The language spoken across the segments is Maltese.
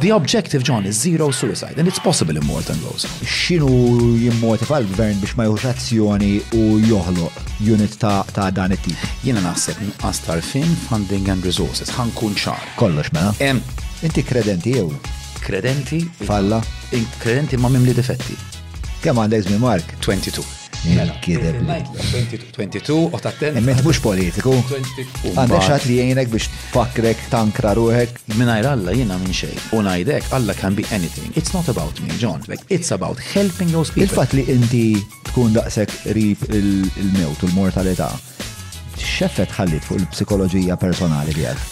The objective, John, is zero suicide and it's possible in Malta, Rose. X'inhu jimmotiva l-Gvern biex ma jieħux azzjoni u joħloq unit ta' dan it-tip? Jiena naħseb nuqqas tarfin, funding and resources. Ħankun ċar. Kollox mela. Inti kredenti jew? Kredenti. Falla. Kredenti ma mimli difetti. Kemm għandek żmien Mark? 22. Mela. Kideb. 22 u tatten. Imment mux politiku. Għandek xat li jgħinek biex fakrek tankra ruħek. Minajr Alla jina minn xej. U najdek Alla can be anything. It's not about me, John. Like, it's about helping those people. Il-fat li inti tkun daqsek rib il-mewt u l-mortalità. Xeffet ħallit fuq il-psikoloġija personali tiegħek?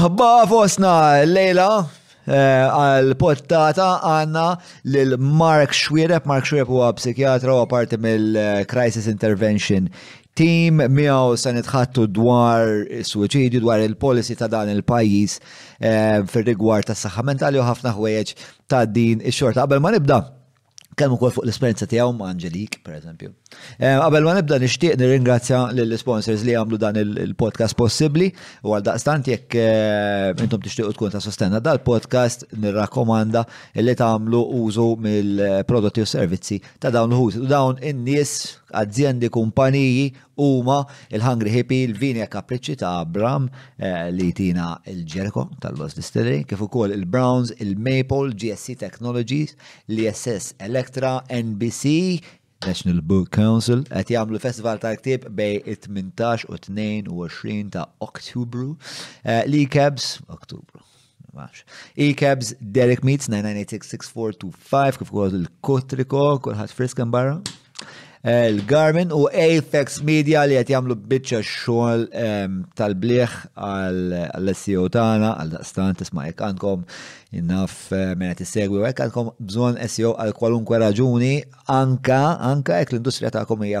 Merħba fosna lejla eh, għal pottata għanna lil Mark Xwirep. Mark Xwirep huwa psikjatra u parti mill-Crisis Intervention Team miegħu se nitħattu dwar is-suwiċidju dwar il-policy ta' dan il-pajjiż eh, fir-rigward tas-saħħa mentali u ħafna ħwejjeġ ta' din ix-xorta. Qabel ma nibda, Kemm ukoll fuq l-esperjenza tiegħu ma' Angelik, pereżempju. Eh, qabel ma nibda nixtieq nirringrazzja lill-sponsors li għamlu dan il-podcast possibbli u għal daqstant jekk eh, intom tixtiequ tkun ta' sostenna dal-podcast nirrakkomanda li tagħmlu użu mill-prodotti u servizzi ta' dawn l-ħut. Dawn in-nies, azjendi, kumpaniji Huma, il-Hungry Hippie, il-vini e kapriċċi ta' Abram li jtina il-Jericho tal-Lost Distillery, kif ukoll il-Browns, il-Maple, GSC Technologies, l-ESS Electra, NBC, National Book Council, qed jagħmlu festival tal-ktieb bejn it-18 u t-22 ta' Ottubru, Lee Cabs, Ottubru. Il-Cavs Derek Meets 9986-6425 kif ukoll il-Kotriko kulħadd frisk barra. Il-Garmin eh, u Apex Media li qed jagħmlu biċċa xogħol ehm, tal-bliħ għall-SEO tagħna għal daqstan tisma' jekk għandkom innaf eh, minn qed issegwi u hekk għandkom bżonn SEO għal kwalunkwe raġuni anka anka jekk l-industrija tagħkom hija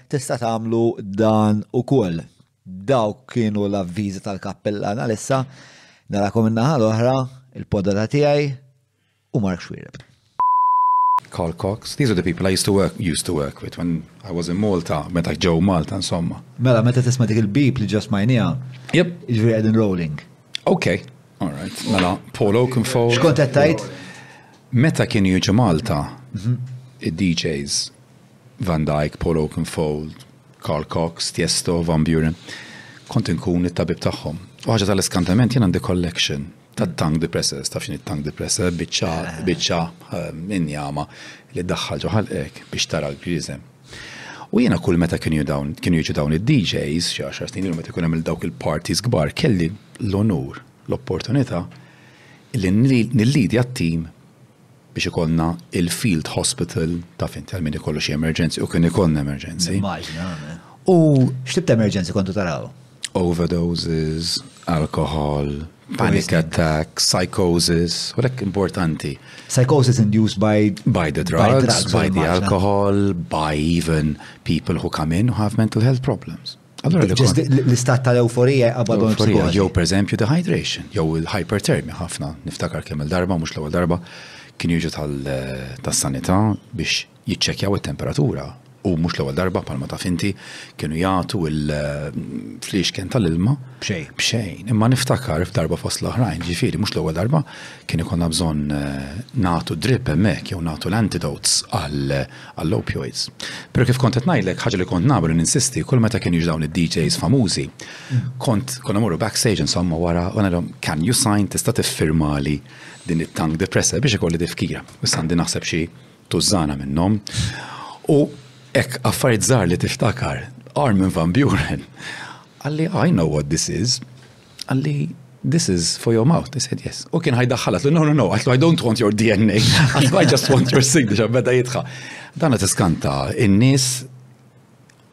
Tista' tagħmlu dan ukoll. Dawk kienu l-avviżi tal-kappellan għalissa narakom in-naħa l-oħra, il-podata tiegħi u Mark Xwiereb. Carl Cox, these were the people I used to work, used to work with when I was in Malta, meta ġew Malta insomma. Mela, meta tisma' dik il-beep li ġa smajniha. Jep. Ġifieri qegħdin rolling. Okay, all right. Mela, Paul Oakenfold. X'kont qed tgħid? Meta kienu jiġu Malta, id-DJs, Van Dijk, Paul Oakenfold, Carl Cox, Tiesto, Van Buren, kont inkun it-tabib tagħhom. U ħaġa tal-iskantament jien għandi collection ta' tank depressors, taf x'inhi tank depressor, biċċa biċċa ehm, injama li daħħal ġo ħalqek biex tara l-griżem. U jiena kull meta kienu dawn kienu jiġu dawn id-DJs xi għaxar snin meta jkun hemm dawk il-parties kbar kelli l-onur, l-opportunità li nillidi għat-tim biex ikollna il-field hospital, taf int għal min ikollu xi emerġenzi u kien ikollna emerġenzi. Immaġina, għamel. U x'tib ta' emerġenzi kontu taraw? Overdoses, alkohol, panic attack, psychosis, u lek importanti. Psychosis induced by by the drugs, by, by the alcohol, by even people who come in who have mental health problems. L-istat tal-euforija jqabad Euforija jew pereżempju dehydration, jew il-hypertermia ħafna, niftakar kemm il-darba, mhux l-ewwel darba, kien jiġu tas-sanità biex jiċċekkjaw it-temperatura. U mhux l-ewwel darba palma ta' finti kienu jagħtu il-fliex kien tal-ilma. Bxejn. Bxejn. Imma niftakar f'darba fost l-oħrajn, ġifieri mhux l-ewwel darba kien ikonna bżonn eh, nagħtu drip hemmhekk jew nagħtu l-antidotes għal għall-opioids. Pero kif kont qed ngħidlek, ħaġa li kont nagħmel u ninsisti, kull meta kienu jiġu dawn id-DJs famużi, kont konna morru backstage insomma wara u ngħidhom can you sign tista' tiffirmali din it-tank depressa biex ikolli difkira. Issa għandi naħseb xi tużżana minnhom. U hekk affarijiet żgħar li tiftakar Armin van Buren għalli I know what this is. Għalli, this is for your mouth, he said yes. U kien ħajdaħħal, għatlu, no, no, no, għatlu, I don't want your DNA, għatlu, I just want your signature, beda jitħa. Dan għat iskanta, in-nis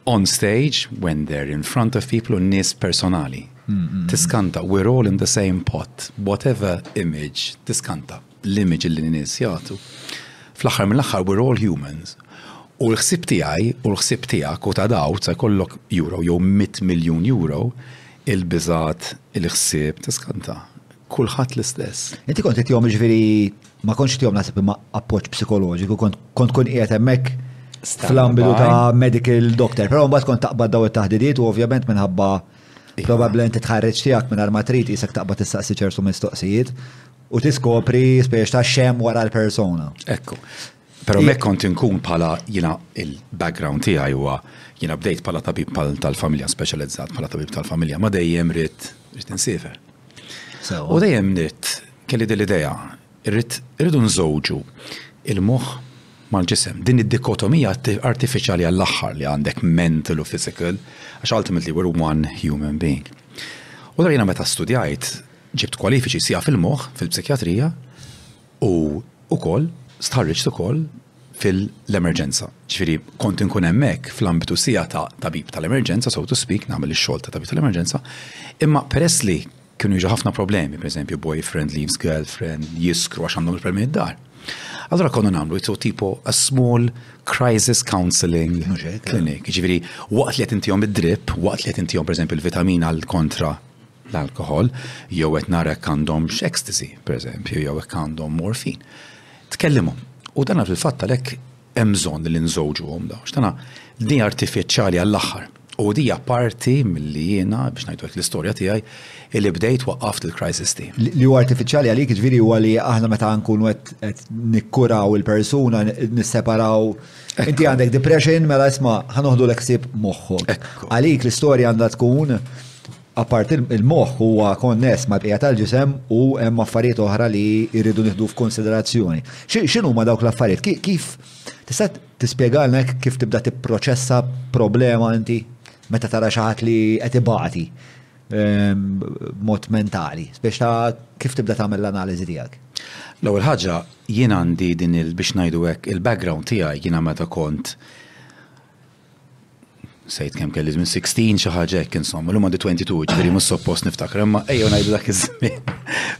on stage, when they're in front of people, un nis personali. Tiskanta, we're all in the same pot, whatever image, tiskanta. l-image li n-nies jagħtu. Fl-aħħar mill-aħħar we're all humans. U l-ħsib tiegħi u l-ħsib tiegħek u ta' daw se jkollok euro jew 100 miljun euro il-biżat il-ħsieb tiskanta. Kulħadd l-istess. Inti kont qed jom ġifieri ma kontx tihom naħseb imma appoġġ psikoloġiku kont kont kun qiegħed hemmhekk fl-ambitu ta' medical doctor, però mbagħad kont taqbad daw it-taħdidiet u ovvjament minħabba Iva. Probabbli inti tħarreġ tiegħek minn armatrit isek taqbad tistaqsi ċertu mistoqsijiet U tiskopri spiex ta' xem wara l-persona. Ekku. Pero mek kont inkun pala jina il-background tiegħi huwa jina bdejt pala tabib tal-familja speċjalizzat pala tabib tal-familja ma dejjem rrit rrit insifer. U dejjem nit kelli din l-idea rrit irridu nżewġu il-moħħ mal-ġisem. Din id-dikotomija artifiċjali għall-aħħar li għandek mental u physical, għax ultimately we're one human being. U dara jina meta studjajt Ġibt kwalifiċi siegħa fil-moħħ fil-psikjatrija u wkoll stħarriġt ukoll fil-emerġenza. Ġifieri kont inkun hemmhekk fl-ambitu siegħa ta' tabib tal-emerġenza, so to speak, nagħmel ix-xogħol ta' tabib tal-emerġenza, imma peress li kienu jiġu ħafna problemi, pereżempju boyfriend leaves girlfriend, jiskru għax għandhom il-problemi d-dar. Allora konna nagħmlu jitsu tipo a small crisis counseling clinic. Ġifieri waqt li qed intihom id-drip, waqt li qed intihom pereżempju l-vitamina l-kontra l-alkoħol jew qed nara jekk għandhomx ecstasy, pereżempju, jew jekk għandhom morfin. Tkellimhom. U dan fil-fatt għalhekk hemm bżonn li nżewġuhom dawn. X'tana di artifiċjali għall-aħħar. U dija parti milli jiena biex ngħidu l-istorja tiegħi li bdejt waqqaft il-crisis team. Li huwa artifiċjali għalik ġifieri huwa li aħna meta nkunu qed nikkuraw il-persuna nisseparaw inti għandek depression mela isma' ħanoħdu l-ħsieb moħħu. Għalik l-istorja għandha tkun Apart il-moħħ huwa konness mal-bqija tal-ġisem u hemm affarijiet oħra li rridu nieħdu f'kunsiderazzjoni. X'inhuma dawk l-affarijiet? Kif tista' tispjegalna hekk kif tibda tipproċessa problema inti meta tara xi ħadd li qed ibati b'mod mentali? Biex ta' kif tibda tagħmel l-analiżi tiegħek? L-ewwel ħaġa jien għandi din il-, biex ngħidu hekk, il-background tiegħi jiena meta kont Sejt kemm kelli żmien 16 xi ħaġa hekk insomma, l-lum għandi 22, ġifieri mhux suppost niftakar imma ejjew ngħidu dak iż-żmien.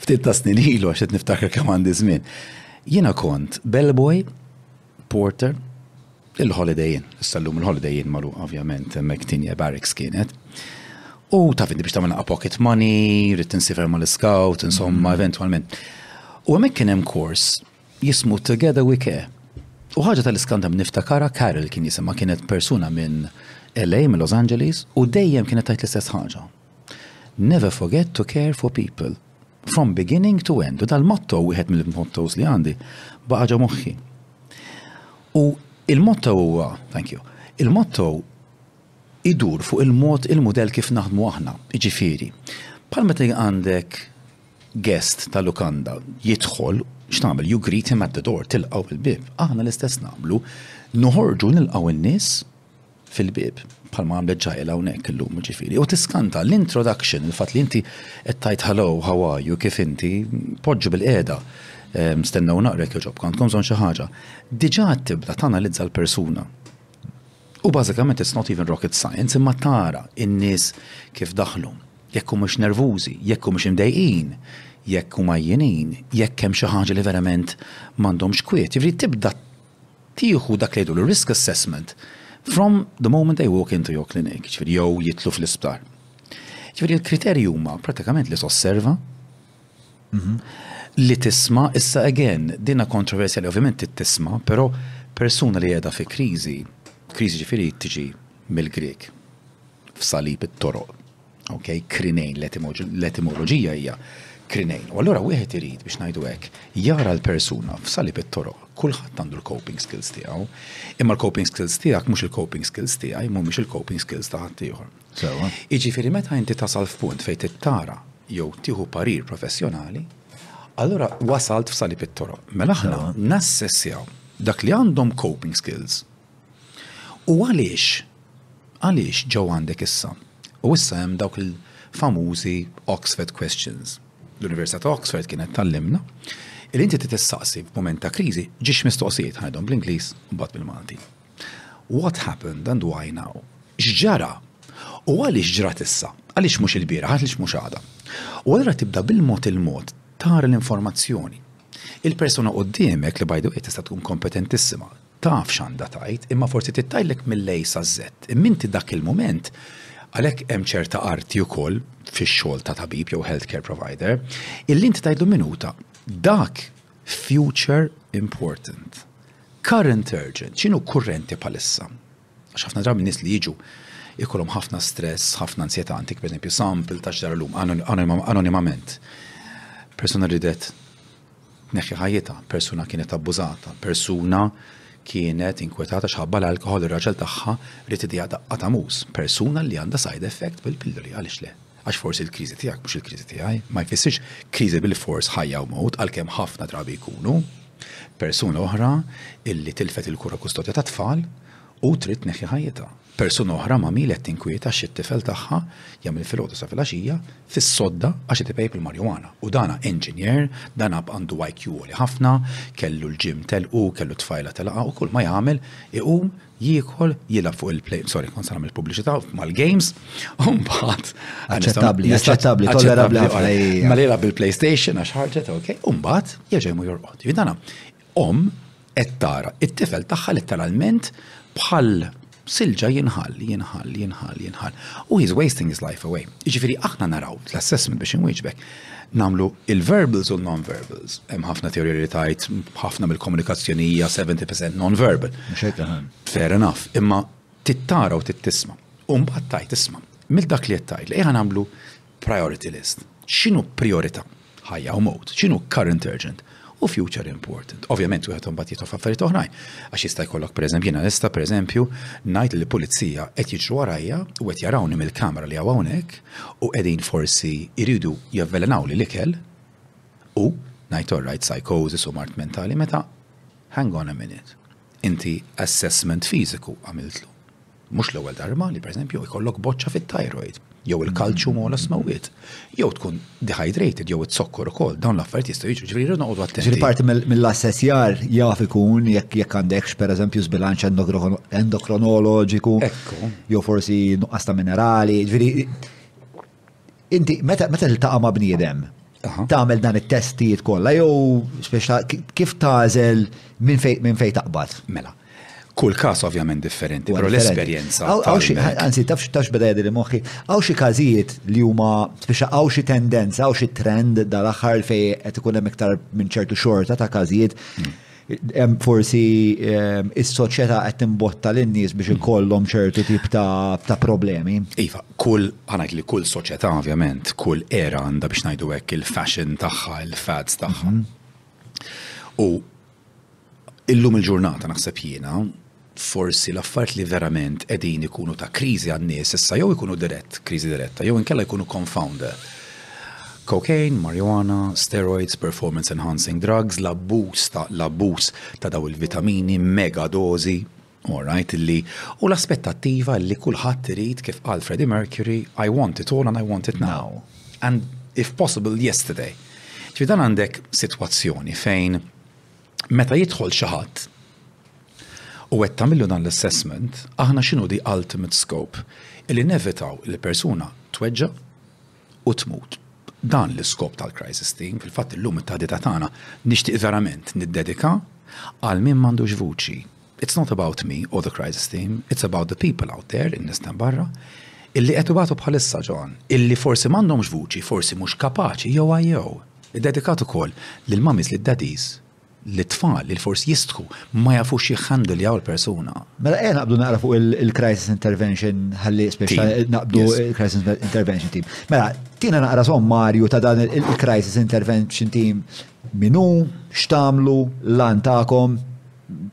Ftit ta' snin ilu għax qed niftakar kemm għandi żmien. Jiena kont bellboy, porter, il-Holiday Inn. Issa llum il-Holiday Inn magħluq ovvjament hemmhekk tinja barracks kienet. U taf inti biex tagħmel pocket money, rrid tinsifer mal-iskout, insomma eventwalment. U hemmhekk kien hemm kors jismu Together We Care. U ħaġa tal-iskandam niftakarha Carol kien jisimha kienet persuna minn LA, minn Los Angeles, u dejjem kienet tajt l-istess ħaġa. Never forget to care for people from beginning to end. U dal-motto, wieħed mill-mottos li għandi, baqa' ġo moħħi. U il-motto huwa, thank you, il-motto idur fuq il-mod il-mudell kif naħdmu aħna, ġifieri. Bħal meta għandek guest ta' lukanda jidħol, x'tagħmel? You greet him at the door, tilqgħu fil-bieb. Aħna l-istess nagħmlu, noħorġu nilqgħu n-nies fil-bieb bħalma għamlet ġajel hawnhekk illum ġifieri. U tiskanta l-introduction, il-fatt li inti qed tajt hello, how are you, kif inti, poġġu bil-qiegħda. Ehm, stennew naqrek joġob kont konżon xi ħaġa. Diġà tibda tanalizza l-persuna. U bażikament it's not even rocket science imma tara n-nies kif daħlu, jekk humiex nervużi, jekk humiex imdejqin, jekk huma għajjinin, jekk hemm xi ħaġa li verament m'għandhomx kwiet. Jiġifieri tibda tieħu dak li jgħidulu risk assessment from the moment they walk into your clinic, jiġifieri jew jidħlu fl-isptar. Jiġifieri l-kriterji huma prattikament li tosserva, Li tisma', issa again, dinha kontroversjali, ovvjament trid tisma', però persuna li qiegħda fi kriżi, kriżi ġifieri tiġi mill-Grieg, f'salib it-toroq, ok, krinejn, l-etimoloġija hija krinejn. U allura wieħed irid biex ngħidu hekk, jara l-persuna f'salib it-toroq, kulħadd għandu l-coping skills tiegħu, imma l-coping skills tiegħek mhux il-coping skills tiegħi, mhumiex il-coping skills ta' ħaddieħor. Sewwa. Jiġifieri meta inti tasal f'punt fejn tittara jew tieħu parir professjonali, allura wasalt f'salib it-toroq. Mela aħna nassessjaw dak li għandhom coping skills. U għaliex? Għaliex ġew għandek issa? U issa hemm dawk il-famużi Oxford questions. L-Università ta' Oxford kienet tallimna li inti titissaqsi f'mument ta' kriżi ġiex mistoqsijiet ħajdhom bl-Ingliż u mbagħad bil-Malti. What happened and why now? X'ġara? U għaliex ġrat issa? Għaliex mhux ilbieraħ? Għaliex mhux għada? U allura tibda bil-mod il-mod tara l-informazzjoni. Il-persuna quddiemek, li by the way tista' tkun kompetentissima, taf x'għandha tgħid, imma forsi tittajlek mill-A saż-Z. Imma inti dak il-mument Għalhekk hemm ċerta arti wkoll fix-xogħol ta' tabib jew healthcare provider illi inti tgħidlu minuta dak future important. Current urgent, x'inhu kurrenti bħalissa? Għax ħafna drabi nies li jiġu jkollhom ħafna stress, ħafna ansjetà, antik pereżempju sample ta' x'dar illum anonimament. Persuna ridet neħħi ħajjitha, persuna kienet abbużata, persuna kienet inkwetata xħabba l-alkohol ir-raġel tagħha rid idija daqqa ta' mus, persuna li għandha side effect bil-pilloli għaliex le. Għax forsi l-kriżi tiegħek mhux il-kriżi tiegħi, ma jfissirx kriżi bilfors ħajja u mewt għalkemm ħafna drabi jkunu. Persuna oħra illi tilfet il-kura u kustodja tat-tfal u trid tneħħi ħajjitha. Persuna oħra mami li qed tinkwieta għax it-tifel tagħha jagħmel filgħodu sa filgħaxija fis-sodda għax qed ipejp il-marijuana. U dana inġinier, dan ab għandu IQ għoli ħafna, kellu l-gym telqu, kellu t-tfajla telqha u kulma jagħmel iqum jiekol, jilgħab fuq il-play, sorry, kont se nagħmel pubbliċità mal-games, u mbagħad. Aċċettabbli, aċċettabbli, tollerabbli ħafna. Ma li jilgħab bil-PlayStation għax ħarġet, ok, u mbagħad jerġa' jmu jorqod. Jidana, om qed tara it-tifel tagħha letteralment bħal silġa jinħal, jinħal, jinħal, jinħal. U he's wasting his life away. Ġifiri, aħna naraw l-assessment biex inwieġbek. nagħmlu il-verbals u n-non-verbals. Hemm ħafna teorija li tajt ħafna mill-komunikazzjoni hija 70% non-verbal. Fair enough, imma tittara u tittisma. U mbagħad tajt isma. Mill dak li qed tajt li qiegħ nagħmlu priority list. X'inhu priorità? Ħajja u mowt. X'inhu current urgent? u future important. Ovvjament wieħed imbagħad jitħof affarijiet oħrajn għax jista' jkollok pereżempju jiena nista' pereżempju ngħid li pulizija qed jiġru warajja u qed jarawni mill-kamera li hawnhekk u qegħdin forsi jridu javvelenaw li l-ikel u ngħid all right psychosis u mart mentali meta hang on a minute. Inti assessment fiżiku għamiltlu. Mhux l-ewwel darba li pereżempju jkollok boċċa fit-thyroid, jew il-kalċju mola smewwiet, jew tkun dehydrated jew it-zokkor ukoll, dawn l-affarijiet jistgħu jiġu ġifieri noqogħdu attenti. Ġifieri parti mill-assessjar jaf ikun jekk jekk għandekx pereżempju żbilanċ endokronoloġiku. Ekku. Jew forsi nuqqas ta' minerali, ġifieri Inti, meta tiltaqa' ma' bniedem, tagħmel dan it-testijiet kollha jew speċa kif tażel minn fejn minn fejn taqbad? Mela. Kull każ ovvjament differenti, però l-esperjenza. Anzi, tafx tafx beda jgħidli moħħi, hawn xi każijiet li huma speċa hawn xi tendenza, hawn xi trend dal-aħħar fejn qed ikun hemm iktar minn ċertu xorta ta' każijiet. Forsi is-soċjetà qed timbotta lin-nies biex ikollhom ċertu tip ta' problemi. Iva, kull ħanajt li kull soċjetà ovvjament, kull era għandha biex ngħidu hekk il-fashion tagħha, il-fads tagħha. U illum il-ġurnata naħseb jiena forsi l-affarijiet li verament qegħdin ikunu ta' kriżi għan-nies issa jew ikunu dirett, kriżi diretta, jew inkella jkunu confounder. Cocaine, marijuana, steroids, performance enhancing drugs, l-abbuż ta' l-abbuż ta' daw il-vitamini, mega dożi, alright, illi u l-aspettattiva li kulħadd irid kif qal Freddie Mercury, I want it all and I want it now. And if possible yesterday. Ġifieri dan għandek sitwazzjoni fejn meta jidħol xi ħadd u qed tagħmillu dan l-assessment, aħna x'inhu the ultimate scope? Illi nevitaw li persuna tweġġa' u tmut. Dan l-iskop tal-crisis team, fil-fatt illum it-taħdita tagħna nixtieq verament niddedika għal min m'għandux vuċi, It's not about me or the crisis team, it's about the people out there, in-nies ta' barra, illi qed ibatu bħalissa ġon, illi forsi m'għandhomx vuċi, forsi mhux kapaċi jew għajjew. Iddedikat ukoll lil mamis lid dadis li tfal li forsi jistħu ma jafux jħandiljaw il-persuna. Mela qiegħed naqbdu naqra fuq il-crisis intervention ħalli speċa naqbdu il-crisis intervention team. Mela tina naqra sommarju ta' dan il-crisis intervention team minu, xtamlu, lan ta'kom,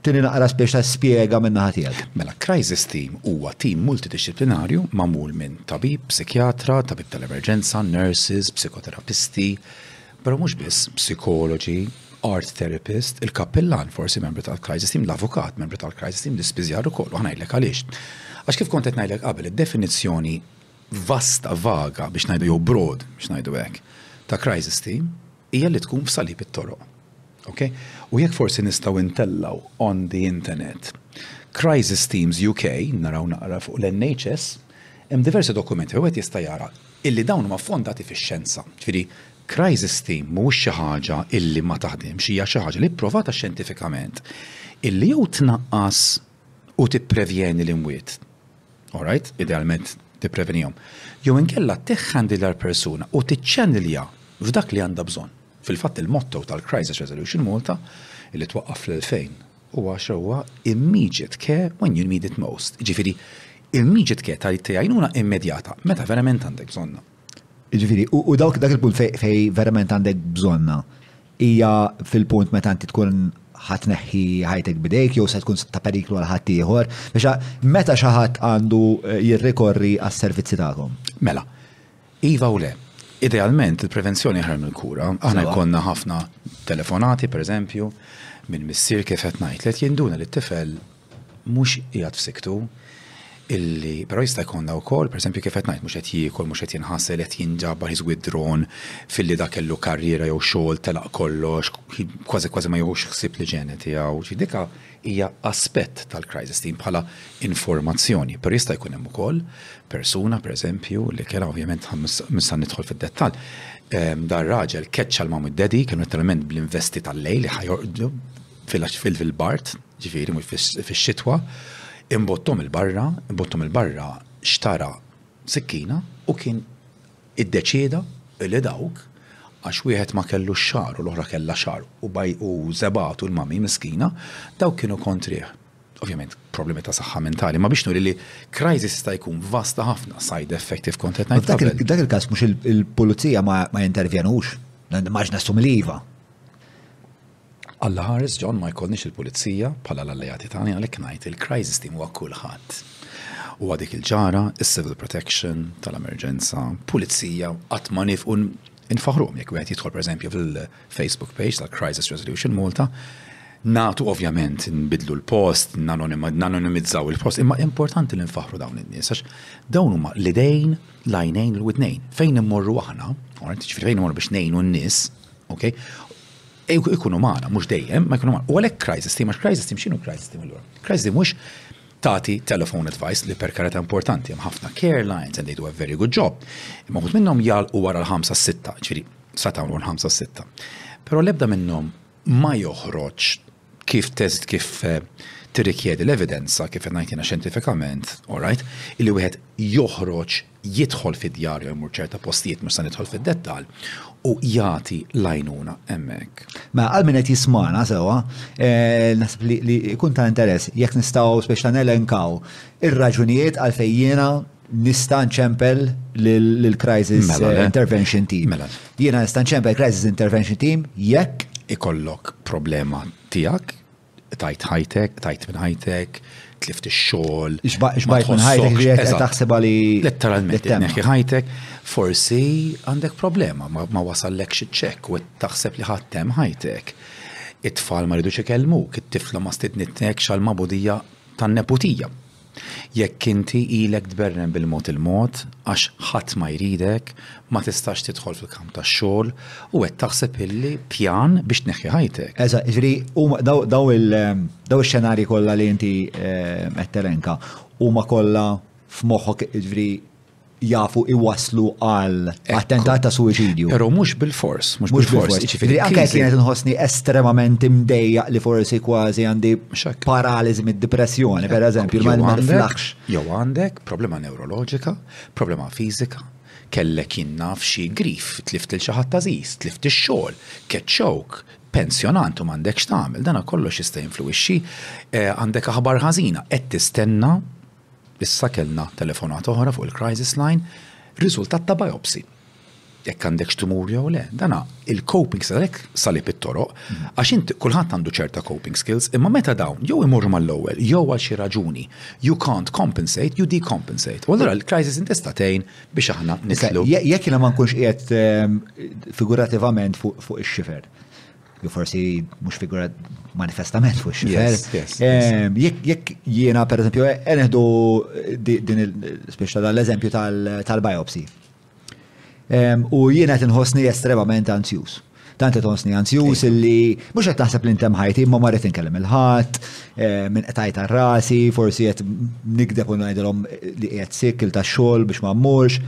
Tini naqra spiex ta' spiega minn naħa tiegħek. Mela, crisis team huwa tim multidixxiplinarju magħmul minn tabib, psikjatra, tabib tal-emerġenza, nurses, psikoterapisti, però mhux biss, psikoloġi, art therapist, il-kappillan forsi membru tal-crisis team, l-avukat membru tal-crisis team, l-ispiżjar ukoll, u ngħidlek għaliex. Għax kif kont qed ngħidlek qabel, id-definizzjoni vasta vaga biex ngħidu jew broad biex ngħidu hekk ta' crisis team Hija li tkun f'salib it-toroq. Ok? U jekk forsi nistgħu ntellgħu on the internet Crisis Teams UK, naraw naqra fuq l-NHS, hemm diversi dokumenti fejn wieħed jista' jara illi dawn huma ffondati fix-xjenza. Ġifieri, crisis team mhuwiex xi ħaġa illi ma taħdimx, hija xi ħaġa li pprovata xjentifikament illi jew tnaqqas u tipprevjeni l-imwiet, All right, idealment tipprevenihom. Jew inkella tikkandidja l-persuna u tiċċennilha f'dak li għandha bżonn. Fil-fatt il-motto tal-Crisis Resolution Malta li twaqqaf fl-2010 huwa immediate care when you need it most. Ġifieri immediate care ta' għajnuna immedjata meta verament għandek bżonna. Ġifiri, u dawk dak il-punt fej verament għandek bżonna hija fil-punt meta inti tkun ħatneħħi ħajtek bidejk jew se tkun ta' periklu għal ħadd ieħor, biex meta xi ħadd għandu eh, jirrikorri għas-servizzi tagħkom. Mela, iva u le. Idealment il-prevenzjoni ħar mill-kura, aħna jkollna ħafna telefonati pereżempju minn missier kif qed ngħid li qed jinduna li t-tifel mhux qiegħed f'siktu, illi però jista' jkollna wkoll, pereżempju kif qed ngħid, mhux qed jiekol, mhux qed jinħasel, qed jinġabar, he's withdrawn, filli dak kellu karriera jew xogħol, telaq kollox, kważi kważi ma jieħux ħsieb l-iġene tiegħu. Ġifieri dik hija aspett tal-crisis team bħala informazzjoni. Però jista' jkun hemm ukoll persuna, pereżempju, li kellha ovvjament mista' nidħol fid-dettall, ehm, dar raġel keċċa l-mom id-dedi, kienu letteralment bl-investi tal-lejl li ħajorqdu fil-bard, ġifieri mhux fix-xitwa, imbotthom il-barra, imbotthom il-barra, xtara sikkina u kien iddeċieda li dawk għax wieħed ma kellu x-xagħar u l-oħra kellha xagħar u baj u żebgħatu l-mami miskina, dawk kienu kontrih. Ovvjament problemi ta' saħħa mentali, ma biex nuri li crisis ta' jkun vasta ħafna side effective kont qed ngħid. Dak il-każ mhux il-pulizija ma jintervjenux, maġna sum liva. Alla ħares John ma jkollniex il-Pulizija bħala l-alleati tagħna għalhekk ngħid il-crisis team huwa kulħadd. Huwa dik il-ġara, is-civil protection, tal-emerġenza, pulizija, qatt ma nifqu nfaħruhom jekk wieħed jidħol pereżempju fil-Facebook page tal-Crisis Resolution Malta natu ovvjament nbidlu l-post, nanonimizzaw il-post, imma importanti li nfaħru dawn in-nies, għax dawn huma l-idejn, l-għajnejn, l-widnejn. Fejn immorru aħna, ġifri fejn immorru biex nejnu n-nies, ok? Ikunu magħna, mhux dejjem, ma jkunu magħna. U għalhekk crisis team, għax crisis team x'inhu crisis team allura? Crisis team mhux tagħti telephone advice li per karata importanti hemm ħafna care lines and they do a very good job. Imma wħud minnhom jalqu wara l-5 sitta, ġifieri sa tagħmlu l-5 sitta. Però l-ebda minnhom ma joħroġ kif test kif eh, tirrikjedi l-evidenza kif ngħidina xjentifikament, all right, illi wieħed joħroġ jidħol fid-djar jew imur ċerta postijiet mhux se nidħol fid-dettall u jagħti lajnuna hemmhekk. Ma għal min qed jismana sewwa, eh, naħseb li jkun ta' interess jekk nistgħu speċta nelenkaw ir-raġunijiet għal fejjina nista' nċempel lill-crisis mela, eh, intervention team. Mela. Jiena nista' nċempel crisis intervention team jekk ikollok problema tiegħek Tajt ħajtek, tajt minn ħajtek, tlift ix-xogħol. Xbajt minn ħajtek li qed taħsibha li. Letteralment neħħi ħajtek, forsi għandek problema ma wasallek xi ċekk u taħseb li ħadd hemm ħajtek. It-tfal ma ridux ikellmuk, it-tifla ma stidnitnek xal mabudija tan-neputija. Jekk inti ilek tberren bil-mod il-mod għax ħadd ma jridek, ma tistax tidħol fil-kamp tax-xogħol u qed taħseb illi pjan biex tneħħi ħajtek. Eżatt, jiġifieri huma daw daw il daw ix-xenarji kollha li inti qed telenka huma kollha f'moħħok jiġifieri jafu iwaslu għal attentat ta' suwiċidju. Pero mhux bil-fors, mhux bil-fors. Ġifieri anke jekk kienet inħossni estremament imdejja li forsi kważi għandi paraliżi mid-depressjoni, pereżempju, ma niflaħx. Jew għandek problema neuroloġika, problema fiżika, kellek jinnaf xi grif, tlift il xi ħadd tażiż, tlift ix-xogħol, keċċok, pensjonant u m'għandekx tagħmel, dan kollox jista' jinfluwixxi, eh, għandek aħbar ħażina, qed tistenna Issa kellna telefonata oħra fuq il-crisis line, riżultat ta' biopsy. Jekk għandekx tumur jew le, dana il-coping skills għalhekk salib it-toroq, għax int kulħadd għandu ċerta coping skills, imma meta dawn jew imorru mal-ewwel jew għal xi raġuni you can't compensate, you decompensate. U allura l-crisis line tista' tgħin biex aħna nidħlu. Jekk jiena ma nkunx qiegħed figurativament fuq ix-xifer, jew forsi mhux figura manifestament fuq xifer. Ehm, jekk jiena pereżempju e, e neħdu din il-speċta tal-eżempju tal-biopsy. Ehm, u jiena qed inħossni estremament anzjuż tant qed ħossni anzjuż illi mhux qed naħseb li ntem ħajti imma marret inkellem il-ħadd, eh, minn qtajt rasi, forsi qed nikdeb u ngħidilhom li qiegħed sikk il tax-xogħol biex ma mmurx.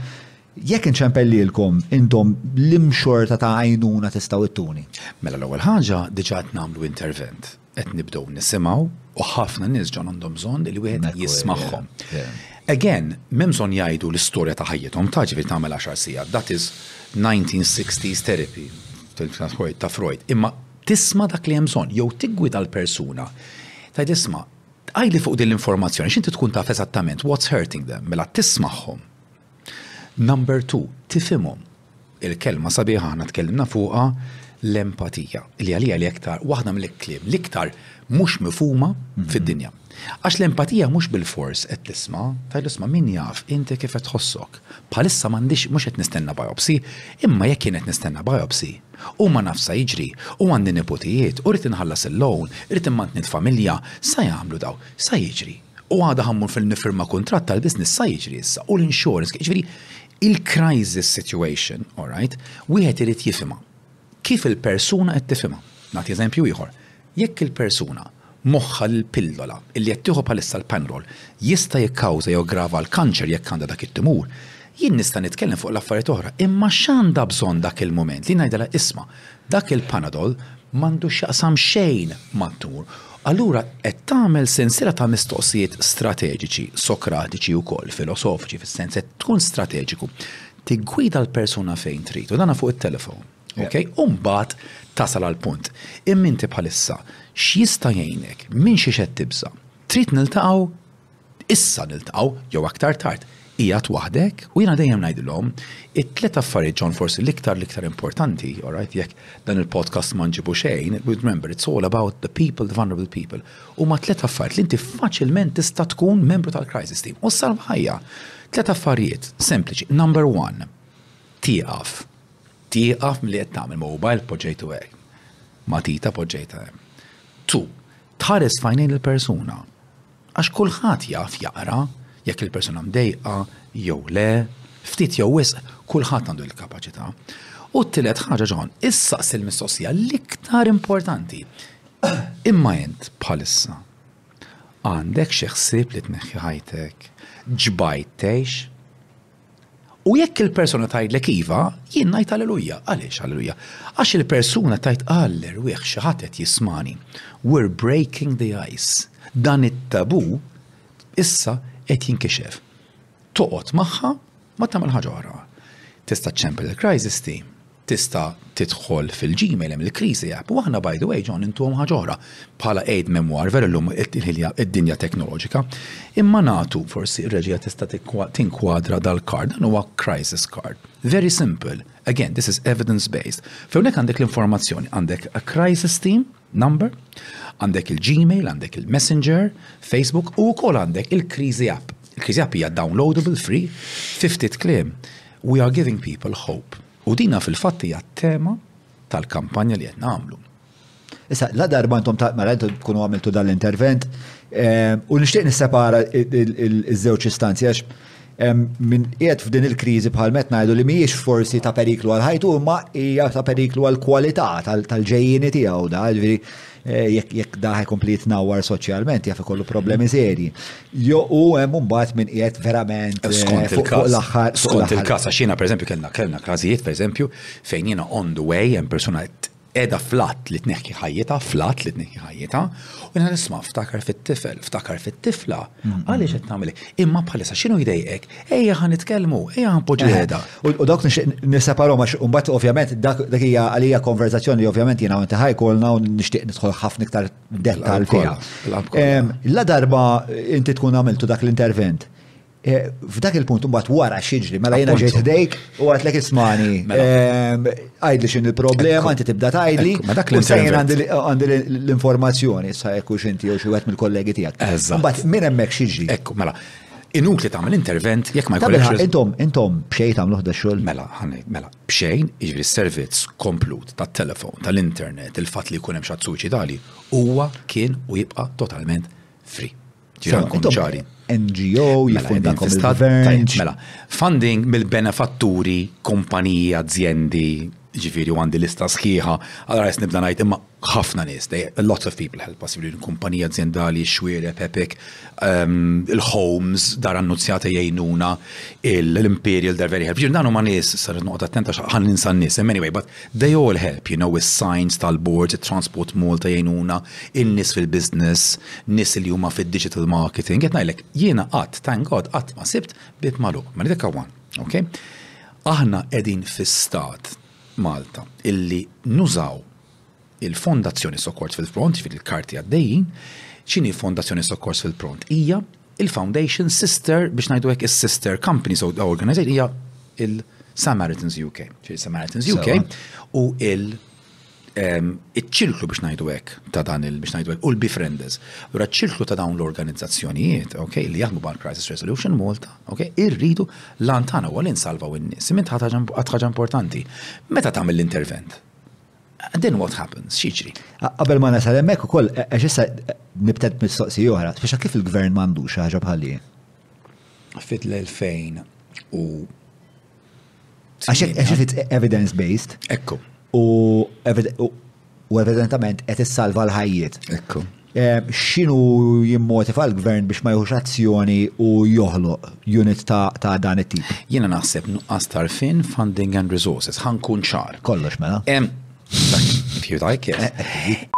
Jekk inċempellilkom, intom liem xorta ta' għajnuna tistgħu ittuni? Mela l-ewwel ħaġa diġà qed nagħmlu intervent. Qed nibdew nisimgħu u ħafna nies ġon għandhom bżonn li wieħed jismagħhom. Again, m'hemm bżonn jgħidu l-istorja ta' ħajjithom, taf ġifieri tagħmel għaxar sigħat, that is nineteen sixties therapy ta' Freud. Imma tisma' dak li hemm bżonn jew tiggwida l-persuna. Tgħid isma', tqajli fuq din l-informazzjoni għax inti tkun taf eżattament what's hurting them, mela tismagħhom. Number two, tifhimhom. Il-kelma sabiħa aħna tkellimna fuqha, l-empatija, li għalija l-iktar waħda mill-kliem l-iktar mhux mifhuma fid-dinja. Għax l-empatija mhux bil-fors qed tisma', tgħid isma' min jaf inti kif qed tħossok. Bħalissa m'għandix mhux qed nistenna biopsy, imma jekk jien qed nistenna biopsy, u ma nafx sa jiġri, u għandi niputijiet, u rrid inħallas il-loan, irrid immantni l-familja, sa jagħmlu dawn, sa jiġri? U għada ħa mmur fil-nifirma kuntratt tal-business sa jiġri issa u l-insurance, jiġifieri il-crisis situation, all right, wieħed irid jifhimha kif il-persuna qed tifhimha. Nagħti eżempju ieħor, jekk il-persuna moħħha li l-pillola li qed tieħu bħalissa l-Panadol jista' jikkawża jew jaggrava l-kanċer jekk għandha dak it-tumur, jien nista' nitkellem fuq l-affarijiet oħra, imma x'għandha bżonn dak il-mument li ngħidilha isma', Dak il-Panadol m'għandu x'jaqsam xejn mat-tumur. Allura qed tagħmel sensiela ta' mistoqsijiet strateġiċi, Sokratiċi wkoll, filosofiċi, fis-sens qed tkun strateġiku. Tiggwida l-persuna fejn trid, u dan fuq it-telefown. Ok? U mbagħad tasal għall-punt. Imma inti bħalissa x'jista' jgħinek? Minn xiex qed tibża'? Trid niltaqgħu? Issa niltqgħu, jew aktar tard. Qiegħed waħdek, u jiena dejjem ngħidilhom, it-tliet affarijiet John forsi l-iktar l-iktar importanti, alright, jekk dan il-podcast ma nġibu xejn, remember it's all about the people, the vulnerable people. Huma tliet affarijiet li inti faċilment tista' tkun membru tal-crisis team u salva ħajja. Tliet affarijiet sempliċi. Number one, tieqaf. Tieqaf milli qed tagħmel mobile poġġejtu hekk. Matita poġġejta hemm. Tu, tħares fajnejn il-persuna Għax kulħadd jaf jaqra jekk il-persuna mdejqa jew le, ftit jew wisq, kulħadd għandu dik il-kapaċità. U t-tielet ħaġa, John, issaqsi l-mistoqsija l-iktar importanti, Imma int bħalissa għandek xi ħsieb li tneħħi ħajtek? Ġbajt tgħix? U jekk il-persuna tgħidlek iva, jien ngħid alleluja. Għaliex alleluja? Għax il-persuna tgħid għaller wieħ xi ħadd qed jismani. We're breaking the ice. Dan it-tabu issa qed jinkixef. Toqgħod magħha ma tagħmel ħaġa oħra. Tista' ċempel il-crisis team tista' tidħol fil-Gmail hemm il-Kriżi app u aħna by the way John intuhom ħaġa oħra bħala aid memoir vera llum il-ħilja id-dinja teknoloġika. Imma nagħtu forsi r-reġija tista' tinkwadra dal-card dan huwa crisis card. Very simple. Again, this is evidence based. Fewnek għandek l-informazzjoni, għandek a crisis team, Number, għandek il-Gmail, għandek il-Messenger, Facebook u wkoll għandek il-Kriżi App. Il-Kriżi App hija downloadable free, 50 kliem. We are giving people hope. U dina fil-fatt hija t-tema tal-kampanja li qed nagħmlu. Issa, la darba intom ta' mela intom tkunu għamiltu dan l-intervent, eh, u nixtieq nissepara iż-żewġ istanzi għax Min qiegħed f'din il-kriżi bħal met ngħidu li mhijiex forsi ta' periklu għal ħajtu imma hija ta' periklu għal kwalità tal-ġejjieni tiegħu da, ġifieri eh, jekk daħ ikompli jitnawwar soċjalment jaf ikollu problemi serji. Jo u hemm imbagħad min qiegħed verament eh, skont il-każ. Skont il-każ għax jiena pereżempju kellna kellna każijiet pereżempju fejn jiena on the way hemm persuna Qiegħda fl-att li tneħħi ħajjitha, fl-att li tneħħi ħajjitha, u jiena nisma' ftakar fit-tifel, ftakar fit-tifla, għaliex qed nagħmel Imma bħalissa x'inhu jdejqek? Ejja ħa nitkellmu, ejja ħa npoġġu qiegħda. U dawk nixtieq nisseparhom għax imbagħad ovvjament dak hija għalija konverżazzjoni li ovvjament jiena u inti ħaj kolna u nixtieq nidħol ħafna iktar dettall fiha. La darba inti tkun għamiltu dak l-intervent, Eh, f'dak il-punt mbagħad wara xiġri, mela jiena ġejt ħdejk u għatlek ismani. Mela. Ehm, għajdli x'in il-problema, inti tibda tgħidli. Ma dak li sejn għandi l-informazzjoni sa jekk hux inti jew xi wieħed mill-kollegi tiegħek. Eżatt. Mbagħad minn hemmhekk xiġri. Ekku, mela. Inutli tagħmel intervent jekk ma jkollokx. Intom, intom b'xejn tagħmlu ħda xogħol. Mela, ħani, mela, b'xejn jiġri servizz komplut tat-telefon, tal-internet, il-fatt li jkun hemm xi suċidali, huwa kien u jibqa' totalment free. NGO, jiffundakom mela, il-gvern. Mela, funding mill-benefatturi, kumpaniji, azjendi, ġifiri u għandi lista sħiħa, għal res nibda najt imma ħafna nis, lots of people help us, kumpanija aziendali, xwire, pepek, um, il-homes, dar annunzjata jajnuna, l-imperial, dar very help. Dan huma nis, sar noqgħod attenta ħan ninsan nis, anyway, but They all help, you know, is-signs tal-boards, it-transport Malta jgħinuna, in-nies fil-business, nies li huma fid-digital marketing. Qed ngħidlek, jiena qatt, thank God, qatt ma sibt bieb magħluq. Mela dik hawn, ok? Aħna qegħdin fi stat Malta illi nużaw il-Fondazzjoni Sokkors fil-Front, fil-karti għaddejjin, x'inhi Fondazzjoni Sokkors fil-Front? Hija Il-foundation sister, biex ngħidu hekk is-sister company, so organization hija il-Samaritans UK. Samaritans UK u il- ehm, iċ-ċirklu biex ngħidu hekk ta' dan il biex ngħidu hekk u l-befrienders. Allura ċ-ċirklu ta' dawn l-organizzazzjonijiet, ok, li jaħdmu bħal Crisis Resolution Malta, ok, irridu lantana u għal insalvaw in-nies. Minn ħaġa importanti. Meta tagħmel l-intervent? Then what happens? Xieġri? Qabel ma nasal hemmhekk ukoll għax issa nibtet mistoqsi oħra, biex kif il-gvern mandu xi ħaġa bħalli? Fit l-2000 u Għax fit evidence based. Ekku. U evidentament qed issalva l-ħajjiet. Ekku. X'inhu jimmotiva l-Gvern biex ma jieħux azzjoni u joħloq unit ta' dan it-tip? Jiena naħseb nuqqas tarfien, funding and resources. Ħankun ċar. Kollox mela. If you like it.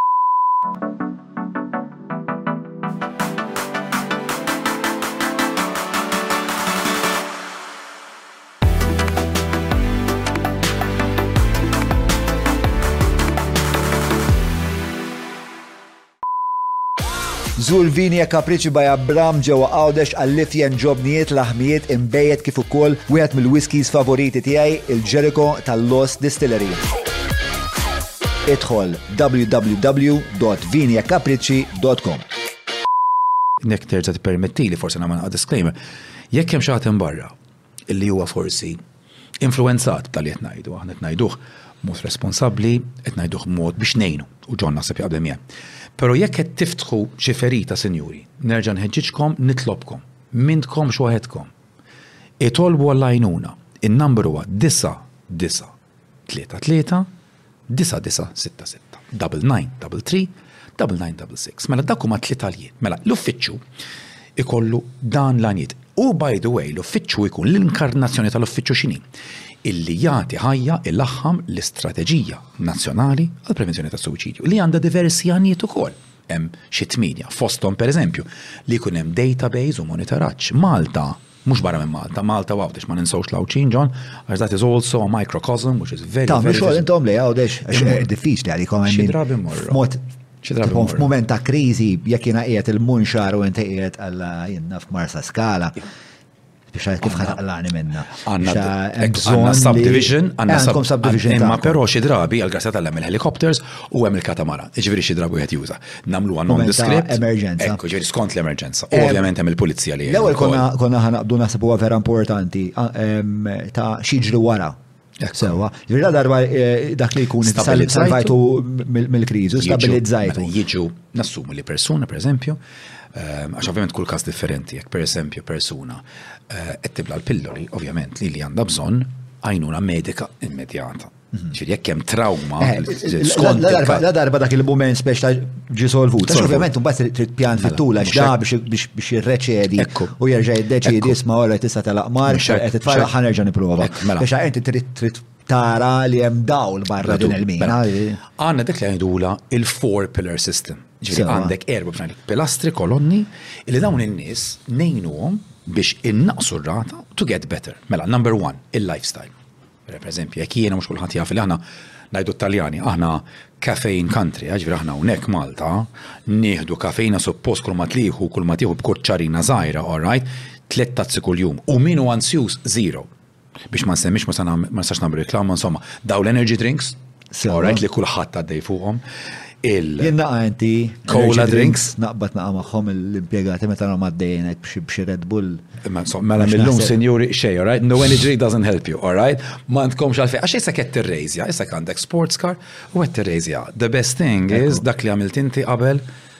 Zur vini e kapriċi by Abram ġewwa Għawdex għall-lifjen ġobnijiet laħmijiet imbejjed kif ukoll wieħed mill-whiskies favoriti tiegħi il-Jericho tal-Lost Distillery. Idħol www.viniekapriċi.com Nektar ta' permetti li forse nagħmel disclaimer. Jekk hemm xi barra li huwa forsi influwenzat b'dan li qed ngħidu, aħna qed ngħiduh b'mod responsabbli, qed ngħiduh b'mod biex ngħinu, u John naħseb jaqbel miegħi. Però jekk qed tiftħu xi ferita, sinjuri, nerġa' nħeġġiġkom, nitlobkom, m'intkomx waħedkom. Itolbu għall-għajnuna. In-number huwa 9999. tlieta tlieta disa' disa' sitta sitta, double nine double three, double nine double six. Mela dak huma tliet għaljiet. Mela l-uffiċċju ikollu dan l-għanijiet. U by the way, l-uffiċċju jkun l-inkarnazzjoni tal-uffiċċju x'inhi? Illi jagħti ħajja ilaħħam l-istrateġija nazzjonali għall-prevenzjoni tas-suwiċidju li għandha diversi għanijiet ukoll. Hemm xi tmienja fosthom pereżempju li jkun hemm database u monitoraġġ. Malta Mhux barra minn Malta, Malta u Għawdex, ma ninsewx l-Għawdxin, John, għax that is also a microcosm, which is very, Ta' very... xogħol intom li Għawdex, għax diffiċli għalikom għemmin. Xidrabi morru. Mod, f'moment ta' krizi, jekk jina qiegħed il-munxar u inti qiegħed għalla jenna f'Marsa Skala biex kif ħataqlani minna. Għanna subdivision, għanna subdivision. Imma pero xi drabi għal-grassa tal-hemm il-helikopters u hemm il-katamara. Iġviri xi drabi għet juża. Namluha nondescript. Emerġenza. Ekku, ġifieri skont l-emerġenza. U ovvjament hemm il-pulizija li. L-ewwel konna ħanaqdu naħseb huwa vera importanti ta' xiġri wara Sewa, jirra darba eh, dak li jkun salvajtu mill-kriżu, stabilizzajtu. Mela, jiġu, nassumu li persuna, per eżempju, ehm, għax ovvjament kull kas differenti, jek per eżempju persuna eh, qed tibla l-pilloli, ovvjament li li għandha bżonn għajnuna medika immedjata. ċir jekk hemm trauma, eh, skont. La darba dak il-moment speċ ta' ġi solvut. Għax ovvjament mbagħad trid pjan mela, fit-tula x'da biex jirreċedi u jerġa' jiddeċidi isma' ora tista' telaq mar, qed titfala ħanerġa' nipprova. Mela. Biex inti trid tara li hemm dawl barra din il-mina. Mela. Għandna dik li għandula il-four pillar system. Ġifieri għandek erba' b'xan pilastri, kolonni, li dawn in-nies nejnuhom biex innaqsu r-rata to get better. Mela, number one, il-lifestyle. Mela, per eżempju, jekk jiena mhux kulħadd jaf li aħna ngħidu t-Taljani, aħna caffeine country, ġifieri aħna hawnhekk Malta, nieħdu kafejna suppost kull ma tlieħu, kull ma tieħu b'kuċċarina żgħira, all right, tliet tazzi kuljum. U min hu ansjuż zero. Biex ma nsemmix ma nistax nagħmel reklama, insomma, dawn l-energy drinks, Alright li kulħadd għaddej fuqhom. Il. Jien naqa' inti. Cola drinks. Naqbad naqa' magħhom l-impjegati meta nhom għaddejjin hekk b'xi Red Bull. Mela mill-lum sinjuri xej, alright? No any drink doesn't help you, alright? Ma għandkomx għalfejn. Għax issa qed tirrejżja, issa għandek sports car u qed tirrejżja. The best thing is dak li għamilt inti qabel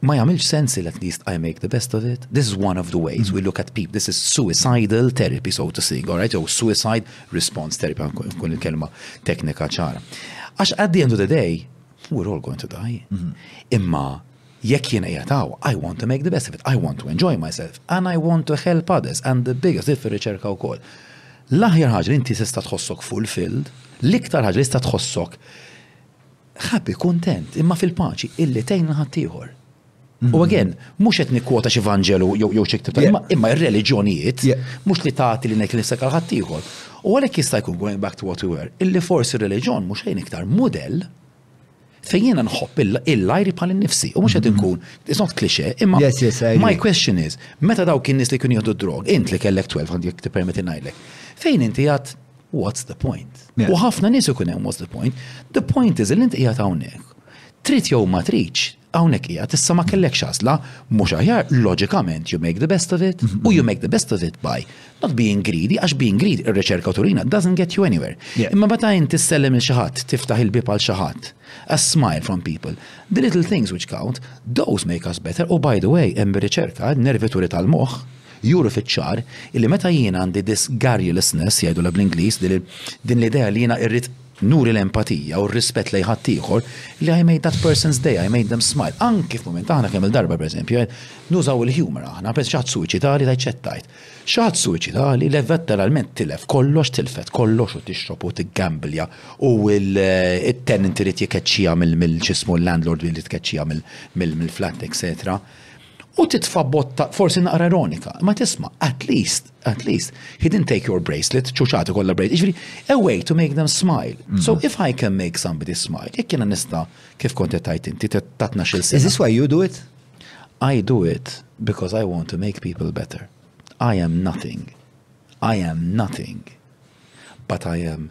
Ma jagħmilx sens li at least I make the best of it. This is one of the ways we look at people, this is suicidal therapy so to speak, alright, jew suicide response therapy għandu jkun il-kelma teknika ċara. Għax at the end of the day, we're all going to die. Imma jekk jien qiegħed hawn, I want to make the best of it, I want to enjoy myself and I want to help others and the biggest if ir-riċerka wkoll. L-aħjar ħaġa li inti tista' tħossok fulfilled, l-iktar ħaġa li tista' tħossok Happy, kuntent, imma fil-paċi, illi tgħin lil ħaddieħor. U again, mhux qed nikkwota xi vanġelu jew xi ktieb tal-imma, imma r-reliġjonijiet mhux li tagħti lil hekk lissek għal ħaddieħor. U għalhekk jista' jkun going back to what we were, illi forsi r-reliġjon mhux xejn iktar mudell fejn jiena nħobb il-lajri bħal innifsi u mhux qed inkun, it's not cliché, imma my question is, meta dawk in-nies li kienu jieħdu drog, int li kellek 12 għandi jekk tippermetti ngħidlek, fejn inti għad What's the point? U ħafna nies ikun hemm what's the point? The point is li inti qiegħed hawnhekk. Trid jew ma tridx, hawnhekk qiegħed issa ma kellekx għażla, mhux aħjar loġikament you make the best of it u you make the best of it by not being greedy għax being greedy ir-riċerka turina doesn't get you anywhere. Imma meta inti ssellem il xi ħadd, tiftaħ il-bieb għal xi ħadd, a smile from people, the little things which count, those make us better u by the way hemm ir-riċerka, nervituri tal-moħħ, Juri fiċ-ċar illi meta jiena għandi this garrulousness, jgħidulha bl-Ingliż, din l-idea li jiena irrid nuri l-empatija u r-rispett lejn ħaddieħor, li I made that person's day, I made them smile. Anki f'mument, aħna kemm-il darba pereżempju, nużaw il-humor aħna, xi ħadd suwiċidali tgħid x'qed tgħid. Xi ħadd suwiċidali letteralment tilef kollox, tilfet kollox u tixrob u tiggamblja u t-tenant irid jikeċċiha mill-x'ismu l-landlord irid jkeċċiha mill-flat, etc. U titfa' botta, forsi naqra ironika, imma tisma', at least, at least, he didn't take your bracelet, ċuċati kollha bracelet, jiġifieri a way to make them smile. So if I can make somebody smile, jekk jiena nista' kif kont qed tgħid inti ta' tnax-il sena. Is this why you do it? I do it because I want to make people better. I am nothing, I am nothing, but I am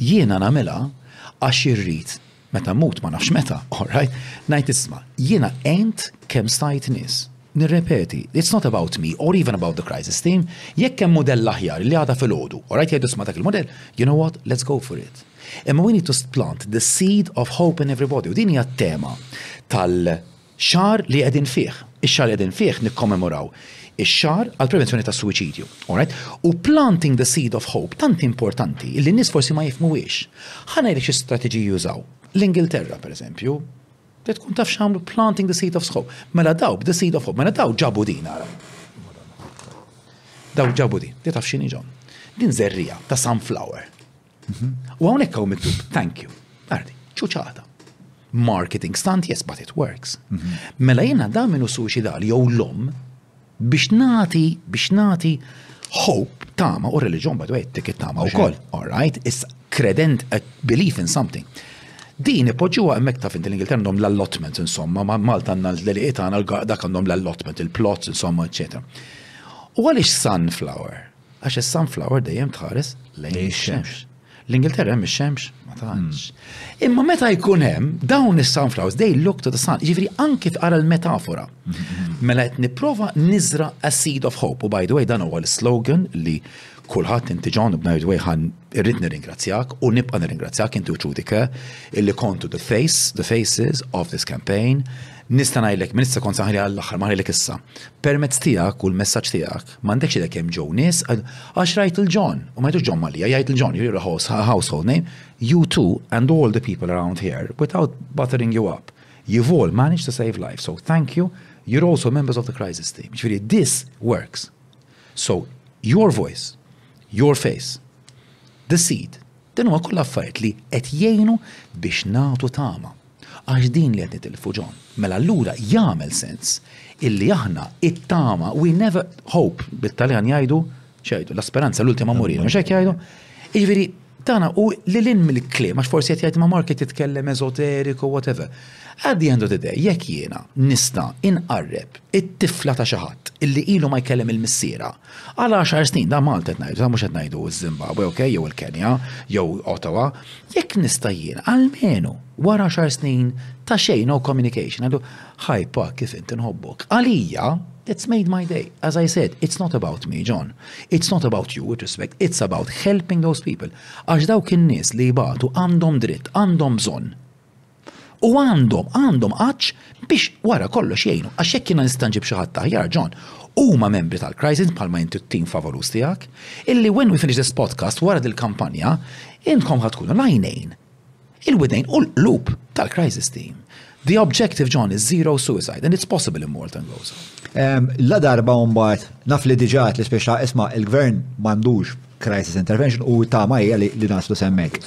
Jiena nagħmilha għax irrid meta mmut ma nafx meta, alright, ngħid isma' jiena għent kemm stajt nies. Nirrepeti, it's not about me or even about the crisis team, jekk hemm mudell aħjar li għada filgħodu, alright jgħidu isma' dak il-mudell, you know what, let's go for it. Imma we need to plant the seed of hope in everybody u din hija t-tema tal Xahar li qegħdin fih, ix-xahar li qegħdin fih nikkommemoraw ix-xahar għall-prevenzjoni tas-suwiċidju. Alright? U planting the seed of hope tant hi importanti illi n-nies forsi ma jifhmuhiex. Ħa ngħidlek xi strateġiji jużaw. L-Ingilterra, pereżempju, trid tkun taf x'għamlu planting the seed of hope. Mela daw b'the seed of hope, mela daw ġabu din ara. Daw ġabu din, trid taf x'inhi ġon. Din żerriegħa ta' sunflower. Mhm. U hawnhekk hawn miktub, thank you. Ardi, ċuċata. Marketing stunt, yes, but it works. Mhm. Mela jiena da minnu suicidali jew l-om biex nati, biex nati hope tama u reliġjon by the way, ticket tama u koll. All right, is credent, a belief in something. Din ipoġġuha hemmhekk ta' fint l-Ingilterra għandhom l-allotment insomma, ma' Malta għandna l-deliqiet għandna dak għandhom l-allotment, il-plots insomma, eċetera. U għaliex sunflower? Għax is-sunflower dejjem tħares lejn ix-xemx. L-Ingilterra hemm ix-xemx ma tantx. Hmm. Imma meta jkun hemm dawn is-sunflowers they look to the sun, jiġifieri anki tqara l-metafora. Hmm. Mela qed nipprova niżra a seed of hope u by the way dan huwa l-slogan li kulħadd inti ġon ibna way ħan irrid nirringrazzjak u nibqa' nirringrazzjak inti u ċudike illi kontu the face, the faces of this campaign. Nista' ngħidlek minn issa kont saħli għall-aħħar ma ngħidlek issa. Permezz tiegħek u l-messaġġ tiegħek m'għandekx idek hemm ġew nies għax rajt il-John u ma jgħidux John Malija, jgħid il-John your household name, you too and all the people around here without buttering you up. You've all managed to save lives, so thank you. You're also members of the crisis team. Ġifieri this works. So your voice, your face, The Seed. Dan huma kollha affarijiet li qed jgħinu biex nagħtu tama. Għax din li qed nitilfu John. Mela allura jagħmel sens illi aħna it-tama we never hope bit-Taljan jgħidu x'jgħidu la speranza l-ultima morire, mhux hekk jgħidu? Jiġifieri tagħna u lil in mill-kliem għax forsi qed jgħid ma' Mark qed titkellem eżoteriku whatever. At the end of the day, jekk jiena nista' inqarreb it-tifla ta' xi ħadd illi ilu ma jkellem il-missiera, Għal 10 snin, da Malta qed ngħidu, da mhux qed ngħidu Zimbabwe, ok, jew il-Kenja, jew Ottawa, jekk nista' jien għalmenu wara 10 snin ta' xejn no communication, għadu ħajpa kif inti nħobbok. Għalija, it's made my day. As I said, it's not about me, John. It's not about you with respect, it's about helping those people. Għax dawk in-nies li jibatu għandhom dritt, għandhom bżonn. U għandhom, għandhom għatx biex wara kollox jgħinu, għax jekk jiena nista' nġib xi ħadd aħjar, John, huma membri tal-Crisis bħalma inti t-tim favolus tiegħek, illi when we finish this podcast wara dil-kampanja, intkom ħa tkunu l-għajnejn, il-widejn u l-qlub tal-Crisis team. The objective, John, is zero suicide, and it's possible in Malta and goes. La darba mbagħad naf li diġà li speċa isma' il-gvern m'għandux crisis intervention u tama hija li, li naslu semmek.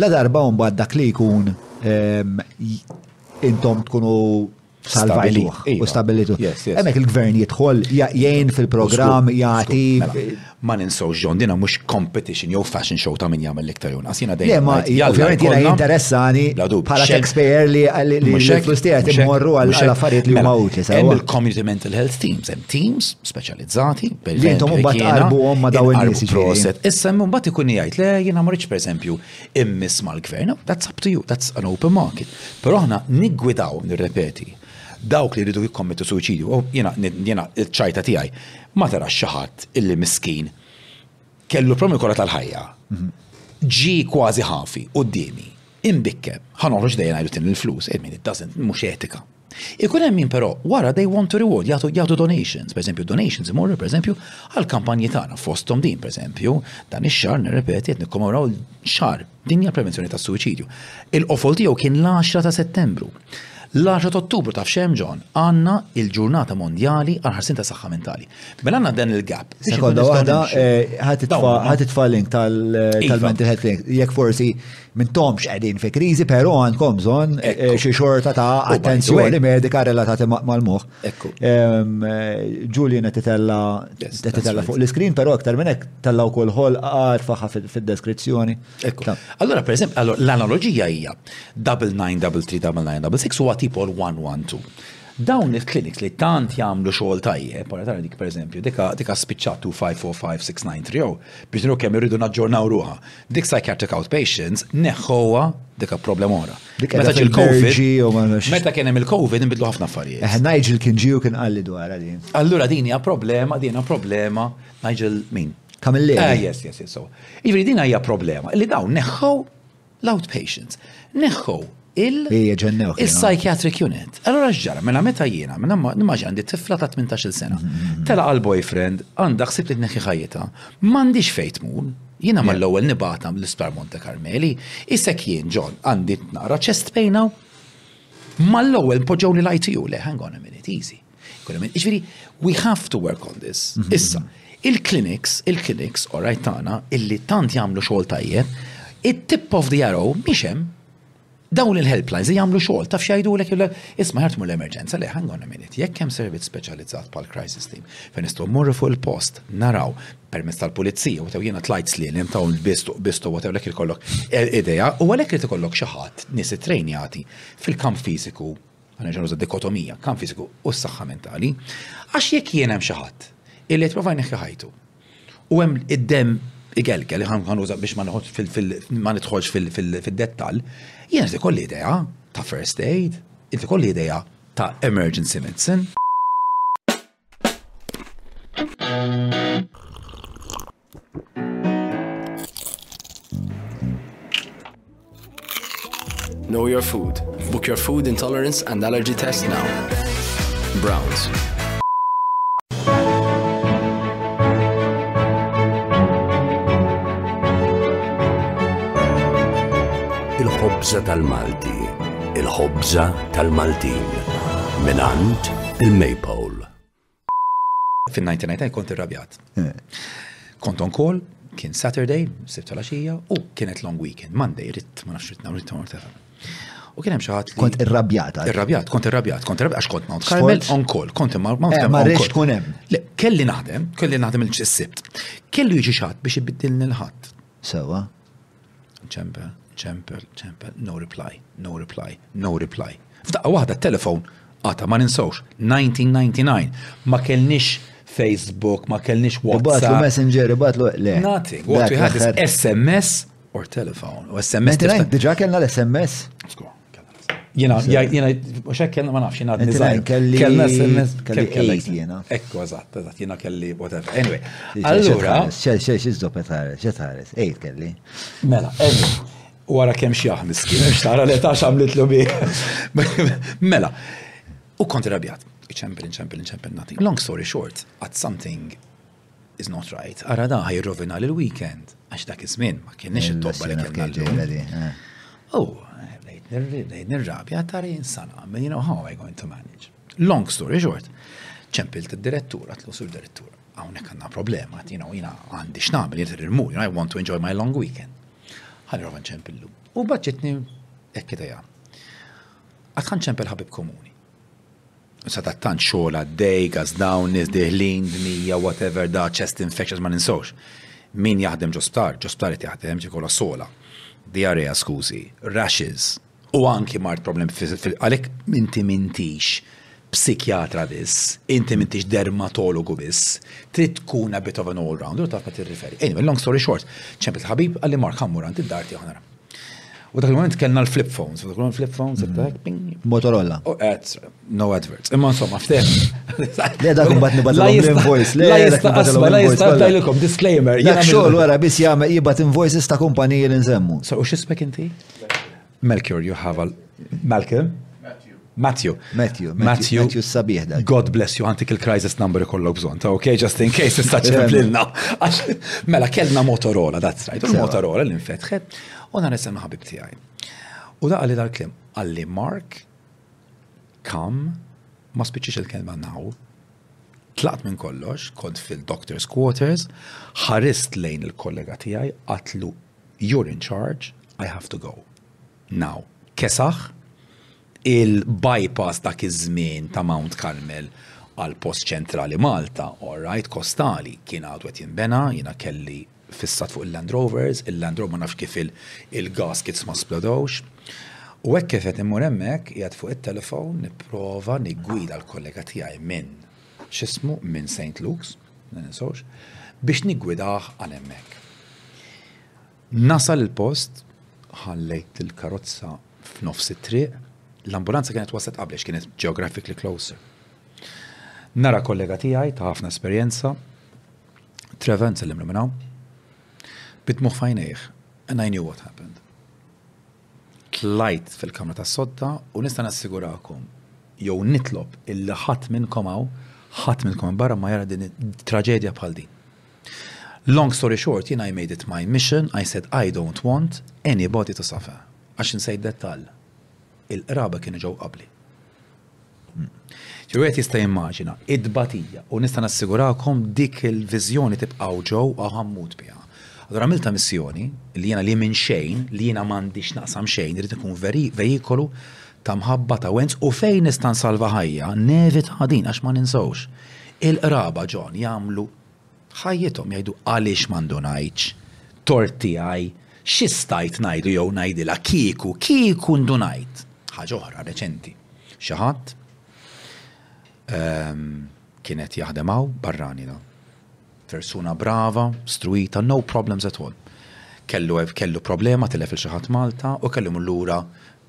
La darba mbagħad dak li jkun ehm, intom tkunu salvajtu u stabilitu. Iva. Hemmhekk il-gvern jidħol jgħin fil-programm jagħti. Mela, ma ninsaw ġon dina mhux competition jew fashion show ta' min jagħmel iktar jew naqas jiena dejjem. Ma ovvjament jiena jinteressani bħala taxpayer li l-flus tiegħek immorru għal affarijiet li huma mela, utli. Hemm il-community mental health teams, hemm teams speċjali Zati, per Li intom mbagħad tqarbuhom ma' dawn in-nies proset. Issa hemm mbagħad ikun jgħid le jiena mridx pereżempju immiss mal-gvern, that's up to you, that's an open market. Però aħna niggwidaw, nirrepeti, dawk li rridu jikkommettu suicidju, u jiena jiena ċajta tiegħi ma tarax xi ħadd illi miskin kellu promi kollha tal-ħajja. Mhm. Ġi kważi ħafi qudiemi imbikkem, ħanoħroġ dejjem għajdu tin il-flus, I mean, it doesn't, mhux etika. Ikun hemm min però wara they want to reward, jagħtu donations, pereżempju donations imorru pereżempju għall-kampanji tagħna fosthom din pereżempju dan ix-xahar nirrepeti qed nikkommemoraw xahar dinja prevenzjoni tas-suwiċidju. Il-qofol tiegħu kien l-10 ta' Settembru. L-10 ta' Ottubru taf xemm ġon, għandna il-ġurnata mondjali għal ħarsin ta' saħħa mentali. Mela għandna dan il-gap. Sekonda waħda eh, ħad titfa' link tal-mental iva. health jekk forsi mintomx qegħdin fi kriżi, però għandkom bżonn eh, eh, xi xorta ta' attenzjoni medika relatati mal-moħħ. Ekku. Ehm, eh, Julian qed titella titella fuq l-iskrin, però aktar minn hekk tella wkoll ħol għarfaħa fid-deskrizzjoni. Ekku. Allora, per eżempju, l-analogija hija double nine, double three, double nine, double six huwa tipo l-112. Dawn il-kliniks li tant jagħmlu xogħol tajjeb, para tara dik pereżempju, dika dika spiċċat 25456930 biex nru kemm irridu naġġornaw ruha. Dik psychiatric outpatients neħħowa dik problem ora. Dik meta ġil covid Meta kien hemm il-COVID inbidlu ħafna affarijiet. Eh Nigel kien ġiju kien qalli dwar din. Allura din hija problema, din hija problema Nigel min? Kamilli. Ah, eh, yes, yes, yes. So, jiġri din hija problema li dawn neħħow l-outpatients. Neħħow il-psychiatric unit. Allora xġara, mela meta jiena, mela nimmaġi għandi tifla ta' 18 sena. Mm-hmm. Tela għal boyfriend, għandha ħsib li tneħħi ħajjita, m'għandix fejn tmur. Jiena mal-ewwel nibata l-Isptar Monte Carmeli, isek jien ġon għandi naqra chest pain hawn. Mal-ewwel poġġewni l-ITU le, hang on a minute, easy. Ġifieri, we have to work on this. Mm-hmm. Issa, il-clinics, il-clinics, orajt tagħna, illi tant jagħmlu xogħol tajjeb, it-tip of the arrow miex hemm Dawn il-helplines jagħmlu xogħol, taf x'jgħidulek jgħidulek, isma' ħar tmur l-emerġenza li ħangon a minute, jekk hemm servizz speċjalizzat bħal crisis team, fejn nistgħu mmorru fuq il-post, naraw permezz tal-pulizija u tew jiena tlajt slien hemm tawn bistu bistu u tewlek ikollok eh, idea u għalhekk irid ikollok xi ħadd nies ittrejnjati fil-kamp fiżiku, għandna ġenuża dikotomija, kamp fiżiku u s-saħħa mentali, għax jekk jien hemm xi ħadd illi qed provaj neħħi ħajtu U hemm id-demm igelgel, ħa nuża biex ma nidħolx fid-dettall, jien irid ikolli idea ta' first aid, irid ikolli idea ta' emergency medicine. Know your food. Book your food intolerance and allergy test now. Browns. il-ħobza tal-Malti, il-ħobza tal-Maltin, minant il-Maypole. Fin-1999 kont irrabjat. Kont on call, kien Saturday, sibt tal-axija, u kienet long weekend, Monday, ritt, ma nafx ritt namlu ritt namlu U kien hemm xi ħadd li. Kont irrabjat. Irrabjat, kont irrabjat, kont irrabjat għax kont Mount Carmel on call, kont imma Mount eh, Carmel. Ma rridx tkun hemm. Le, kelli naħdem, kelli naħdem il-sibt. Kellu jiġi xatt biex ibiddilni l-ħadd. Sewa. Ċempel, ċempel, ċempel, no reply, no reply, no reply. F'daqqa waħda t-telefon għata ma ninsawx, 1999, ma kellniex Facebook, ma kellniex WhatsApp. Batlu Messenger, batlu le. Nothing. What we had is SMS or telephone. U SMS. Diġa kellna l-SMS. Skur. Jena, jena, mux hekk kellna ma nafx, jena d-nizajn. Kelli, kellna SMS, kelli kelli. Jena. Ekku, eżatt, eżatt, jena kelli, whatever. Anyway, allura. Xel, xel, xel, zdob, etħares, etħares, ejt kelli. Mela, anyway, u għara kem xieħ miskin, xtara li tax għamlit lu bie. Mela, u konti rabjat, ċempel, ċempel, ċempel, nothing. Long story short, at something, is not right. Ara da ħaj rovina l weekend għax dak iż-żmien ma kienx it-tobba li kellna l-ġejla Oh, lejn nirrabja tara jinsana, you know how I going to manage. Long story short, ċempilt id-direttura, tlu sur direttura. Hawnhekk għandna problema, you know, jina għandi x'nagħmel jrid irmu, you know, I want to enjoy my long weekend. Ħalli rovan ċempillu. U baċċitni hekk idea. Għad ċempel ħabib komuni. Sadattant xogħol għaddej, gas down, nies dieħlin, dnija, whatever da, chest infections ma ninsewx. Min jaħdem ġo sptar, ġo sptar qed jaħdem ġi kollha sola. Diarrea skużi, rashes, u anki mart problem għalhekk inti mintix psikjatra biss, inti mintix dermatologu biss, trid tkun a bit of an all-rounder taf ma tirriferi. Anyway, long story short, ċempil ħabib għalli Mark ħammur għand id-dar tiegħu U dak il-moment kellna l-flip phones, dak il-moment flip phones, mhm. dak ping. Motorola. U oh, għed, no adverts. Imma insomma, fteħ. Le dak kumbat nibatilom l-invoice. Le jista asma, la jista tajlikom, disclaimer. Dak xogħol wara biss jagħmel jibat invoices ta' kumpaniji li nżemmu. So u xismek inti? Melchior, you have a... Malcolm? Matthew. Matthew. Matthew. Matthew sabiħ dak. God bless you, għantik il-crisis number ikollok bżon ta' ok, just in case tista' ċerb lilna. Mela, kellna Motorola, that's right. Motorola li nfetħet, u nhar isem ħabib tiegħi. U da għalli dal-klim, għalli Mark, kam, ma spiċċiex il-kelma naw, tlaqt minn kollox, kont fil-doctor's quarters, ħarist lejn il-kollega tiegħi, għatlu, you're in charge, I have to go. Now. Kesaħ, il-bypass dak iż-żmien ta' Mount Carmel għal post ċentrali Malta, all right, kostali, kien għadu qed jinbena, jiena kelli fissat fuq il-Land Rovers, il-Land Rover ma nafx kif il-gaskets ma splodewx. U hekk kif qed immur hemmhekk, qiegħed fuq it-telefon nipprova niggwida l-kollega tiegħi minn x'ismu minn St. Luke's, ma ninsewx, biex niggwidah għal hemmhekk. Nasal il-post, ħallejt il-karozza f'nofs it-triq, l-ambulanza kienet waslet qablex kienet geographically closer. Nara kollega tiegħi ta' ħafna esperjenza, Trevor nsellim li minnaw, bitmuħ fajnejħ, and I knew what happened. Tlajt fil-kamra ta' sodda u nista' nassigurakom jew nitlob illi ħadd minnkom hawn, ħadd minnkom barra ma jara din traġedja bħal din. Long story short, jiena I made it my mission, I said I don't want anybody to suffer. Għax insejt dettall. Il-qraba kienu ġew qabli. Ġew qed jista' jimmaġina id-batija u nista' nassigurakom dik il-viżjoni tibqgħu ġew għammut biha. Allura għamilta missjoni li jiena li minn xejn li jiena m'għandix naqsam xejn irid ikun vejikolu ta' mħabba ta' wens u fejn nista' nsalva ħajja nevit ħadin għax ma ninsawx. Il-qraba ġon jagħmlu ħajjithom jgħidu għaliex ma ndunajtx, tort tiegħi, xi stajt ngħidlu jew ngħidilha kieku, kieku ndunajt. Ħaġa oħra reċenti. Xi ħadd ehm, kien qed jaħdem hawn barrani da. Persuna brava, struita, no problems at all. Kellu kellu problema tilef il xi ħadd Malta u kellu lura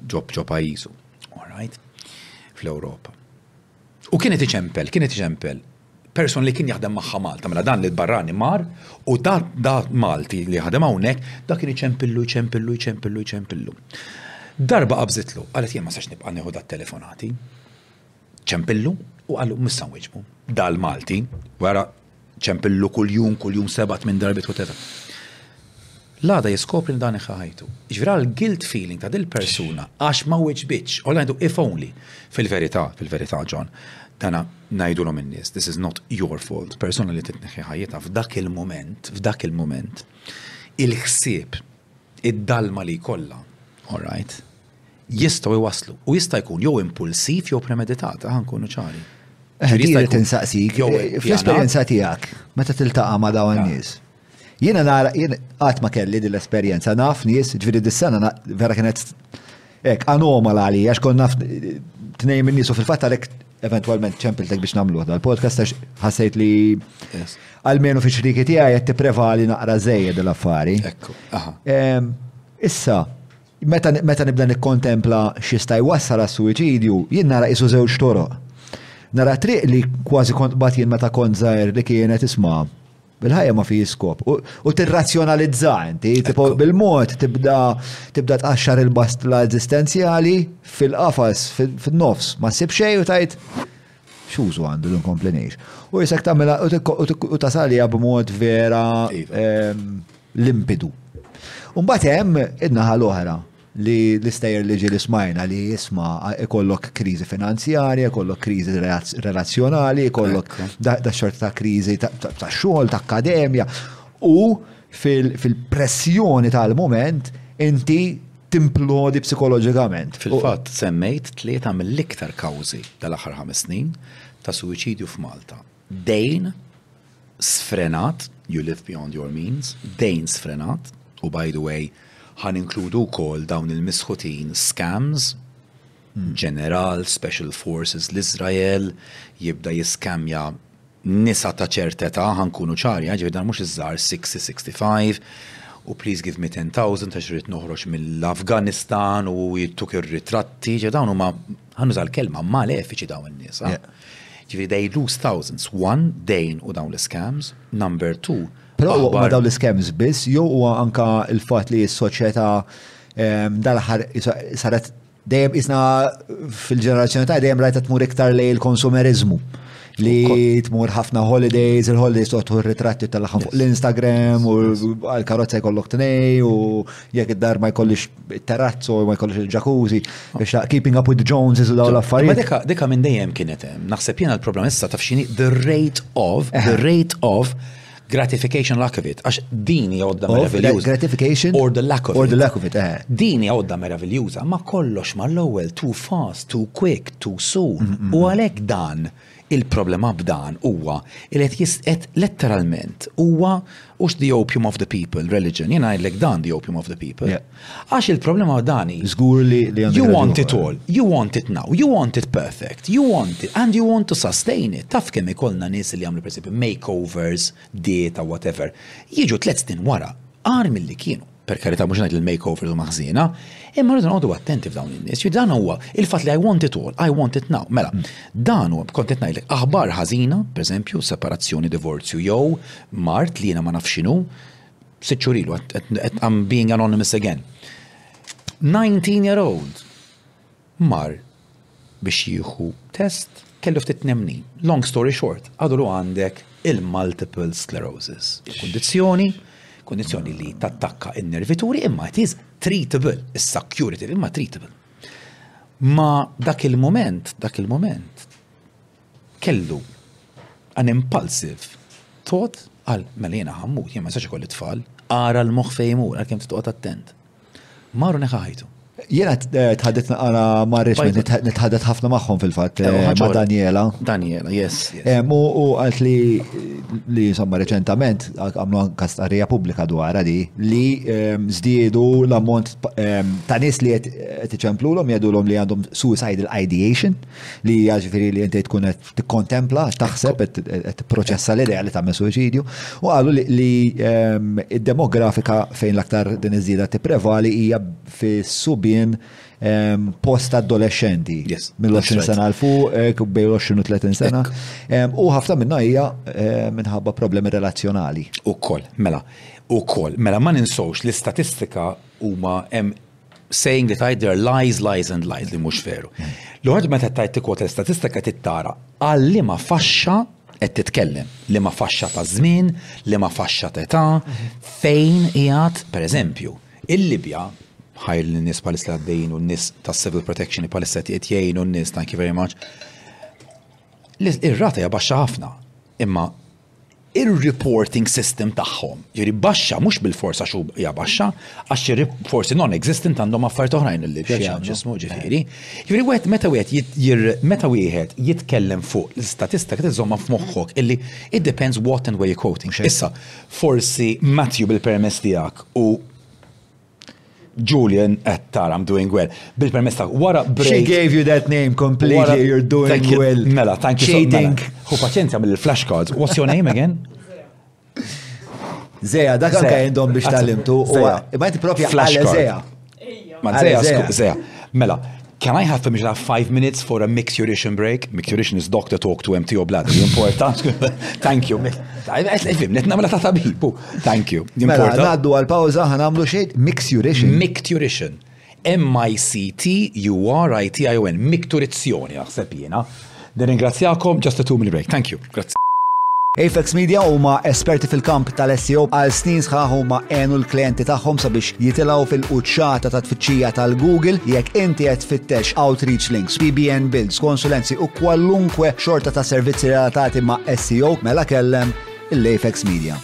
ġob ġo pajjiżu. All right? Fl-Ewropa. U kienet iċempel, kienet iċempel. Person li kien jaħdem magħha Malta, mela dan il-barrani mar u da da Malti li jaħdem hawnhekk, da kien iċempillu, iċempillu, iċempillu, iċempillu. Darba qabżitlu, qalet jien ma sax nibqa' nieħu dat-telefonati. Ċempillu u qallu missa nwieġbu. Dal-Malti, wara ċempillu kuljum, kuljum seba' tmien darbiet u teta. L-għada jiskopri dan iħħajtu. Ġvira l-guilt feeling ta' dil-persuna għax ma wieġbitx, u ngħidu if only. Fil-verità, fil-verità John, dana ngħidulhom in-nies, this is not your fault, persuna li titneħħi ħajjitha f'dak il-mument, f'dak il-mument, il-ħsieb, id-dalma li jkollha, all right, jistgħu jwasslu u jista' jkun jew impulsiv jew premeditat, aħna nkunu ċari. Jista' jkun insaqsik jew eh, fl-esperjenza tiegħek meta tiltaqa' ma' dawn nies. Jiena nara jien qatt ma kelli din l-esperjenza naf nies, ġifieri dis-sena vera kienet hekk anomala għalija għax kont naf tnejn minn nies u fil-fatt għalhekk eventualment ċempiltek biex namlu dal podcast għax ħassejt li għalmenu fi xriki tiegħi qed tipprevali naqra żejjed l-affari. Issa, Meta, meta nibda nikkontempla xista jwassal għas-suwiċidju, jien nara qisu żewġ toroq. Nara triq li kważi kont bat jien meta kont żgħir li kienet isma' il-ħajja ma fi skop. U tirrazzjonalizza inti, tipo bil-mod tibda tibda tqaxxar il-bastla eżistenzjali fil-qafas fin-nofs ma ssib xejn u tajt X'użu għandu li nkompli ngħix? U jisek tagħmilha u tasal għaliha b'mod vera iva. ehm, limpidu. Umbat hemm id-naħa l-oħra li l-istejjer li ġili smajna li jisma ikollok kriżi finanzjarja, ikollok kriżi relazzjonali, ikollok da xort ta' kriżi ta' xogħol, ta' akademja. U fil-pressjoni tal-moment inti timplodi psikoloġikament. Fil-fatt, semmejt tlieta mill-iktar kawżi tal-aħħar ħames snin ta' suwiċidju f'Malta. Dejn sfrenat, you live beyond your means, dejn sfrenat, u by the way, ħa ninkludu wkoll dawn il-misħutin scams, ġeneral Special Forces l-Iżrael jibda jiskemja nisa ta' ċert età, ħa nkunu ċari, jiġifieri dan mhux iż-żgħar 60, 65, u please give me ten thousand għax irrid noħroġ mill-Afganistan u jittuk ir-ritratti, jiġifieri dawn huma, ħa nuża l-kelma, malefiċi dawn in-nisa. Jiġifieri they lose thousands, one, dejn u dawn l-iskems, number two, Però huma dawn l-iskems biss, jew huwa anka l-fatt li s-soċjetà ehm, dal-aħħar saret Dejjem isna fil-ġenerazzjoni ta' dejjem rajta tmur iktar lej il-konsumerizmu li tmur ħafna holidays, il-holidays toħtu ritratti tal fuq l-Instagram u għal-karozza jkollok tnej u jekk id-dar ma jkollix terrazzo u ma jkollix il-ġakuzi, keeping up with the Joneses u daw l-affarijiet. Dika, dika minn dejjem kienet hemm. Naħseb jiena l-problema issa taf xini the rate of, the eh. rate of Gratification lack of it, għax din hija għodda meraviljuża. Gratification or the lack of it. Or the lack of it, eh. Din hija għodda meraviljuża, ma kollox ma l-ewwel too fast, too quick, too soon. Mm, mm, u mm. għalhekk dan il-problema b'dan huwa il qed jisqet letteralment huwa ux the opium of the people religion. Jien ngħidlek dan the opium of the people. Għax il-problema hu dan hi. Żgur li għandek raġun. You want it all, you want it now, you want it perfect, you want it and you want to sustain it. Taf kemm ikollna nies li jagħmlu pereżempju makeovers, dieta, whatever. Jiġu tliet snin wara, agħar milli kienu. Per karità mhux ngħid il-makeover huma ħżiena, imma rridu noqogħdu attenti f'dawn in-nies. Dan huwa il-fatt li I want it all, I want it now. Mela, dan huwa kont qed ngħidlek aħbar ħażina, pereżempju, separazzjoni, divorzju jew mart li jiena ma nafx x'inhu, Sitt xhur ilu, I'm being anonymous again. 19 year old mar biex jieħu test kellu ftit nemni. Long story short, għadulu għandek il-multiple sclerosis. Kondizjoni, kondizjoni li tattakka il-nervituri imma it is treatable, issa curative imma treatable. Ma dak il-moment, dak il-moment, Kellu an impulsive thought, qal, mela jiena ħammut, jien ma jistax ikolli tfal, ara l-moħħ fejn imur, għalkemm trid toqgħod attent. Maru neħa ħajtu. Jiena eh, tħaddet naqra ma' Richmond, nitħaddet ħafna magħhom fil-fatt eh, eh, ma' Daniela. Daniela, yes. U għalt li li insomma reċentament għamlu anka starrija pubblika dwar di li żdiedu l-ammont ta' nies li qed iċemplulhom jgħidulhom li għandhom suicidal ideation. li hija ġifieri li inti tkun qed tikkontempla, taħseb qed tipproċessa l-idea li tagħmel suwiċidju u qalu li ehm, id-demografika fejn l-aktar din iż-żieda tipprevali hija fis-subien ehm, post adolescenti mill-20 sena għal fuq eh, bejn 20 u 30 sena ehm, u ħafna minnha hija eh, minħabba problemi relazzjonali. Ukoll, mela, ukoll, mela ma ninsowx l-istatistika huma hemm saying li tajt there lies, lies and lies li mhux veru. L-ħoġ meta tajt tikwota l-istatistika tittara għal li ma faxxa qed titkellem li ma faxxa ta' żmien, li ma faxxa ta' età, fejn qiegħed, pereżempju, il-Libja ħajr li nies palissa għaddejn u n-nies ta' civil protection palissa qed jgħin u n-nies thank you very much. Ir-rata hija baxxa ħafna, imma ir-reporting system tagħhom. Ġifieri baxxa mhux bil-fors għax hija baxxa, għax forsi non-existent għandhom affarijiet oħrajn li x'jismu ġifieri. Ġifieri wieħed meta wieħed meta wieħed jitkellem fuq l-istatistika tiżommha f'moħħok illi it depends what and where you're quoting. Issa, forsi Matthew bil-permess tiegħek u Julian, qed tara, I'm doing well. Bil-permess ta' wara break. She gave you that name completely, you're doing well. Mela, thank you. Cheating. Hu paċenzja mill-flashcards. What's your name again? Zeja, dak anka jendom biex tal-imtu. Ma jinti propja għal Zeja. Ma Zeja, Zeja. Mela, Can I have permission to have five minutes for a micturition break? Micturition is doctor talk to MTO bladder. Important. Thank you. Fim, net namla ta' tabibu. Thank you. Mela, Important. għaddu għal pawza ħan għamlu xejn micturition. Micturition. M-I-C-T-U-R-I-T-I-O-N. Micturizzjoni, naħseb jiena. Nirringrazzjakom just a two minute break. Thank you. Grazzi. Apex Media huma esperti fil-kamp tal-SEO għal snin sħaħ huma għenu l-klienti tagħhom sabiex jitilgħu fil-quċċata ta' tfittxija tal-Google jekk inti qed tfittex outreach links, PBN builds, konsulenzi u kwalunkwe xorta ta' servizzi relatati ma' SEO mela kellem l-Apex Media.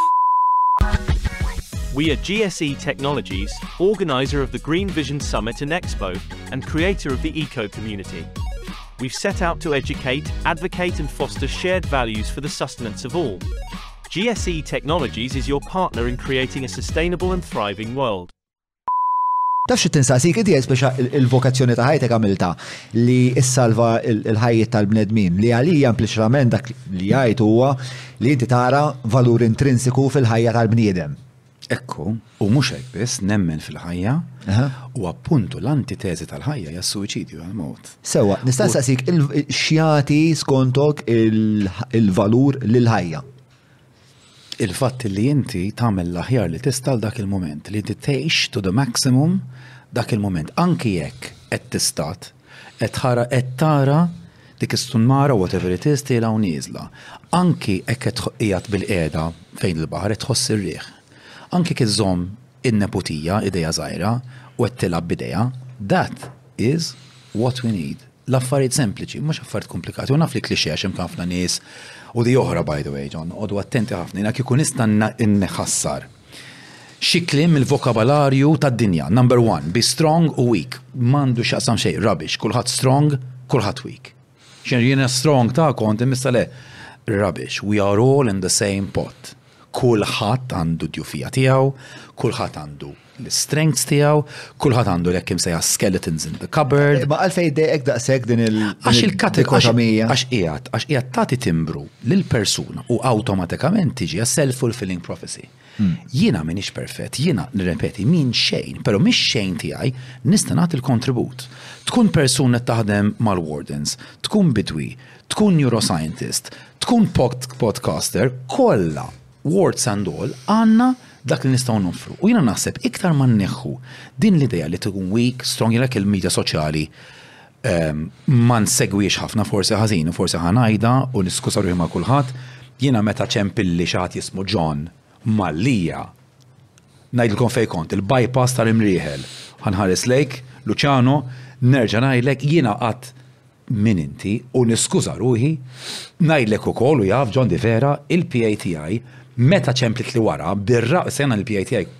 We at GSE Technologies, organizer of the Green Vision Summit and Expo and creator of the Eco Community. We've set out to educate, advocate and foster shared values for the sustenance of all. GSE Technologies is your partner in creating a sustainable and thriving world. Taf xi tinsaqsik inti speċa il-vokazzjoni ta' ħajtek għamilta li issalva il-ħajjiet tal-bnedmin li għalija impliċrament dak li jgħid huwa li inti tara valur intrinsiku fil-ħajja tal-bniedem. Ekku, u mhux hekk biss, nemmen fil-ħajja, u appuntu l-antiteżi tal-ħajja hija s-suwiċidju għal mewt. Sewwa, nista' nsaqsik x'jagħti skontok il-valur lill-ħajja? Il-fatt li inti tagħmel l-aħjar li tista' għal dak il-mument, li inti tgħix to the maximum dak il-mument, anki jekk qed tistat, Qed tara qed tara dik is-sunnara whatever it is tielgħa u nieżla. Anki hekk qed qiegħed bilqiegħda fejn il-baħar qed tħoss ir-riħ. Anki kif żomm in-neputija idejha żgħira u qed tilgħab b'idejha. That is what we need. L-affarijiet sempliċi, mhux affarijiet komplikati. U naf li cliché għax hemm ħafna nies u di oħra by the way John, qogħdu attenti ħafna. Jiena kieku nista' nneħħassar. Xi kliem mill-vokabalarju tad-dinja, number one, be strong u weak, m'għandu x'jaqsam xejn, rubbish, kulħadd strong, kulħadd weak. X'għax jiena strong ta' kont imissa le, rubbish, we are all in the same pot. Kulħadd għandu d-djufija tiegħu, kulħadd għandu l-istrengths tiegħu, kulħadd għandu l-hekk imsejjaħ skeletons in the cupboard. Imma għalfejn dejqek daqshekk din il-dikotomija? Għax qiegħed, għax qiegħed tagħti timbru lill-persuna u awtomatikament tiġi a self-fulfilling prophecy. Hmm. Jiena minix perfett, jiena nirrepeti min xejn, pero mix xejn tiegħi nista' nagħti l-kontribut. Tkun persuna taħdem mal-wardens, tkun bidwi, tkun neuroscientist, tkun podcaster, kollha wards and all għandna dak li nistgħu nofru. U jiena naħseb iktar ma nneħħu din l-idea li tkun weak, strong, jilek il-medja soċjali Ma nsegwiex ħafna, forsi ħażin u forsi ħa ngħidha u niskuża ruħi ma' kulħadd, jiena meta ċempilli xi ħadd jismu John Mallia, ngħidilkom fejn kont, il-bypass tal-Imrieħel. Ħa nħares lejk, Luciano, nerġa' ngħidlek, jiena qatt min inti u niskuża ruħi, ngħidlek ukoll u jaf John li vera, il-PA tiegħi meta ċemplitli wara, bir-raqs, jiena l-PA tiegħi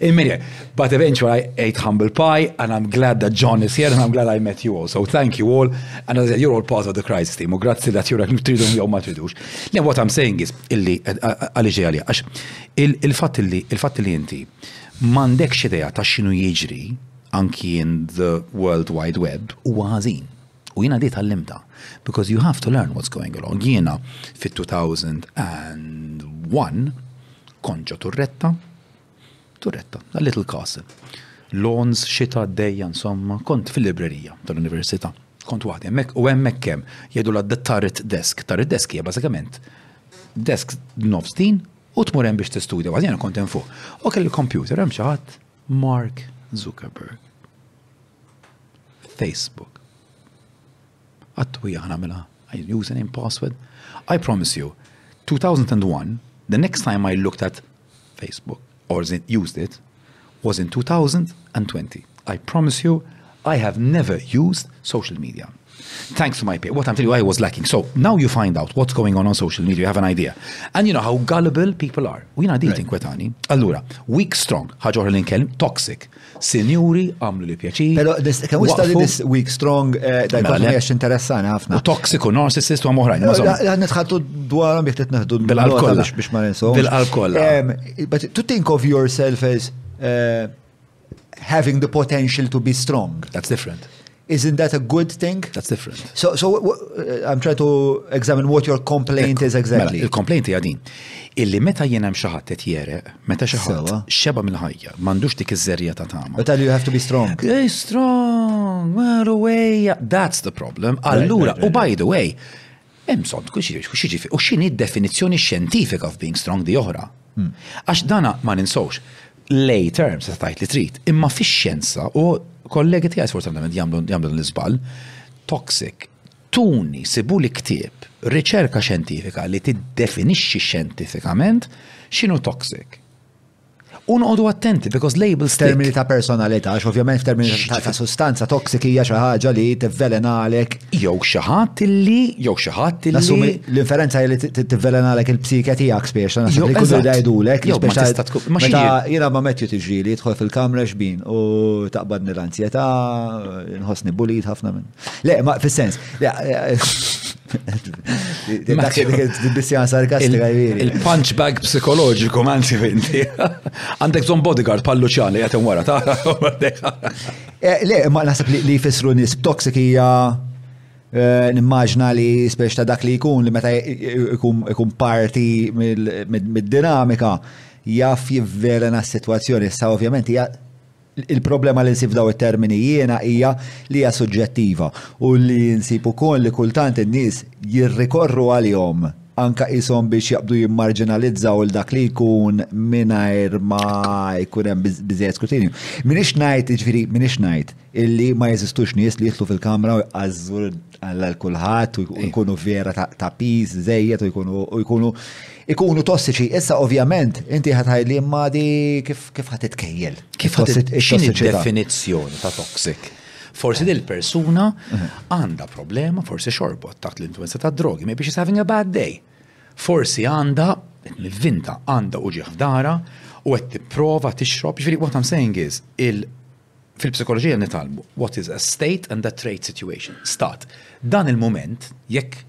In many, but eventually I ate humble pie and I'm glad that John is here and I'm glad I met you all. So thank you all and as I said, you're all part of the Christ team. U grazzi that you're like tridum jew ma tridux. Le, what I'm saying is, illi, għalli ġej għalli, għax il-fat illi, il-fat illi inti mandek xideja ta' xinu jiġri anki in the World Wide Web u għazin. U jina di tal-limta. Because you have to learn what's going along. Jina fit-2001 konġo turretta Turetta, a little castle. Lawns, xita għaddejja, insomma, kont fil-librerija tal-università. Kont waħdi hemmhekk u hemmhekk hemm jgħidu l turret desk. Turret desk hija bażikament desk nofs din u tmur hemm biex tistudja waħdi kont hemm fuq. U kelli computer hemm xi ħadd Mark Zuckerberg. Facebook. Għattu hija ħnamela, username, password. I promise you, 2001, the next time I looked at Facebook or used it, was in 2020. I promise you, I have never used social media. Thanks to my peer. What I'm telling you, I was lacking. So now you find out what's going on on social media. You have an idea. And you know how gullible people are. We dealing with any. Allura, weak strong, ħagħor l toxic. Sinjuri, għamluli pjaċir. Pero, this, can we study this weak, strong, eh, dajkon mela, għax interessana ħafna. U toxiku, narcissist, u għamurajn. Għan nitħattu dwar biex t-tneħdu bil-qalb kollha. Biex ma ninsu. Bil-qalb kollha. But to think of yourself as eh, having the potential to be strong. That's different. Isn't that a good thing? That's different. So, so I'm trying to examine what your complaint is exactly. Mela, il-complaint hija din. Illi meta jien hemm xi ħadd qed jereq, meta xi ħadd xeba mill-ħajja, m'għandux dik iż-żerja ta' tama. But you have to be strong. Hey, strong, where away. That's the problem. Allura, u by the way, Hemm bżonn tkun x'jiġifieri u x'inhi d-definizzjoni xjentifika f'being strong di oħra. Għax dana ma ninsewx, lay term tista' tgħid li trid, imma fix-xjenza u kollegi tiegħi sfortunatament jagħmlu dan l-iżball, toxic, tuni, sibuli ktieb, riċerka xjentifika li tiddefinixxi xjentifikament x'inhu toxic. U noqogħdu attenti because labels termini ta' personalità, għax ovvjament termini ta' sustanza toksik hija xi ħaġa li tivvelena għalek. Jew xi ħadd illi, jew xi ħadd illi. Nassumi l-inferenza li tivvelena għalek il-psike tiegħek spiex, ta' naħseb li kullu jgħidulek. Jew ma tista' tkun. Meta jiena ma Matthew tiġri li jidħol fil-kamra xbin u taqbadni l-anzjetà, nħossni bulit ħafna minn. Le, ma fis-sens. Il-punch bag psikoloġiku, manzi vinti. Għandek zon bodyguard pallu ċali, għatem wara, ta' eh, Le, ma nasib li jfissru nis toksik hija eh, nimmaġna li spiex ta' dak li jkun li meta jkun parti mid-dinamika jaf jivvelena s-situazzjoni. Sa' ovvjament hija Il-problema li nsib daw it-termini jiena hija li hija suġġettiva u li nsib ukoll li kultant in-nies jirrikorru għalihom anke qishom biex jaqbdu jimmarġinalizzaw lil dak li jkun mingħajr ma jkun hemm biżżejjed skrutinju. M'iniex ngħid, jiġifieri m'iniex ngħid illi ma jeżistux nies li jidħlu fil-Kamra u jqażżu Alla l-kulħat, u jkunu vera ta' piż, zejjet, u jkunu ikunu tossiċi. Issa, ovvjament, inti ħataj li mmadi kif ħat itkejjel. Kif ħat itkejjel definizzjoni ta' toxic. Forsi dil persuna għanda problema, forsi xorbot taħt l-influenza ta' drogi, maybe she's having a bad day. Forsi għanda, nivvinta, għanda uġiħ f'dara, u għed t-prova, t-xrob, ġviri, what I'm saying is, il- Fil-psikoloġija nitgħallmu what is a state and a trait situation. Stat. Dan il-mument jekk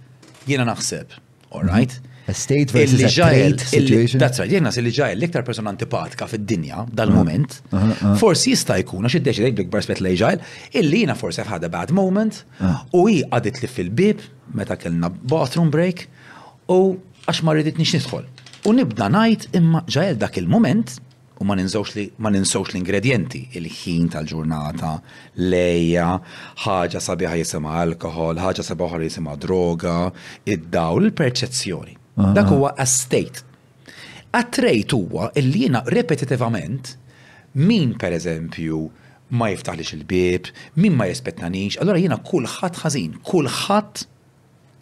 jiena naħseb, all right? A state versus a trait situation. That's right, jiena li ġajl l-iktar persona antipatka fid-dinja dal-mument, uh-huh. Uh-huh. Uh-huh. forsi jista' jkun għax iddeċidejt blik perspet li ġajl, illi jiena forsi had a bad moment u hi għadit li fil-bib meta kellna bathroom break u għax ma rridit nix nidħol. U nibda ngħid imma ġajl dak il-mument U ma ninżewx li ma ninsewx l-ingredjenti, il-ħin tal-ġurnata, lejja, ħaġa sabiħa jisimha alkohol, ħaġa sabiħa oħra jisimha droga, id-dawl, il-perċezzjoni. Ah. Dak huwa estate. Attrejt huwa illi jiena repetitivament min pereżempju ma jiftaħlix il-bib, min ma jispettanix, allora jiena kulħadd ħażin, kulħadd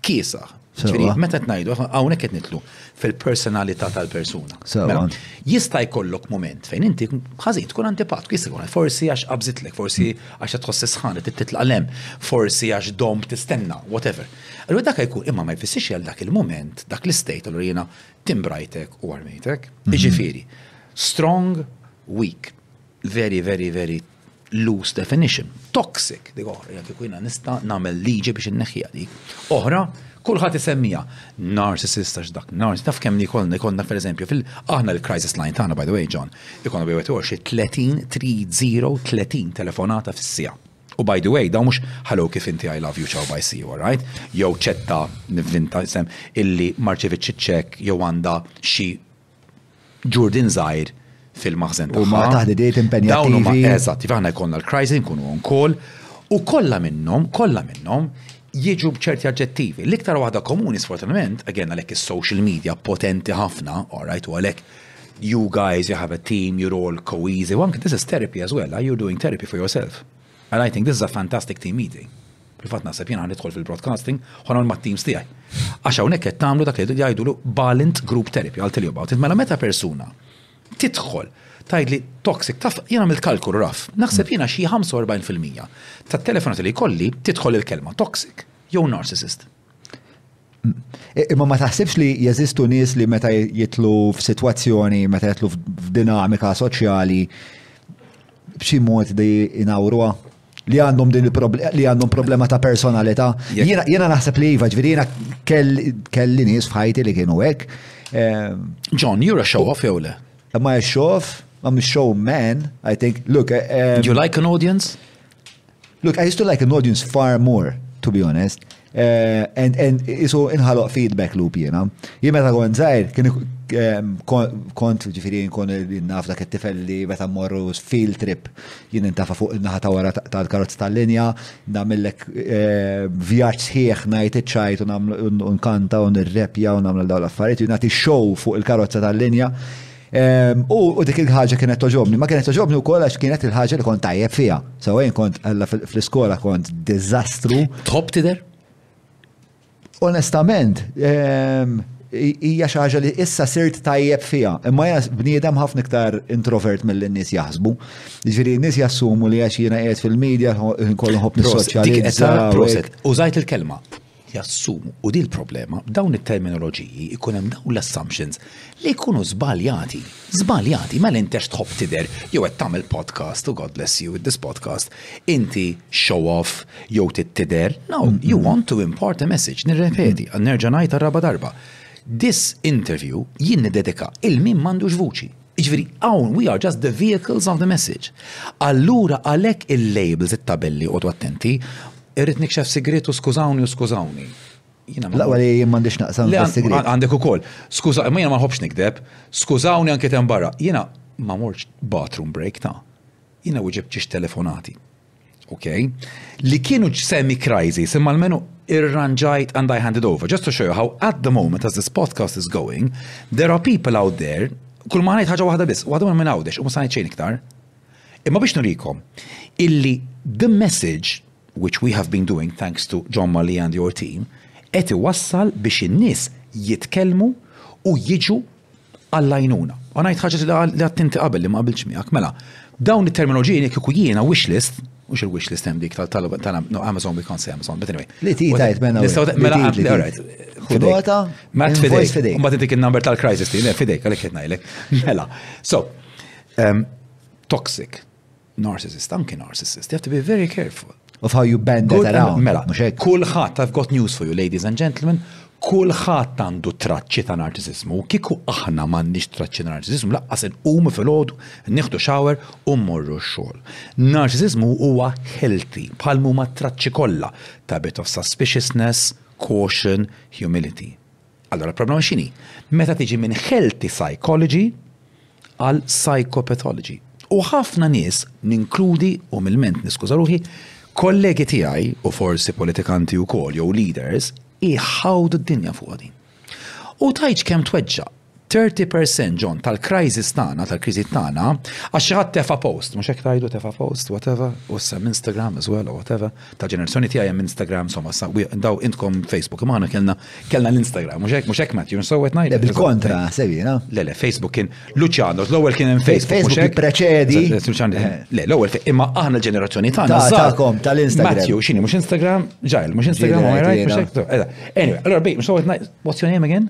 kiesa. Ġifieri, meta qed ngħidu, hawnhekk qed nitlu fil-personalità tal-persuna. Mela, jista' jkollok moment fejn inti ħażin tkun antipatku, jista' jkun forsi għax qabżitlek, forsi għax qed tħossi sħan li titlaq lem, forsi għax dom tistenna, whatever. Allura dak jkun imma ma jfissirx għal dak il-moment, dak l-istate allura jiena timbrajtek u armejtek. Mhm. Jiġifieri, strong, weak, very, very, very loose definition, toxic, dik oħra, jgħati kujna nista namel liġi biex n-neħja di. Oħra, kullħat isemmija, narcissist, għax dak narcis, taf kemm li konna, konna per eżempju, fil-aħna l-crisis line tagħna, by the way, John, ikonna bejwet 30, 30, 30 telefonata fis-sija. U by the way, da mux ħallu kif inti I love you, ciao, bye, see you, all right? Jow ċetta nivvinta sem illi marċevit ċiċċek jow għanda xi ġurdin żgħir fil-maħżen tagħha. Huma taħt ideat impenjattivi. Dawn huma eżatt, aħna jkollna l-crisis nkunu on call u kollha minnhom, kollha minnhom jiġu b'ċerti aġġettivi. L-iktar waħda komuni sfortunatament, again għalhekk is-social media potenti ħafna, all right, u għalhekk you guys, you have a team, you're all cohesive, anke this is therapy as well, you're doing therapy for yourself. And I think this is a fantastic team meeting. Fil-fatt naħseb jiena nidħol fil-broadcasting ħona l-mat-teams tiegħi. Għax hawnhekk qed tagħmlu dak li jgħidulu balent group therapy għal tilju about. Mela meta persuna tidħol tajdli toxic taf jiena mill kalkul raf. Naħseb jiena xi 45% tat-telefonati li jkolli tidħol il-kelma toxic jew narcissist. Imma ma taħsibx li jeżistu nies li meta jitlu f'sitwazzjoni, meta jitlu f'dinamika soċjali, b'xi mod li inawruha? Li għandhom din li għandhom problema ta' personalità. Jiena naħseb li iva, ġifieri jiena kelli nies f'ħajti li kienu hekk. Ehm, John, you're a show off jew le? Am I a show off? I'm a show man, I think. Look, eh, ehm, you like an audience? Look, I used to like an audience far more, to be honest. Uh, and, and isu inħaloq feedback loop jena. Jien meta kon zaħir, kien ehm, kont ġifiri nkun naf dak it-tifel li meta morru field trip jien intafa fuq il-naħa ta' wara tal-karozza tal-linja, namillek ehm, vjaġġ sħiħ najt iċ-ċajt u nkanta u nirrepja u namlu dawn l-affarijiet, jien nagħti show fuq il-karozza tal-linja. U dik il-ħaġa kienet toġobni, ma kienet toġobni u kolla kienet il-ħaġa li kont tajjeb fija. Sawajn kont għalla fl-iskola kont dizastru. Tħob tider? Onestament, hija xi ħaġa li issa sirt tajjeb fija, imma jas bniedem ħafna iktar introvert mill-nies jaħsbu. Ġifieri n-nies jassumu li għax jiena qiegħed fil-medja nkollu ħobb nissoċjalizza. Użajt il-kelma. jassumu u din il-problema b'dawn it-terminoloġiji jkun hemm dawn l-assumptions li jkunu żbaljati. Żbaljati, mela int għax tħobb tidher jew qed tagħmel podcast u God bless you with this podcast, inti show off jew trid tidher. No, you want to impart a message. Nirrepeti, nerġa' ngħid għar-raba' darba. This interview jien niddedika il min m'għandux vuċi. Ġviri, hawn we are just the vehicles of the message. Allura għalhekk il-labels, it-tabelli, għodu attenti, irrit nikxef sigritu skużawni u skużawni. Laqwa li jien m'għandix naqsam sigriet. Għandek ukoll. Skuża, ma jiena ma nħobbx nikdeb. Skużawni anke tem barra. Jiena ma morċ bathroom break ta' jiena wieġeb ġiex telefonati. Ok, li kienu semi crisis imma l-menu irranġajt and I handed over, just to show you how at the moment as this podcast is going, there are people out there, kull ma ngħid ħaġa waħda biss, waħda minn għawdex, u ma sanajt xejn iktar. Imma biex nurikom, illi the message which we have been doing thanks to John Mali and your team, qed iwassal biex in-nies jitkellmu u jiġu għall-għajnuna. U ngħid ħaġa li għadt inti qabel li ma qabilx miegħek. Mela, dawn it-terminoloġiji li kieku jiena wish list, mhux il-wish list hemm dik tal-Amazon, we can't say Amazon, but anyway. Li ti tajt mela. Mela, all right. Fidota, ma tfidejx fidejk. Ma tintik il-number tal-crisis ti, fidejk għalek jitnajlek. Mela, so, um, toxic, Narcissist, anki narcissist, you have to be very careful of how you bend that around. Mela, mhux hekk. Kulħadd, I've got news for you, ladies and gentlemen, kulħadd għandu traċċi ta' narċisizmu, kieku aħna m'għandniex traċċi ta' narċisizmu, laqqas inqumu fil-ħodu, nieħdu shower u mmorru x-xogħol. Narċisizmu huwa healthy, bħal huma traċċi kollha ta' bit of suspiciousness, caution, humility. Allora l-problema x'inhi? Meta tiġi minn healthy psychology għal psychopathology. U ħafna nies, ninkludi u mill-ment niskuża ruħi, kollegi tiegħi u forsi politikanti wkoll jew leaders iħawdu d-dinja fuq din. U tajċ kemm tweġġa' 30% ġon tal-crisis tagħna, tal-kriżi tagħna, għax xi ħadd tefa' post, mhux hekk tgħidu tefa' post, whatever, u sem Instagram as well, whatever. ta' ġenerazzjoni tiegħi hemm Instagram, somma, daw intkom Facebook, imma aħna kellna kellna l-Instagram, mhux hekk mhux hekk Matthew, nsowwet ngħid. Bil-kontra, sewina. Le le, Facebook kien Luciano, l-ewwel kien hemm Facebook. Facebook ippreċedi. Eh. Le, l-ewwel imma aħna l-ġenerazzjoni tagħna. Tagħkom tal-Instagram. Matthew, x'inhi mhux Instagram, ġajl, mhux Instagram, mhux hekk. Anyway, allora bej, nsowwet ngħid, what's your name again?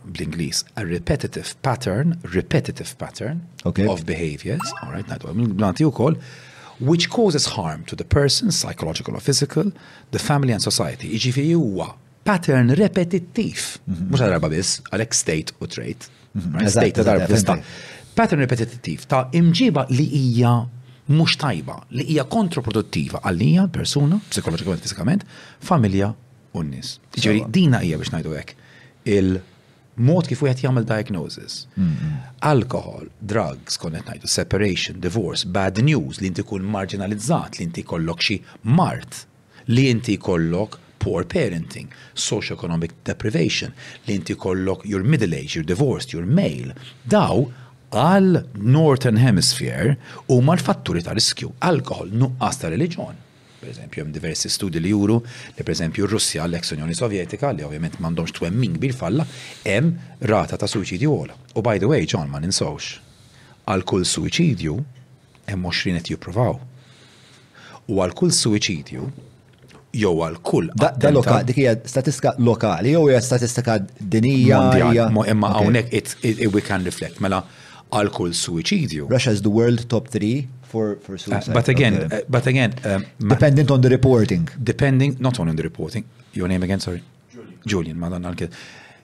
bl-Ingliż, a repetitive pattern, repetitive pattern okay. of behaviors, all right, najdu għamil u koll, which causes harm to the person, psychological or physical, the family and society. Iġifi huwa pattern repetittiv, mhm. mux għarba biss, għalek state u trait, mhm. state ta' darba tista. Pattern repetittiv ta' imġiba li hija mux tajba, li hija kontroproduttiva għalija, persuna, psikologikament, fisikament, familja, u n-nies. Ġifieri dina hija biex ngħidu hekk il-mod kif wieħed jagħmel diagnosis. Alkohol, drugs, kont qed ngħidu separation, divorce, bad news li inti kun marginalizzat li inti kollok xi mart li inti kollok poor parenting, socio-economic deprivation, li inti kollok your middle age, your divorced, your male, daw għal Northern Hemisphere u mal-fatturi ta' riskju, alkohol, nuqqas ta' reliġjon. Pereżempju, hemm diversi studji li juru li pereżempju r-Russja, l-eks Unjoni Sovjetika, li ovvjament m'għandhomx twemmin kbir f'Alla, hemm rata ta' suwiċidju ogħla. U by the way, John, ma ninsewx, għal kull suwiċidju hemm għoxrin qed jippruvaw. U għal kull suwiċidju jew għal kull. Da lokali, dik hija statistika lokali jew hija statistika dinija. Imma hawnhekk we can reflect. Mela għal kull suicidju. Russia is the world top 3 for, for suicide. Uh, but again, okay. uh, but again. Um, Dependent on the reporting. Depending, not only on the reporting. Your name again, sorry. Julian. Julian, madonna l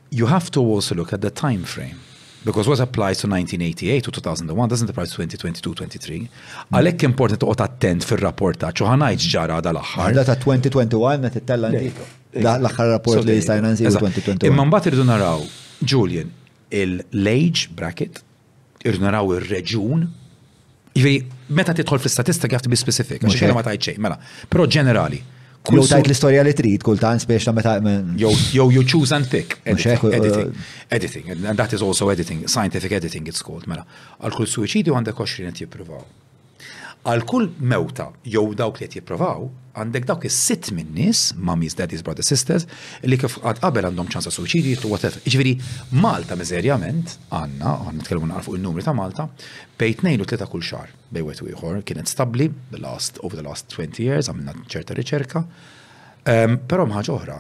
You have to also look at the time frame. Because what applies to 1988 to 2001 doesn't apply to 2022-23. Għalhekk important toqgħod attent fir-rapporta ċu ħanajt ġara dal-aħħar. Data 2021 qed ittella l-aħħar rapport li jistajna nsibu 2021. Imma mbagħad irridu naraw, Julian, l-age bracket, irridu naraw ir-reġjun. Jiġifieri meta tidħol fl-istatistika jaf tibi specific, għax inkella ma tgħid xejn, mela. Però ġenerali. Jew tgħid l-istorja li trid kultant spiex ta' meta. Jew you choose and pick. Editing. Editing. And that is also editing. Scientific editing it's called, mela. Għal kull suwiċidju għandek 20 qed jippruvaw. Għal kull mewta jew dawk li qed jipprovaw, għandek dawk is-sitt min-nies, mummies, daddies, brothers, sisters, li kif qatt qabel għandhom ċans għal suwiċidju jitlu whatever. Jiġifieri Malta miżerjament għandna, aħna nitkellmu naqra fuq in-numri ta' Malta, bejn tnejn u tlieta kull xahar bejn wieħed u ieħor kienet stabbli the last over the last 20 years għamilna ċerta riċerka. Ehm, però mħaġa oħra,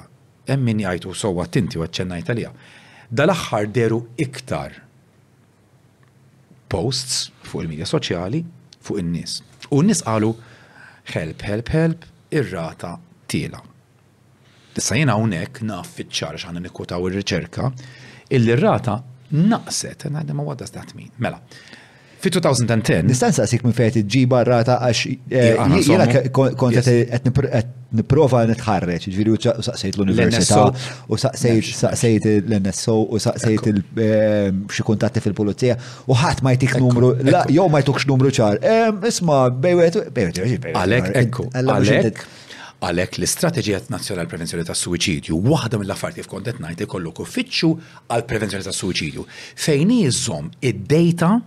hemm min jgħidu sewwa tinti u aċċennajt għaliha. Dal-aħħar deru iktar posts fuq il-medja soċjali fuq in-nies. U n-nies qalu help, help, help, ir-rata tiela. Issa jiena hawnhekk naf fiċ-ċar għax aħna nikkotaw ir-riċerka illi r-rata naqset, ngħidem ma wadda stat min. Mela, Fi 2010. Nista' nsaqsik minn fejn tiġġiba r-rata għax eh, jiena kont qed niprofa nitħarreġ, ġviri u saqsejt l-Università, u saqsejt l-NSO, u saqsejt ehm, xi kuntatti fil-Pulizija, u ħadd ma jtik numru, jew ma jtukx numru ċar. Ehm, isma, bejwet, bejwet, għalek, ekku, għalek, għalek l-istrateġija nazzjonal prevenzjoni ta' suicidju, waħda mill-affarijiet kif kontet ngħid ikollu uffiċċju għal prevenzjoni ta' suicidju. Fejn iżżomm id-data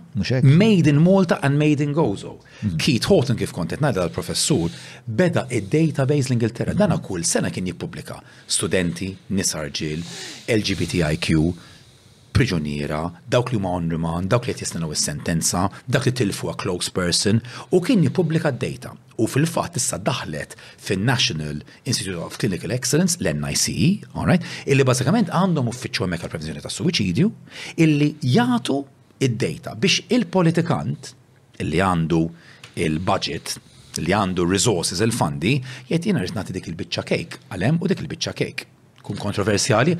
made in Malta and made in Gozo. Hmm. Keith Houghton kif kont qed ngħidha l-professur beda id-database l-Ingilterra. Hmm. Dana kull sena kien jippubblika studenti, nisa rġiel, LGBTIQ, priġuniera, dawk li huma on remand, dawk li qed jistennew is-sentenza, dak li tilfu a close person u kien jippubblika d-data. U fil-fatt issa daħlet fin-National Institute of Clinical Excellence, l-NICE, alright, illi bażikament għandhom uffiċċju hemmhekk għall-prevenzjoni tas-suwiċidju, illi jagħtu id-data biex il-politikant li għandu l-budget, li għandu r-resources, il-fondi, jgħid jiena rrid nagħti dik il-biċċa kejk għal hemm u dik il-biċċa kejk. Kun kontroversjali?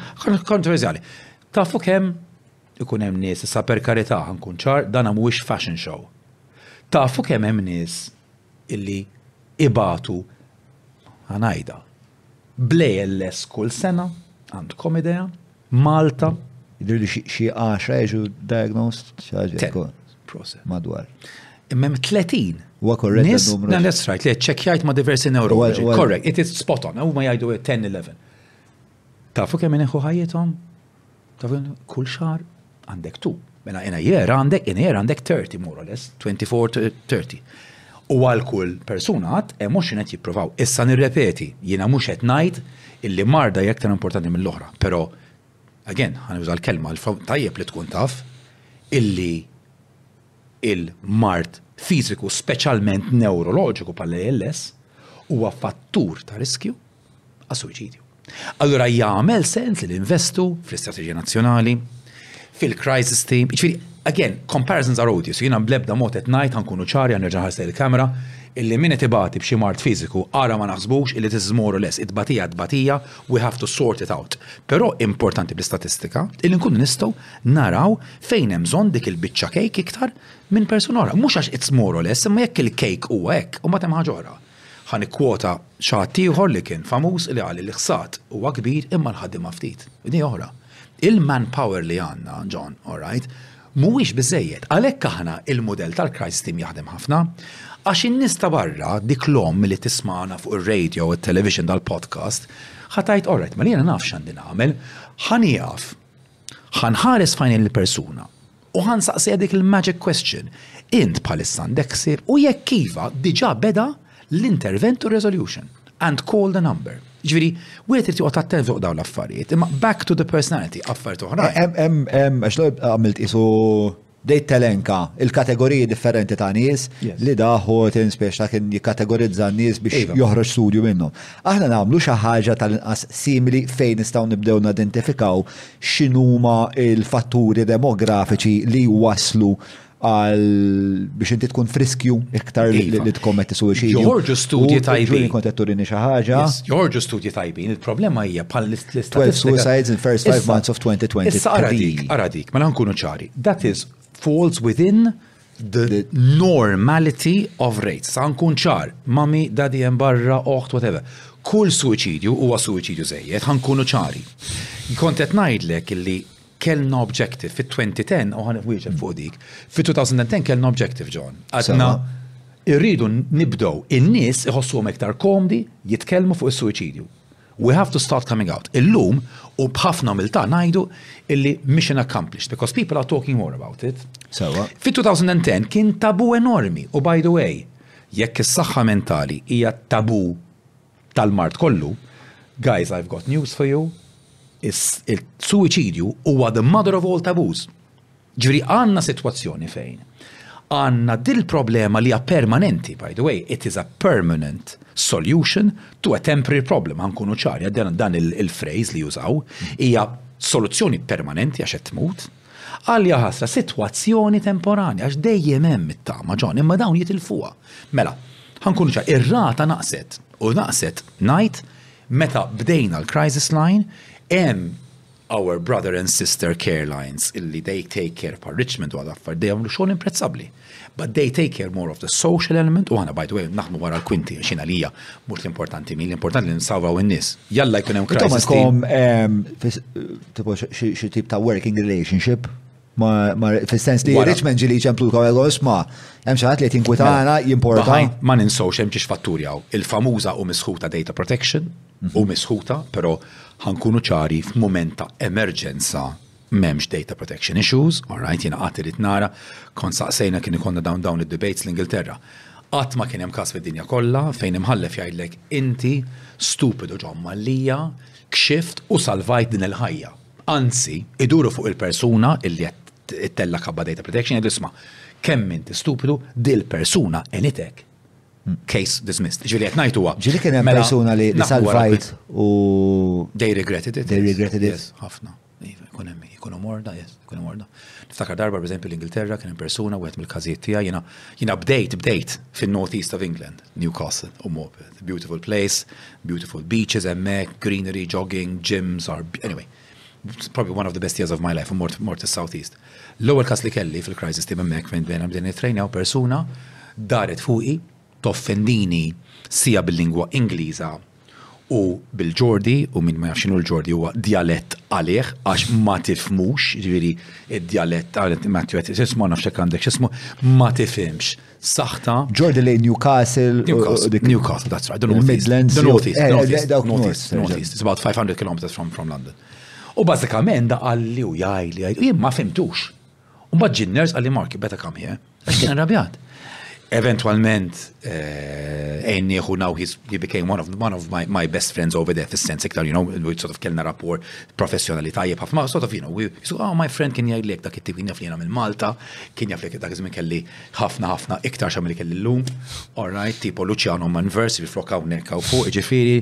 Kontroversjali. Tafu kemm ikun hemm nies issa per karità ħankun ċar dan mhuwiex fashion show. Tafu kemm hemm nies illi ibatu ħanajda blejelles kull sena għandkom idea? Malta, jidhirli xi 10 jiġu diagnosed xi ħaġa. Madwar. Imma 30. Huwa korrett numru. Na that's right, li ċċekkjajt ma' diversi neurologi. Correct, it is spot on, huma jgħidu 10-11. Tafu kemm ineħħu ħajjithom? Tafu kull xahar? Għandek tu. Mela in a year għandek, in a year għandek 30 more or less, 24 30. U għal kull persuna għat, hemm 20 qed jippruvaw. Issa nirrepeti, jiena mhux qed ngħid illi marda jekk tan importanti mill-oħra, però again, ħanuża l-kelma, tajjeb li tkun taf illi il-mart fiżiku speċjalment neuroloġiku pal-ALS huwa fattur ta' riskju għas-suwiċidju. Allura jagħmel sens li ninvestu fl-istrateġija nazzjonali, fil-crisis team, ġifieri, again, comparisons are odious, jiena blebda mod qed ngħid ħankunu ċari għan nerġa' ħarsel il-kamera, illi min qed ibati b'xi mart fiżiku ara ma naħsbux illi this is more or less it-tbatija tbatija we have to sort it out. Però importanti bl-istatistika illi nkunu nistgħu naraw fejn hemm bżonn dik il-biċċa cake iktar minn persuna oħra. Mhux għax it's more or less, imma jekk il-cake huwa hekk, u ma hemm ħaġa oħra. Ħa nikkwota xi ħaddieħor li kien famuż li qal li ħsad huwa kbir imma l-ħaddiema ftit. B'idea oħra, il-manpower li għandna, John, alright, mhuwiex biżżejjed. Għalhekk aħna il-mudell tal-crisis team jaħdem ħafna għax in-nies ta' barra, dik l-omm li tismagħna fuq ir-radio, it-television, dal-podcast, ħa tgħid alright, mela jiena naf x'għandi nagħmel, ħa nieqaf, ħa nħares f'għajnejn il-persuna, U ħa nsaqsih dik il-magic question. Int bħalissa għandek ħsieb u jekk iva diġà beda l-intervent u resolution and call the number. Ġifieri, wieħed irid joqgħod attent fuq dawn l-affarijiet, imma back to the personality, affarijiet oħra. Għax għamilt isu dejt telenka il-kategoriji differenti ta' nies li daħu tinspiex ta' kien jikategorizza nies biex iva. joħroġ studju minnhom. Aħna nagħmlu xi ħaġa tal-inqas simili fejn nistgħu nibdew nidentifikaw x'inhuma l-fatturi demografiċi li jwasslu għal biex inti tkun friskju iktar li iva. tkommetti suwiċidju. Joħorġu studji tajbin. Kont qed turini xi ħaġa. Joħorġu studji tajbin, il-problema hija bħal l-istatistika. 12 suicides in first 5 months of 2020. Issa ara dik, ara dik, mela nkunu ċari. That is falls within the normality of rates. Sa nkun ċar, mami, daddy hemm barra, oħt, whatever. Kull suicidju huwa suicidju żejjed, ħankunu ċari. Kont qed ngħidlek li kellna objective fit-2010 u ħan wieġeb fuq dik. Fit-2010 kellna objective John. Għadna irridu nibdow in-nies iħossuhom iktar komdi jitkellmu fuq is-suicidju. We have to start coming out. Illum, u b'ħafna umiltà ngħidu illi mission accomplished because people are talking more about it. Sewa. Fit-2010 kien tabu enormi u by the way, jekk is-saħħa mentali hija tabu tal-mart kollu, guys I've got news for you, il-suicidju huwa the mother of all taboos. Ġifieri għandna sitwazzjoni fejn għandna dil-problema li hija permanenti, by the way, it is a permanent solution to a temporary problem, ħa nkunu ċari, dan il-phrase li jużaw, hija soluzzjoni permanenti għax qed tmut, għal jaħasra sitwazzjoni temporanja għax dejjem hemm it-tama ġon, imma dawn jitilfuha. Mela, ħa nkunu ċari, ir-rata naqset u naqset ngħid meta bdejna l-crisis line hemm our brother and sister care lines illi they take care pa' Richmond u għal affar they għamlu xogħol imprezzabli. But they take care more of the social element u għana by the way naħnu wara l-kwinti xina lija mux l-importanti min l-importanti li nsawraw in-nies. Jalla jkun hemm crisis. Kom ehm, tipo xi tip ta' working relationship Ma, ma, fil-sens li Wara. Richmond ġili ċemplu l-Kawegos, ma, hemm xaħat li tinkwitana, jimporta. Baħaj, ma ninsawx hemm xiex fatturi hawn. Il-famuża u misħuta data protection u misħuta, però ħankunu ċari f'mument ta' emerġenza m'hemmx data protection issues, all right, jiena qatt irid nara, kont saqsejna kien ikonna dawn dawn id-debates l-Ingilterra. Qatt ma kien hemm każ fid-dinja kollha fejn imħallef jgħidlek inti stupidu ġo mallija, kxift u salvajt din il-ħajja. Anzi, iduru fuq il-persuna illi qed ittella' kabba data protection jgħidu isma' kemm inti stupidu dil-persuna għenitek case dismissed. Ġieli qed ngħid huwa. Ġieli kien hemm mela, persuna li salvajt u they regretted it. They regretted it. Ħafna. Iva, jkun hemm jkun hemm morda, yes, jkun hemm morda. Niftakar darba pereżempju l-Ingilterra kien hemm persuna wieħed mill-każijiet tiegħi jiena jiena bdejt bdejt fin-North East of England. Newcastle u Morpeth. Beautiful place, beautiful beaches hemmhekk, greenery, jogging, gyms are anyway. Probably one of the best years of my life, mort mort is-South East. L-ewwel każ li kelli fil-crisis team hemmhekk fejn bdejna bdejna nittrejnew persuna daret fuqi toffendini sija bil-lingwa Ingliża U bil-Ġordi, u min ma jafx x'inhu l-Ġordi huwa djalett għalih għax ma tifhmux, jiġifieri d-djalett ta' Matthew qed isma' nafx jekk għandek x'ismu, ma tifhimx saħta. Ġordi lejn Newcastle. Newcastle, Newcastle, that's right. Midlands. The North East. North East. It's about 500 km from London. U bażikament da qalli u jgħid li jgħid, jien ma fimtux. U mbagħad ġie ners għalli Mark, you better come here. Għax kien arrabjat. Eventualment, għajn eh, nieħu now he became one of, one of my, my best friends over there fis-sens iktar, you know, we sort of kellna rapport professjonali tajjeb ħafna, sort of, you know, we, so, oh, my friend kien jgħid lek dak it-tip kien jaf li minn Malta, kien jaf lek dak iż kelli ħafna ħafna iktar xamil kelli l-lum, all right, tipo Luciano Manvers, il-flok hawnhekk hawn fuq, ġifieri,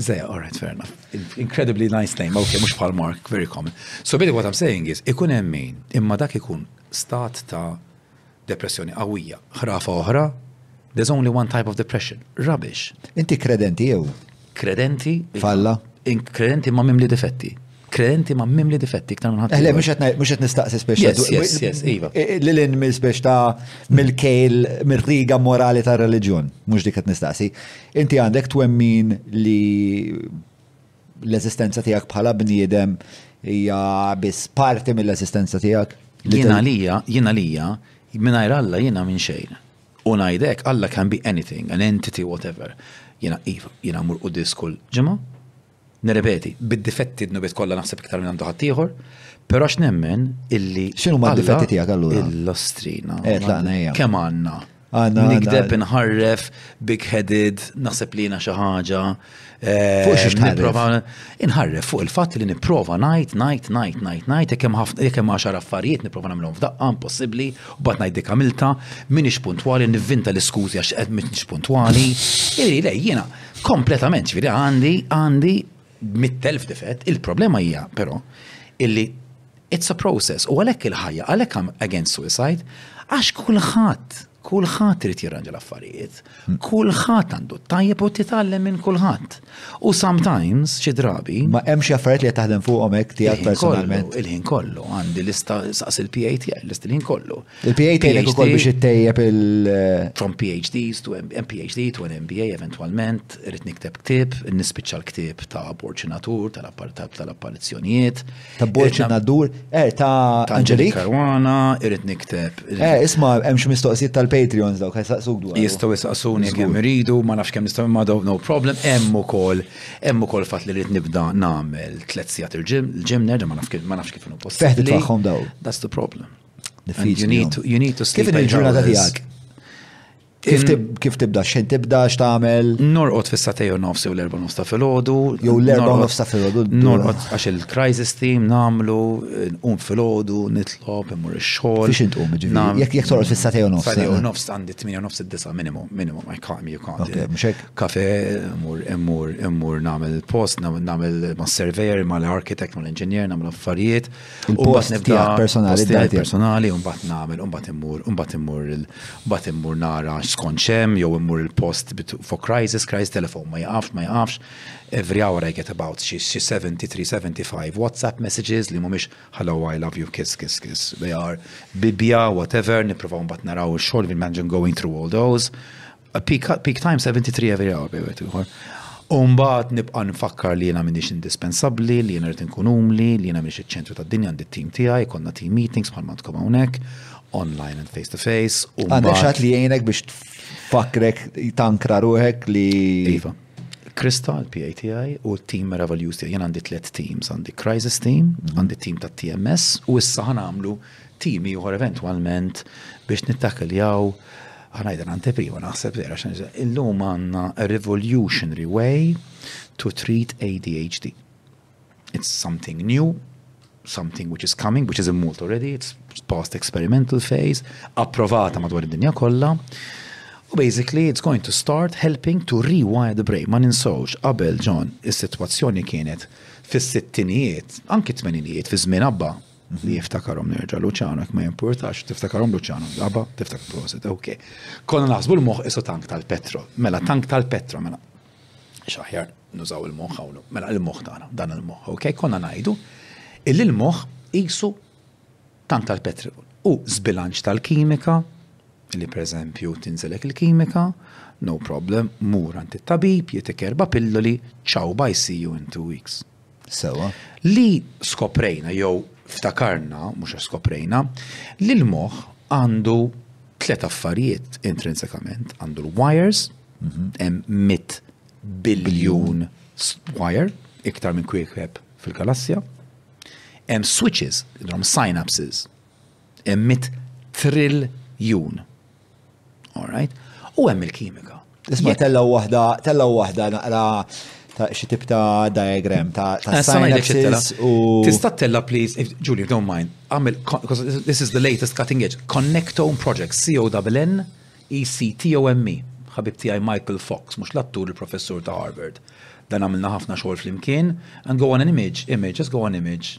Zeja, all right, fair enough. Incredibly nice name, ok, mux bħal Mark, very common. So billi what I'm saying is, ikun emmin, imma dak ikun stat ta' depressjoni qawwija, ħrafa oħra, there's only one type of depression, rubbish. Inti kredenti jew? Kredenti. Falla. Kredenti ma mimli difetti. Kredenti ma' mimli difetti iktar minn ħadd. Le, mhux qed nistaqsi speċi. Yes, yes, yes, iva. Lil in mill speċi ta' mill-kejl, mir-riga morali ta' reliġjon, mhux dik qed nistaqsi. Inti għandek twemmin li l-eżistenza tiegħek bħala bniedem hija biss parti mill-eżistenza tiegħek. Jien għalija, jien għalija, mingħajr Alla jiena minn xejn. U ngħidek Alla can be anything, an entity, whatever. Jiena iva, jiena mur u diskul ġimgħa, Nirrepeti, bid-difetti d-dnubiet kollha naħseb iktar minn għandu ħaddieħor, però għax nemmen illi. X'inhuma d-difetti tiegħek allura? Il-lostrina. Eh, tlaqna hija. Kemm għandna? Għandna. Nikdeb inħarref, big-headed, naħseb li jiena xi ħaġa. Eh, fuq xi nipprova. Inħarref fuq il-fatt li nipprova ngħid, ngħid, ngħid, ngħid, ngħid, jekk hemm ħafna jekk hemm għaxar affarijiet nipprova nagħmlhom f'daqqa impossibbli, u bad ngħid dik għamilta, minix puntwali, nivvinta l-iskużi għax qed minix puntwali. Iri, lej, jiena Kompletament, ġviri, għandi, għandi mit-telf difett, il-problema hija, però, illi it's a process, u għalek il-ħajja, għalek għam against suicide, għax kullħat, kullħat rrit jirranġa l-affarijiet, hmm. kullħat għandu tajjeb u titgħallem minn kullħat. U sometimes, xi drabi. Ma hemm xi affarijiet li taħdem fuqhom hekk tiegħek personalment. Il-ħin kollu, għandi lista saqs il-PATL, list il-ħin kollu. Il-PA tgħidek ukoll biex ittejjeb il- eh, From PhDs to MPhD to an MBA eventwalment, rrit nikteb ktib, nispiċċa l-ktib ta' borċinatur tal-apparizzjonijiet. Ta' borċinadur, eh, ta' Angelik. Karwana, rrit nikteb. Eh, isma, hemm xi mistoqsijiet tal-Patreons dawk, jistaqsuk dwar. Jistgħu jistaqsuni kemm iridu, ma nafx kemm nistgħu ma no problem, hemm ukoll, hemm ukoll fatt li rrit nibda nagħmel tliet sigħat il-ġim, il-ġimner, ma nafx kif inhu possibbli. Feħdi tagħhom daw. That's the problem. Diffiċli. You need to, you need to sleep. Kif il-ġurnata tiegħek? Kif tibda, xejn tibda, x'tagħmel? Norqod fissa tejo nofs jew l-erba' nofs ta' filgħodu. Jew l-erba' nofs ta' filgħodu. Norqod għax il-crisis team nagħmlu, nqum filgħodu, nitlob, imur ix-xogħol. Fiex inqum, ġifieri. Jekk jekk torqod fissa tejo nofs. Tejo nofs għandi 8 nofs id-disa minimum, minimum, I can't, you can't. Kafe, imur, imur, imur nagħmel post, nagħmel ma' surveyor, ma' l-architect, ma' l-engineer, nagħmel affarijiet. Il-post nibda personali, d-dati personali, un bat namel, un bat immur, un bat immur, bat immur nara skont xem, jew immur il-post for crisis, crisis telefon, ma jaqafx, ma jaqafx. Every hour I get about xi 73, 75 WhatsApp messages li mumiex hello, I love you, kiss, kiss, kiss. They are bibja, whatever, niprofaw bat naraw il-xol, imagine going through all those. Peak, peak time 73 every hour, bejwet uħor. Umbat nibqa nfakkar li jena minix indispensabli, li jena rrit nkun umli, li jena minix iċ-ċentru ta' dinja għandi t-tim tijaj, konna team meetings bħal mantkom għonek, online and face to face. Għandek xat li jgħinek biex fakrek tankra ruħek li. Iva. Krista, l-PA tijaj, u t-team meravigliuż tijaj. Jena għandi tlet teams, għandi crisis team, mhm. għandi team ta' TMS, u issa ħan għamlu team juħor eventualment biex nittakiljaw jaw Għanajdan anteprima naħseb vera xenġa. Illum għanna a revolutionary way to treat ADHD. It's something new, something which is coming, which is in Malta already, it's past experimental phase, approvata madwar id-dinja kollha. U basically it's going to start helping to rewire the brain. Ma ninsawx qabel John is-sitwazzjoni kienet fis-sittinijiet, anki t-tmeninijiet fi żmien abba li jiftakarhom nerġa' Luċano, jekk ma jimpurtax, tiftakarhom Luċano, daba, tiftak prosit, ok. Konna naħsbu l-moħ isu tank tal-petro, mela tank tal-petro, mela. Xaħjar nużaw il-moħ għawnu, mela il-moħ tagħna, dan il-moħ, ok, konna ngħidu illi l-moħ isu tank tal-petro. U zbilanċ tal-kimika, li per eżempju tinżelek il-kimika, no problem, mur għand it-tabib, jitik erba pilloli, ċaw bajsiju in two weeks. Sewa. Li skoprejna jew ftakarna, mhux għax skoprejna, li l-moħħ għandu tliet affarijiet intrinsikament, għandu l-wires, mhm. hemm mit biljun wire, iktar minn kwiekeb fil-galassja, hemm switches, hemm synapses, hemm mit triljun All right? U hemm il-kimika. Isma' tellaw waħda, tellaw waħda naqra ta' xi tip ta' diagram ta' eh, synapses u. Tista' tella please, if Julie, don't mind, għamil, because this is the latest cutting edge, Connectome Project, C-O-N-N, E-C-T-O-M-E, ħabib tiegħi Michael Fox, mhux l-attur il-professur ta' Harvard. Dan għamilna ħafna xogħol flimkien, and go on an image, image, just go on image.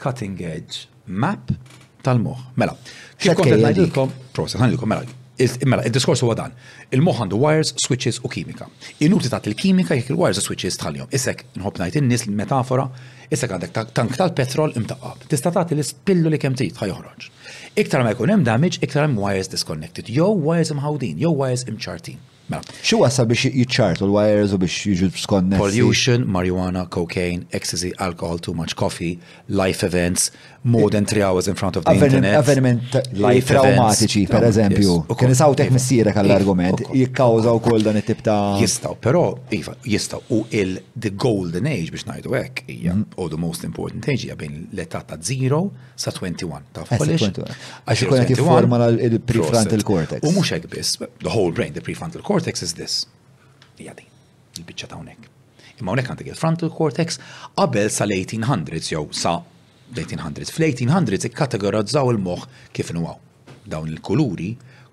Cutting edge map tal-moħ. Mela, kif kont ngħidilkom, prosa, ngħidilkom, mela, mela, il-diskors huwa dan. Il-moħ għandu wires, switches u kimika. Inuti tat il-kimika jekk il-wires u switches tħallihom. Isek, nħobb ngħid in-nies l-metafora, isek għandek tank tal-petrol imtaqab. Tista' tagħti l-ispillu li kemm trid ħajoħroġ. Iktar ma jkun hemm damage, iktar hemm wires disconnected, jew wires imħawdin, jew wires imċartin. Mela, xi wassal biex jiċċartu l-wires u biex jiġu skonnessi? Pollution, marijuana, cocaine, ecstasy, alcohol, too much coffee, life events, more than three hours in front of the internet. Avveniment life traumatiċi, per eżempju. Kien isawtek missierek għall-argument, jikkawża wkoll dan it-tip ta' jistaw, però iva, jistaw u il the golden age biex ngħidu hekk hija mhm. or the most important age hija bejn l-età ta' zero sa 21 ta' għaliex? Għax ikun qed jifforma l-prefrontal cortex. U mhux hekk biss, the whole brain, the prefrontal cortex is this. Hija din, il-biċċa ta' hawnhekk. Imma hawnhekk għandek il-frontal cortex qabel sa l-1800s jew sa l-1800s. Fl-1800s ikkategorizzaw il-moħħ kif inwaw. Dawn il-kuluri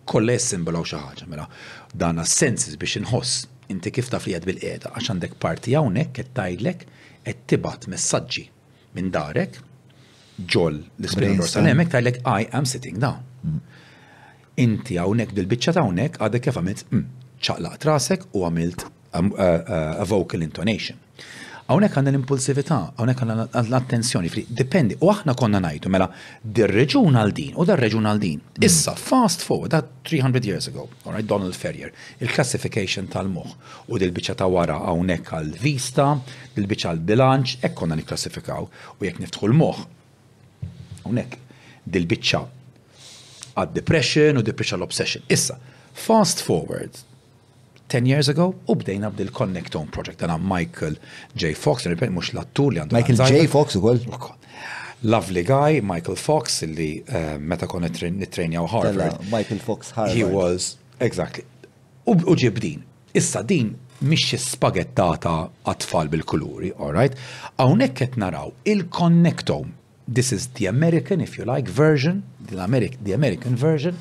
kollha jissimbolaw xi ħaġa mela dan senses biex inħoss inti kif taf li qed bil-qiegħda għax għandek parti hawnhekk qed tgħidlek qed tibgħat messaġġi Minn darek, ġol l-ispina dorsali hemmhekk tgħidlek I am sitting down. Mm. Inti hawnhekk bil-biċċa ta' hawnhekk għadek kif għamilt mm, ċaqlaq trasek u għamilt um, uh, uh, a vocal intonation. Hawnhekk għandna l-impulsività, hawnhekk għandna l-attenzjoni, fri dipendi. U aħna konna ngħidu mela dir-reġun għal din u dar-reġun għal din. Mm. Issa fast forward that 300 years ago, all right, Donald Ferrier, il-classification tal-moħħ. U dil-biċċa ta' wara hawnhekk għall-vista, dil-biċċa għall-bilanċ, hekk konna nikklassifikaw. U jekk niftħu l-moħħ, hawnhekk, dil-biċċa għad-depression u dil-biċċa għall-obsession. Issa, fast forward, 10 years ago u bdejna bdil Connect Home Project. Dana Michael J. Fox, nirrepet mux l-attur li għandu. Michael J. Fox u koll? Lovely guy, Michael Fox, li eh, meta kon nitrenja u Harvard. Michael Fox Harvard. He was, exactly. U ġieb din. Issa din mhix xi spagettata għat-tfal bil-kuluri, alright? Hawnhekk qed naraw il-connectome. This is the American, if you like, version, the American version,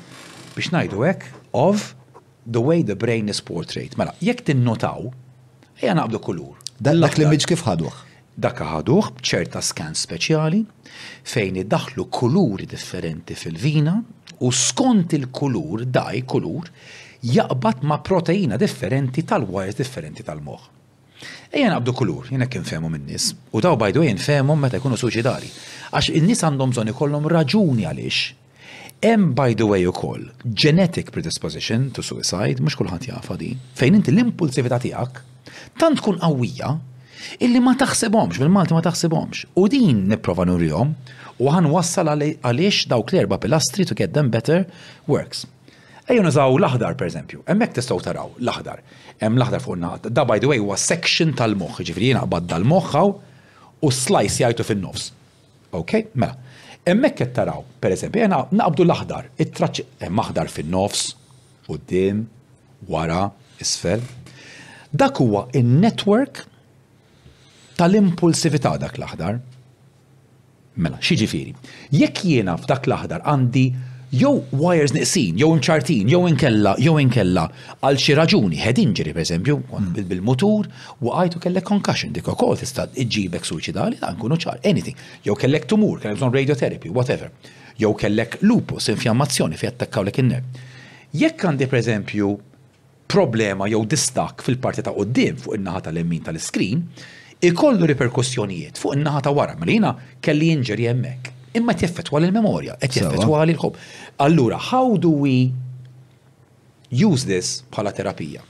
biex ngħidu hekk, of the way the brain is portrayed. Mela, jekk tinnotaw, ejja naqbdu kulur. Dak l-image kif ħaduh? Dak ħaduh b'ċerta scans speċjali fejn idaħħlu kuluri differenti fil-vina u skont il-kulur dye kulur jaqbad ma' proteina differenti tal-wires differenti tal-moħħ. Ejja naqbdu kulur, jien hekk infehmhom in-nies, u daw by the way infehmhom meta jkunu suċidali, għax in-nies għandhom bżonn ikollhom raġuni għaliex. Hemm by the way ukoll genetic predisposition to suicide, mhux kulħadd jafha din, fejn inti l-impulsività tiegħek tant tkun qawwija illi ma taħsibhomx, bil-Malti ma taħsibhomx. U din nipprova nurihom u ħan wassal għaliex dawk l-erba' pilastri to get them better works. Ejja nużaw l-aħdar pereżempju, hemmhekk tistgħu taraw l-aħdar. Hemm l-aħdar fuq naħat. Da by the way huwa section tal-moħħ, ġifieri jiena qbad dal-moħħ u slice jgħajtu fin-nofs. Ok, mela. Hemmhekk qed taraw, per eżempju, ejja naqbdu l-aħdar, it-traċċ hemm aħdar fin-nofs, quddiem, wara, isfel. Dak huwa in-network tal-impulsività dak l-aħdar. Mela, xiġifieri, jekk jiena f'dak l-aħdar għandi jew wires neqsin, jew imċartin, jew inkella, jew inkella Għal xi raġuni, head injury pereżempju, bil-mutur, waqajt u kellek concussion, dik ukoll tista' iġġibek suċidali, dan nkunu ċar, anything. Jew kellek tumur, kellek bżonn radiotherapy, whatever. Jew kellek lupus, infjammazzjoni fejn attakkawlek in-nerv. Jekk għandi pereżempju problema jew distakk fil-parti ta' quddiem fuq in-naħa tal-lemin tal-iskrin, ikollu riperkussjonijiet fuq in-naħa ta' wara, mela jiena kelli injury hemmhekk. Imma qed jeffettwa lill-memorja, qed jeffettwali l-ħobb. Allura, how do we Use this bħala terapija.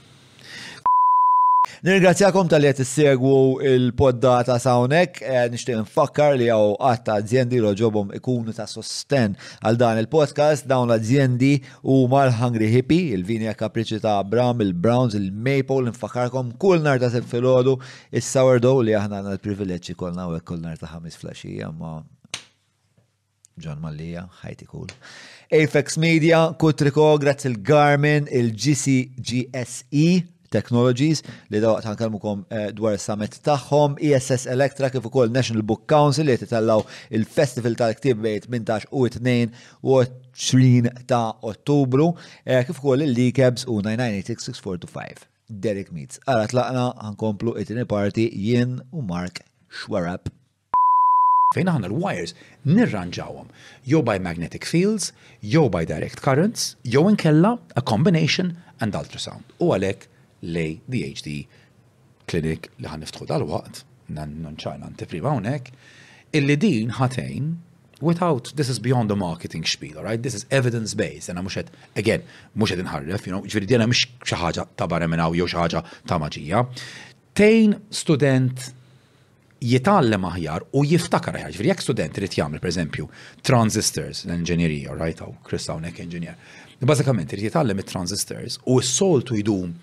Nirringrazzjakom talli qed issegwu l-poddata sa hawnhekk. Nixtieq infakkar li hawn għadd ta' azjendi li jogħġobhom ikunu ta' sostenn għal dan il-podcast. Dawn l-azjendi huma l-Hungry Hippie, il-Vinia Capricci ta' Abram, il-Browns, il-Maypole li nfakkarkom kull nhar ta' Sibt filgħodu, is-Sourdough li aħna għandna l-privileġġ ikollna hawnhekk kull nhar ta' Ħamis flaxxija, imma John Mallia, ħajti cool. Apex Media, Kutriko, grazzi l-Garmin, il-GCGSE Technologies, li dawaq ta' nkalmukom eh, dwar summit tagħhom, ESS Electra kif ukoll National Book Council li titallaw il-Festival tal-Ktib bej 18 u 22 ta' Ottubru, eh, kif ukoll il-Likebs u 9986645. Derek Meets. Ara tlaqna ħankomplu it-tieni parti jien u Mark Xwarab. fejn aħna l-wires nirranġawhom jew by magnetic fields, jew by direct currents, jew inkella a combination and ultrasound. U għalhekk l-ADHD clinic li ħa niftħu dal-waqt, nanċar nantiprima hawnhekk, illi din ħatejn without this is beyond the marketing spiel, all right? This is evidence based, and mhux qed again, mhux qed inħarref, you know, ġifieri dina mhux xi ħaġa ta' barra minn hawn jew xi ħaġa ta' maġija. Tejn student jitgħallem aħjar u jiftakar aħjar. Ġifieri jekk student irid jagħmel pereżempju transistors, l-inġinjerija, right, hawn Chris hawnhekk inġinier. Bażikament irid jitgħallem it-transistors u s-soltu jdum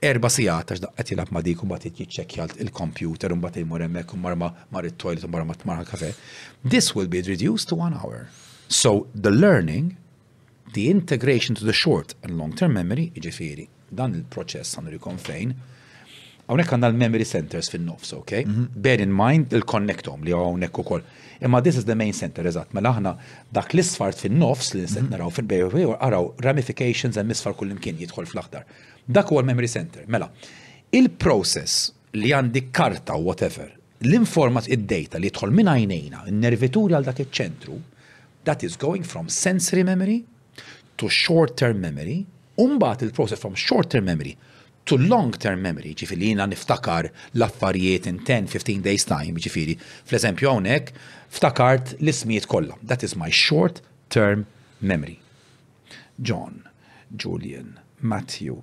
erba sigħat għax daqqet jilab ma dik u mbagħad jiċċekkjalt il-kompjuter u mbagħad jmur hemmhekk u marma mar it-toilet u marma tmar kafe. This will be reduced to one hour. So the learning The integration to the short and long term memory, jiġifieri dan il-proċess għandu jkun fejn Hawnhekk għandna l-memory centers fin-nofs, ok? Mhm. Bear in mind il-connectom li hawnhekk ukoll. Imma this is the main center, eżatt, mela aħna dak l-isfar fin-nofs li nised mhm. naraw fil-bejju araw ramifications hemm isfar kullimkien jidħol fl-aħdar. Dak huwa l-memory center. Mela, il-process li għandi karta u whatever, l-informat id-data li jidħol minn għajnejna, n-nervituri għal dak iċ-ċentru, that is going from sensory memory to short term memory, u mbagħad il-process from short term memory to long term memory, ġifiri jina niftakar l-affarijiet in 10-15 days time, ġifiri, fl-eżempju għonek, ftakart l-ismijiet kollha. That is my short term memory. John, Julian, Matthew,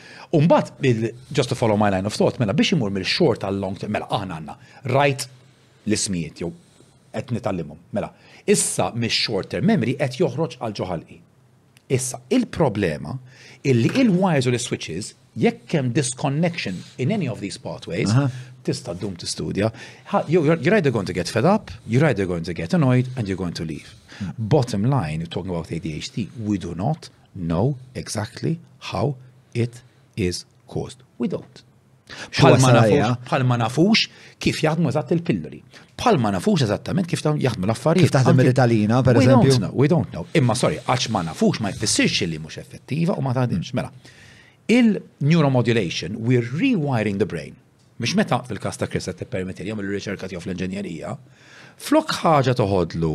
U mbagħad just to follow my line of thought, mela biex imur mill-short għal long term, mela aħna għandna right l-ismijiet jew qed nitallimhom. Mela, issa mix-short term memory qed joħroġ għal ġoħalqi. Issa, il-problema illi il-wires u l-switches jekk hemm disconnection in any of these pathways, tista' ddum tistudja, you're either going to get fed up, you're either going to get annoyed and you're going to leave. Hmm. Bottom line, talking about ADHD, we do not know exactly how it is caused. We don't. Bħal ma nafux kif jaħdmu eżatt il-pilloli. Bħal ma nafux eżattament kif jaħdmu l-affarijiet. Kif taħdem il-Italina, per eżempju. We don't know. Imma sorry, għax ma nafux ma jfissirx li mhux effettiva u ma taħdimx. Mela, il-neuromodulation, we're rewiring the brain. Biex meta fil-każ ta' Chris qed tippermetti li jagħmel ir-riċerka tiegħu fl-inġenjerija, flok ħaġa toħodlu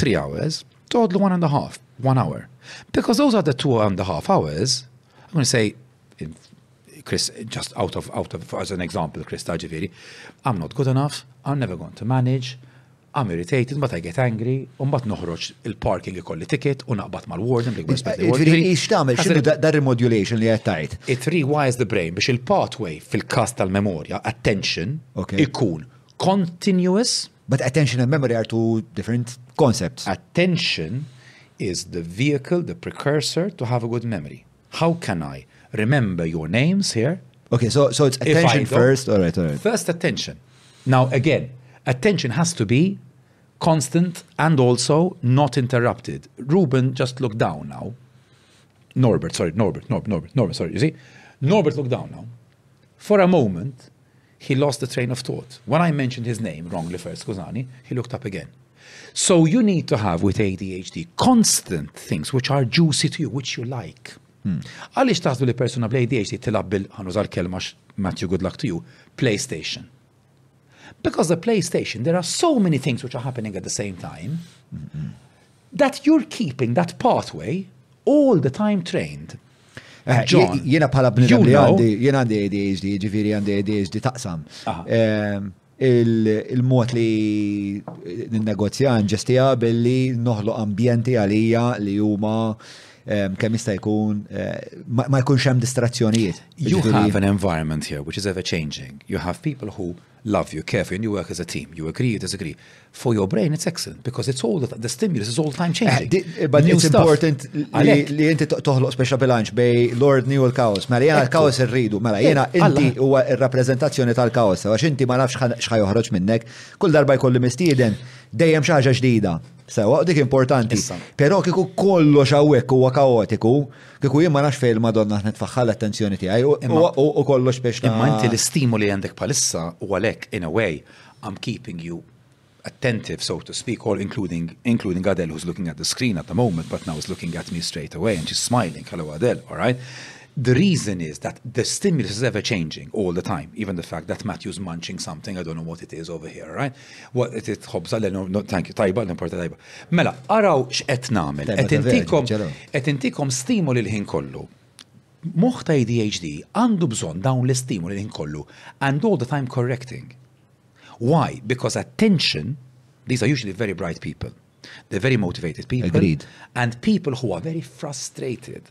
three hours, toħodlu one and a half, one hour. Because those are the two and a half hours, I'm going to say, Chris, just out of, out of, as an example, Chris, ta' ġifiri, I'm not good enough, I'm never going to manage, I'm irritated but I get angry, u mbagħad noħroġ il-parking ikolli ticket u naqbad mal-warden li għasbet li warden. Ġifieri x'tagħmel x'inhu da remodulation li qed tgħid. It rewires the brain biex il-pathway fil-każ tal-memorja, attention, ikun continuous. But attention and memory are two different concepts. Attention is the vehicle, the precursor to have a good memory. How can I remember your names here. Okay, so, so it's attention first. All right, all right. First attention. Now, again, attention has to be constant and also not interrupted. Ruben, just look down now. Norbert, sorry, Norbert, Norbert, Norbert, Norbert, sorry, you see? Norbert look down now. For a moment, he lost the train of thought. When I mentioned his name wrongly first, Kozani, he looked up again. So you need to have with ADHD constant things which are juicy to you, which you like. Hmm. Għaliex taħdu li persuna bl-ADHD tilab bil, għanużar kelma Matthew, good luck to you, PlayStation. Because the PlayStation, there are so many things which are happening at the same time mm-hmm. that you're keeping that pathway all the time trained. Eh, John. Jena bħala bnidem li għandi, jena għandi ADHD, ġifiri għandi ADHD taqsam. Ehm, il-mod li n-negozja nġestija billi noħlu ambjenti għalija li huma ehm, kemm jista' jkun eh, ma jkunx hemm distrazzjonijiet. You have an environment here which is ever changing. You have people who Love you Kevin, you work as a team, you agree, you disagree. For your brain it's excellent because it's all the stimulus is all the time changing. Eh, but it's important li inti toħloq speċa bilanċ bej Lord New l-kaos. Mela jena l-kaos irridu, mela eh, jena inti huwa r-rappreżentazzjoni tal-kaos, għax inti ma nafx x'ħaj joħroġ minnek, kull darba jkolli mistieden dejjem xi ġdida. Sewa dik importanti. Però kieku kollox hawnhekk huwa kaotiku, Kieku jien ma nafx fejn il-Madonna ħnet faħħa l-attenzjoni tiegħi u kollox biex Imma inti l-istimu li għandek bħalissa u għalhekk in a way I'm keeping you attentive, so to speak, or including, including Adele, who's looking at the screen at the moment, but now is looking at me straight away and she's smiling. Hello, Adele, all right? The reason is that the stimulus is ever changing all the time, even the fact that Matthew's munching something, I don't know what it is over here, right? What it is, hobza, no, no, thank you, tajba, l-importa tajba. Mela, araw x'qed nagħmel. Qed intikom stimoli l-ħin kollu. Moħħ ta' ADHD għandu bżonn dawn l-istimoli l-ħin kollu and all the time correcting. Why? Because attention, these are usually very bright people. They're very motivated people. Agreed. And people who are very frustrated.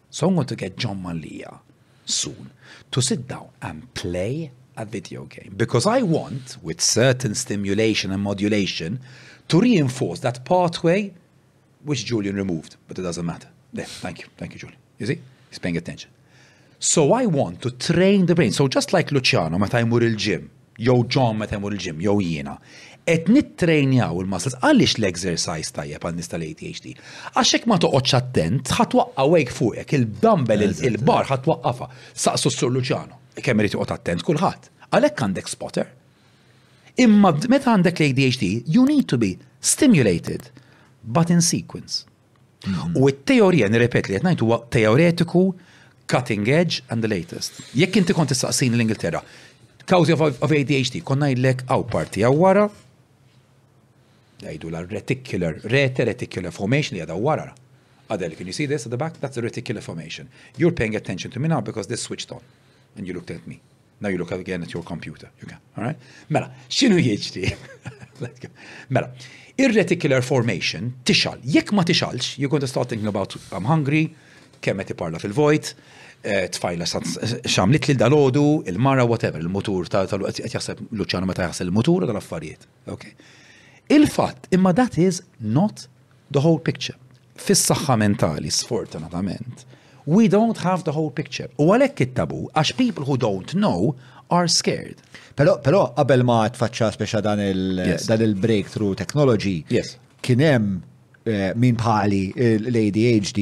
So I'm going to get John Malia soon to sit down and play a video game because I want, with certain stimulation and modulation, to reinforce that pathway which Julian removed, but it doesn't matter. There, thank you, thank you, Julian. You see, he's paying attention. So I want to train the brain. So just like Luciano, meta jmur il-ġim, jew John meta jmur il-gym, jew jiena, qed nittrejnjaw il-muscles. Għaliex l-exercise tajjeb għal nies tal-ADHD? Għax jekk ma toqgħodx attent, ħa twaqqa' weight fuqek, il-dumbbell, il-bar ħa twaqqafha. Saqsu s-Sur Luciano. Kemm irid joqgħod attent kulħadd. Għalhekk għandek spotter. Imma meta għandek l-ADHD, you need to be stimulated, but in sequence. Mm-hmm. U t-teorija, nirrepet li qed ngħid huwa teoretiku cutting edge and the latest. Jekk inti kont tistaqsin l-Ingilterra, cause of, of ADHD, konna jillek għaw parti għaw wara, għajdu la reticular, rete reticular formation li għadaw wara. Adel, can you see this at the back? That's the reticular formation. You're paying attention to me now because this switched on. And you looked at me. Now you look again at your computer. You can, all right? Mela, xinu jieġti? mela, irreticular formation tixal. Jekk ma tixalx, you going to start thinking about I'm hungry, kemm qed iparla fil-vojt, eh, tfajla xamlit li dalodu, il-mara, whatever, il-mutur, qed jaħseb Luċjano meta jaħseb il-mutur u tal-affarijiet. Okay? Il-fatt, imma that is not the whole picture. Fis-saħħa mentali, sfortunatament, we don't have the whole picture. U għalhekk it-tabu, għax people who don't know are scared. Pero, pero qabel ma tfaċċa speċa dan il-breakthrough yes. technology, yes. kien hemm eh, min bħali l-ADHD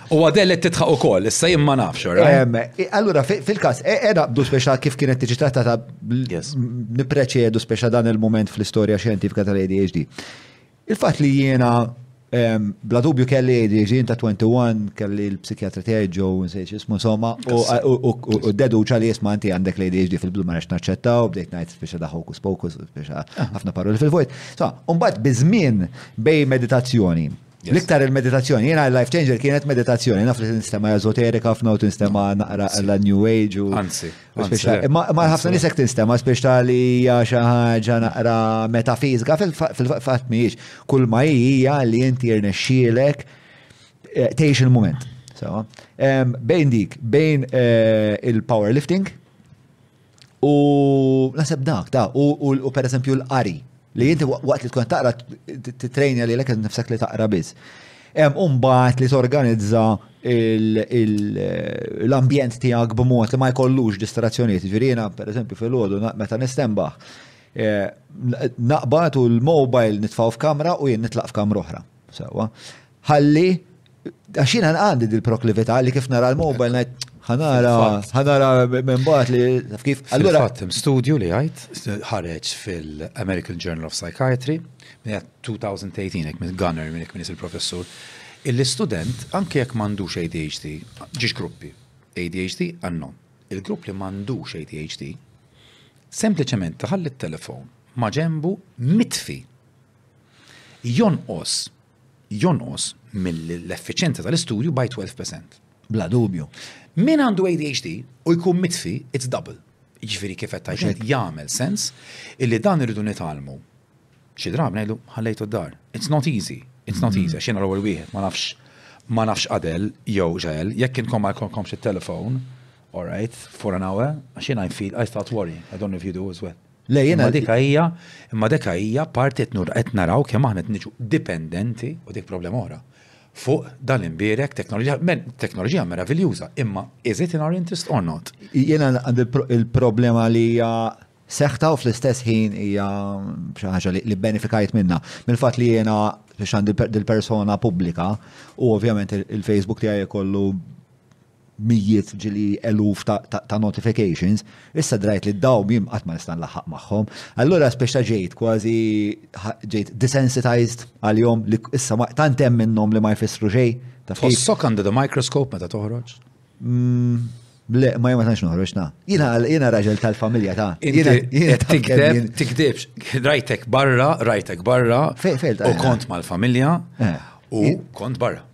U Adele qed titħaq ukoll, issa jien ma nafx, alright? Allura, fil-każ, e, e naqbdu speċa kif kienet tiġi trattata nippreċedu speċa dan il-moment fl-istorja xjentifika tal-ADHD. Il-fatt li jiena bla dubju kelli ADHD inta 21 kelli l-psikjatra tiegħi ġew nsejx ismu insomma u deduċa li jisma' inti għandek l-ADHD fil-blu ma nexx naċċettaw bdejt ngħid speċa da hokus pokus speċa ah. ħafna paroli fil-vojt. Sa, mbagħad biż-żmien bej meditazzjoni L-iktar il-meditazzjoni, jena life changer kienet meditazzjoni, naf li tinstema ezoterika f'na u tinstema naqra la new age u. Anzi. Ma ħafna nisek tinstema spiex ta' li hija xi ħaġa naqra metafizika fil-fatt mhijiex. Kull ma hija li inti rnexxielek eh, tgħix il-mument. Bejn dik, bejn eh, il-powerlifting, U naseb dak, ta' u per eżempju l-qari, li jinti waqt li tkun taqra t-trejnja li l-ek nifsek li taqra biz. Umbat li t-organizza l-ambjent tijak b'mod li ma jkollux distrazzjoniet. Ġirina, per eżempju, fil-ħodu, meta nistembaħ, eh, naqbat u l-mobile nitfaw f'kamra u jien nitlaq f'kamra oħra. Sewa. Ħalli Għax jiena għandi dil-proklività li kif nara l-mobile ngħid ħanara ħanara minn bagħad li kif. Allura fatt studju li għid ħareġ fil-American Journal of Psychiatry minn 2018 hekk minn Gunner minn hekk minn il-professur. Il-student anke jekk m'għandux ADHD ġiex gruppi ADHD għannom. Il-grupp li m'għandux ADHD sempliċement taħalli t-telefon ma ġembu mitfi. Jonqos jonqos mill-effiċjenza tal-istudju by 12 percent. Bla dubju. Min għandu ADHD u jkun mitfi, it's double. Ġifiri kif qed tajt jagħmel sens illi dan irridu nitgħalmu. Xi drabi ngħidu ħallejtu d-dar. It's not easy. It's not easy. X'inha l-ewwel wieħed ma nafx ma nafx qadel jew ġael, jekk inkom ma jkollkom xi telefon, all right, for an hour, għax jiena I feel I start worrying. I don't know if you do as well. Le, jien għal dik hija, imma dik hija parti qed nur qed naraw kemm aħna qed niġu dipendenti u dik problema oħra fuq dan imbierek teknoloġija, men teknoloġija meraviljuża, imma is it in our interest or not? Jiena għandi il-problema li hija seħta u fl-istess ħin hija xi ħaġa li benefikajt minna. Mill-fatt li jiena biex għandi dil-persona pubblika u ovvjament il-Facebook tiegħi kollu mijiet ġieli eluf ta' notifications, issa drajt li daw jien qatt ma nista' nlaħħaq magħhom. Allura speċta ġejt kważi ġejt desensitized għalihom li issa tant hemm minnhom li ma jfissru xejn. Tħossok under the microscope meta toħroġ? Mm, Le, ma jemma tanx noħroġ ta' Jina, jina raġel tal-familja ta' Jina tikdeb, tikdebx. Rajtek barra, rajtek barra. U kont mal-familja eh. u kont barra.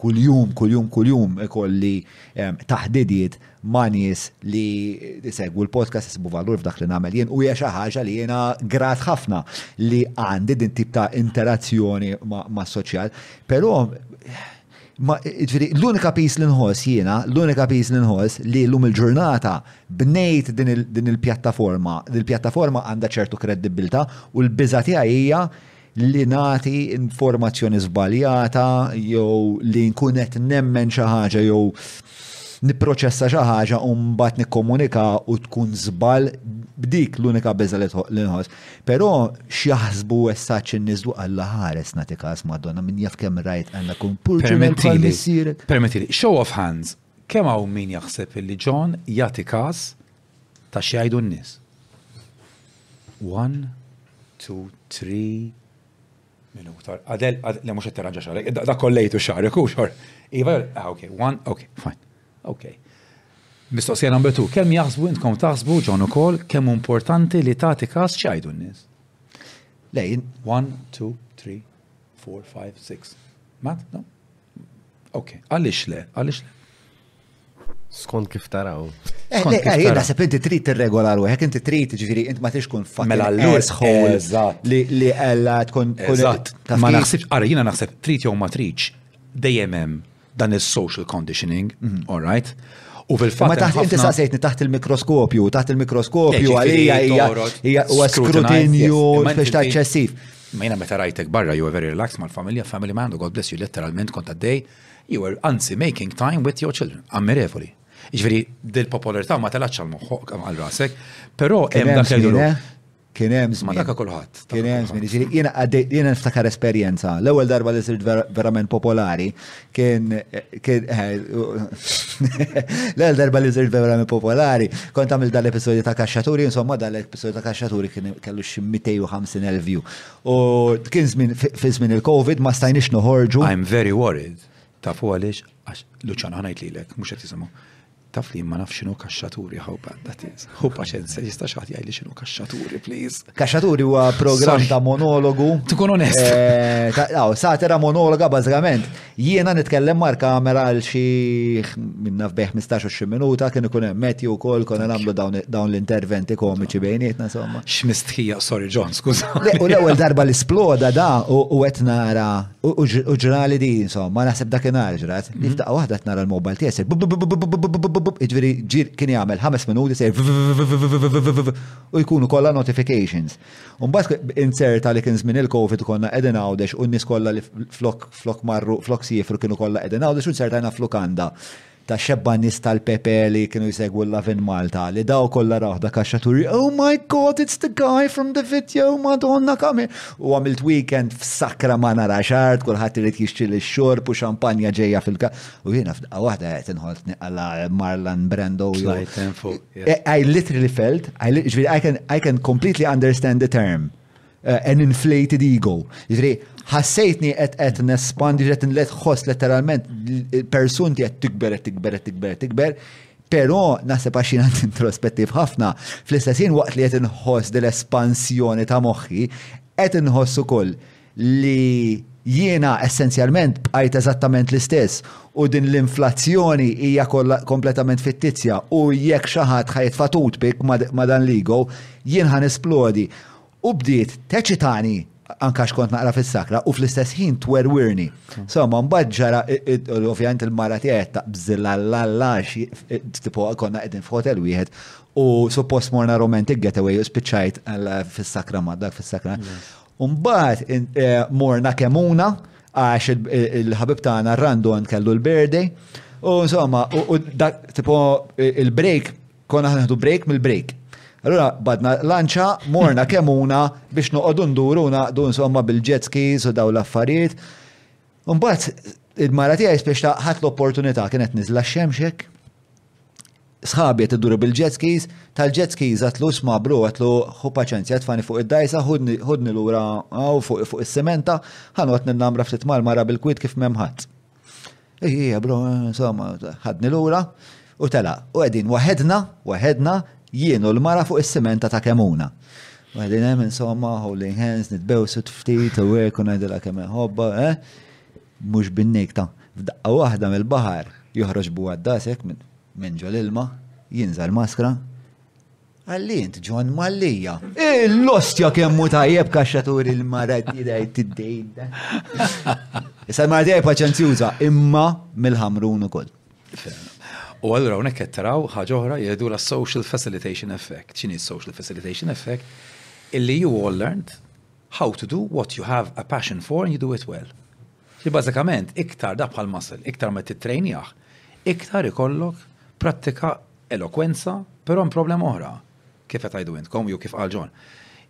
Kuljum, kuljum, kuljum ikolli taħdidiet ma' nies li jsegwu l-podcast, jisibu valur f'dak li nagħmel jien u hija xi ħaġa li jiena grat ħafna li għandi din tip ta' interazzjoni mas-soċjal. Però l-unika piż li nħoss jiena, l-unika piż li nħoss li llum il-ġurnata bnejt din il-pjattaforma, il-pjattaforma għandha ċertu kredibbiltà u l-biża' tiegħi hija li nagħti informazzjoni żbaljata jew li nkun qed nemmen xi ħaġa jew nipproċessa xi ħaġa u mbagħad nikkomunika u tkun żball b'dik l-unika biża li nħoss. Però x'jaħsbu essaċ in-nies dwar Alla ħares nagħti każ Madonna minn jaf kemm rajt għandha kun Permettili. Permettili. Show of hands. Kemm hawn min jaħseb li John jagħti każ Ta' x'jgħidu n-nies. One, two, three. Min iktar? Adel, le mhux qed tirranġa xagħrek. Dak kollejtu xagħrek u xor. Iva, ah, ok, one, ok, fine. Ok. Mistoqsija number two, kemm jaħsbu intkom taħsbu ġon ukoll kemm importanti li tagħti każ x'jgħidu n-nies? Lejn, one, two, three. 4, 5, 6. Mat? No? Ok, għalix le, għalix le. Skont kif taraw. Eh, Skont kif eh, taraw. Naħseb inti trid tirregola ruħek, inti trid ġifieri int ma tixkun fatt. Mela l-asshole li li ella tkun Ma naħsibx, ara jiena naħseb trid jew ma tridx dejjem hemm dan is-social conditioning, mm, all right? U fil-fatt. Ma taħt inti saqsejtni taħt il-mikroskopju, taħt il-mikroskopju għalija hija huwa skrutinju biex ta' ċessif. Ma jiena meta rajtek barra you were very relaxed mal-familja, family man, God bless you letteralment kont għaddej, you were anzi making time with your children, ammirevoli. Ġveri, dil-popolarità ma telacċa għal moħħok għal rasek, pero hemm dak Kien hemm żmien. Ma dak kulħadd. Kien hemm żmien. Jiġifieri jiena għaddej jiena niftakar esperjenza. L-ewwel darba li sirt verament popolari kien kien eh, l-ewwel darba li sirt verament popolari kont għamil dan l-episodju ta' kaxxaturi, insomma dan l-episodju ta' kaxxaturi kien kellu xi 250,000 view. U kien żmien fi żmien il-COVID ma stajniex noħorġu. I'm very worried. Tafu għaliex għax Luċan ħanajt lilek, mhux qed jisimgħu. Taf li jien ma nafx x'inhu kaxxaturi how bad that is. Hu paċenza, jista' xi ħadd jgħidli x'inhu kaxxaturi please. Kaxxaturi huwa programm ta' monologu. Tkun onest. Eh, ta- aw, Satira monologa bażikament. Jiena nitkellem mar kamera għal xi minna f'bejħ 15-20 minuta kien ikun hemm Matthew ukoll konna nagħmlu dawn dawn l-interventi komiċi bejnietna insomma. X'mistħija, sorry John, skuża. Le, U l-ewwel darba li sploda da u u qed nara U ġrali di, insomma, naħseb dakinhar ġrat, li f'daqqa waħda tnara l-mobile tiegħi ser jiġifieri ġir kien jagħmel ħames minuti ser u jkunu kollha notifications. U mbagħad inzerta li kien żmien il-COVID konna qegħdin għawdex u n-nies kollha li flok flok marru flok siefru kienu kollha qegħdin għawdex u nzertajna flukanda. ta' xebba nies tal-PPE li kienu jsegwu l-Lovin Malta, li daw kollha rawh dak għax-xaturi, oh my God, it's the guy from the video, Madonna kami. U għamilt weekend f'sakra ma nara xart, kulħadd irid jixtri l-xorb u xampanja ġejja fil-ka. U jiena f'daqqa waħda qed inħossni għala Marlon Brando. I literally felt, I can completely understand the term. Eh, an inflated ego. Ġifri, ħassejtni qed qed nespandi, qed nlet ħoss letteralment persunti qed tikber, qed tikber, qed tikber, tikber. Però naħseb għax jien introspettiv ħafna, fl-istess waqt li qed inħoss din l-espansjoni ta' moħħi, qed inħoss ukoll li jiena essenzjalment bqajt eżattament l-istess u din l-inflazzjoni hija kompletament fittizja u jekk xi ħadd ħajtfa toothpick ma' dan l-ego, jien ħan esplodi. U bdiet teċitani, anke għax kont naqra fis-sakra, u fl-istess ħin twerwirni. Somma, mbagħad ġara, ovvjament il-mara tiegħi qed taqbżil għall-alla tipo konna qegħdin f'hotel wieħed u suppost morna romantic getaway u spiċċajt fis-sakra ma' dak fis-sakra. U mbagħad eh, morna kemuna għax il-ħabib tagħna Randon kellu l-birthday. U insomma, u dak tipo il-break Konna ħanieħdu break mill-break. Allura badna lanċa, morna kemuna biex noqogħdu nduru naqdu insomma bil-jet skis u daw l-affarijiet. Mbagħad il-mara tiegħi spiex ta' ħadd l-opportunità kienet niżla x-xemx hekk. Sħabi qed iduru bil-jet skis, tal-jet skis għatlu sma bru għatlu hu paċenzja tfani fuq id-dajsa ħudni lura hawn fuq is-sementa ħanqod ninnamra ftit mal-mara bil-kwit kif m'hemm ħadd. Ejja, bro, insomma, ħadni lura u tela. U għedin waħedna, waħedna, jienu l-mara fuq is-simenta ta' kemuna. U għedin hemm insomma, holding hands, nitbew su tftit, u għek, u najdela kemm hobba, eh? Mux binnik ta' f'daqqa waħda mill-bahar, joħroġ bu għaddasek minn ġol ilma, jinżal maskra, Għalli int John Mallija. L-ostja kemmu tajjeb kaxxatur il-mara t-tidajt t-dejda. Issa l-mara dejja paċenzjuża imma mill-ħamrun ukoll. U għallura unek qed taraw ħaġa oħra jgħidu la social facilitation effect. X'inhi social facilitation effect? Illi you all learned how to do what you have a passion for and you do it well. Xi bażikament iktar da bħal muscle, iktar ma titrejnjah, iktar ikollok prattika elokwenza, però hemm problema oħra, kif qed tgħidu intkom jew kif qal John.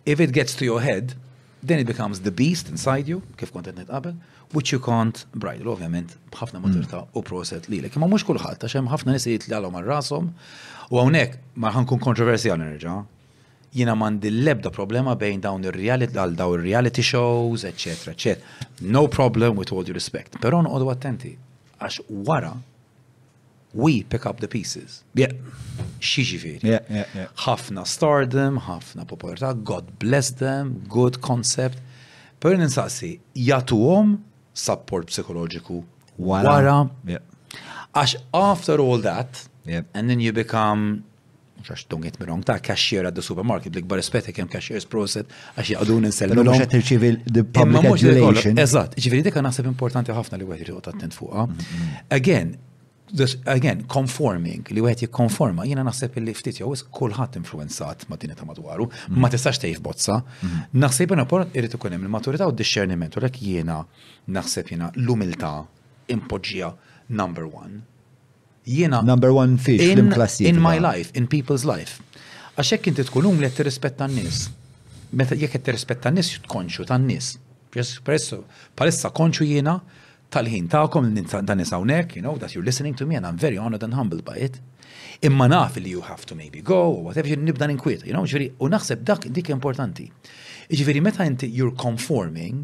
If it gets to your head, then it becomes the beast inside you, kif kont qed nitqabel, which you can't bridle, ovvjament, b'ħafna mm. maturta u proset li l-ek. Ma mux kullħat, għax hemm ħafna nisi li għalhom għal rasom, u hawnhekk ma ħankun kontroversjali nerġa', jiena mandi l-ebda problema bejn dawn ir-reality għal dawn ir-reality shows, eċetera, eċetera. No problem with all due respect. Però noqogħdu attenti għax wara We pick up the pieces. Yeah. X'jiġifieri? Yeah, yeah, yeah. Ħafna stardom, ħafna popolarità, God bless them, good concept. Però ninsaqsi, jagħtuhom support psikoloġiku wara. Għax after all that, yeah. and then you become Għax don't get me wrong, ta' cashier at the supermarket, l-ikbar rispetta kemm cashiers proset, għax jaqdun insellmu. Mux għet irċivi l-public regulation. Eżat, ġifiri dika naħseb importanti ħafna li għet irridu attent fuqa. Mm-hmm. Again, again, conforming, li għet jikkonforma, jina naħseb li ftit jew kulħadd influenzat ma' dinja ta' madwaru, mm-hmm. ma tistax tgħid bozza. Mm-hmm. Naħseb jina por irid ikun hemm il-maturità u d-discerniment u lek jiena naħseb jiena l-umiltà impoġġija number one. Jiena number one fi x'lim klassifika. In my life, in people's life. Għax jekk inti tkun umli qed tirrispetta n-nies. Meta jekk qed tirrispetta n-nies trid konxju tan-nies. Presso, palissa konxju jiena tal-ħin tagħkom dan is hawnhekk, you know, that you're listening to me and I'm very honored and humbled by it. Imma naf li you have to maybe go, or whatever, ġiri nibda ninkwiet, you know, ġiri, u naħseb dak dik importanti. Ġifiri, meta inti you're conforming,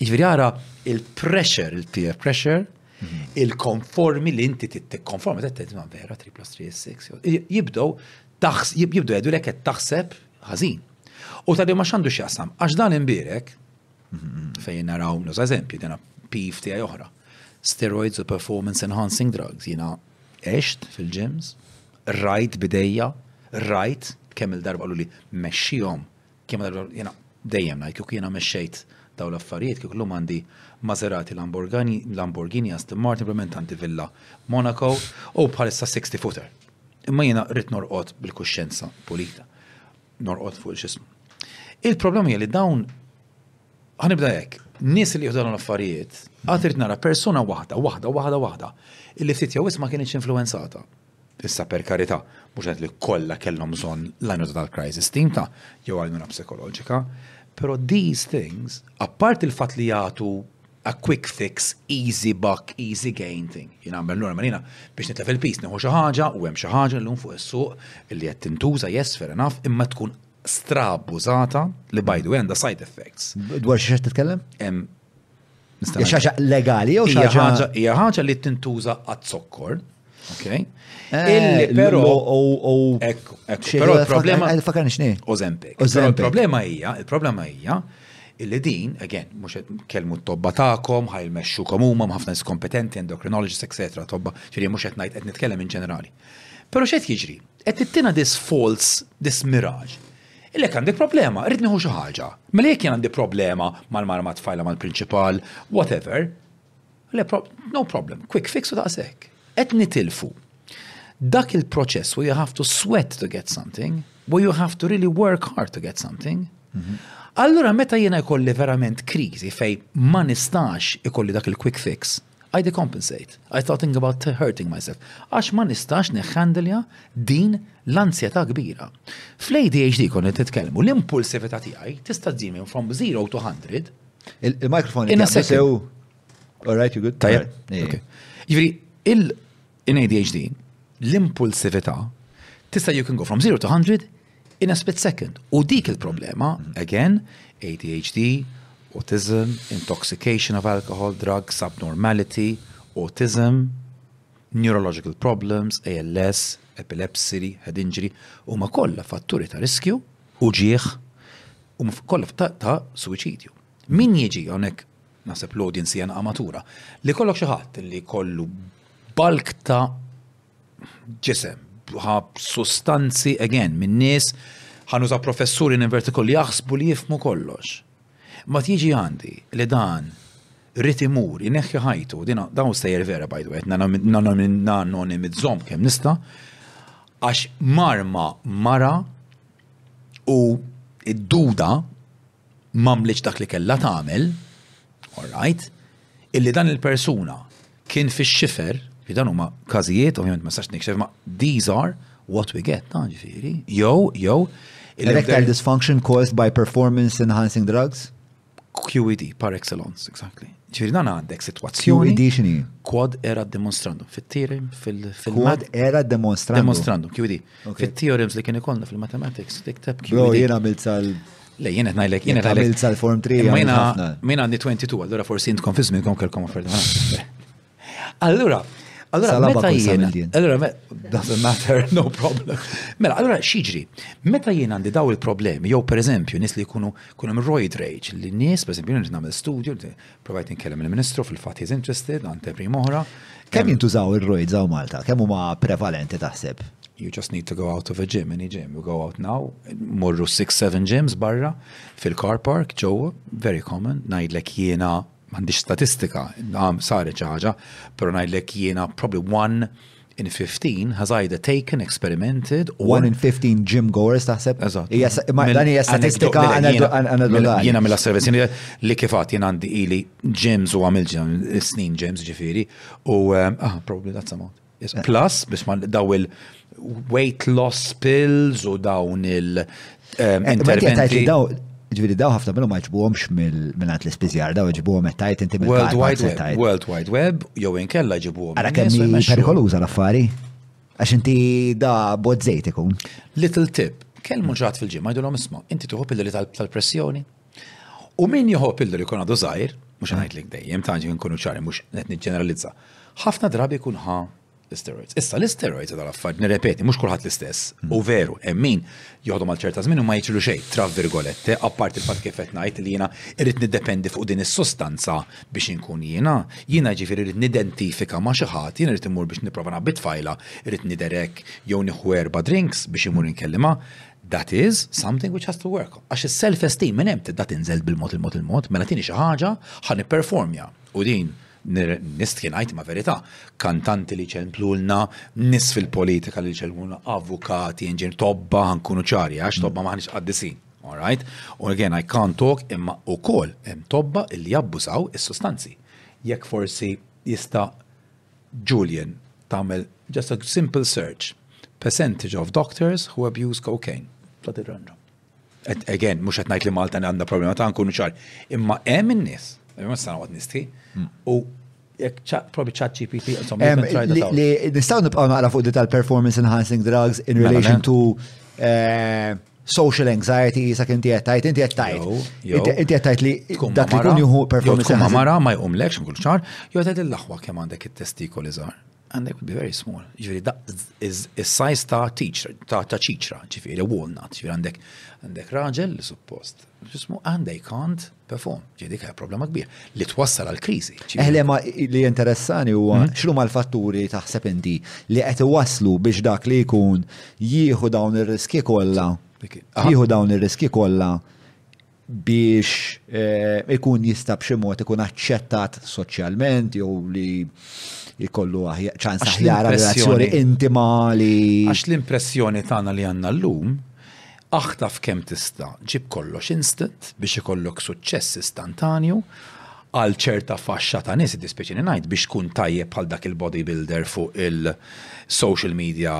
Jiġifieri ara il-pressure, il-peer pressure, il-konformi li inti tikkonforma, qed tgħid ma vera 3 plus 3 is 6. Jibdew jibdew jgħidu lek qed taħseb ħażin. U tgħidu ma x'għandu x'jaqsam, għax dan imbierek fejn naraw nuża eżempju dena pif tiegħi oħra. Steroids u performance enhancing drugs jiena għext fil-gyms, rajt bidejja, rajt kemm il-darba li mexxihom Kemm darba jiena dejjem ngħid kieku jiena mexxejt dawn l-affarijiet kieku llum għandi Maserati Lamborghini, Lamborghini Aston Martin, probablement għandi villa Monaco u bħalissa 60 footer. Imma jiena rrid norqod bil-kuxjenza pulita. Norqod fuq il-xismu. Il-problema hija li dawn ħanibda hekk, nies li jieħdu l-affarijiet, għad irid nara persuna waħda, waħda, waħda, waħda, illi ftit jew isma' kienx influenzata. Issa per karità, mhux qed li kollha kellhom bżonn l-għajnuna tal-crisis team ta' jew għajnuna psikoloġika, però these things, apparti l-fatt li jagħtu a quick fix, easy buck, easy gain thing. Jien għamel normal jiena biex nitlef il-pis nieħu xi ħaġa u hemm xi ħaġa llum fuq is-suq li qed tintuża yes fair enough imma tkun strabużata li by the way għandha side effects. Dwar xi qed titkellem? Hija xi ħaġa legali jew xi Hija ħaġa. ħaġa hija ħaġa li tintuża għaz-zokkor. Okay? Eh, Illi però u- u- u- Ekku, ekku. xi- Però il-problema Għal fakar nixni. Ozempic. Però Ozempic. il-problema hija, il-problema hija illi din, again, mhux qed kelmu t-tobba tagħkom, ħaj mexxukom huma ma' ħafna nies kompetenti, endokrinologists, etc. Tobba, ġifieri mhux qed ngħid qed nitkellem in ġenerali. Però x'qed jiġri? Qed tittina this false, this mirage. Illa jekk għandek problema, irrid nieħu xi ħaġa. Mela jekk jien għandi problema mal-mara mat-tfajla mal-prinċipal, whatever, le no problem, quick fix u daqshekk. Qed nitilfu dak il-proċess where you have to sweat to get something, where you have to really work hard to get something. Mhm. Allura meta jiena jkolli verament kriżi fej ma nistax ikolli dak il-quick fix, I decompensate, I start thinking about hurting myself, għax ma nistax neħħandilja din l-ansjeta kbira. Fl-ADHD kon qed nitkellmu l-impulsività tiegħi tista' tżim minn from 0 to 100. Il-mikrofon in a second. All right, you good? Tajjeb. Jiġri, In ADHD, l-impulsività tista' you can go from 0 to 100 in a split second. U dik il-problema, again, ADHD, autism, intoxication of alcohol, drugs, abnormality, autism, neurological problems, ALS, epilepsy, head injury, huma kollha fatturi ta' riskju, uġigħ, huma kollha ta' suwiċidju. Min jiġi hawnhekk naħseb l-audience hija naqa' matura, li kollok xi ħadd li kollu balk ta' ġisem, sustanzi again minn nies ħanuża professuri in vertikol jaħsbu li jifmu kollox. Ma tiġi għandi li dan rrit imur, ineħħi ħajtu, dina dawn sejjer vera by the way, nanonimizzom kemm nista, għax marma mara u id-duda m'għamlitx dak li kellha tagħmel, all right, illi dan il-persuna kien fix-xifer, li dan huma każijiet, ovvjament ma sax nikxef, ma these are what we get, ta' ġifieri, jew, jew. Erectile dysfunction caused by performance enhancing drugs? QED, par excellence, exactly. Ġifieri dan għandek sitwazzjoni. QED xini? Quad era demonstrandum, fit-theorem, fil-film. Quad era demonstrandum. Demonstrandum, QED. Fit-theorems li kien ikollna fil-mathematics, tikteb QED. Bro, jien għamilt sal Le, jien qed ngħidlek, jien qed ngħidlek. Għamilt sal-form 3 għamilna ħafna. Min għandi 22, allura forsi intkom fi żmienkom kelkom offerta. Allura, allura meta jien. Allura doesn't matter, no problem. Mela, allura xiġri, meta jien għandi daw il-problemi, jew pereżempju nies li jkunu kunu hemm roid rage, li nies pereżempju jien nagħmel studju, Provajt nitkellem il-Ministru fil-fatt he's interested, għante prim oħra. Kemm jintużaw ir-roids għaw Malta? Kemm huma prevalenti taħseb? You just need to go out of a gym, any gym. You go out now, morru 6-7 gyms barra fil-car park, ġewwa, very common, najdlek jiena, m'għandix statistika, saret ħaġa, pero najdlek jiena probably one In 15 has either taken, experimented, or. One in 15 gym goers taħseb? Eżatt. Hija sa- ma- dan hija statistika Mill- anekdo- jiena- an- anekdotali. Jiena mill servizz li kif għad jien għandi ili gyms u għamil ġem, snin gyms ġifiri. U eh, ah, probably that's amount. Yes. Plus, biex ma daw il weight loss pills u dawn il Interventi. Ġviri daw ħafna minnhom ma ġbuhomx mill-għand l-ispiżjar, daw ġbuhom qed tajt inti mill World Wide Web. World Wide Web, jew inkella ġibuhom. Ara kemm hi perikoluża l-affari? Għax inti da bod żejt ikun. Little tip, kelmu ġrat fil-ġimgħa jgħidulhom isma', inti tuħu pilloli tal-pressjoni. U min jieħu pilloli jkun għadu żgħir, mhux ngħidlek dejjem, tanġi nkunu ċari mhux qed niġġeneralizza. Ħafna drabi jkun ħa l-isteroids. Issa l-isteroids għal affarijiet nirrepeti, mhux kulħadd l-istess. U veru, hemm min joħdu mal ċerta żmien u ma jiġru xejn, tra virgolette, apparti l-fatt kif qed ngħid li jiena irrid niddependi fuq din is-sustanza biex inkun jiena, jiena ġifieri rrid nidentifika ma' xi ħadd, jiena rrid immur biex nipprova ngħabbi tfajla, irrid nidher hekk, jew nieħu erba' drinks biex immur inkellimha. That is something which has to work. Għax is-self-esteem minn hemm tibda tinżel bil-mod il-mod il-mod, mela tieni xi ħaġa ħa nipperformja. U din Nistħi ngħid ma' verità, kantanti li ċelmplulna, nis fil-politika li ċelmplulna, avukati, inġin tobba, ħankunu ċari, għax tobba maħniġ għaddisin. All right? U again, I can't talk imma u kol hemm tobba illi jabbużaw is-sustanzi. Jekk forsi jista Julian tagħmel just a simple search percentage of doctors who abuse cocaine. Tagħti ranġa. Again, mhux qed ngħid li Malta għandha problema ta' nkunu ċar. Imma hemm in-nies, imma sa noqgħod nistħi, hmm. u probi chat GPT Li nistaw nibqaw naqra fuq di tal-performance enhancing drugs in mela, relation to eh, social anxiety sa kinti għettajt, inti għettajt. Inti għettajt li dak li kun juhu performance. Tkun mara ma jqumlekx nkun ċar, jew għettajt l-laħwa kemm għandek it-testikoli żgħar. Għandek would be very small. Ġifieri da is-size ta' teacher, ta' ta' ċiċra, ġifieri walnut, ġifieri għandek għandek raġel li suppost. Ġismu għandha jkant perform, ġifieri dik problema kbir li twassal għal kriżi. Eħle ma li interessani huwa mhm. x'nu mal-fatturi taħseb inti li qed iwasslu biex dak li jkun jieħu dawn ir-riski kollha. Jieħu dawn ir-riski kollha biex ikun jista' b'xi mod ikun aċċettat soċjalment jew li jkollu ċans aħjar relazzjoni intima li. Għax l-impressjoni tagħna li għandna llum aħtaf kemm tista' ġib kollox instant biex ikollok suċċess istantanju għal ċerta faxxa ta' nies dispeċini ngħid biex tkun tajjeb għal dak il-bodybuilder fuq il-social media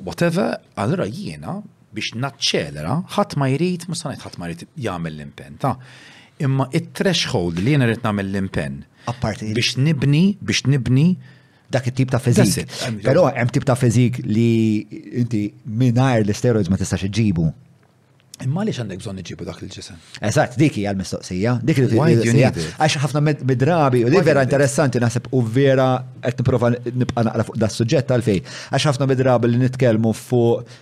whatever, allura jiena Biex naċċelera, ħadd ma jrid, mhux se ngħid ħadd ma jrid jagħmel l-impenn, ta? Imma it-threshold li jiena rrid nagħmel l-impenn. Apparti. Biex nibni, biex nibni dak it-tip ta' fizik. Però hemm tip ta' fizik li inti mingħajr l-steroids ma tistax iġġibu. Imma għaliex għandek bżonn iġibu dak il-ġisem? Eżatt, dik hija l-mistoqsija. Dik li mistoqsija Għax ħafna mid-drabi, u dik vera interessanti naħseb u vera qed nipprova nibqa' naqra fuq das suġġett għalfej. Għax ħafna mid-drabi li nitkellmu fuq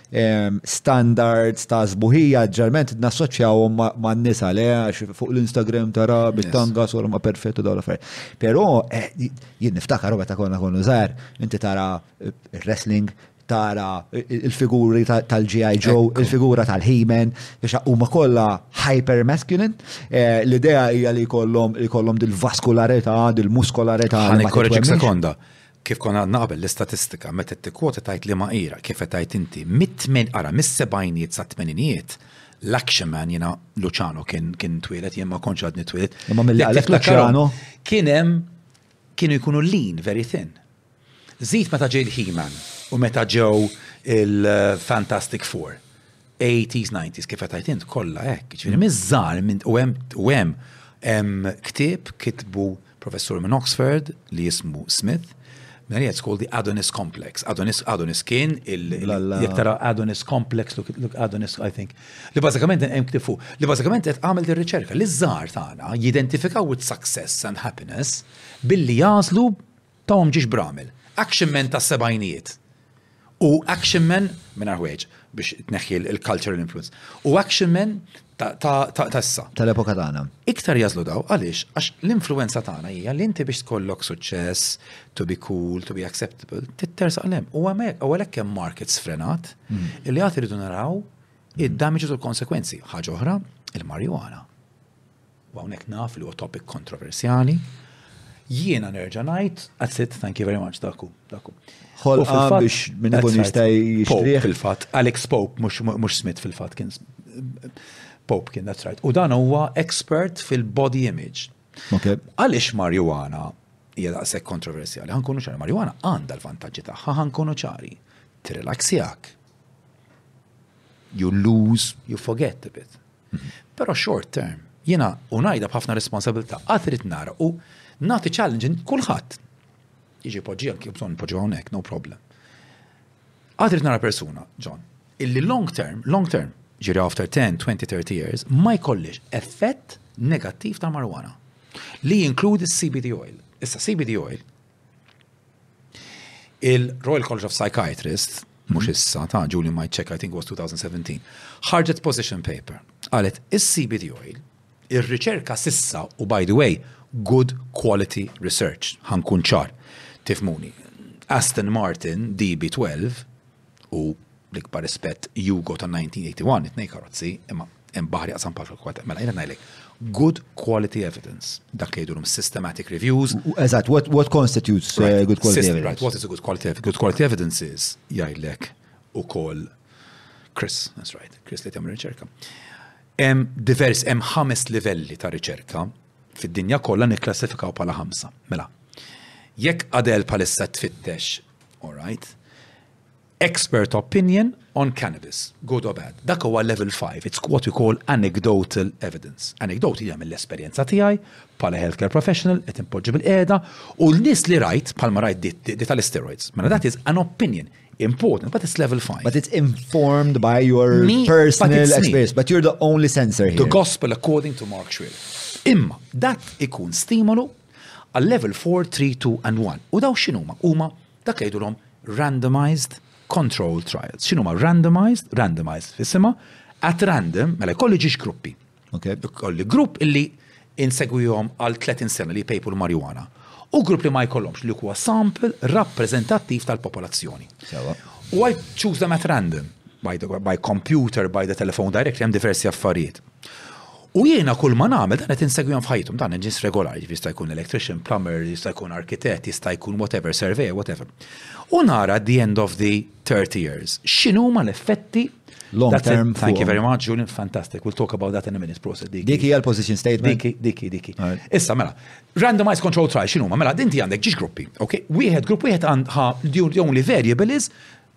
standards ta' sbuħija, ġerment nassoċjawhom ma' nisa le għax fuq l-Instagram tara bit-tanga sor ma' perfettu dawn l-affarijiet. Però eh, jien niftakar meta konna konu żgħar, inti tara eh, wrestling, tara eh, il-figuri tal-GI Joe, il-figura tal-He-Man, biex huma kollha hyper masculine. L-idea hija li kollhom dil-vaskularità, dil-muskolarità. Ħan sekonda. Kif konna għadna qabel, l-istatistika meta tikkwota tgħid liema era, kif qed tgħid inti, mit-tmen, ara, mis-sebgħinijiet sat-tmeninijiet, l-action man, jiena Luciano kien kien twieled, jien ma kontx għadni twieled. Imma mill-għalek Luciano. Kien hemm kienu jkunu lean, very thin. Zid meta ġej il-He-Man u meta ġew il-Fantastic Four. 80s, 90s, kif għetajt int, kolla ek. Ġviri, mizzar, u għem, u għem, ktib kitbu Professur minn Oxford li jismu Smith Mary it's called the Adonis complex. Adonis, Adonis kien il-jek tara Adonis complex, look, look Adonis, I think. Li bazzikament hemm ktifu, li bazzikament qed għamil ir-riċerka li żgħar tagħna jidentifikaw with success and happiness billi jażlu tawhom ġiex bramel. Action men ta' sebajnijiet. U Action Man, mingħajr ħwejġ biex tneħħi l-cultural influence. U Action Man ta' tessa. Tal-epoka tagħna. Iktar jażlu daw, għaliex? Għax l-influenza tagħna hija li inti biex tkollok suċċess, to be cool, to be acceptable, tittersa qlem. U għamek, u għalhekk hemm market sfrenat mm. li għad iridu naraw id-damages u l-konsekwenzi. Ħaġa oħra, il-marijuana. u hawnhekk naf li huwa topic kontroversjali, jiena nerġa' ngħid, that's it, thank you very much, daku, daku. Ħolqa biex minn ikun jista' jixtrieħ. Fil-fatt, Alex Pope, mhux Smith fil-fatt kien Pope kien, that's right. U dan huwa expert fil-body image. Għaliex marijuana hija daqshekk kontroversjali, ħankunu ċari, marijuana għandha l-vantaġġi tagħha, ħankunu ċari. Tirelaxjak. you lose, you forget a bit. Pero short term, jina unajda bħafna responsabilta, għatrit nara u nati challenge kullħat. Iġi poġġi għanki bżon poġġi għonek, no problem. Għatrit nara persuna, John, illi long term, long term, ġiri after 10, 20, 30 years, ma jkollix effett negattiv ta' marwana. Li jinkludi CBD oil. Issa CBD oil, Il-Royal College of Psychiatrists, mhux issa, ta' Julie Might Check, I think was 2017, ħarġet position paper. Qalet, is-CBD oil, ir-riċerka sissa, u by the way, good quality research, ħankun ċar, tifmuni. Aston Martin, DB12, u l-ikbar rispett Jugo ta' 1981, it-nej karozzi, imma hemm baħri qasam paċu kwata. Mela jiena ngħidlek, good quality evidence, dak li jidulhom systematic reviews. Eżatt, what, what constitutes uh, right. uh, good quality System, evidence? Right, what is a good quality evidence? Good quality evidence is jgħidlek u koll Chris, that's right, Chris li tagħmel riċerka. Hemm divers hemm ħames livelli ta' riċerka fid-dinja kollha nikklassifikaw bħala ħamsa. Mela, jekk Adel palissa tfittex All right. Expert opinion on cannabis, good or bad. Dak huwa level 5, it's what we call anecdotal evidence. Anecdote hija mill-esperjenza tiegħi bħala healthcare professional qed impoġġi bil-qiegħda u l-nies li rajt bħalma rajt di tal-steroids. Mela that is an opinion important, but it's level 5. But it's informed by your me, personal but experience, me. but you're the only sensor here. The gospel according to Mark Schwill. Imma, dat ikun stimolu Għal-level four, three, two and one. U daw x'inhuma? Huma dak li jgħidulhom randomized control trials. X'inhuma randomized, randomized fis-sima, at random, mela jkolli ġiex gruppi. Okay. Kolli grupp illi insegwihom għal 30 sena li jpejpu l-marijuana. U grupp li ma jkollhomx li huwa sample rappreżentattiv tal-popolazzjoni. U I choose them at random, by, the, by computer, by the telephone direct, hemm diversi affarijiet. U jiena kull ma nagħmel dan qed insegwihom f'ħajjithom dan nies regolari, jiġifieri jista' jkun electrician, plumber, jista' jkun arkitett, jista' jkun whatever, surveyor, whatever. U nara at the end of the 30 years, x'inhuma l-effetti Long term. Thank you very much, Julian. Fantastic. We'll talk about that in a minute, proset. Diki għal position statement. Diki, diki, diki. Issa, mela, randomized control trial, xinu ma, mela, dinti għandek ġiġ gruppi, ok? Wieħed, grupp wieħed għandha the only variable is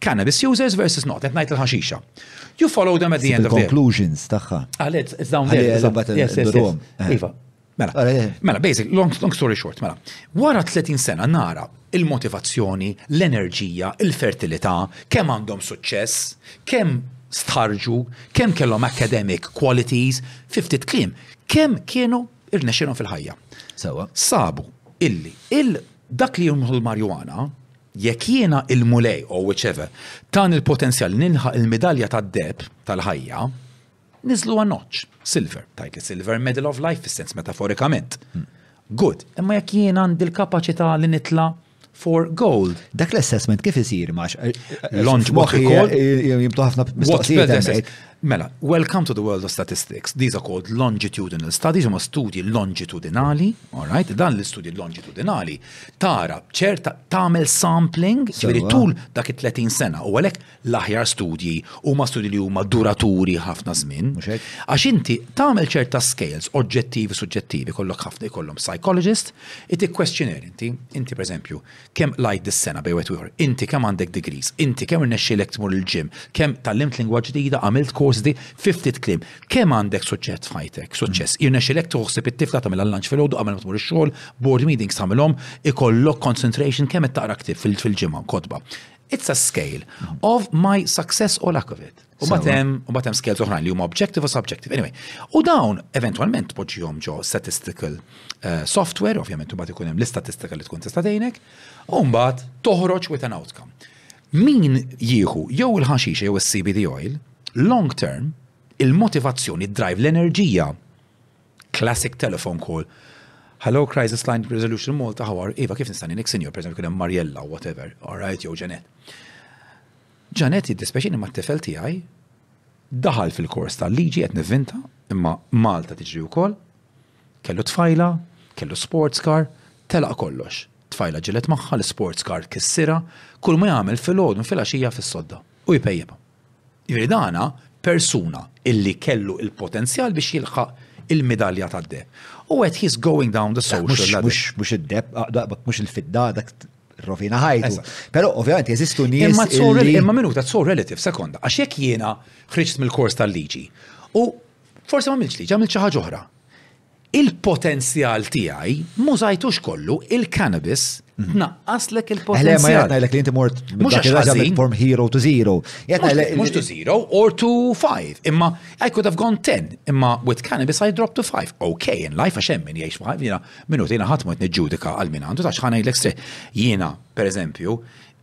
Cannabis users versus not, qed ngħid il-ħaxixa. You follow them at the end of the conclusions tagħha. Għalet, it's down there. Eh. Iva. Mela, eh. mela, basic, long, long story short, mela. Wara 30 sena nara il-motivazzjoni, l-enerġija, il-fertilità, kemm għandhom suċċess, kemm stħarġu, kemm kellhom academic qualities, 50 klim, kemm kienu irnexxilhom fil-ħajja. Sabu illi il dak li jumħu l-marjuana Jekk jiena, il-Mulej, or whichever, tani l-potenzjal li nilħaq il-midalja tad-deheb tal-ħajja, niżżluha notch, silver, tgħidli silver medal of life fis-sens metaforikament. Good, imma jekk jiena għandi l-kapaċità li nitla' for gold. Dak l-assessment kif isir max? Launch moħħi kol. Jimtu ħafna mistoqsijiet. Mela, welcome to the world of statistics. These are called longitudinal studies, huma studji longitudinali, all right? Dan l-istudji longitudinali tara ċerta tagħmel sampling, ġifieri tul dak it-30 sena u għalhekk l-aħjar studji huma studji li huma duraturi ħafna żmien. Għax inti tagħmel ċerta scales oġġettivi suġġettivi kollok ħafna jkollhom psychologist, it questionnaire inti, inti pereżempju, Kemm qlajt dis-sena bejn wieħed u ieħor? Inti kemm għandek degrees? Inti kemm irnexxielek tmur il-gym? Kemm tgħallimt lingwa ġdida, għamilt kors di, fi ftit kliem, kemm għandek suċċett f'ħajtek? Suċċess. Jirnexxielek tieħu ħsieb it-tifla tagħmilha l-lunch filgħodu qabel ma tmur ix-xogħol, board meetings tagħmilhom, ikollok concentration, kemm qed taqra ktieb fil-ġimgħa, kotba. It's a scale of my success or lack of it. U batem, u batem scales oħrajn li huma objective u subjective. Anyway, u dawn eventualment poġġihom ġo statistical eh, software, ovvjament u bat ikun hemm l-istatistika li tkun tista' tgħinek, u mbagħad toħroġ with an outcome. Min jieħu jew il-ħaxixa jew is-CBD oil, long term, il-motivazzjoni, drive, l-enerġija, classic telephone call, Hello, Crisis Line Resolution Malta, how are, Iva, kif nistani nik senior, per esempio, Mariella, whatever, all right, jew Janet. Janet, Jiddispjaċini ma t-tifel tiegħi daħal fil-kors tal-liġi, qed nivvinta, imma Malta tiġri wkoll, kellu tfajla, kellu sports car, telaq kollox. Tfajla ġilgħet magħha, l-isports car kissirha, kulma jagħmel filgħodu fil-għaxija fis-sodda u jpejjipha. Jiġifieri dan persuna illi kellu l-potenzjal biex jilħaq il-midalja tad-deheb. U qed he's going down the social ladder. Mhux id-deheb, mhux il-fidda, dak rovina ħajtu. Pero ovvjament jeżistu nies. Imma tsur imma minuta tsur relative sekonda għax jekk jiena ħriġt mill-kors tal-liġi u forsi ma milx liġi għamilt xi ħaġa oħra. Il-potenzjal tiegħi mużajtux kollu il-cannabis mhm. tnaqqas lek il-potenzjal. Le ma jgħidna lek li inti mort mhux għax form hero to zero. Mhux to zero or to five. Imma I could have gone ten. Imma with cannabis I dropped to five. Okay, in life għax hemm min jgħix five. Minuta, jiena ħadd ma qed niġġudika għal min għandu, tax ħa ngħidlek straight. Jiena, pereżempju,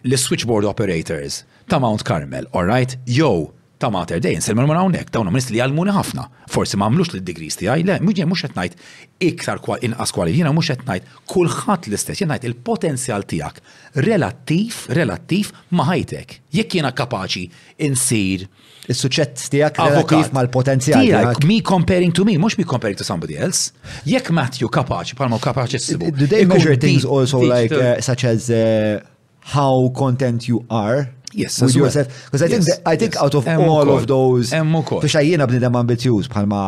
l-switchboard operators ta' Mount Carmel, all right, jew ta' Mater Dei, nsilmu minn hawnhekk, dawn huma li jgħallmuni ħafna. Forsi ma għamlux lid-degrees tiegħi, le, mhux qed ngħid iktar inqas kwali, jiena mhux qed ngħid kulħadd l-istess, jien ngħid il-potenzjal tiegħek relattiv, relattiv ma' ħajtek. Jekk jiena kapaċi insir Is-suċċett tiegħek relattiv mal-potenzjal tiegħek. Me comparing to me, mhux me comparing to somebody else. Jekk Matthew kapaċi, palma kapaċi s-sibu. Do they measure things also like uh, such as uh, how content you are? Yes, with yourself. Because I think yes, I think yes. out of em all of those. Emmu kol. Fiex għajjina bnidem ambizjuż bħalma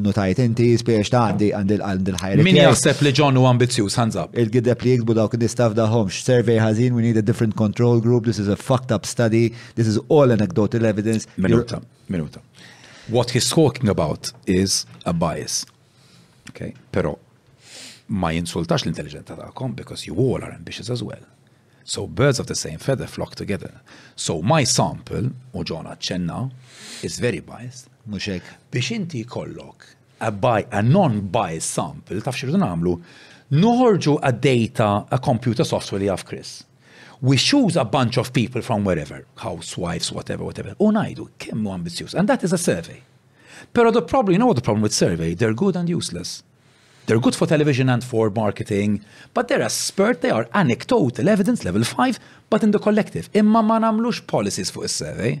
notajt inti spiex ta' għandi għandi l-ħajri. Min jaħseb li John u ambizjuż, hands up. Il-gideb li jikbu dawk nistaf daħomx. Survey ħażin, we need a different control group, this is a fucked up study. This is all anecdotal evidence. Minuta, minuta. What he's talking about is a bias. Okay? Pero ma jinsultax l-intelligenza ta'kom because you all are ambitious as well. So birds of the same feather flock together. So my sample, u ġona ċenna, is very biased. Muxek. Biex inti kollok a, bi a non-biased sample, taf xirdu namlu, nuħorġu a data, a computer software li jaf Chris. We choose a bunch of people from wherever, housewives, whatever, whatever. U najdu, kemmu ambizjus. And that is a survey. Pero the problem, you know what the problem with survey? They're good and useless. They're good for television and for marketing, but they're a spurt, they are anecdotal evidence level 5, but in the collective. Imma ma namlux policies fuq is-survey. Eh?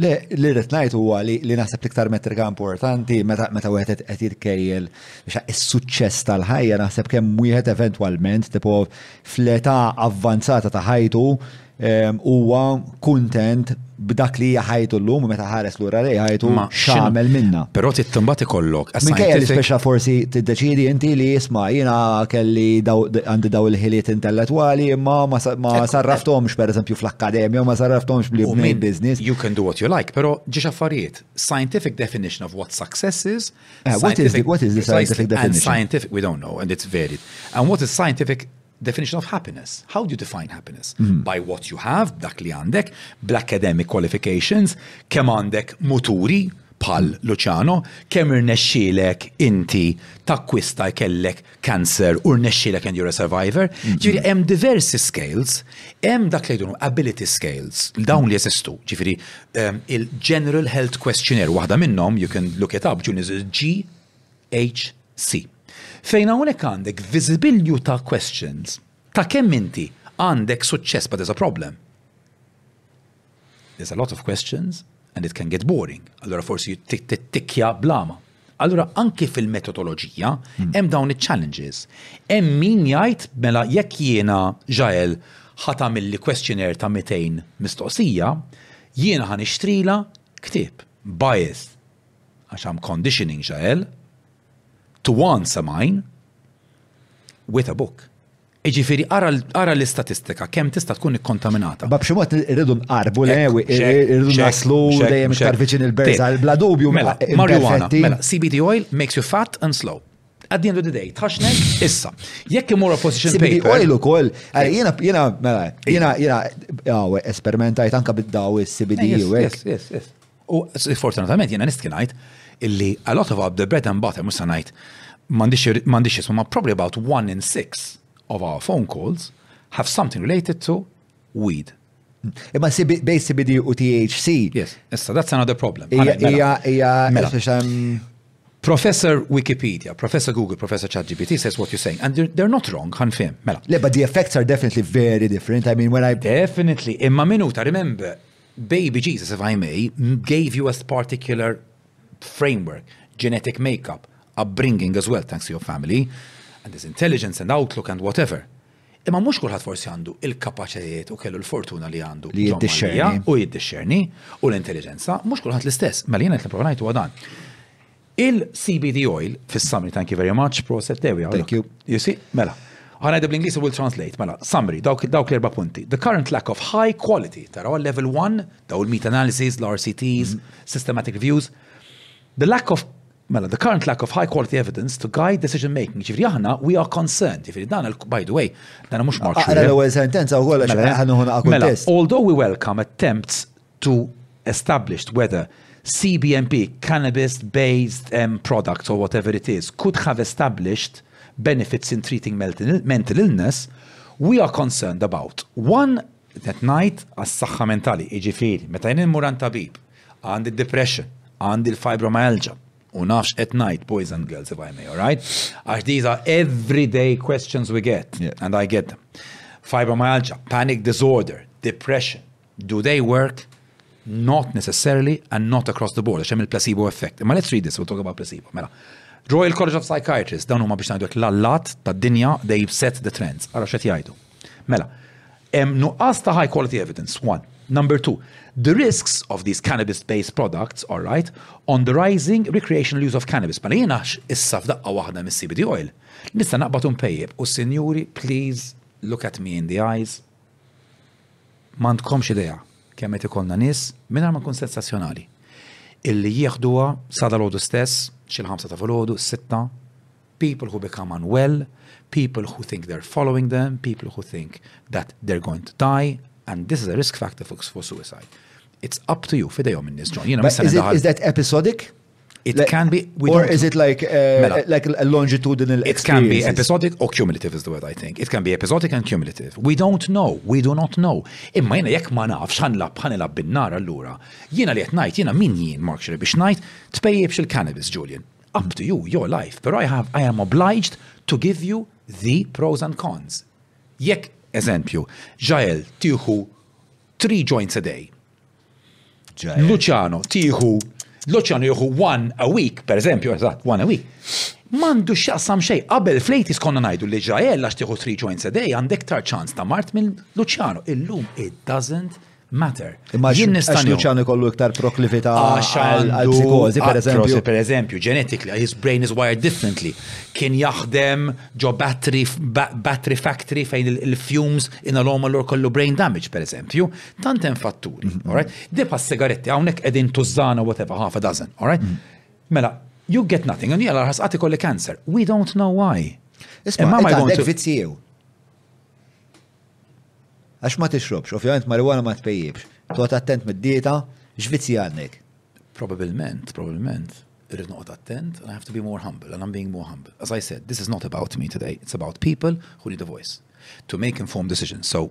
Le, li rrit najt u għali li naħseb liktar metrika importanti meta meta wieħed qed jitkejjel biex is-suċċess tal-ħajja naħseb kemm wieħed eventwalment tipo fleta avvanzata ta' ħajtu huwa kuntent b'dak li hija ħajtu llum meta ħares lura li ħajtu x'għamel minna. Però tittimbat ikollok. Minkejja li speċa forsi tiddeċidi inti li jisma' jiena kelli għandi daw il-ħiliet intellettwali imma ma sarraftomx pereżempju fl-akkademja ma sarraftomx bli bni business. You can do what you like, però ġiex affarijiet. Scientific definition of what success is. Eh, what is the scientific definition? And scientific, we don't know, and it's varied. And what is scientific Definition of happiness. How do you define happiness? Mm -hmm. By what you have, dak li għandek, bl-academic qualifications, kemm għandek muturi bħal mhm. Luciano, kemm irnexxielek inti takkwista jkellek cancer u rnexxielek and you're a survivor. Mhm. Ġifieri mm -hmm. hemm diversi scales, hemm dak li jdunu ability scales, dawn li jeżistu. Ġifieri um, il-general health questionnaire waħda minnhom, you can look it up, ġun is G HC. Fejn hawnhekk għandek viżibilju ta' questions ta' kemm inti għandek suċċess but there's a problem. There's a lot of questions and it can get boring. Allura forsi tittikja blama. Allura anki fil-metodoloġija hmm. hemm dawn iċ-challenges. Hemm min jgħid mela jekk jiena ġael ħata mill questionnaire ta' 200 mistoqsija, jiena ħan ixtrila ktib biased għax I'm conditioning Jael to answer mine with a book. Iġifiri, ara l-istatistika, kem tista tkun ikkontaminata. Ba bximot irridu nqarbu l-ewi, irridu naslu dejjem iktar viċin il-berza, bla dubju. Mela, mela marijuana, mela, CBD oil makes you fat and slow. At the end of the day, tħaxnek, issa. Jekk imur opposition paper. CBD oil u koll, eh, jena, jena, mela, jena, jena, esperimentajt anka bid-daw il-CBD u Yes, yes, yes. U fortunatament jiena nistki ngħid illi a lot of our the bread and butter mhux se ngħid m'għandix jismu ma probably about one in six of our phone calls have something related to weed. Imma bej CBD u THC. Yes, issa, that's another problem. Ija, ija, ija, mela. um... Professor Wikipedia, Professor Google, Professor ChatGPT says what you're saying, and they're, they're not wrong, ħanfim, mela. Le, but the effects are definitely very different. I mean, when I... Definitely, imma minuta, remember, Baby Jesus, if I may, gave you a particular framework, genetic makeup, upbringing as well, thanks to your family, and there's intelligence and outlook and whatever. Imma mhux kulħadd forsi għandu il-kapaċitajiet u kellu l-fortuna li għandu li jiddixxerni u jiddixxerni u l-intelligenza mhux kulħadd l-istess. Mela jien qed nipprova ngħidu dan. Il-CBD oil, fis-summary, thank you very much, proset, there we are. Thank you. You see, mela. Għanajda bl-Inglis will translate, mela, summary, dawk l-erba punti. The current lack of high quality, taraw level 1, daw il-meta-analysis, l-RCTs, mm-hmm. systematic reviews. The lack of Mela, the current lack of high quality evidence to guide decision making. Ġifri aħna, we are concerned. Ġifri dan, by the way, dan mux marċu. Għara l-ewel sentenza u għolla xaħna għuna Mela, although we welcome attempts to establish whether CBMP, cannabis-based um, products or whatever it is, could have established benefits in treating mental illness, we are concerned about. One, that night, as saħħa mentali, ġifri, meta muran tabib, għandi depression, għandi l-fibromyalgia. U nafx at night, boys and girls, if I may, alright? As Għax these are everyday questions we get, yeah. and I get them. Fibromyalgia, panic disorder, depression. Do they work? Not necessarily and not across the board, għax hemm il-placebo effect. Imma let's read this, we'll talk about placebo. Mela, Royal College of Psychiatrists, dawn huma biex ngħidu l-allat tad-dinja, they've set the trends. Ara x'qed jgħidu. Mela, hemm nuqqas ta' high quality evidence, one. Number two, the risks of these cannabis-based products, all right, on the rising recreational use of cannabis. Ma jiena issa f'daqqa waħda mis-CBD oil, nista' naqbad pejjeb u sinjuri, please look at me in the eyes, M'għandkomx idea kemm qed ikollna nies, mingħajr ma nkun sensazzjonali, illi jieħduha sa dalgħodu stess, xi l-ħamsa ta' filgħodu, s-sitta, people who become unwell, people who think they're following them, people who think that they're going to die and this is a risk factor for suicide. It's up to you, f'idejhom in-nies, John. Jiena ma se Is that episodic? It like, can be. or is it like uh, mela. like a longitudinal? It can be episodic or cumulative is the word I think. It can be episodic and cumulative. We don't know. We do not know. Imma jena jekk ma nafx ħanlab ħanilab bin-nar allura. Jiena li qed ngħid jiena min jien Mark Shirley biex ngħid tpejjibx il-cannabis Julian. Up to you, your life. But I have I am obliged to give you the pros and cons. Jekk eżempju, ġael tieħu three joints a day Luciano, tieħu Luciano jieħu one a week, per eżempju, eżatt, one a week. Mandu xaqsam xej, qabel flejtis konna najdu li ġrael għax tieħu three joints a day għandek tar ċans ta' mart minn Luciano. Illum it doesn't matter. Imma jien nista' Luciano kollu iktar proklività għal psikozi, per eżempju. Per eżempju, genetically, his brain is wired differently. Kien jaħdem ġo battery, battery factory fejn il-fumes in l kollu brain damage, per eżempju. Tant hemm fatturi, mm-hmm. all right? Di pa' sigaretti hawnhekk qegħdin tużana whatever, half a dozen, all right? Mm-hmm. Mela, you get nothing, and jgħal ħas għati kolli cancer. We don't know why. Isma, ma ma jgħontu. Vizzi jew. Għax ma tixrobx, ovvjament marijuana ma tpejjibx. Tot attent mid-dieta, x'vizzi għandek? Probabilment, probabilment. Irrid noqgħod attent, and I have to be more humble, and I'm being more humble. As I said, this is not about me today, it's about people who need a voice to make informed decisions. So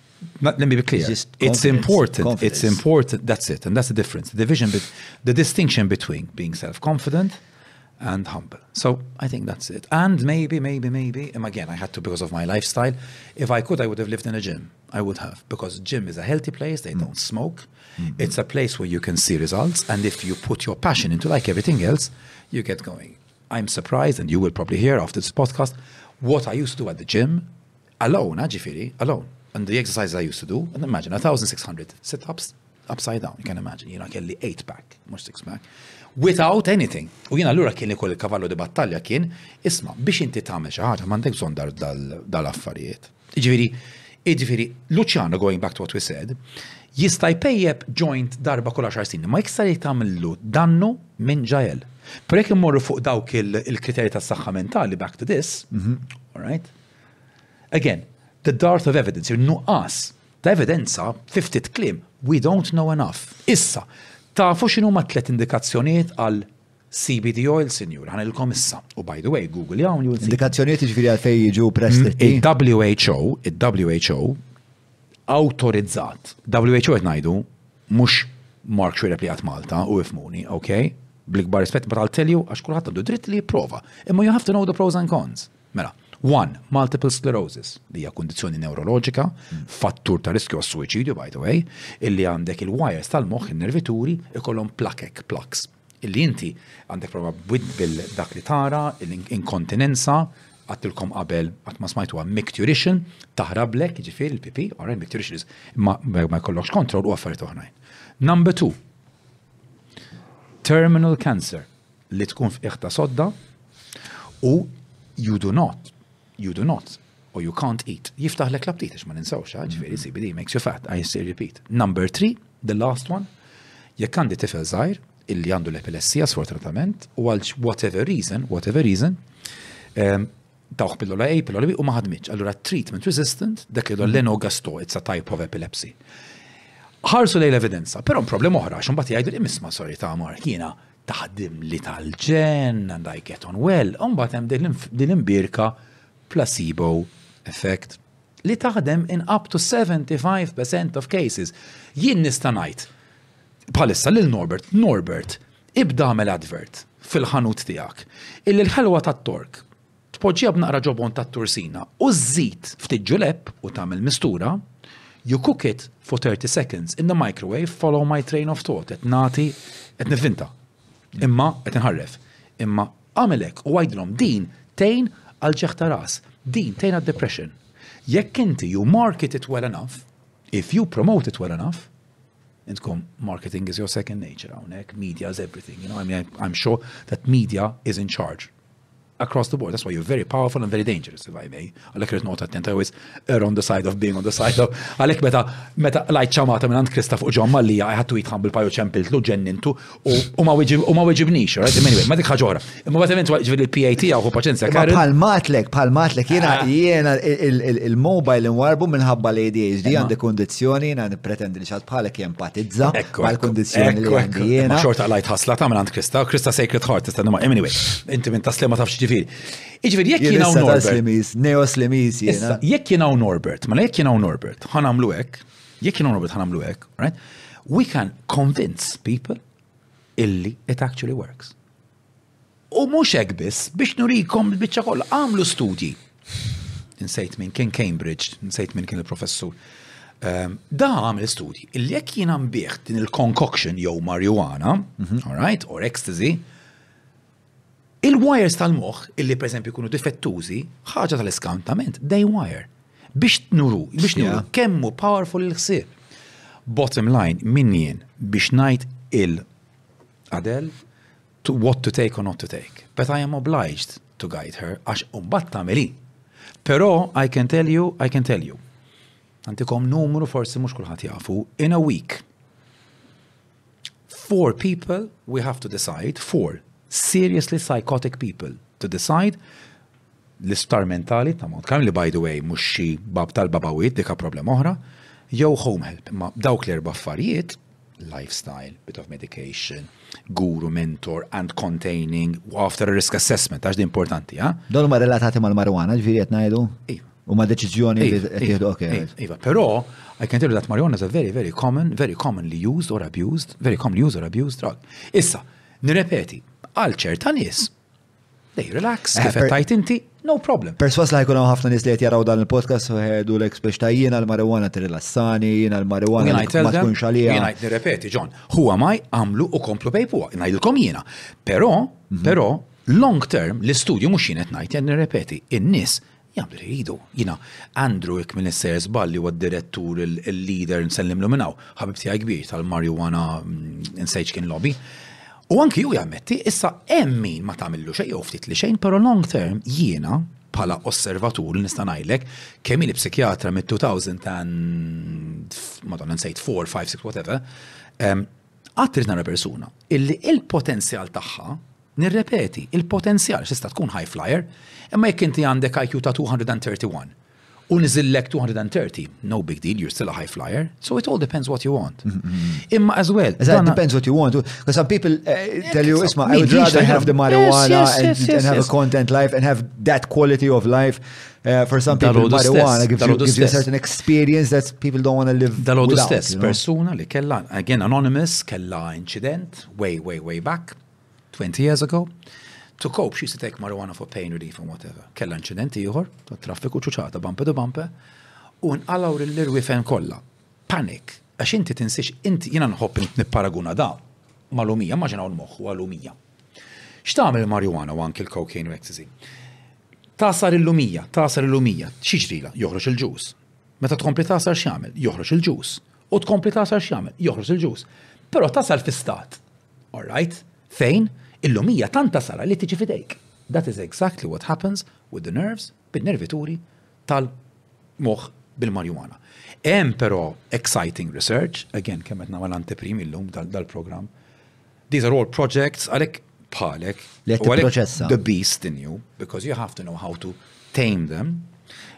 Let me be clear. It's, it's important. Confidence. It's important. That's it. And that's the difference. The division, the distinction between being self-confident and humble. So I think that's it. And maybe, maybe, maybe, and um, again, I had to because of my lifestyle. If I could, I would have lived in a gym. I would have, because gym is a healthy place. They mm. don't smoke. Mm. It's a place where you can see results. And if you put your passion into like everything else, you get going. I'm surprised, and you will probably hear after this podcast, what I used to do at the gym Alone, ġifiri, alone. And the exercise I used to do, and imagine, 1600 sit-ups, upside down, you can imagine, jina kelli 8 pack, mux 6 pack, without anything. U jina l-ura kien ikol il-kavallu di battalja kien, isma, biex inti tagħmel xi ħaġa m'għandek bżonn dar dal-affarijiet. Ġifieri, ġifieri, Luciano, going back to what we said, jista' jpejjeb joint darba kull 10 snin, ma jista' li tagħmlu dannu minn ġajel. Perek immorru fuq dawk il-kriterji tas-saħħa mentali back to this, mhm. all right? Again, the dearth of evidence, in-nuqqas ta' evidenza, fi ftit kliem, we don't know enough. Issa, tafu x'inhuma tliet indikazzjonijiet għal CBD oil, sinjur, ħanilkom issa. U by the way, Google li hawn Indikazzjonijiet ġifieri għal fejn jiġu preskritti. Il-WHO, il-WHO awtorizzat, WHO qed ngħidu mhux Mark Xwereb li għat Malta u ifmuni, ok? Bl-ikbar rispett but I'll tell you għax kulħadd għandu dritt li jipprova. Imma you have to know the pros and cons. Mela, 1. Multiple sclerosis, li hija kundizzjoni newroloġika, fattur ta' riskju għas-suwiċidju, by the way, illi għandek il-wires tal-moħħ, in-nervituri, ikollhom plakek, plaques, illi inti għandek prova b'wid bil-dak li tara, l-inkontinenza, għattilkom qabel, għat ma smajtuha, micturition, taħrablek, ġifiri l-pipi, għarren micturition, ma jkollokx kontrol u għaffariet oħrajn. Number 2. Terminal cancer, li tkun f'qiegħ ta' sodda u you do not, you do not, or you can't eat. Jiftaħlek l-aptit, ma ninsawx, ah, ġifieri mm-hmm. CBD makes you fat, I say repeat. Number three, the last one, jekk għandi tifel żgħir illi għandu l-epilessija sfortunatament u għal whatever reason, whatever reason, ehm, tawħ pillola A, pillola B u ma ħadmitx. Allura treatment resistant dak li mm-hmm. l-enogasto, it's a type of epilepsy ħarsu lejn l-evidenza, però problem oħra, xum bat jgħidu imisma sorry ta' Mark, jina taħdim li tal-ġenn and I get on well, u mbagħad hemm din l-imbierka placebo effect li taħdem in up to 75% of cases. Jien nista' ngħid bħalissa lil Norbert, Norbert, ibda għamel advert fil-ħanut tiegħek illi l-ħelwa tat-tork Tpoġġiha b'naqra ġobon tat-tursina u żżid ftit ġulepp u tagħmel mistura, you cook it for 30 seconds in the microwave follow my train of thought qed nagħti qed nivvinta imma qed inħarref imma agħmel hekk u għidilhom din tgħin għal ġeħ ta' ras, din tgħin għad-depression. Jekk inti you market it well enough, if you promote it well enough, intkom marketing is your second nature hawnhekk, media is everything, you know, I mean, I'm sure that media is in charge. across the board. That's why you're very powerful and very dangerous, if I may. Għalek rrit noqgħod attent, I always err on the side of being on the side of. Għalek meta meta lajt ċamata minn għand Krista fuq ġon Malli, I had to eat humble pie u ċempiltlu ġennintu u ma weġibnix, right? Anyway, ma dik ħaġora. Imma bat event ġviri l-PAT għaw paċenzja. Palmatlek, palmatlek, jena ah. jena il-mobile nwarbu minnħabba l-ADHD għandi kondizjoni jena nipretendi Xat bħalek jempatizza mal kondizjoni li għandi jena. Xorta għalajt ħasla ta' għand Krista, Krista Sacred Heart, tista' nimma, anyway, inti minn taslim ma tafx ġifiri. Iġifiri, jek jena u Norbert. Neos Lemis jena. Jek jena u Norbert, ma jek jena u Norbert, ħan għamlu ek, jek jena u Norbert ħan għamlu ek, right? We can convince people illi it actually works. U mhux hekk biss, biex nurikom l-biċċa kollha, għamlu studji. Insejt minn kien Cambridge, insejt minn kien il-professur. Ehm, da għamel studji, illi jekk jiena nbieħ din il-concoction jew marijuana, mhm. all right, or ecstasy, il-wires tal-moħ, illi per esempio kunu difettużi, ħaġa tal-iskantament, they wire. Biex nuru, biex nuru, kemmu powerful il-ħsieb. Bottom line, minn jien biex najt il-Adel, to what to take or not to take. But I am obliged to guide her, għax umbat meli. Pero, I can tell you, I can tell you. Għantikom numru forsi mux kullħat jafu, in a week, four people we have to decide, four, seriously psychotic people to decide l-isptar mentali ta' Mount Carmel, li by the way mhux xi bab tal-babawit dik ha problema oħra, jew home help. Imma dawk l-erba' affarijiet, life style, bit of medication, guru, mentor, and containing, u after a risk assessment, għax din importanti, ha? Dawn huma relatati mal-marijuana, ġifieri qed ngħidu? Iva. Huma deċiżjoni li qed jieħdu ok. Iva, però I can tell you that marijuana is a very very common, very commonly used or abused, very commonly used or abused drug. Issa, nirrepeti, għal ċerta nies, They relax, eh, kif qed tajt inti, no problem. Perswas li jkun hawn ħafna nies li qed jaraw dan il-podcast u ħerdu l biex ta' jiena l-marijuana tirilassani, jiena l-marijuana ma tkunx għalija. Jiena qed nirrepeti, John, huwa maj għamlu u komplu pejpu, ngħidilkom jiena. Però, mhm. però, long term l-istudju mhux jien qed ngħid, qed nirrepeti, in-nies Jagħmlu li jridu. Jiena, Andrew jekk m'iniex sejjer żball li huwa d-direttur il-leader nsellimlu minn hawn, ħabib tiegħi kbir tal-marijuana insejt x'kien lobby. U anki hu jammetti, issa hemm min ma tagħmillu xejn jew ftit li xejn, però long term jiena bħala osservatur nista' ngħidlek kemm ili psikjatra mit-2000 and Madonna nsejt four, five, six, whatever, qatt irid nara persuna illi il-potenzjal tagħha Nirrepeti, il-potenzjal għax tista' tkun high flyer, imma jekk inti għandek IQ ta' 231 u niżillek 230, no big deal, you're still a high flyer, so it all depends what you want. Imma as well. It depends what you want. Because some people eh, tell you, isma, I would rather have the marijuana and have a content life and have that quality of life. Eh, for some people, marijuana gives you, gives you a certain experience that people don't want to live Dal-għodu stess, persuna li kella, again, anonymous, kella incident, way, way, way back, 20 years ago, to cope, she used to take marijuana for pain relief and whatever. Kella incident ieħor ta' traffiku ċuċata bampe du bampe u nqalaw l-irwifen kollha. Panic. Għax inti tinsix, inti jiena nħobb nipparaguna da mal-umija, ma ġenaw l-moħħu għal-umija. X'tagħmel il-marijuana u anki l-cocaine u ecstasy? Tasar il-lumija, tasar il-lumija, xiġrila, joħroġ il-ġus. Meta tkompli tasar x'jagħmel? Joħroġ il-ġus. U tkompli tasal x'jagħmel? Joħros il-ġus. Però tasal fi stat. All right? Fejn illum hija tant tasal li tiġi fidejk. That is exactly what happens with the nerves, bin-nervituri tal-moħħ bil-marijuana. Hemm però exciting research, again kemm qed nagħmel antiprim illum dal-programm. These are all projects għalhekk bħalek. Li qed tipproċessa. The beast in you because you have to know how to tame them.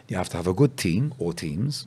You have to have a good team or teams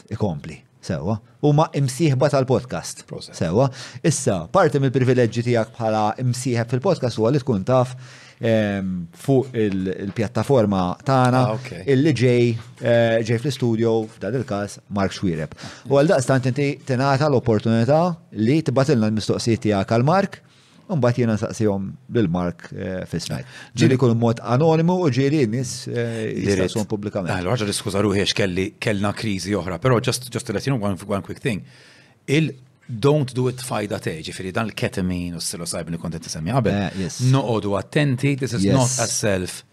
Ikompli. Sewa. Huma imsieħba tal-podcast. Proset. Sewa. Issa, parti mill-privileġġi tiegħek bħala imsieħeb fil-podcast huwa li tkun taf em, fuq il- il-pjattaforma tagħna Ah, ok. illi ġej eh, ġej fl-istudio f'dan il-każ Mark Xwireb. U għal daqstant inti tingħata l-opportunità li tibatilna l-mistoqsijiet tiegħek għal Mark Mbagħad jiena nsaqsihom lil Mark eh, Fisnajt. Ġieli jkun mod anonimu u ġieli nies eh, jistaqsuhom pubblikament. Għal ħaġa diskuża ruħi għax kelli kellna kriżi oħra, però just just let you know one quick thing. Il don't do it fajda te, ġifieri dan l-ketamine u s-psilocybin li kont inti semmi qabel. Eh, noqogħdu attenti, this is not a self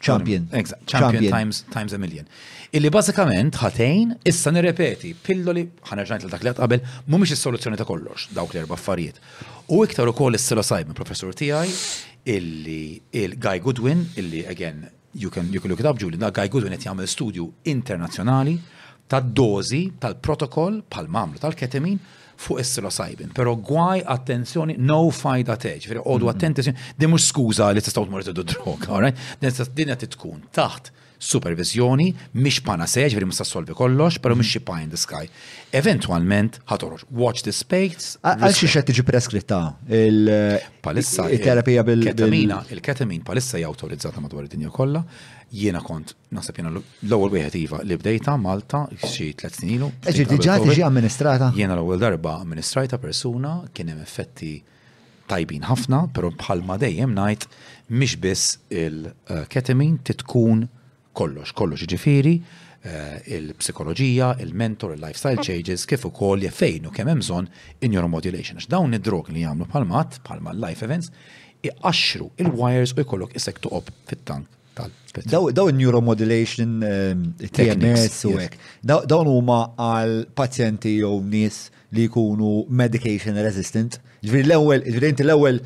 Champion. Champion, Champion. Times, times a Million. Illi bażikament ħatejn, issa nirrepeti, pilloli, ħanerġajt l dak li qabel, mhumiex is-soluzzjoni ta' kollox, dawk l-erba' affarijiet. U iktar ukoll is-psilocybin, professur tiegħi, illi il-Guy Goodwin, illi again, you can, you can look it up, Julie, da Guy Goodwin qed jagħmel studju internazzjonali tad-dożi tal-protokoll bħal mamlu tal-ketamine fuq is-psilocybin, pero gwaj attenzjoni no fajda teġ, veri għodu mm-hmm. attenti, di mux skuza li tistaw tmur tidu drog, alright? Din qed tkun taħt supervizjoni, mish pana seġ, veri musta solvi kollox, pero mish mm-hmm. pie in the sky. Eventualment, ħatoroġ, watch the space. Għal xie xed tiġi preskritta il-palissa. Il-terapija bil-ketamina, il-ketamin palissa hija autorizzata madwar id-dinja kollha, jiena kont Naħseb jena l-ewwel wieħed iva li bdejta Malta xi tliet snin ilu. Eġi diġà tiġi amministrata? Jiena l-ewwel darba amministrajta persuna kien hemm effetti tajbin ħafna, però bħalma dejjem ngħid mhix biss il-ketamin titkun kollox, kollox ġifiri, eh, il-psikoloġija, il-mentor, il-lifestyle changes, kif ukoll fejn u kemm hemm bżonn in your modulation. Għax dawn id-drog li jagħmlu bħalmat, bħalma l-life events, iqaxxru il-wires u jkollok isek toqob fit-tank Daw il-neuromodulation, TMS u hekk. Dawn huma għal pazjenti jew nies li jkunu medication resistant. Ġifieri l-ewwel, ġifieri inti l-ewwel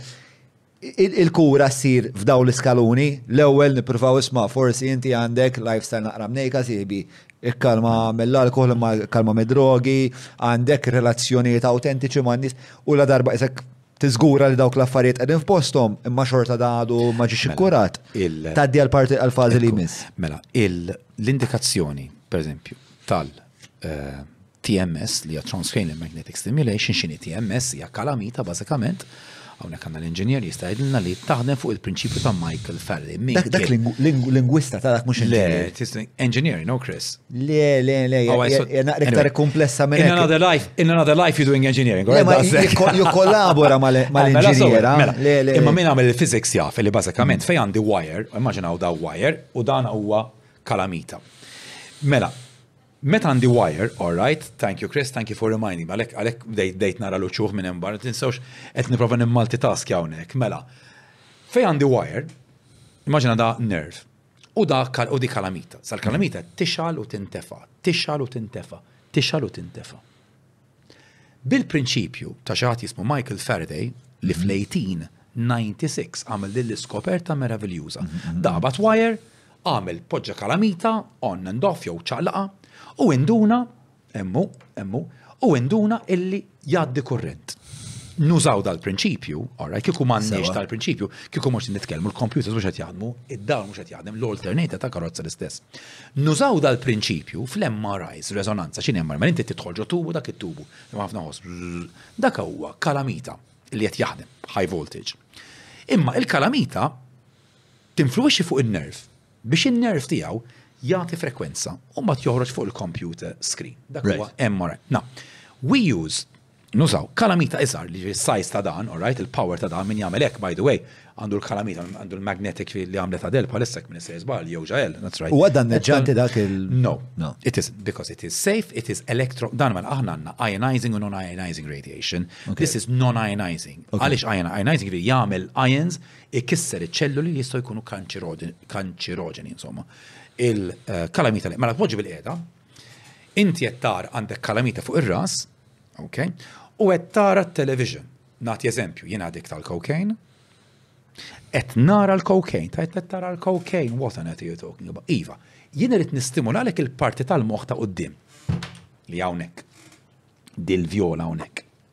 il-kura ssir f'daw l-iskaluni, l-ewwel nippruvaw isma' forsi inti għandek lifestyle naqra mnejka siħbi, ikkalma mill-alkoħol imma ikkalma mid-drogi, għandek relazzjonijiet awtentiċi man-nies u ladarba isek Tiżgura li dawk l-affarijiet qegħdin f'posthom imma xorta da għadu ma ġiex mela, ikkurat. Tgħaddi għall-parti għall-fażi li jmiss. Mela, l-indikazzjoni, pereżempju, tal- eh, TMS li hija Transcranial Magnetic Stimulation, xini TMS hija kalamita bażikament, hawnhekk għandna l-inġinier jista' jgħidilna li taħdem fuq il-prinċipju ta' Michael Faraday. Dak lingwista ta' dak mhux inġinier. Engineer, no Chris. Le, le, le, jena iktar komplessa minn. In another life, in another life you're doing engineering. Ju kollabora mal-inġiniera. Mela, mela. Imma minn għamil il-physics jaf li bażikament mm. fej għandi wire, immaġinaw da wire, u dan huwa kalamita. Mela, meta għandi wire, all right, thank you Chris, thank you for reminding, għalek għalek dejt nara l-uċuħ minn imbar, tinsawx, et niprofa nimmaltitask jawnek, mela. Fej għandi wire, immaġina da nerve, U dak u di kalamita. Sal-kalamita tixal u tintefa, tixal u tintefa, tixal u tintefa. Bil-prinċipju ta' xaħat jismu Michael Faraday li mhm. fl-18 96 għamil din l-iskoperta meraviljuża. Mhm, mhm, mhm. Dabat wire, għamil poġġa kalamita, on and off jew ċaqlaqa, u induna Hemm hu, hemm hu. U induna illi jgħaddi kurrent. Nużaw dal-prinċipju, oraj, kieku m'għandniex tal-prinċipju, kieku mhux nitkellmu l-kompjuters mhux qed jaħdmu, id-dar mhux qed jaħdem, l-alternata ta' karozza l-istess. Nużaw dal-prinċipju fl-MRIs, rezonanza, x'in MRI, mela inti tidħol ġo tubu dak it-tubu, imma ħafna ħoss. Dak huwa kalamita li qed jaħdem, high voltage. Imma il-kalamita tinfluwixxi fuq in-nerv Biex in-nerv tiegħu jagħti frekwenza u mbagħad joħroġ fuq il-computer screen. Dak huwa MRI. Now, we use, nużaw kalamita iżgħar li ġifieri s-size ta' dan, all right, il-power ta' dan, min jagħmel hekk by the way, għandu l-kalamita, għandu l-magnetic li għamlet Adele bħalissa jekk m'inissejr żball, jew Jael, that's right. Huwa danneġġanti dak il. No, no. It isn't because it is safe, it is electro, dan mela aħna għandna ionizing u non-ionizing radiation. This is non-ionizing. Għaliex ionizing jagħmel ions ikisser iċ-ċelluli li jistgħu jkunu kanċeroġeni, insomma. Il-kalamita li, mela tpoġġi bil-qiegħda, inti qed tara għandek kalamita fuq ir-ras, ok, u qed tara t-television. Nagħti eżempju, jien għadik tal-cocaine, qed nara l-cocaine, ta' qed tara l-cocaine, what an you talking about. Iva, jien irid nistimulalek il-parti tal-moħħ ta' qudiem li hawnhekk. Dil-vjola hawnhekk.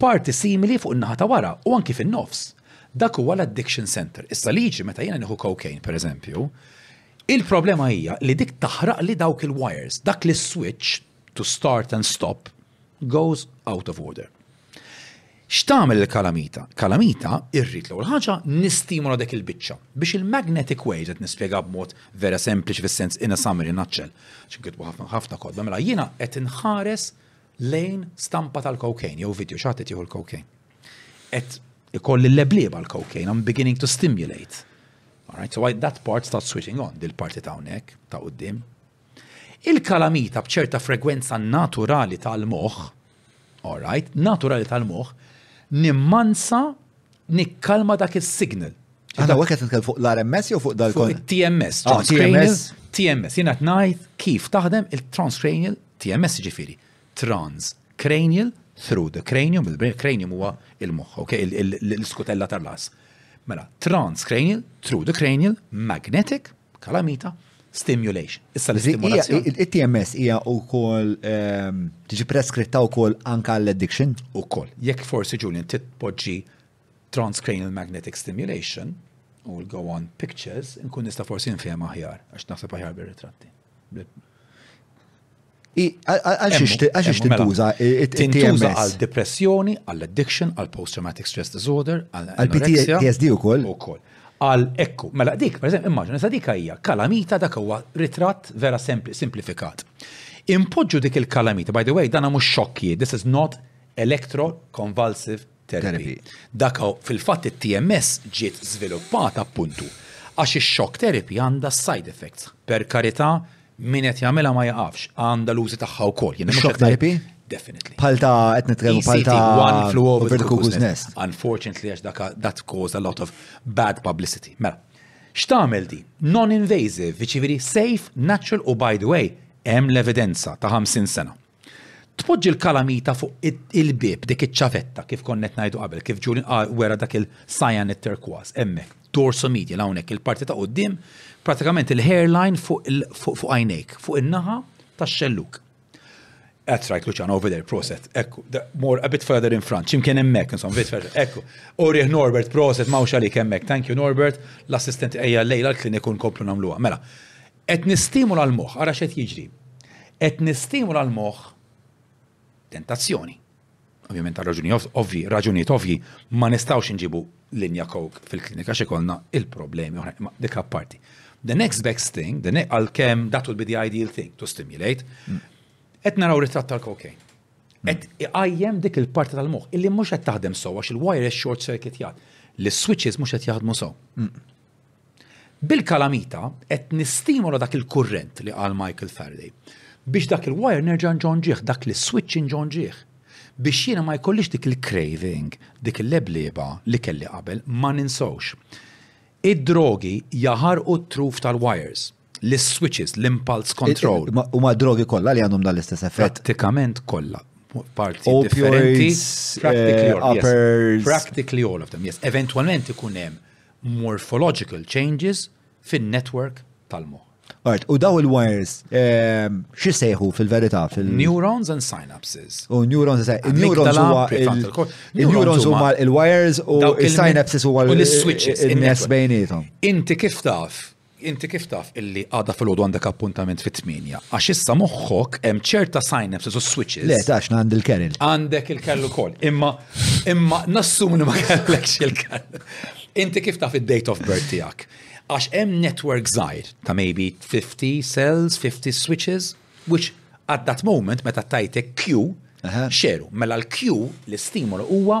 Parti simili fuq in-naħa ta' wara u anki fin-nofs. Dak huwa l-addiction centre. Issa liġi meta jiena nieħu cocaine pereżempju, il-problema hija li dik taħraqli dawk il-wires, dak li s-switch to start and stop goes out of order. X'tagħmel il-kalamita? Kalamita irrid l-ewwel ħaġa nistimula dik il-biċċa biex il-magnetic waves qed nispjega b'mod vera sempliċi fis-sens in a summary in a nutshell, għax inkitbu ħafna ħafna kotba, mela jiena qed inħares lejn stampa tal-cocaine, jew video, xaħtet jieħu l-cocaine. Et ikolli l-leblieba l-cocaine, I'm beginning to stimulate. Alright, so I, that part starts switching on, dil-parti ta' unek, ta' uddim. Il-kalamita bċerta frekwenza naturali tal-moħ, alright, naturali tal-moħ, nimmansa nikkalma dak is-signal. Għana għek għet nitkellem fuq l-RMS jew fuq dal-kon? Fuq il-TMS, ah, transcranial TMS. Jena t-najt kif taħdem il-transcranial TMS ġifiri. Transcranial through the cranium, il-brain cranium huwa il-moħħ, ok, l-skutella tal-las. Mela, transcranial through the cranial magnetic Kalamita, stimulation. Issa l-istimulation. Il-TMS hija wkoll ehm, tiġi preskritta wkoll anka l-addiction? Ukoll. Jekk forsi Julian titpoġġi transcranial magnetic stimulation u l-go on pictures, nkun nista' forsi nfhem aħjar, għax naħseb aħjar bir-ritratti. Għal xiex tintuża? Tintuża għal depressjoni, għal addiction, għal post-traumatic stress disorder, għal PTSD u koll. U koll. Għal ekku, mela dik, per eżempju, immaġina, sa dik hija kalamita dak huwa ritratt vera simplifikat. Impoġġu dik il-kalamita, by the way, dana mhux xokki, this is not electroconvulsive therapy. Dak fil-fatt it-TMS ġiet żviluppata appuntu għax ix-shock therapy għandha s-side effects. Per karità, min qed jagħmilha ma jaqafx, għandha l-użi tagħha wkoll. Shock therapy? Definitely. Bħal ta' qed nitkellmu bħal ta' one flew over the cuckoo's nest. Unfortunately għax dak that caused a lot of bad publicity. Mela, x'tagħmel di? Non-invasive, jiġifieri safe, natural u by the way, hemm l-evidenza ta' 50 sena. Tpoġġi l-kalamita fuq il-bieb, dik iċ-ċavetta, kif konna qed ngħidu qabel, kif Julian qal wera dak il-cyanide turquoise, hemmhekk, dorsomedial hawnhekk, il-parti ta' quddiem, pratikament il-hairline fuq għajnejk, fuq in-naħa tax-xellug. That's right, Luciano, over there, proset. Ekku, more, a bit further in front, ximkien emmek, insomma, bit further. Ekku, orieħ Norbert, proset, mawx għalik emmek, thank you Norbert, l-assistent eja lejla l-kliniku nkomplu namluwa. Mela, Qed nistimula l-moħħ, ara x'qed jiġri. Qed nistimula l-moħħ tentazzjoni. Ovvjament ta' raġuni ovvi, raġunijiet ovvi, ma nistgħux inġibu linja kok fil-klinika xekolna il-problemi oħra, ma dik parti. The next best thing, the next għal kem that will be the ideal thing to stimulate, mm. qed naraw ritratt tal-cocaine. Mm. Qed iqajjem dik il-parti tal-moħħ illi mhux qed taħdem sewwa x'il-wire short circuit jgħad. L-switches mhux qed jaħdmu sew. Mm. Bil-kalamita qed nistimola dak il-kurrent li qal Michael Faraday biex dak il-wire nerġa' nġonġih, dak l-iswitch inġonġih biex jiena ma jkollix dik il-craving, dik il-leblieba li kelli qabel, ma ninsewx. Id-drogi jaħarqu t-truf tal-wires, l-iswitches, l-impulse control. Huma d-drogi kollha li għandhom dan l-istess effett. Prattikament kollha parti differenti. Practically all of them, yes. Eventualment ikun hemm morphological changes fin-network tal-moħħ. Art, u daw il-wires, ehm, xi sejħu fil-verità? Neurons and synapses. U neurons and neurons huma il-neurons huma il-wires u il-synapses huma il-switches. Il-nes bejnietom. Inti kif taf Inti kif taf illi għada filgħodu għandek appuntament fit-tmienja? Għax issa moħħok hemm ċerta synapses u switches. Le, tax għandi l-keril. Għandek il-keril ukoll. Imma imma nassum li ma kellekx il-keril. Inti kif taf id-date of birth tiegħek? Għax hemm network żgħir ta' maybe 50 cells, 50 switches, which at that moment meta tajtek Q xeru. Mela l-Q l-istimolu huwa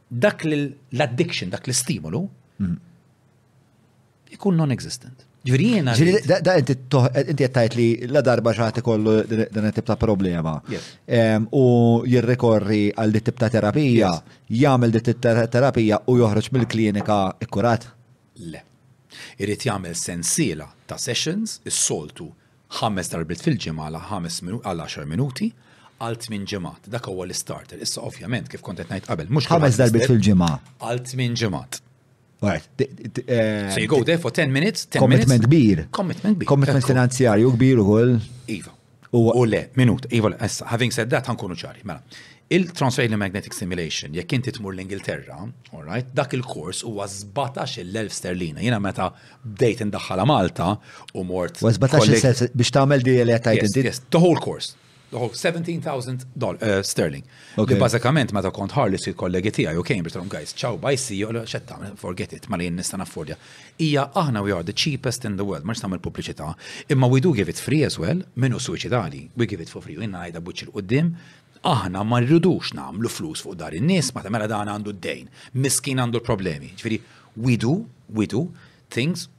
dak l-addiction, dak l-istimolu, mm. ikun non-existent. Ġvirina. Da inti jettajt li la darba xaħti kollu din tip ta' problema. U jirrikorri għal dit tip ta' terapija, jgħamil dit tip ta' terapija u joħroġ mill-klinika ikkurat? Le. Irrit jgħamil sensila ta' sessions, is-soltu Ħames darbiet fil-ġimgħa għal ħames minuti għal għaxar minuti għal tmien ġimgħat. Dak huwa l-istarter. Issa ovvjament kif kont qed ngħid qabel mhux ħames darbiet fil-ġimgħa għal tmien ġimgħat. Right. Eh, so you go there for 10 minutes, 10 commitment kbir. Commitment kbir. Commitment finanzjarju kbir ukoll. Iva. U le, minut, iva, issa, having said that, ħankunu ċari, mela. Il-Transrail Magnetic Simulation, jekk inti tmur l-Ingilterra, all right, dak il-kors huwa 17,000 sterlina. Jiena meta bdejt indaħħala Malta u mort. U 17 biex tagħmel di li qed tgħid inti. The whole course. The whole 17,000 eh, sterling. Li bażikament meta kont ħarli si kollegi tiegħi u Cambridge tagħhom guys, ciao bye see you, xed tagħmel forget it, ma li nista' naffordja. Hija aħna we are the cheapest in the world, ma tagħmel pubbliċità, imma we do give it free as well, minnu suicidali, we give it for free, u inna ngħidha buċċi l-qudiem, Aħna ma rridux nagħmlu flus fuq dar in-nies, meta mela dan għandu d-dejn, miskin għandu l-problemi. Ġifieri, we do, we do things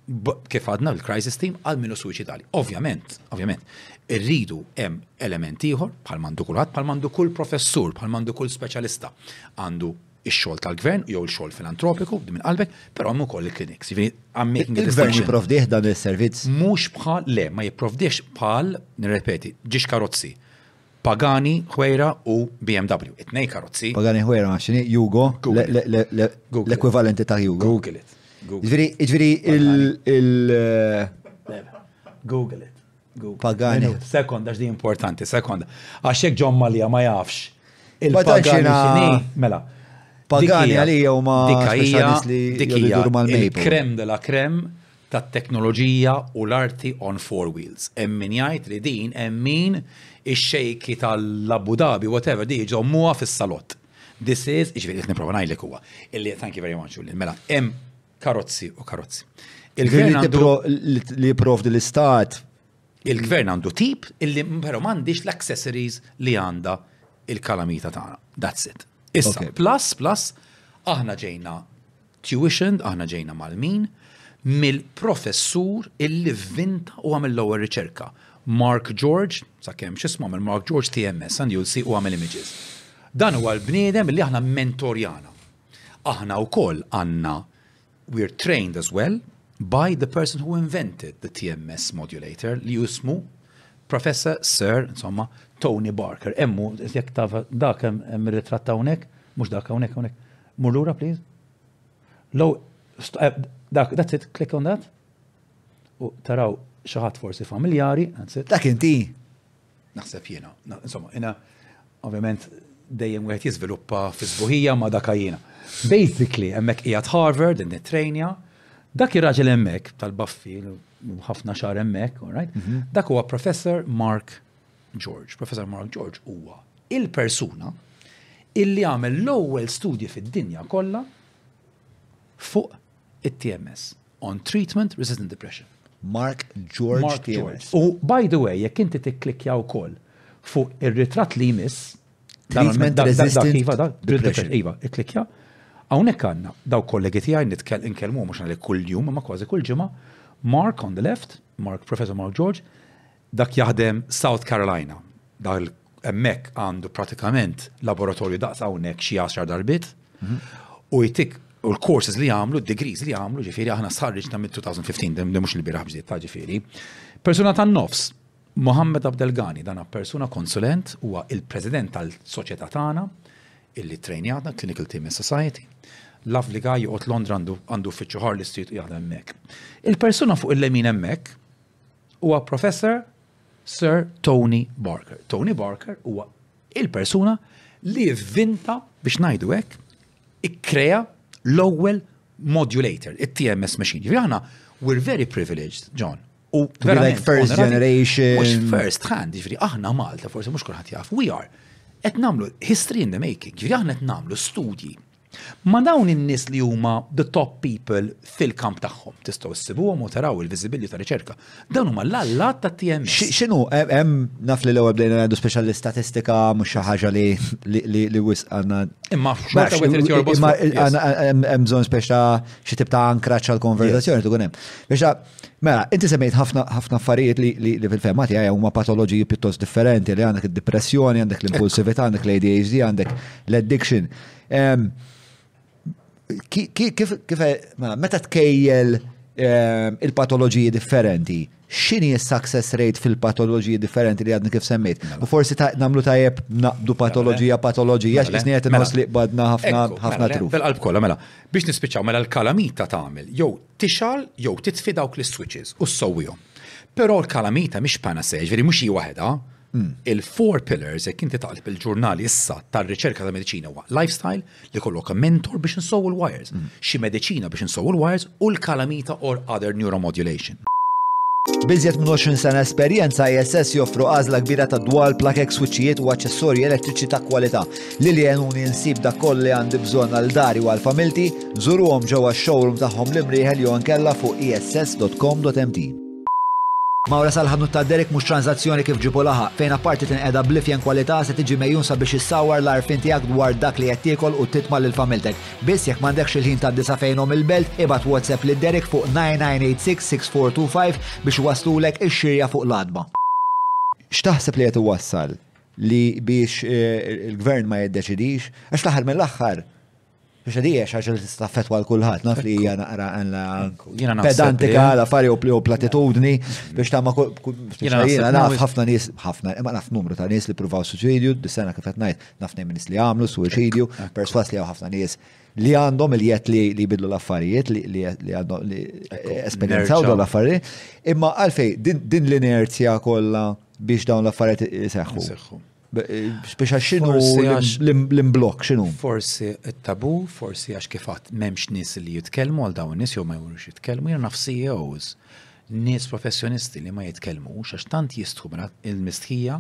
kif għadna bil-crisis team għal min hu suwiċidali. Ovvjament, ovvjament, irridu hemm element ieħor bħal mandu kulħadd, bħal mandu kull professur, bħal mandu kull speċjalista. Għandu ix-xogħol tal-gvern jew il-xogħol filantropiku minn qalbek, però hemm ukoll il-kliniks. Jiġifieri I'm making a Il-gvern distinction. jipprovdih dan is-servizz. Mhux bħal le ma jipprovdiex bħal, nirrepeti, ġiex karozzi. Pagani Huayra u BMW, it-tnejn karozzi. Pagani Huayra ma nafx x'inhi, Yugo, l-ekwivalenti ta' Yugo. Google it. Jiġifieri, jiġifieri il- Google it. Pagani. Sekonda, x'di importanti, sekonda. Għax hekk John Malija ma jafx il-Pagani x'inhi. Mela. Pagani għalija huma speċjalisti li jiduru mal-Maple. Il-krem de la krem tat-teknoloġija u l-arti on four wheels. Hemm min jgħid li din hemm min ix-xejki tal-Abu Dhabi whatever din iżommuha fis-salott. This is, jiġifieri qed nipprova ngħidlek huwa, illi thank you very much Julian, mela hemm karozzi u karozzi. Il-gvern għandu li jipprovdi l-istat. Il-gvern għandu tip illi però m'għandix l-accessories li għandha il-kalamita tagħna. That's it. Issa, plus, plus, aħna ġejna Tuition, aħna ġejna mgħallmin mill-professur illi vvinta u għamel l-ewwel riċerka. Mark George, sakemm x'ismu għamel Mark George TMS, and you'll see u għamel images. Dan huwa l-bniedem illi aħna mmentorjana. Aħna wkoll għandna we're trained as well by the person who invented the TMS modulator li jismu Professor Sir, insomma, Tony Barker. Emmu, jek taf, dak hemm ir-ritratt hawnhekk, mhux dak hawnhekk hawnhekk. Mur lura please. Low, dak, that's it, click on that. U taraw xaħat forsi familjari, that's it. Dak inti? Naħseb jiena. Insomma, jiena, ovvjament, dejjem wieħed jiżviluppa fis-sbuħija ma' daka jiena. Basically, hemmhekk qiegħed Harvard, in trainja dak ir-raġel hemmhekk tal-baffi, ħafna xar hemmhekk, all right? Mhm. Dak huwa Professor Mark George, Professor Mark George huwa il-persuna illi għamel l-ewwel studji fid-dinja kollha fuq it-TMS on treatment resistant depression. Mark George Mark TMS. George. U by the way, jekk inti tikklikja wkoll fuq ir-ritratt li jmiss treatment resistant iva, depression. Iva, ikklikja. Hawnhekk għandna daw kollegi tiegħi nitkell inkellmu mhux għalli kull jum ma kważi kull ġimgħa. Mark on the left, Mark Professor Mark George, Dak jaħdem South Carolina. Hemmhekk għandu pratikament laboratorju daqs hawnhekk xi għaxar darbiet. U jtik u l-courses li għamlu, d-degrees li għamlu, ġifieri aħna sħarriġna mid-2015, dem mhux li biraħ bżiet ta' ġifieri. Persuna tan-nofs, Mohammed Abdelgani, dan persuna konsulent, huwa il-president tal-soċjetà tagħna, illi trejnjatna, Clinical Team in Society. Lovely guy joqgħod Londra għandu uffiċċju Harley Street u jaħdem hemmhekk. Il-persuna fuq il-lemin hemmhekk huwa Professor Sir Tony Barker. Tony Barker huwa il-persuna li vvinta biex ngħidu hekk ikkrea l-ewwel modulator, it-TMS machine. Ġifieri aħna we're very privileged, John, U vera like first generation. Mux first hand, ġifri, aħna Malta, forse mux kullħat jaf, we are. Et namlu history in the making, ġifri aħna et namlu studji Ma' dawn in-nies li huma the top people fil-kamp tagħhom. Tistgħu ssibuhom u taraw il-viżibilju ta' riċerka. Dawn huma l-allat tat-TMS. X'inhu, hemm naf li l-ewwel bdejna ngħidu speċjal l-istatistika mhux xi ħaġa li li wisq għandna. Imma xorta wieħed irid jorbot. Imma hemm bżonn speċi ta' xi tip ta' ankraġġ għall-konverżazzjoni tkun hemm. Biex mela, inti semmejt ħafna affarijiet li fil-fehma tiegħi huma patoloġiji pjuttost differenti li għandek id-dipressjoni, għandek l-impulsività, għandek l-ADHD, għandek l-addiction. Kif mela, meta tkejjel il-patoloġiji differenti, x'inhi s-success rate fil-patoloġiji differenti li għadni kif semmejt? Mela. U forsi nagħmlu tajjeb naqbdu patoloġija mela. patoloġija għax qed mela. nħoss li qbadna ħafna ħafna truf. Fil-qalb kollha mela, biex nispiċċaw mela l-kalamita tagħmel jew tixal jew titfi dawk l-switches u ssowwihom. Però l-kalamita mhix panacea, ġifieri mhux hi waħedha, Hmm. Il-four pillars, jekk inti taqleb il-ġurnal issa tar-riċerka ta' medicina huwa lifestyle li kollok mentor biex insowu l-wires, hmm. xi medicina biex insowu l-wires u l-kalamita or other neuromodulation. Biżjed minn 20 sena esperjenza ISS joffru għażla kbira ta' dwal plakek switchijiet u aċċessorji elettriċi ta' kwalità li li jenuni nsib da kolli għandi bżonn għal dari u għal familti, żuruhom ġewwa x-showroom tagħhom l-imrieħel jew ankella fuq iss.com.mt. Mawra sal-ħanut ta' Derek mhux tranżazzjoni kif ġieb u laħaq, fejn apparti tinqeda bl-ifjen kwalità se tiġi megħjun sabiex issawwar l-għarfien tiegħek dwar dak li qed tiekol u titma' lil familtek. Biss jekk m'għandekx il-ħin tgħaddi sa fejn omm il-belt, ibgħat WhatsApp lil Derek fuq 99866425 biex iwasslulek ix-xirja fuq l-għatba. X'taħseb li qed iwassal li biex il-Gvern ma jiddeċidix? Għax fl-aħħar mill-aħħar, Biex għadi għax għax tista' taffetwa l-kulħadd, naf li hija naqra għanna pedantika eh. la fari u pliju platitudni biex ta' ma' jina naf ħafna nies, ħafna, imma naf numru ta' nies li provaw suicidju, dis-sena kif qed ngħid, naf nejn nies li għamlu suicidju, perswas li ħafna nies li għandhom il-jet li jibidlu l-affarijiet, li għandhom li esperienzaw dawn l-affarijiet, imma għalfej din l-inerzja kollha biex dawn l-affarijiet seħħu. Biex għax xinu l-imblok xinu? Forsi tabu, forsi għax kifat memx nis li jitkelmu għal dawn nis jew ma jurux jitkelmu, jena naf CEOs, nis professjonisti li ma jitkelmu, għax tant jistħu mela il-mistħija,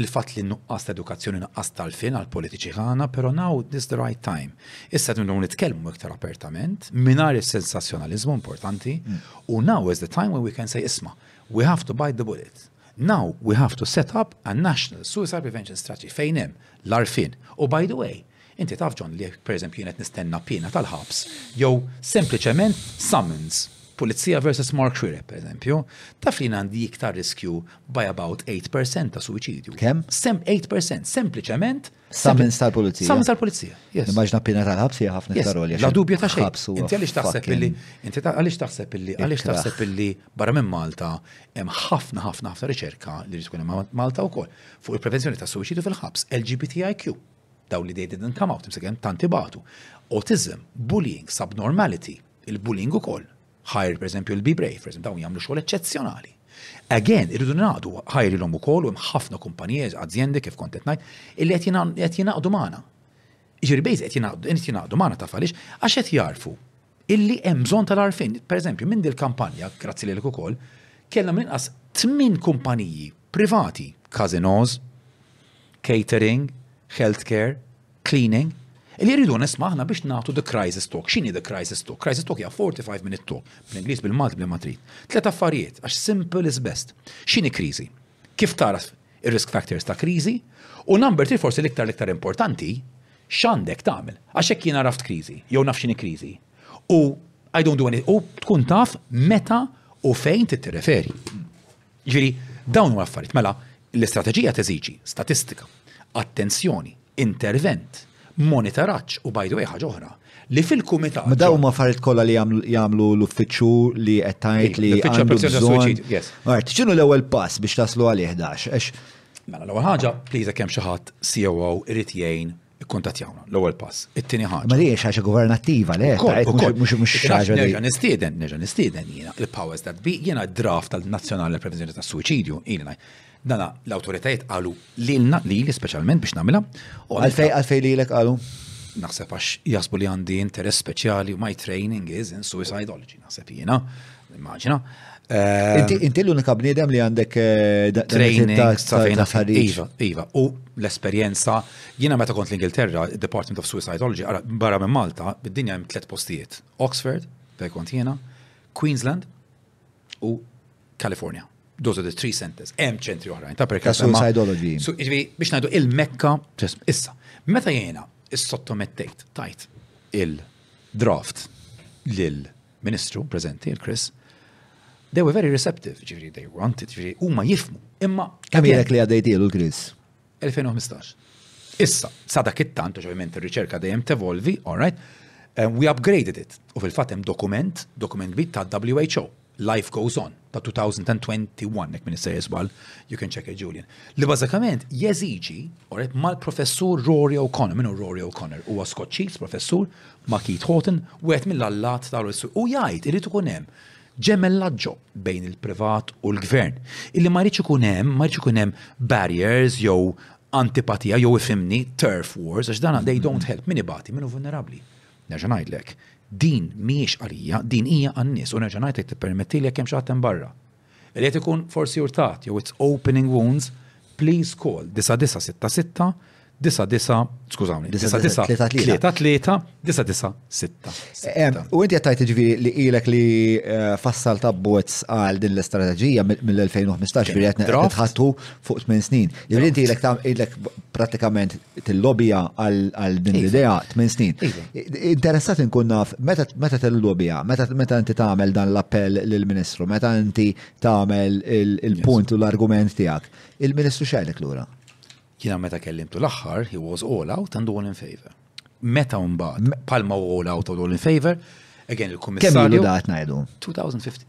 il-fat li nuqqas ta' edukazzjoni nuqqas tal-fin għal politiċi ħana, pero now this the right time. Issa tunnu nitkelmu iktar apertament, minar il-sensazzjonalizmu importanti, mm. u now is the time when we can say isma, we have to bite the bullet. Now we have to set up a national suicide prevention strategy fejn hemm l-għarfien. U by the way, inti taf John li per eżempju jien qed nistenna piena tal-ħabs jew sempliċement summons Pulizija versus Mark Schireb, per eżempju, taf li għandi iktar riskju by about 8% ta' suicidju. Kemm? 8%, sempliċement Summons tal-pulizija. Summons tal-pulizija. Immaġna pina tal-ħabs hija ħafna iktar għolja. La dubja ta' xejn. Inti għaliex taħseb illi inti għaliex taħseb illi għaliex taħseb illi barra minn Malta hemm ħafna ħafna ħafna riċerka li tkun hemm Malta wkoll fuq il-prevenzjoni ta' suwiċidu fil-ħabs LGBTIQ. Daw li dejdi din kamaw timsekem tanti batu. Autism, bullying, subnormality, il-bullying ukoll. Ħajr pereżempju l-Be Brave, pereżempju dawn jagħmlu xogħol eċċezzjonali. Again, irridu nagħdu ħajrilhom ukoll u hemm ħafna kumpaniji, azjendi kif kont qed ngħid, illi qed jingħaqdu magħna. Jiġri bejż qed jingħaqdu magħna taf għaliex għax qed jarfu illi hemm bżonn tal-arfin. Pereżempju, minn din il-kampanja, grazzi lilek ukoll, kellna minn inqas tmien kumpaniji privati, casinos, catering, healthcare, cleaning, li jridu nisma' aħna biex nagħtu the crisis talk. X'inhi the crisis talk? Crisis talk hija 45 minute talk, bl-Ingliż bil-Malti bli ma trid. Tlet affarijiet, għax simple is best. X'inhi kriżi? Kif tara ir-risk factors ta' kriżi? U number three forsi l-iktar l-iktar importanti, x'għandek tagħmel? Għax hekk jiena raft kriżi, jew naf x'inhi kriżi. U I don't do any, u tkun taf meta u fejn tirreferi. Jiġifieri dawn huma affarijiet. Mela, l-istrateġija teżiġi statistika, attenzjoni, intervent, monitoraġġ u by the way ħaġa oħra, li fil-kumitat. Ma dawn huma affarijiet kollha li jagħmlu l-uffiċċju li qed tgħid li għandu bżonn. Art, x'inhu l-ewwel pass biex taslu għal 11? Mela l-ewwel ħaġa, please kemm xi ħadd COO irid jgħin ikkontattjawna, l-ewwel pass. It-tieni ħaġa. Ma hija xaġa governattiva le. Mhux mhux xaġa. Nerġa' nistieden, nerġa' nistieden jiena il-powers that be jiena draft tal-Nazzjonali Prevenzjoni tas-Suwiċidju ilna. Dana l-awtoritajiet qalu lilna li speċjalment biex nagħmilha. Għalfej għalfej lilek qalu? Naħseb għax jasbu li għandi interess speċjali u my training is in suicidology naħseb jiena. Immaġina. Inti ehm, l-unika bniedem li għandek eh, training ta' Iva, iva. U l-esperjenza, jiena meta kont l-Ingilterra, Department of Suicidology, barra minn Malta, bid-dinja hemm tliet postijiet. Oxford, fej kont jiena, Queensland u California. Those are the three centers. Hemm ċentri oħrajn ta' perka. Suicidology. Jiġifieri, biex ngħidu il-Mekka, issa. Meta jiena is-sottomettejt tajt il-draft lil Ministru preżenti, il-Chris, they were very receptive, ġifiri, they wanted, ġifiri, u ma jifmu. Imma. Kemm jgħidek li għaddejtielu l-Chris? 2015. Issa, sa dak it-tant, ovvjament ir-riċerka dejjem tevolvi, all right, eh, we upgraded it. U fil-fatt hemm dokument, dokument bit ta' WHO, Life Goes On, ta' 2021, jekk minister jisbal, you can check it, Julian. Li bażikament jeżiġi, all right, mal-professur Rory O'Connor, minnu Rory O'Connor, huwa skoċċiż, professur, ma' Keith Houghton, wieħed mill-allat ta' Russu, u jgħid irid ikun hemm ġemellaġġo bejn il-privat u l-gvern. Illi ma jridx ikun hemm, ma jridx ikun hemm barriers jew antipatija jew ifimni turf wars għax dan they don't help min ibati, min hu vulnerabbli. Nerġa' ngħidlek, din mhijiex għalija, din hija għan-nies u nerġa' ngħidlek tippermettili jekk hemm xi ħadd hemm barra. Li qed ikun forsi urtat jew it's opening wounds, please call 9966 99, skużawni, 9933 U inti għattajt ġviri li ilek li eh, fassal tabbozz għal din l-istrateġija mill-2015 ġviri għatni għatħattu fuq 8 snin. Ġviri inti ilek tam ilek pratikament tillobija għal din l-idea tmien snin. Interessat inkun naf, meta tillobija, meta inti tagħmel dan l-appell lill-Ministru, meta inti tagħmel il-punt u l-argument tiegħek, il-Ministru x'għalek lura? Jiena meta kellimtu l-aħħar, he was all out and all in favor. Meta mbagħad palma all out and all in favor, again il-Kummissarju. Kemm ilu dat ngħidu? 2015.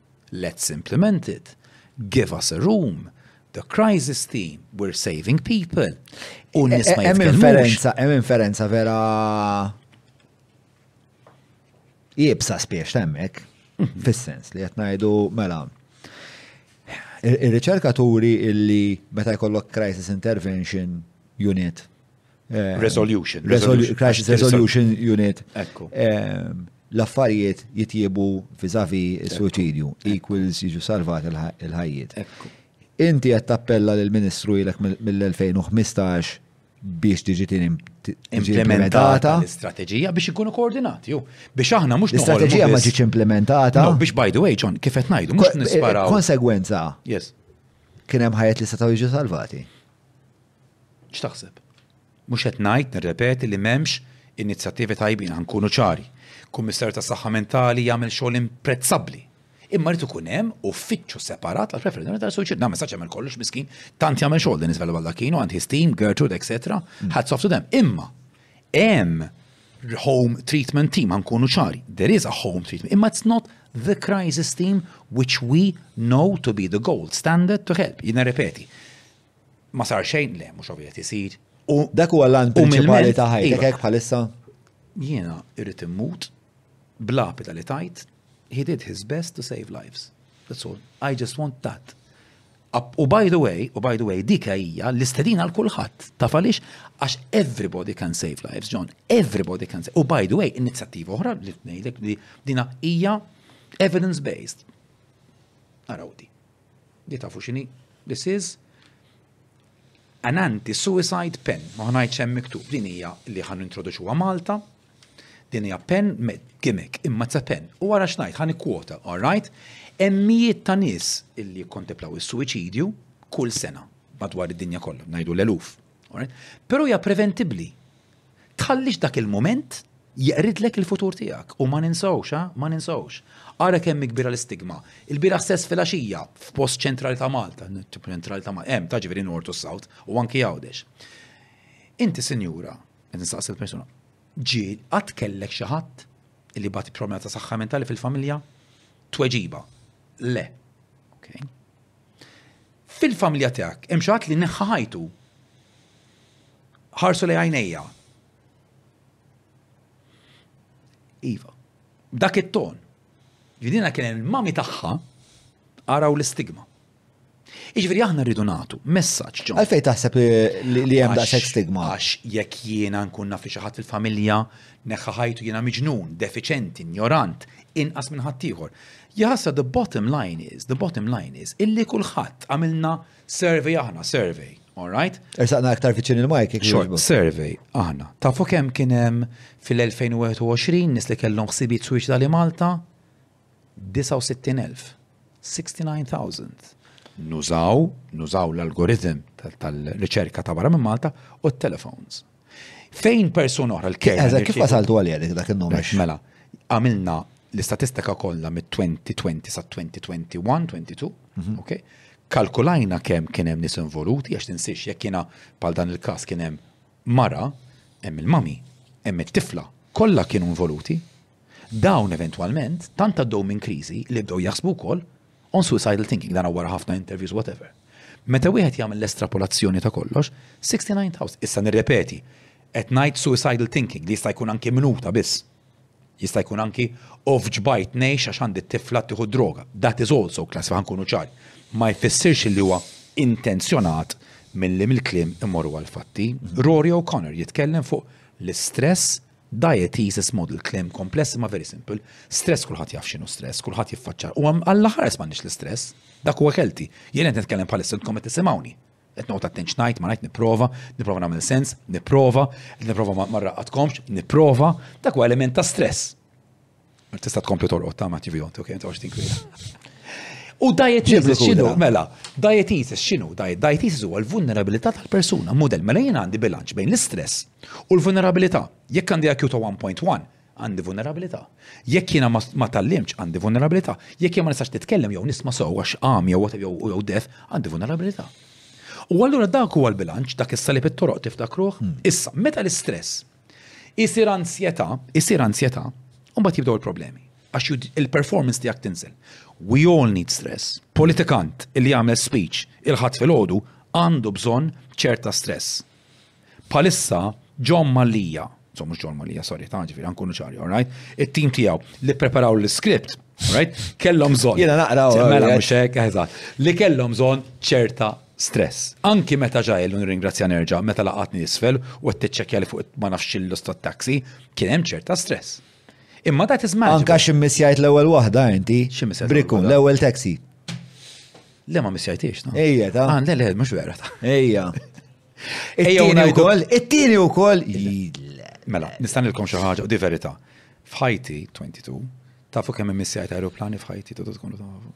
Let's implement it. Give us a room. The crisis team. We're saving people. U e, e, nisma Hemm inferenza, hemm inferenza vera jibsa spiex temmek, mhm. fis-sens li qed ngħidu mela Ir-riċerkaturi illi meta jkollok crisis intervention unit Eh, resolution. Resolution. Crisis Resolution Unit. Ekku. Eh, l-affarijiet jitjibu fizavi suicidju, equals jiġu salvat il-ħajiet. Inti għed tappella l-Ministru jilek mill-2015 biex tiġi implementata l-istrateġija biex ikunu koordinati. Biex aħna mux l-istrateġija ma ġiċ implementata. Biex by the way, John, kifet najdu, mux nisparaw. Eh, konsegwenza. Yes. Kienem ħajet li setaw jiġu salvati. X'taħseb? Mhux qed ngħid, nirrepeti, li m'hemmx inizjattivi tajbin, ħa nkunu ċari. Kummissarju tas-Saħħa Mentali jagħmel xogħol imprezzabbli. Imma jrid ikun hemm uffiċċju separat għall-prevenzjoni tal-suwiċidju. Nagħmel saċ jagħmel kollox miskin, tant jagħmel xogħol Dennis Vella Baldacchino, għand his team, Gertrude, etc. Hats off to them. Imma hemm home treatment team, ħa nkunu ċari. There is a home treatment, imma it's not the crisis team which we know to be the gold standard to help. Jina repeti, Ma sar xejn, le, mhux ovvjament isir. U dak huwa l-għan prinċipali ta' ħajtek hekk bħalissa? Jiena irrid immut blapi tal tajt, he did his best to save lives. That's all. I just want that. U by the way, u by the way, dika hija l-istedina għal kulħadd. Taf għaliex għax everybody can save lives, John. Everybody can save. U by the way, inizjattiva oħra li tnejlek li dina hija evidence based. Arawdi. Di tafu x'inhi? This is an anti-suicide pen. Ma ħanajt xem miktub, din hija li ħan introduċuha Malta. Din hija pen gimmick, imma ta' pen. U wara x'ngħid ħan ikkwota, all right? Emmijiet ta' nies illi jikkontemplaw is-suwiċidju kull sena madwar id-dinja kollha, ngħidu l-eluf. Però hija preventibbli. Tħallix dak il-mument jeqridlek il-futur tiegħek u ma ninsawx, ma ninsawx. Ara kemm kbira l-istigma. Il-bira stess fil-għaxija f'post ċentrali ta' Malta, ċentrali ta' Malta, hemm ta' ġifieri Nord u South u anki Għawdex. Inti sinjura, qed nistaqsi l-persuna, ġi qatt kellek xi ħadd li bat problema ta' saħħa mentali fil-familja? Tweġiba, le. Okay. Fil-familja tiegħek hemm xi ħadd li neħħa ħajtu. Ħarsu li għajnejja. Iva, dak it-ton. Jidina kien il-mami tagħha araw l-istigma. Iġveri aħna rridu nagħtu messaġġ ġo. Għalfej taħseb li hemm daqshekk stigma. Għax jekk jiena nkun naf xi ħadd fil-familja neħħa ħajtu jiena miġnun, defiċenti, ignorant, inqas minn ħaddieħor. Jaħasra the bottom line is, the bottom line is, illi kulħadd għamilna survey aħna, survey, all right? Ersaqna aktar viċin il-mike. Short survey aħna. Tafu kemm kien hemm fil-2021 nis li kellhom ħsibiet suicidali Malta? 69,000. 69,000. Nużaw, nużaw l-algoritm tal-riċerka ta' barra minn Malta u t-telefons. Fejn persuna oħra l-kera. Eżatt, kif wasaltu għalija dik dak il-numru? Mela, għamilna l-istatistika kollha mit-2020 sa 2021, 22, mhm. ok? Kalkulajna kemm kien hemm nies involuti għax tinsiex jekk jiena bħal dan il-każ kien hemm mara, hemm il-mami, hemm it-tifla, kollha kienu involuti. Dawn eventwalment tant għaddew minn kriżi li bdew jaħsbu wkoll On suicidal thinking, dan wara ħafna interviews, whatever. Meta wieħed jagħmel l-estrapolazzjoni ta' kollox, 69,000. Issa nirrepeti, qed ngħid suicidal thinking li jista' jkun anki minuta biss. Jista' jkun anki off ġbajt ngħix għax għandi t-tifla tieħu droga. That is also classified nkunu ċari. Ma jfissirx li huwa intenzjonat milli mill-kliem imorru għall-fatti. Rory O'Connor jitkellem fuq l-istress Diathesis model, kliem kompless imma very simple. Stress kulħadd jaf x'inhu stress, kulħadd jiffaċċah. U għall ħares m'għandniex l-istress. Dak huwa kelti. Jien qed nitkellem bħalissa intkom qed tisimgħuni qed noqgħod attent x'ngħid ma ngħid nipprova, nipprova nagħmel sens, nipprova, nipprova ma raqatkomx, nipprova, dak huwa element ta' stress. Tista' tkompli torqod ta' Matthew Vionti, ok, inti għax tinkwila. U diatesis xinu, mela, diatesis xinu, diatesis huwa l-vulnerabilità tal-persuna, model, mela jien għandi bilanċ bejn l-istress u l-vulnerabilità. Jekk għandi IQ ta' 1.1, għandi vulnerabilità. Jekk jiena ma tallimx għandi vulnerabilità. Jekk jiena ma nistax titkellem jew nisma' sew għax għam jew jew death għandi vulnerabilità. U allura dak huwa l-bilanċ dak is-salib it-toroq tiftakruh. Hmm. Issa, meta l-istress Isir ansjetà, isir ansjetà, u mbagħad jibdew il-problemi. Għax il-performance tiegħek tinżel. We all need stress. Politikant li jagħmel speech il-ħadd filgħodu għandu bżonn ċerta stress. Palissa John Mallia, so mhux John Mallia, sorry, ta' ġifieri nkunu ċari, all right? It-tim tiegħu li preparaw l-iskript, right? Kellhom bżonn. Jiena naqra. Mela mhux hekk, eżatt. Li kellhom bżonn ċerta stress. Anki meta ġa illu nirringrazzja nerġa' meta laqatni isfel u qed tiċċekkja li fuq ma nafx xillu stat taxi, kien hemm ċerta stress. Imma dat iżmar. Anka xi missjajt l-ewwel waħda inti. Xi missjajt. Brikun, l-ewwel taxi. Le ma missjajtiex. Ejja ta. Ah, le le, mhux vera ta. Ejja. Ejja wkoll, it-tieni wkoll. Mela, nistan ilkom xi ħaġa u di verità. F'ħajti 22, tafu kemm missjajt aeroplani f'ħajti tu tkunu tafu.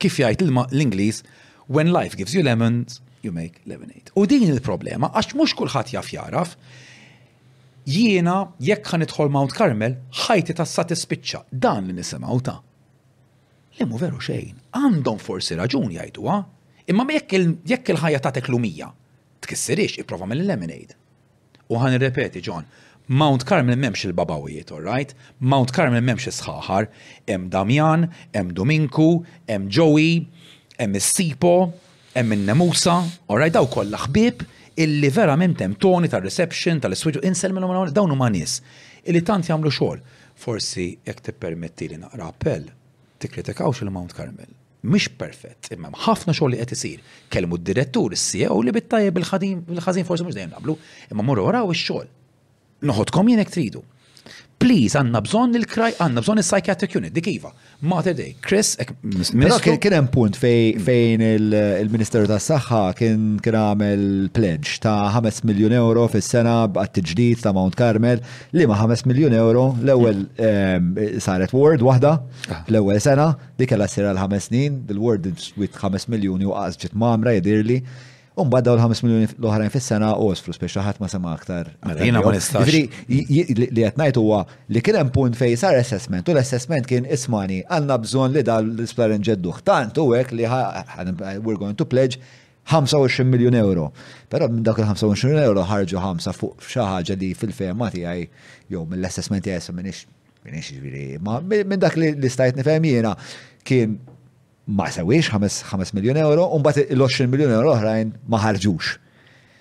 kif jgħid l-ilma l-Ingliż, when life gives you lemons, you make lemonade. U din il-problema, għax mhux kulħadd jaf jaraf, jiena jekk ħan idħol Mount Carmel, ħajti ta' sa tispiċċa. Dan li nisimgħu ta' li mu veru xejn, għandhom forsi raġun jgħiduha, imma jekk il-ħajja tagħtek lumija, tkissirix, ipprova mill-lemonade. U ħa nirrepeti, John, Mount Carmel m'hemmx il-babawiet, all right? Mount Carmel m'hemmx is-sħaħar. Hemm Damjan, hemm Duminku, hemm Joey, hemm is-Sipo, hemm in-Nemusa, all right? Daw kollha ħbieb illi verament hemm Tony tar-reception, tal-iswiġu, insellmilhom hawn, dawn huma nies illi tant jagħmlu xogħol. Forsi jekk tippermettili naqra appell, tikkritikawx il-Mount Carmel. Mhux perfett, imma hemm ħafna xogħol li qed isir. Kellmu d-direttur, is-CEO li bit-tajjeb bil-ħażin forsi mhux dejjem naqblu, imma morru waraw ix-xogħol. Noħodkom jien jekk tridu. Please, għandna bżonn il-kraj, għandna bżonn is-psychiatric unit, dik iva. Mater Dei, Chris, Però kien hemm punt fejn il-Ministeru tas-Saħħa kien għamel pledge ta' 5 miljun euro fis-sena għat-tiġdid ta' Mount Carmel li ma' 5 miljun euro l-ewwel ehm, saret ward waħda ah. l-ewwel sena li kellha ssir għal ħames snin, bil-word wisq ħames miljuni u qas ġiet mgħammra jidhirli. U mbagħad dawn ħames miljuni l-oħrajn fis-sena osfru spex ħadd ma sema' aktar. Mela, jiena ma nistax. Jiġifieri li qed ngħid huwa li kien hemm punt fejn sar assessment u l-assessment kien ismani għandna bżonn li dan l-isptar inġedduh. Tant u hekk li we're going to pledge 25 miljun euro. Però minn dak il-25 miljun euro ħarġu ħamsa fuq xi ħaġa li fil-fehma tiegħi jew mill-assessment tiegħi sa minix Minix ġviri, ma minn dak li stajt nifhem jiena kien ma sewix 5 miljon euro, un bat il-20 miljon euro oħrajn ma ħarġux.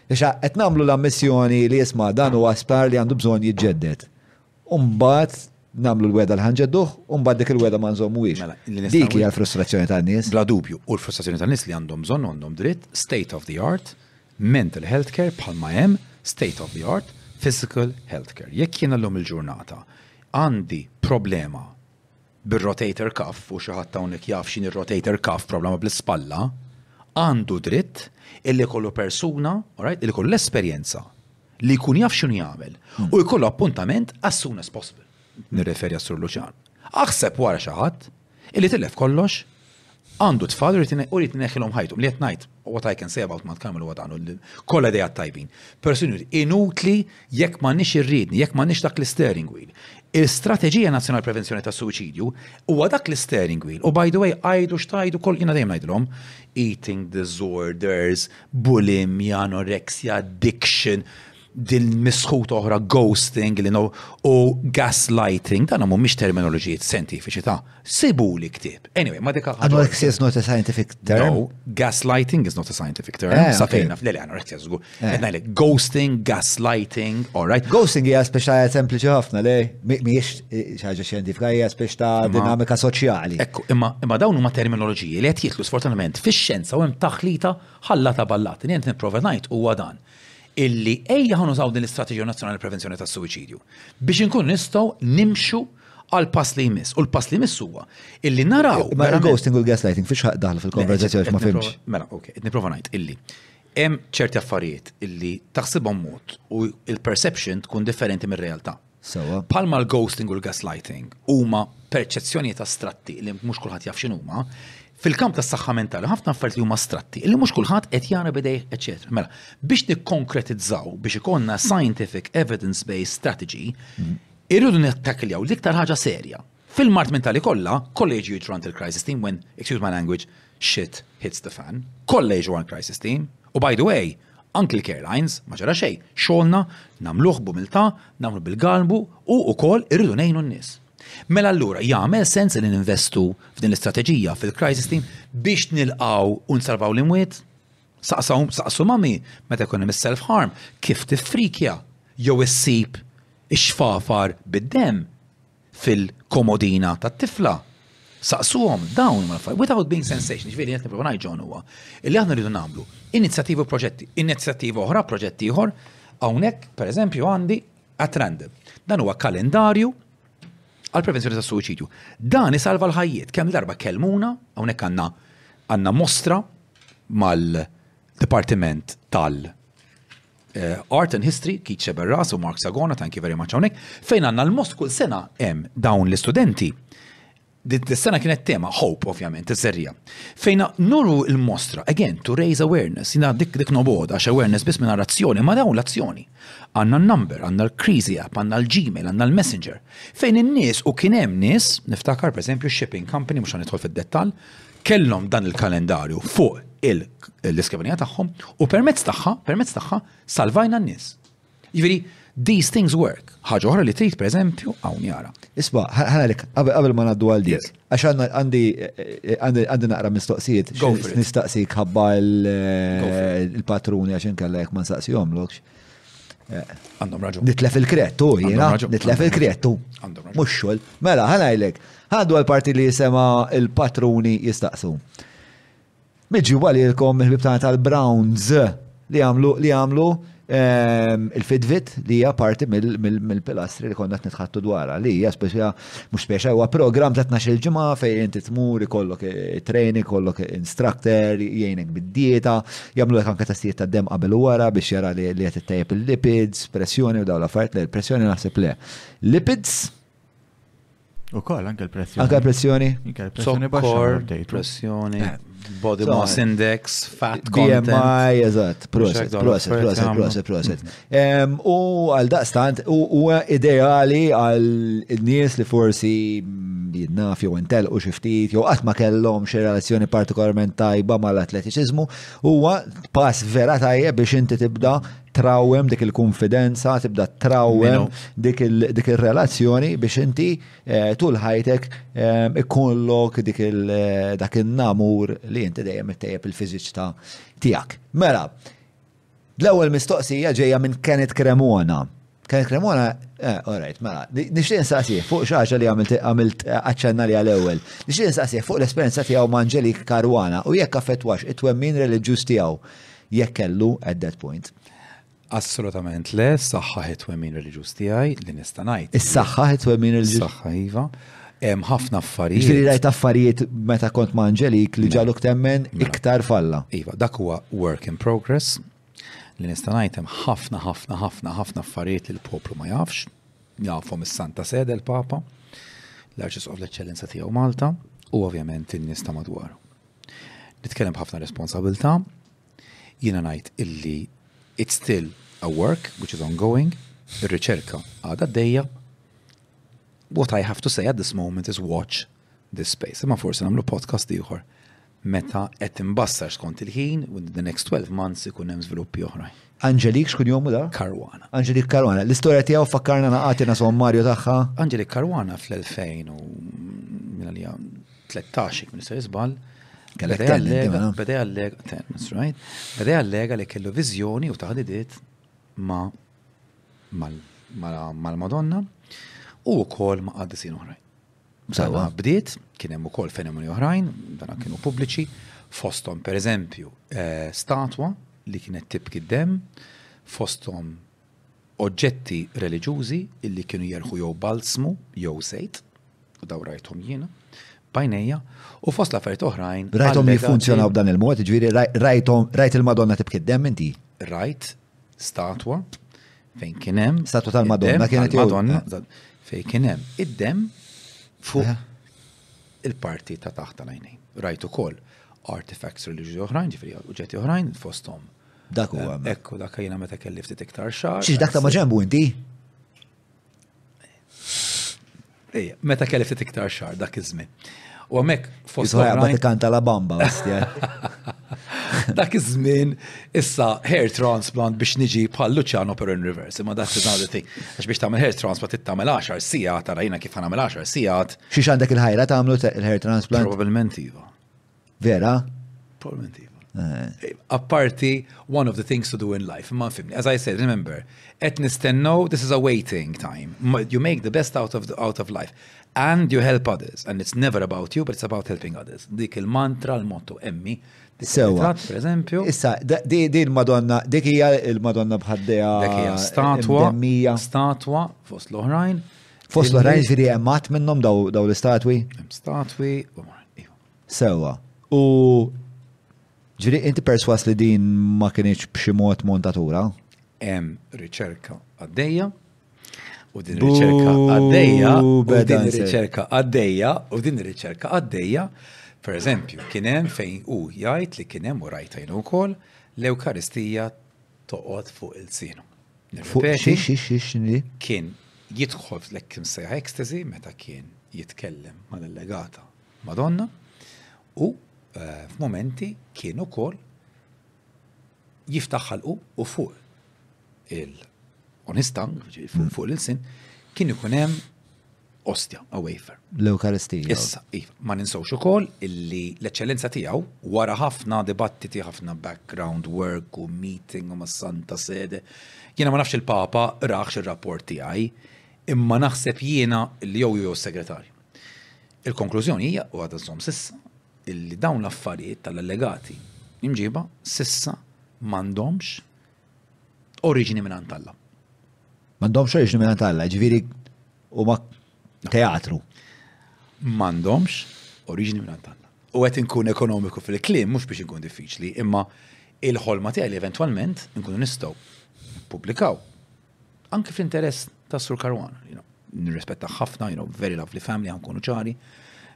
Ixa, qed namlu l-ammissjoni li jisma dan u għaspar li għandu bżon jġeddet. Un bat namlu l-weda l-ħanġedduħ, un bat dik il-weda ma nżommu ix. Mela, dik hija l-frustrazzjoni tan-nies. Bla dubju, u l-frustrazzjoni tan-nies li għandhom bżonn għandhom dritt, state of the art, mental health care bħalma hemm state of the art physical health care. Jekk jiena llum il-ġurnata għandi problema bir-rotator cuff, u xi ħadd hawnhekk jaf x'inhi r-rotator cuff, problema bl-ispalla, għandu dritt illi jkollu persuna, all right, illi jkollu l-esperjenza li jkun jaf x'inhu jagħmel u jkollu appuntament as soon as possible. Nirreferi għas-Sur Luċan. Aħseb wara xi ħadd Illi tilef kollox, għandu tfal u rrit neħilom ħajtum li qed ngħid what I can say about Mount Carmel huwa dan kollha dejja tajbin. Persuni inutli jekk m'għandniex irridni, jekk m'għandniex dak l-steering wheel. Il-Strateġija Nazzjonal Prevenzjoni ta' Suicidju huwa dak l-steering wheel u by the way għajdu xtajdu kol jiena dejjem ngħidilhom eating disorders, bulimia, anorexia, addiction. din misħut oħra ghosting li no, u gaslighting, dan mhumiex terminoloġijiet scientifiċi ta' sibu li ktib. Anyway, ma dikka. Anorexia is not a scientific term. No, gaslighting is not a scientific term. Eh, sa fejna f'lele anorexia żgur. Eh. Qed ghosting, gaslighting, all right. Ghosting hija speċa sempliċi ħafna le, mhijiex eh, ħaġa xjentifika hija speċ ta' dinamika soċjali. Ekku, imma dawn huma terminoloġiji li qed jitlu sfortunatament fix-xjenza u hemm taħlita ħallata ballat. Nient nipprova ngħid huwa dan. illi ejja ħan użaw din l-Istrateġija Nazzjonali Prevenzjoni tas-Suwiċidju biex inkun nistgħu nimxu għal pass li jmiss. U l-pass li jmiss huwa illi naraw. Ma mela, ghosting u l-gaslighting fiex ħaq daħlu fil-konverzazzjoni ma fimx. Mela, ok, niprofa ngħid illi hemm ċerti affarijiet illi taħsibhom mod u il-perception tkun differenti mir-realtà. Sewa. Palma l-ghosting u l-gaslighting huma perċezzjonijiet astratti li mhux kulħadd jaf x'inhuma, fil-kamp tas saħħa mentali ħafna affarijiet li huma astratti li mhux kulħadd qed jara bidejh, eċetera. Mela, biex nikkonkretizzaw biex ikonna scientific evidence-based strategy, irridu nittakiljaw l-iktar ħaġa serja. Fil-mard minn tali kollha, kollha jiġu jidhru għand il-crisis team when, excuse my language, shit hits the fan. Kollha jiġu għall-crisis team. U by the way, anki l-care lines, ma ġara xejn, xogħolna, nagħmluh b'umiltà, nagħmlu bil-galbu u wkoll irridu ngħinu n-nies. Mela allura jagħmel sens li ninvestu f'din l-istrateġija fil-crisis team biex nilqgħu u nsalvaw l-imwiet? Saqsaw saqsu mami meta jkun hemm is-self harm kif tiffrikja jew issib ix-xfafar bid-demm fil-komodina tat-tifla, saqsuhom dawn huma l-affarijiet. Without being sensation, ġifieri qed nipprova ngħid John huwa li aħna rridu nagħmlu inizjattivi u proġetti, inizjattiva oħra, proġett ieħor, hawnhekk pereżempju għandi at random. Dan huwa kalendarju għal prevenzjoni tas suwiċidju. Dan isalva l-ħajjiet, kemm darba kelmuna, hawnhekk għandna għandna mostra mal-Dipartiment tal- Eh, Art and History, Keith Xeberras u Mark Sagona, thank you very much hawnhekk, fejn għandna l-most kull sena hemm dawn l-istudenti. Dis-sena kienet tema hope ovvjament is-serja. Fejn nuru l-mostra again to raise awareness, jina dik dik nobod għax awareness biss minn azzjoni, ma dawn l-azzjoni. Għandna n-number, għandna l-crazy app, għandna l-Gmail, għandna l-Messenger. Fejn in-nies u kien hemm nies, niftakar pereżempju shipping company mhux ħanidħol fid-dettall, kellhom dan il-kalendarju fuq l-iskrivenija tagħhom u permezz tagħha, permezz tagħha salvajna n-nies. Jiġifieri, these things work. Ħaġa oħra li trid pereżempju hawn jara. Isma, ħalek, qabel ma ngħaddu għal dik. Għax għandi għandi naqra mistoqsijiet, nistaqsik ħabba eh, il-patruni għax inkella jekk ma nsaqsihom lokx. Għandhom raġun. Nitlef il-kret, u jena, nitlef il-kret, u. Mux xol. Mela, ħanajlek, għaddu għal-parti li jisema il-patruni jistaqsu. Miġi għalilkom il-bib tal-Browns li għamlu li għamlu ehm, il-fidvit li hija parti mill-pilastri li konna t-nitħattu dwarha li hija speċja Mhux speċa, huwa programm ta' 12 ġimgħa fejn inti tmur ikollok eh, training, ikollok eh, instructor, jgħinek bid-dieta, jagħmlu lek anke testijiet ta' dem qabel u wara biex jara li li qed ittejjeb il-lipids, pressjoni u dawn l-affarijiet, le l-pressjoni naħseb le. Lipids, U koll, anke l-pressjoni. anke pressjoni, Anke l-pressjoni baxxa Zokkor, ma update. pressjoni, Eh. body So, mass index, fat content. BMI, eżatt, proset, Check dawn proset, l-affarijiet proset, jagħmlu. proset, proset. U għal daqstant, u ideali għal nies li forsi mm, jinnaf jew intel u xiftit, jew għatma kellhom xi relazzjoni partikolarment tajba mal-atletiċizmu, huwa pass vera tajjeb biex inti tibda trawem dik il-konfidenza, tibda trawem dik il-relazzjoni biex inti eh, tul ħajtek eh, ikollok dik eh, dak il-namur li inti dejjem ittejjeb il-fiżiċta tiegħek. Mela, L-ewwel mistoqsija ġejja minn Kenneth Cremona. Kenneth Cremona, eh, all right, mela, nixtieq insaqsih fuq xi ħaġa li għamilt għamilt eh, aċċenna li għal-ewwel. Nixtieq insaqsih fuq l-esperjenza tiegħu ma' Angelik Karwana u jekk affettwax it-twemmin reliġjuż tiegħu jekk kellu at that point. Assolutament le, saħħa it-twemmin reliġjuż tiegħi li nista' ngħid. Is-saħħa it-twemmin reliġjuż. Saħħa iva. Hemm ħafna affarijiet. Ġifieri rajt affarijiet meta kont ma' Angelik li mela. ġaluk temmen mela. iktar falla. Iva, dak huwa work in progress li nista' ngħid hemm ħafna ħafna ħafna ħafna affarijiet li l-poplu ma jafx, jafhom is-Santa Sede l-Papa, l-Arċisqof l-Eċċellenza tiegħu Malta u ovvjament in-nies ta' madwar. Nitkellem b'ħafna responsabilità, jiena ngħid illi it's still a work which is ongoing, ir-riċerka għadha d What I have to say at this moment is watch this space. Imma forsi nagħmlu podcast ieħor meta qed imbassar skont il-ħin within the next 12 months ikun hemm żviluppi oħrajn. Angelik xkun jomu da? Karwana. Angelik Karwana. L-istoria tiegħu fakkarna naqati na sommarju tagħha. Angelik Karwana fl-2000 u minna li 13 minn se jisbal. Beda jallega, beda jallega, that's right. Beda jallega li kellu viżjoni u taħdidiet ma' mal-Madonna u wkoll ma' qaddisin oħrajn. Sawa bdiet, kien hemm ukoll fenomeni oħrajn, dana kienu pubbliċi, fosthom pereżempju eh, statwa li kienet tibki d-dem, fosthom oġġetti reliġjużi illi kienu jerħu jew balsmu jew sejt, u daw rajthom jiena, bajnejja, u fost l-affarijiet oħrajn. Rajthom jiffunzjonaw b'dan il-mod, ġviri rajthom rajt il-Madonna tibki d-dem inti. Rajt statwa fejn kien hemm. Statwa tal-Madonna kienet Madonna eh. fejn kien hemm id-dem fuq eh. il-parti ta' taħt tal-għajnejn. Rajt ukoll artifacts reliġjużi oħrajn, ġifri uġġetti oħrajn fosthom. Dak huwa. Eh, ekku, dak jiena meta kelli ftit iktar xar. Xiex dak ta' maġembu inti? Meta kelli ftit iktar xar dak iż-żmien. U għamek fost. Għabba tikanta la bamba, Dak iż-żmien issa hair transplant biex niġi bħal Luciano per in reverse, ma that's another thing. Għax biex tagħmel hair transplant tittamel 10 sija, tarajna kif ħanamel 10 sijat. Xiex għandek il-ħajra tagħmlu il-hair transplant? Probabilment iva. Vera? Probablement iva. Eh. Apparti, one of the things to do in life, ma fimni. As I said, remember, et nistenno, this is a waiting time. You make the best out of, the, out of life. And you help others. And it's never about you, but it's about helping others. Dik il-mantra, l-motto, emmi, Sewa. Per eżempju. Issa, di il-Madonna, dik hija il-Madonna bħaddeja. Dik hija statwa. Statwa fost l-oħrajn. Fost l-oħrajn ġiri hemm minnhom daw l-istatwi. Statwi, Sewwa. U ġifieri inti perswas li din ma kinitx b'xi mod montatura? Hemm riċerka għaddejja u din riċerka għaddejja u din riċerka għaddejja u din riċerka għaddejja. Per eżempju, kien hemm fejn u jgħid li kien hemm u rajt għajnu wkoll l-Ewkaristija toqgħod fuq il-sinu. Fuq xi Kien jidħol fl-ekkim sejħa ekstasi meta kien jitkellem mal-allegata Madonna u f'mumenti kien ukoll jiftaħ ħalqu u fuq il-onistang, fuq l-ilsin, kien ikun hemm ostja, a wafer. L-Eukaristija. Issa, iva, ma ninsawx ukoll illi l-eċċellenza tiegħu wara ħafna dibattiti, ħafna background work u meeting u mas-Santa Sede. Jiena ma nafx il-Papa raħx ir-rapport tiegħi, imma naħseb jiena li jew jew segretarju. Il-konklużjoni hija u għadha żomm sissa illi dawn l-affarijiet tal-allegati imġiba sissa m'għandhomx oriġini minn Alla. M'għandhomx oriġini minn Alla, ġifieri huma teatru. M'għandhomx oriġini minn Alla. U qed inkun ekonomiku fil-kliem mhux biex inkun diffiċli, imma il-ħolma tiegħi li eventwalment nkunu nistgħu pubblikaw anke fl-interess ta' Sur Karwan, you know, nirrispettaħ ħafna, you know, very lovely family, għankunu ċari,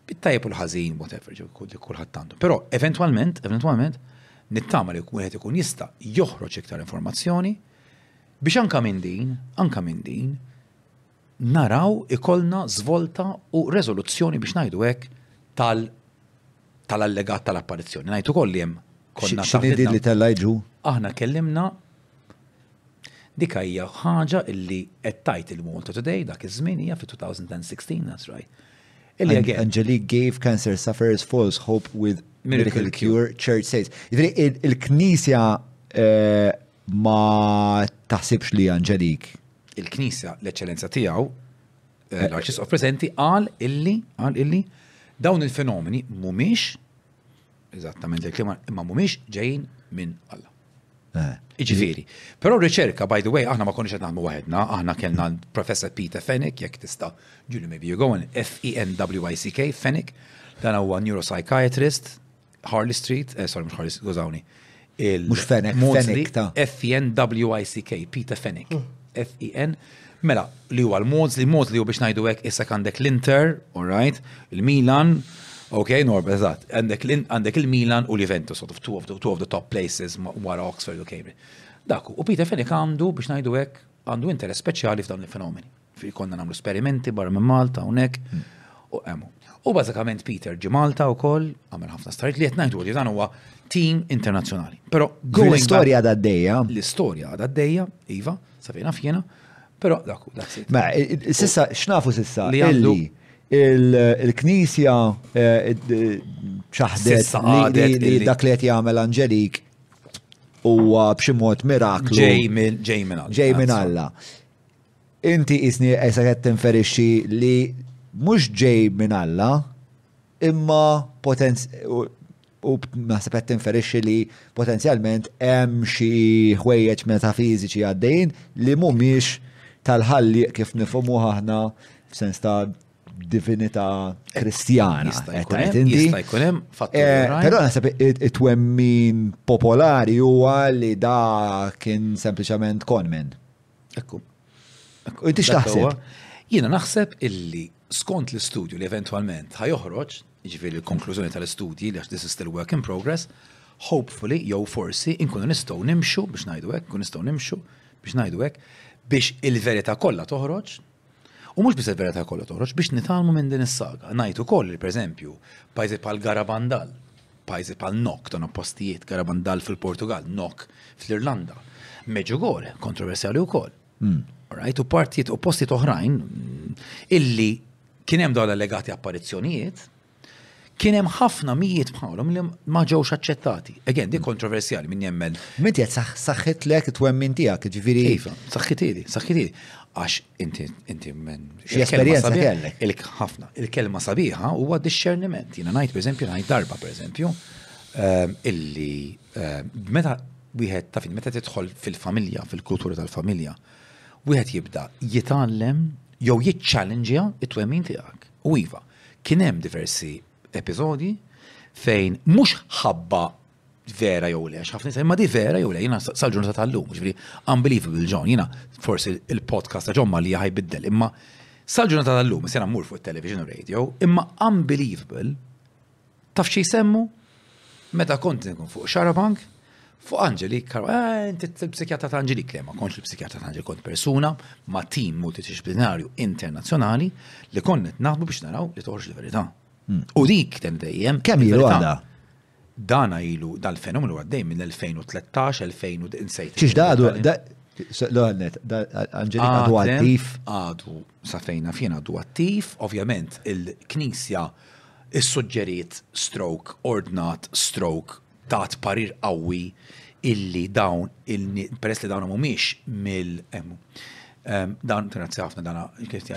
bit-tajjeb u l-ħażin, whatever, kulħadd tandu. Però eventualment, eventualment, nittama li kun qed ikun jista' joħroġ iktar informazzjoni biex anka minn din, anka minn din, naraw ikollna zvolta u rezoluzzjoni biex ngħidu hekk tal tal-allegat tal-apparizzjoni. Ngħidu koll li hemm konna. X'inhi li tellajġu? Aħna kellimna Dik hija ħaġa li qed tgħid il-Malta Today dak iż-żmien hija fit-2016, that's right. Angelique gave cancer sufferers false hope with miracle cure, church says. Il-Knisja eh, ma taħsibx li Angelique. Il-Knisja, l-eċċellenza tiegħu, eh, eh, l-Arċisqof preżenti qal illi, qal illi, dawn il-fenomeni mhumiex Eżattament il-klima, imma mhumiex ġejjin minn Alla. Eh. Iġifieri. Però riċerka, by the way, aħna ma konniex qed nagħmlu waħedna, aħna kellna Professor Peter Fenwick, jekk tista' ġuli maybe you go on, F-E-N-W-I-C-K, Fenwick, dan huwa neuropsychiatrist, Harley Street, eh, sorry, mhux Harley, gużawni, Mhux Fenek, Fenek ta'. F-E-N-W-I-C-K, Peter Fenek. Mm. F-E-N. Mela, li huwa l-Mozli, Mozli u biex ngħidu hekk issa għandek l-Inter, all right, il-Milan, Ok, Norba, eżatt. Għandek il-Milan u l-Juventus, sort of two of the, two of the top places wara Oxford u Cambridge. Daku, u Peter Fenech għandu biex najdu hekk għandu interess speċjali f'dawn il-fenomeni. Fi konna nagħmlu esperimenti barra minn Malta hawnhekk. U għemu. U bażikament Peter ġi Malta wkoll, għamel ħafna starijiet li qed ngħidu li dan huwa tim internazzjonali. Però l-istorja għadha d-dejja. L-istorja għadha d-dejja, iva, sa fejna fjena, però dak hu dak. Ma sissa x'nafu sissa li għandu il-Knisja eh, ċaħdet li dak li qed jagħmel Anġelik huwa b'xi mod miraklu. Ġej minn Alla. Ġej minn Alla. Inti qisni qiegħsa qed tinferixxi li mhux ġej minn Alla, imma potenz u u naħseb qed tinferixxi li potenzjalment hemm xi ħwejjeġ metafiżiċi għaddejjin li mhumiex tal-Ħallieq kif nifhmuh aħna f'sens ta' divinità Kristjana. Jista' qed jkun tgħid hemm, inti. jista' jkun hemm fatturi Eh, oħrajn. Però naħseb it- it-twemmin popolari huwa li da kien sempliċement konmen. Ekku. Ekku, inti x'taħseb? Jiena naħseb illi skont l-istudju li eventwalment ħajoħroġ, ġifieri l-konklużjoni tal-istudji li għax this is still work in progress, hopefully jew forsi inkunu nistgħu nimxu biex ngħidu hekk, nkun nistgħu nimxu biex ngħidu hekk, biex il-verità kollha toħroġ, U mhux biss il-verità kollha toħroġ biex nitalmu minn din is-saga. Ngħid ukoll li pereżempju pajjiżi bħal Garabandal, pajjiżi bħal Nok ta' postijiet, Garabandal fil-Portugal, Nok fl-Irlanda. Meġugor, kontroversjali wkoll. Hmm. Right, u partijiet u postijiet oħrajn illi kien hemm dawn allegati apparizzjonijiet, Kien hemm ħafna mijiet bħalhom li ma ġewx aċċettati. Again, di kontroversjali min jemmen. Minti qed saħħit lek it-twemmin tiegħek, ġifieri. Iva, saħħitili, saħħitili. Għax inti inti minn esperjenza kellek. Il-ħafna, il-kelma sabiħa huwa dixxerniment. Jiena ngħid pereżempju ngħid darba pereżempju ehm, illi ehm, meta wieħed ta' fin meta tidħol fil-familja, fil-kultura tal-familja, wieħed jibda jitgħallem jew jiċċallenġja it-twemmin tiegħek. U iva, kien hemm diversi episodji fejn mhux ħabba vera jew le, ħafna nisem ma di vera jew le, jina sal-ġurnata tal-lum, ġifri, unbelievable John, jina forsi il-podcast ta' John ma li jahaj biddel, imma sal-ġurnata tal-lum, sena mur fuq television u radio, imma unbelievable Taf xi jsemmu? Meta kont nkun fuq xarabank, fuq Angelik, eh, inti l-psikjatra ta' Angelik, le ma kontx il-psikjatra ta' Angelik, kont persuna ma' tim multidisciplinarju internazzjonali li konnet naħdu biex naraw li toħroġ il-verità. Hmm. U dik ten dejjem. Kemm ilu għadha? Dana ilu, dal-fenomenu għaddej minn 2013, 2000, insejt. Xiex dadu, L-għannet, għanġelik għadu għattif. Għadu, safejna fien għadu għattif, ovvjament il-knisja Issuġġeriet stroke, ordnat stroke, tat parir qawwi illi dawn il-nies, peress li dawn mhumiex mill emu Dan grazzi ħafna dan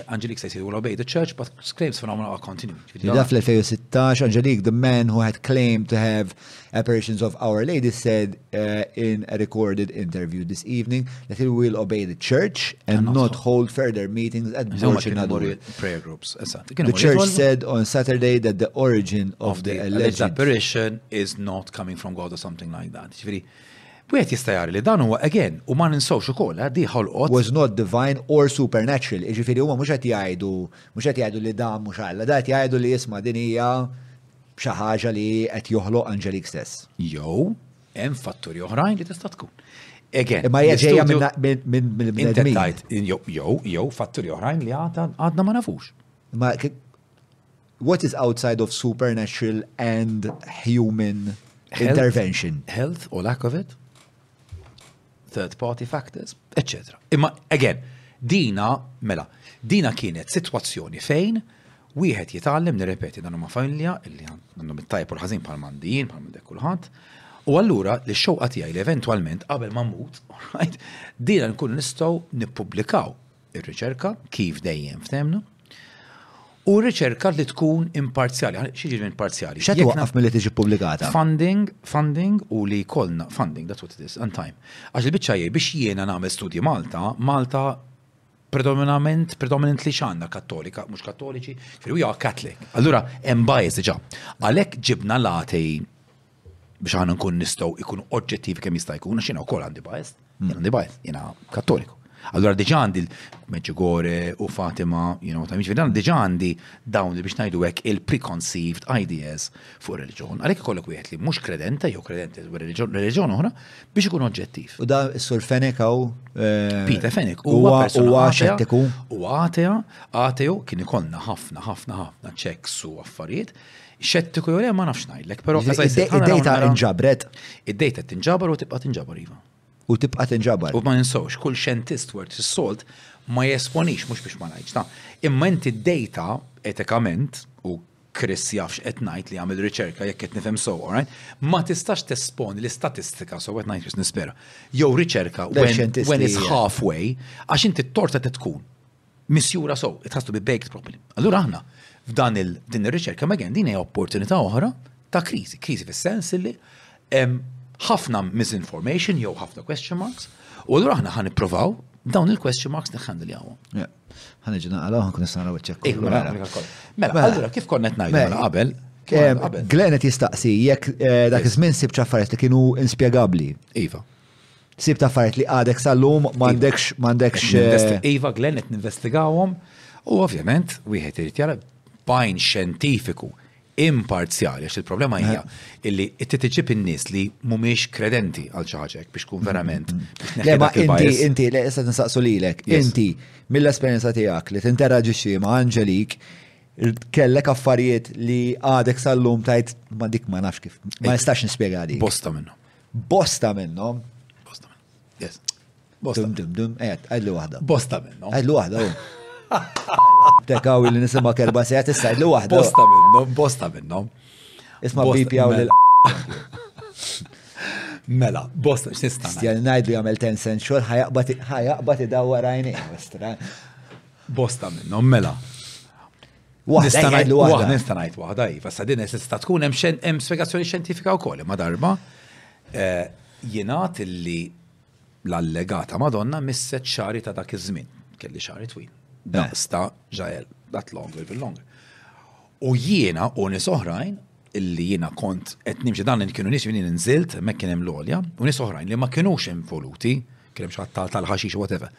Angelique says it will obey the church but claims phenomena are continued. Ġifieri Ida fl-2016 Angelique the man who had claimed to have Apparitions of Our Lady said uh, in a recorded interview this evening that he will obey the church and not hold further meetings at Borch and Prayer groups. The church said on Saturday that the origin of, of the, the alleged apparition is not coming from God or something like that. Wieħed jista' jara li dan huwa again u ma ninsawx ukoll eh, di ħolqot. Was not divine or supernatural. Jiġifieri huma mhux qed jgħidu mhux qed jgħidu li dan mhux Alla, da qed jgħidu li jisma' din hija b'xi ħaġa li qed joħloq Angelique stess. Jew hemm fatturi oħrajn li tista' tkun. Again, imma hija ġejja minn bnedmin. Jew jew fatturi oħrajn li għadna ma nafux. Ma what is outside of supernatural and human intervention? Health or lack of it? third party factors, etc. Imma, again, dina, mela, dina kienet situazzjoni fejn wieħed jitgħallem nirrepeti dan huma familja illi għandhom it-tajb u l-ħażin bħal mandijin, bħal mandek kulħadd. U allura li xewqa tiegħi li eventwalment qabel ma mmut, dina nkun nistgħu nippubblikaw Ir-riċerka, kif dejjem ftemna, u riċerka li tkun imparzjali, xieġi minn parzjali. Xa twaqqaf mill-li tiġi publikata? Funding, funding u li kolna, funding, that's what it is, and time. Għax il-bicċa jie biex jiena nagħmel studji Malta, Malta predominament, predominantly xanna kattolika, mux kattoliċi, fil-wija katlik. Allura, hemm bias ġa. Għalek ġibna lati biex aħna nkun nistgħu ikun oġġettivi kemm jista' jkun, għax jiena wkoll għandi bias, mm. għandi bias, jiena kattoliku. Allora diġa għandi l-Meġigore u Fatima, you know, ta' miġi, diġa għandi dawn li biex najdu għek il-preconceived ideas fuq reġjon. Għalek kollok wieħed li mux kredente, jew kredente u reġjon uħra, biex ikun oġġettiv. U da sur Fenek għaw. Eh, Peter Fenek, u għaxettiku. U għatea, għateo kien ikollna ħafna, ħafna, ħafna ċeks u affarijiet, Xettiku jew le ma nafx ngħidlek, però id-dejta inġabret. Id-dejta tinġabar u tibqa' tinġabar iva. U tibqa' tinġabar. U ma ninsawx, kull xentist wert is-solt ma jesponix mhux biex ma ngħidx ta. Imma inti d-dejta etikament u Chris jafx qed ngħid li għamil riċerka jekk qed nifhem so, alright? Ma tistax tesponi l-istatistika so qed ngħid nispera. Jew riċerka when it's halfway għax inti t-torta tkun misjura sew, it has to be baked properly. Allura aħna f'dan din ir-riċerka megen din hija opportunità oħra ta' kriżi, kriżi fis-sens li ħafna misinformation jew ħafna question marks, u allura aħna ħan nippruvaw dawn il-question marks neħħandli għawhom. Ħan iġi naqalgħu ħankun nista' naraw iċċekk. Iva, mela, mela, mela. mela, allura kif konna qed ngħidu mela qabel, Glenn qed jistaqsi jekk eh, dak iż-żmien sib ċaffariet li kienu inspjegabbli. Iva. Sibt affarijiet li għadek sal-lum iva. m'għandekx m'għandekx. Eh, iva Glenn qed ninvestigawhom u ovvjament wieħed irid jara bajn xjentifiku imparzjali, għax il-problema hija eh. illi t tiġib in-nies li mhumiex kredenti għal xi ħaġa biex tkun verament. Mm-hmm. Le ma inti inti le issa tinsaqsu lilek, inti mill-esperjenza tiegħek li tinteraġixxi ma' Angelik kellek affarijiet li għadek sal-lum tajt ma dik ma nafx kif. Ma nistax nispjega għalik. Bosta minnu. Bosta minnhom. Bosta minnhom. Yes. Bosta. Dum dum dum, qed, għadlu waħda. Bosta minnhom. Għadlu waħda. Tekaw li nisema kelba se għat issa li wahda. Bosta minnom, bosta minnom. Isma bipi għaw li Mela, bosta, x'nista' Stjan ngħidu jagħmel ten cent xogħol ħajaqbad idawwar għajni. Bosta minnhom, mela. Nista' ngħid waħda. Nista' ngħid waħda, iva, sa din tista' tkun hemm spjegazzjoni xjentifika wkoll ma darba eh, jingħad li l-allegata Madonna misset xari ta' dak iż-żmien. Kelli xari twil. Eh. Daqs ta' ġael, dat longer bil longer. U jiena u nis oħrajn illi jiena kont qed nimxi dan li kienu nies li nżilt mek kien hemm l-olja u nis oħrajn li ma kinux involuti, kien hemm xi tal-ħaxix whatever.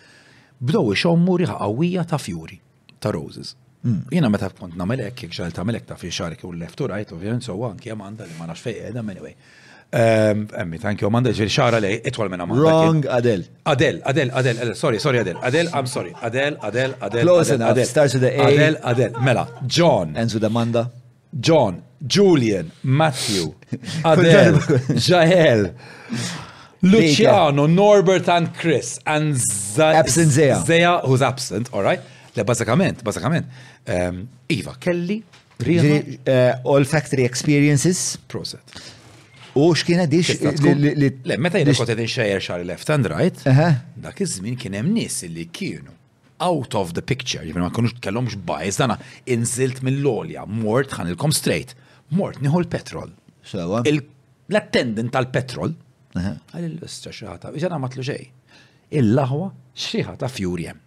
Bdow ixommu riħa qawwija ta' fjuri. ta' roses. Hmm. Jina meta kont namel hekk, jekk xal tagħmel hekk ta' fi xarki u left u right, ovvjament so anki Amanda li ma nafx fejn qiegħda anyway. Ehm, emmi, thank you Amanda, ġil xara lej, itwal minn Amanda. Wrong, Adel. Adel, Adel, Adel, Adel, sorry, sorry Adel, Adel, I'm sorry. Adel, Adel, Adel. Close enough, starts with the A. Adel, Adel, mela, John. Ends with Amanda. John, Julian, Matthew, Adel, Jael, Luciano, Norbert and Chris, and Zaya. Absent Zaya. Zaya, who's absent, all right? Le, bazzikament, bazzikament. Ehm, iva, kelli, Riha. Eh, all factory experiences. Proset. U x'kienet dix Le, meta jina kotet nxejjer xar left and right, dak iż-żmien kien hemm nies li kienu out of the picture, jiġifieri ma kienux kellhomx bias, dana inżilt mill-olja, mort ħanilkom straight, mort nieħu l-petrol. Sewa. L-attendant tal-petrol, għal il-lista xriħata, iġana matlu xej. Il-laħwa xriħata fjuri hemm.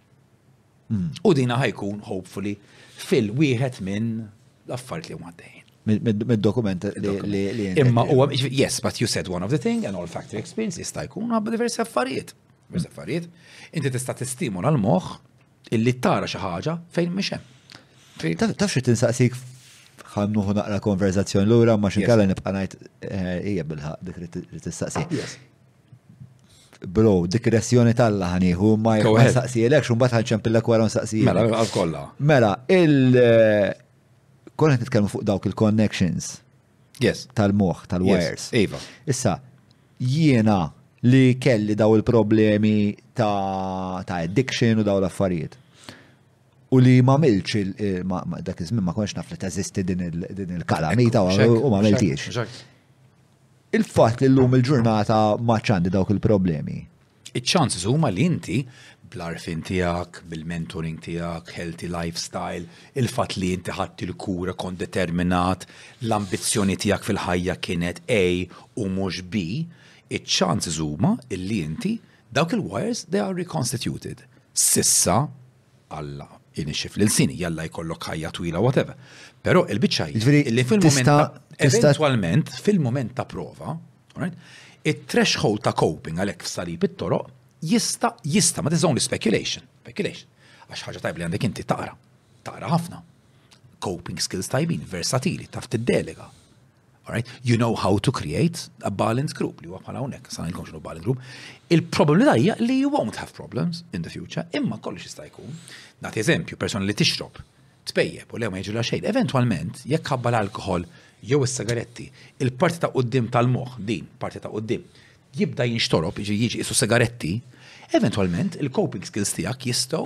Hmm. U dina ħajkun, hopefully, fil-wieħed minn l-affarijiet li għaddej. Mid-dokument li. Imma, yes, but you said one of the thing and all factory experience jista' jkun għabba diversi affarijiet. Mhux affarijiet. Inti tista' tistimula l-moħħ illi tara xi ħaġa fejn mhix hemm. Taf xi tinsaqsik ħannuħu naqra konverzazzjoni lura ma xinkalla nibqa' ngħid eh, hija bilħaq dik li tistaqsi. Bro, dik ressjoni tal-la ħaniħu ma jistaqsielek xum bat ħanċempillek wara nsaqsi. Mela, għal kollha. Mela, il eh, konna nitkellmu fuq dawk il-connections. Yes. Tal-moħ, tal-wires. Yes. Iva. Issa, jiena li kelli daw il-problemi ta', ta addiction u daw l-affarijiet. U li ma milċ dak iż-żmien ma konx naf li teżisti din il-kalamita u ma miltiex. Il-fatt li llum il-ġurnata ma ċandi dawk il-problemi Iċ-chances huma li inti bl-għarfien tiegħek, bil-mentoring tiegħek, healthy lifestyle, il-fatt li inti ħadd il-kura kont determinat, l-ambizzjoni tiegħek fil-ħajja kienet A u mhux B, iċ-chances huma li inti dawk il-wires they are reconstituted. S'issa Alla inixxef l-ilsini, jalla jkollok ħajja twila whatever. Però il-biċċa li fil-mument eventwalment fil-mument ta' prova, it-threshold ta' coping għalhekk f'salib it-toroq jista' jista' ma tiżon speculation, speculation. Għax ħaġa tajb li għandek inti taqra, taqra ħafna. Coping skills tajbin, versatili, taf tiddelega. Alright, you know how to create a balanced group li huwa bħala hawnhekk, sa ngħidkom x'inhu balanced group. Il-probabilità hija li you won't have problems in the future, imma kollox jista' jkun. Nagħti eżempju, persuna li tixrob tpejjeb u le ma jiġu la xejn. Eventwalment, jekk ħabba l-alkohol jew is-sigaretti, il-parti ta' qudiem tal-moħħ, din parti ta' qudiem, jibda jinxtorob, jiġi jiġi isu sigaretti, eventwalment il-coping skills tiegħek jistgħu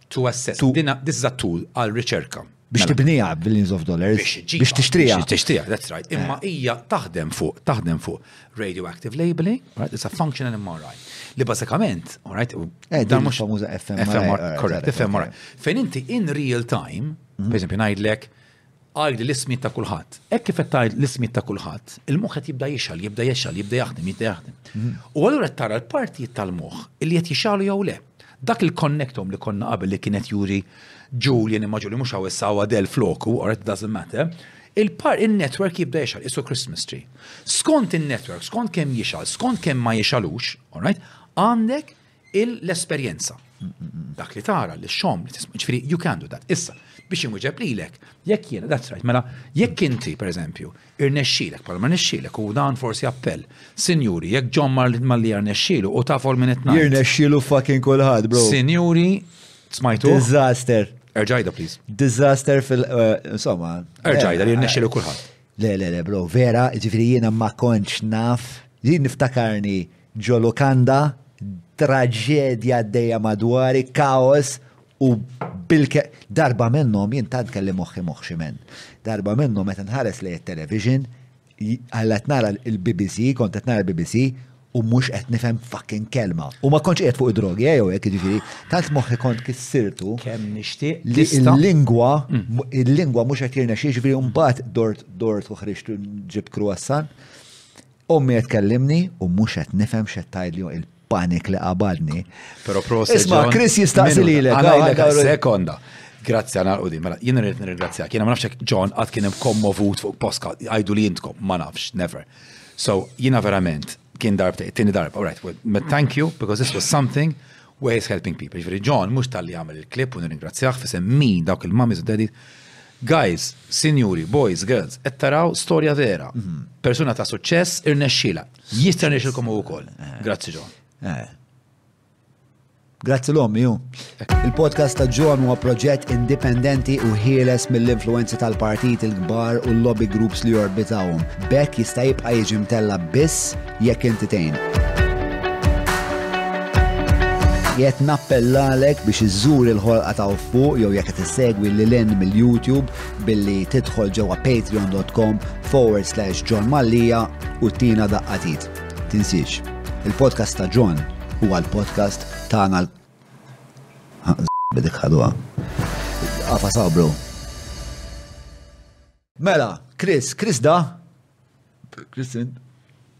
To assess. To- Dina, this is a tool għal riċerka. Biex Mela, tibnija billions of dollars. biex iġġibha, Biex tixtrija. Biex tixtrija, that's right. Imma hija taħdem fuq, taħdem fuq radioactive labeling, right? It's a functional MRI. Li bażikament, all right, u- Eh, dan din mhux- famuża FMRI, FMRI, all right, correct, all right, FMRI. okay. Fejn inti in real time, per esempio, ngħidlek, Għid l-ismijiet ta' kulħadd. Hekk kif qed tgħid l-ismijiet ta' kulħadd, il-moħħ qed jibda jixgħal, jibda jixgħal, jibda jaħdem, jibda jaħdem. Mhm. U allura qed tara l-partijiet tal-moħħ li qed jixgħalu jew le. Dak il-connectom li konna qabel li kienet juri Julian imma Julian mhux hawn issa hawn Adel floku, or it doesn't matter, il-par il-network jibda jixgħal isu Christmas tree. Skont in-network, skont kemm jixgħal, skont kemm ma jixgħalux, alright, għandek l-esperjenza. Dak li tara, li xom, li tisma, ġifiri, you can do that. Issa, biex imwġeb li l-ek, jek jena, that's right, mela, jek inti, per eżempju, irnexxilek, pal ma nexxilek, u dan forsi appell, sinjuri, jek ġom mal-li irnexxilu, u ta' formin etna. Irnexxilu fucking kulħad, bro. Sinjuri, smajtu? Disaster. Erġajda, please. Disaster fil, eh, insomma. Erġajda, li eh, irnexxilu kulħad. Le, le, le, bro, vera, ġifiri jena ma konċ naf, jien niftakarni Ġo Lukanda, traġedja għaddejja madwari, kaos, u bilke darba minnhom jien tant kelli moħħi moħħi men. Darba minnhom meta nħares lejn it-television, għallat nara l-BBC, kont qed nara l-BBC, u mhux qed nifhem fucking kelma. U ma kontx qiegħed fuq id-drogi, ejjew hekk jiġifieri, tant moħħi kont kissirtu. Kemm nixtieq li l-lingwa, mm. il-lingwa mhux qed jirna xi jiġifieri mbagħad dort dort u ħriġt ġibt croissant. Ommi qed tkellimni u mhux qed nifhem x'qed tgħidli u il-panik li qabadni. Però proset. Isma' John. Chris jistaqsi Minuta. lilek. Għana jilek għal sekonda. Grazzi għana l-qudi. Mela, jien rrit nirringrazzjak. Jena ma nafx jekk John għad kien hemm kommovut fuq poska. Għajdu li jintkom. Ma nafx. Never. So, jiena verament kien darbtej. Tini darba. All right. Well, ma thank you because this was something. Ways helping people. Ġifieri John mhux talli għamel il-klip u nirringrazzjah fi semmi dawk il-mummies u daddies. Guys, sinjuri, boys, girls, qed taraw storja vera. Mhm. Persuna ta' suċċess irnexxila. Jista' nirxilkom u wkoll. Eh. Grazzi John. Eh. Grazzi l-ommi ju. Il-podcast ta' John huwa proġett indipendenti u ħieles mill-influenzi tal-partit il-kbar u l-lobby groups li jorbitawhom. Bekk jista' jibqa' jiġi mtella biss Jekk inti tgħin. Jekk nappellalek biex iżżur il-ħolqa ta' fuq jew jekk qed issegwi lil hinn mill-YouTube billi tidħol ġewwa patreon.com forward slash John Mallia u tina daqqatit. Tinsiex, il-podcast ta' John huwa l-podcast tagħna l bidik ħadwa. Għafa sabru. Mela, Chris, Chris da? Christian.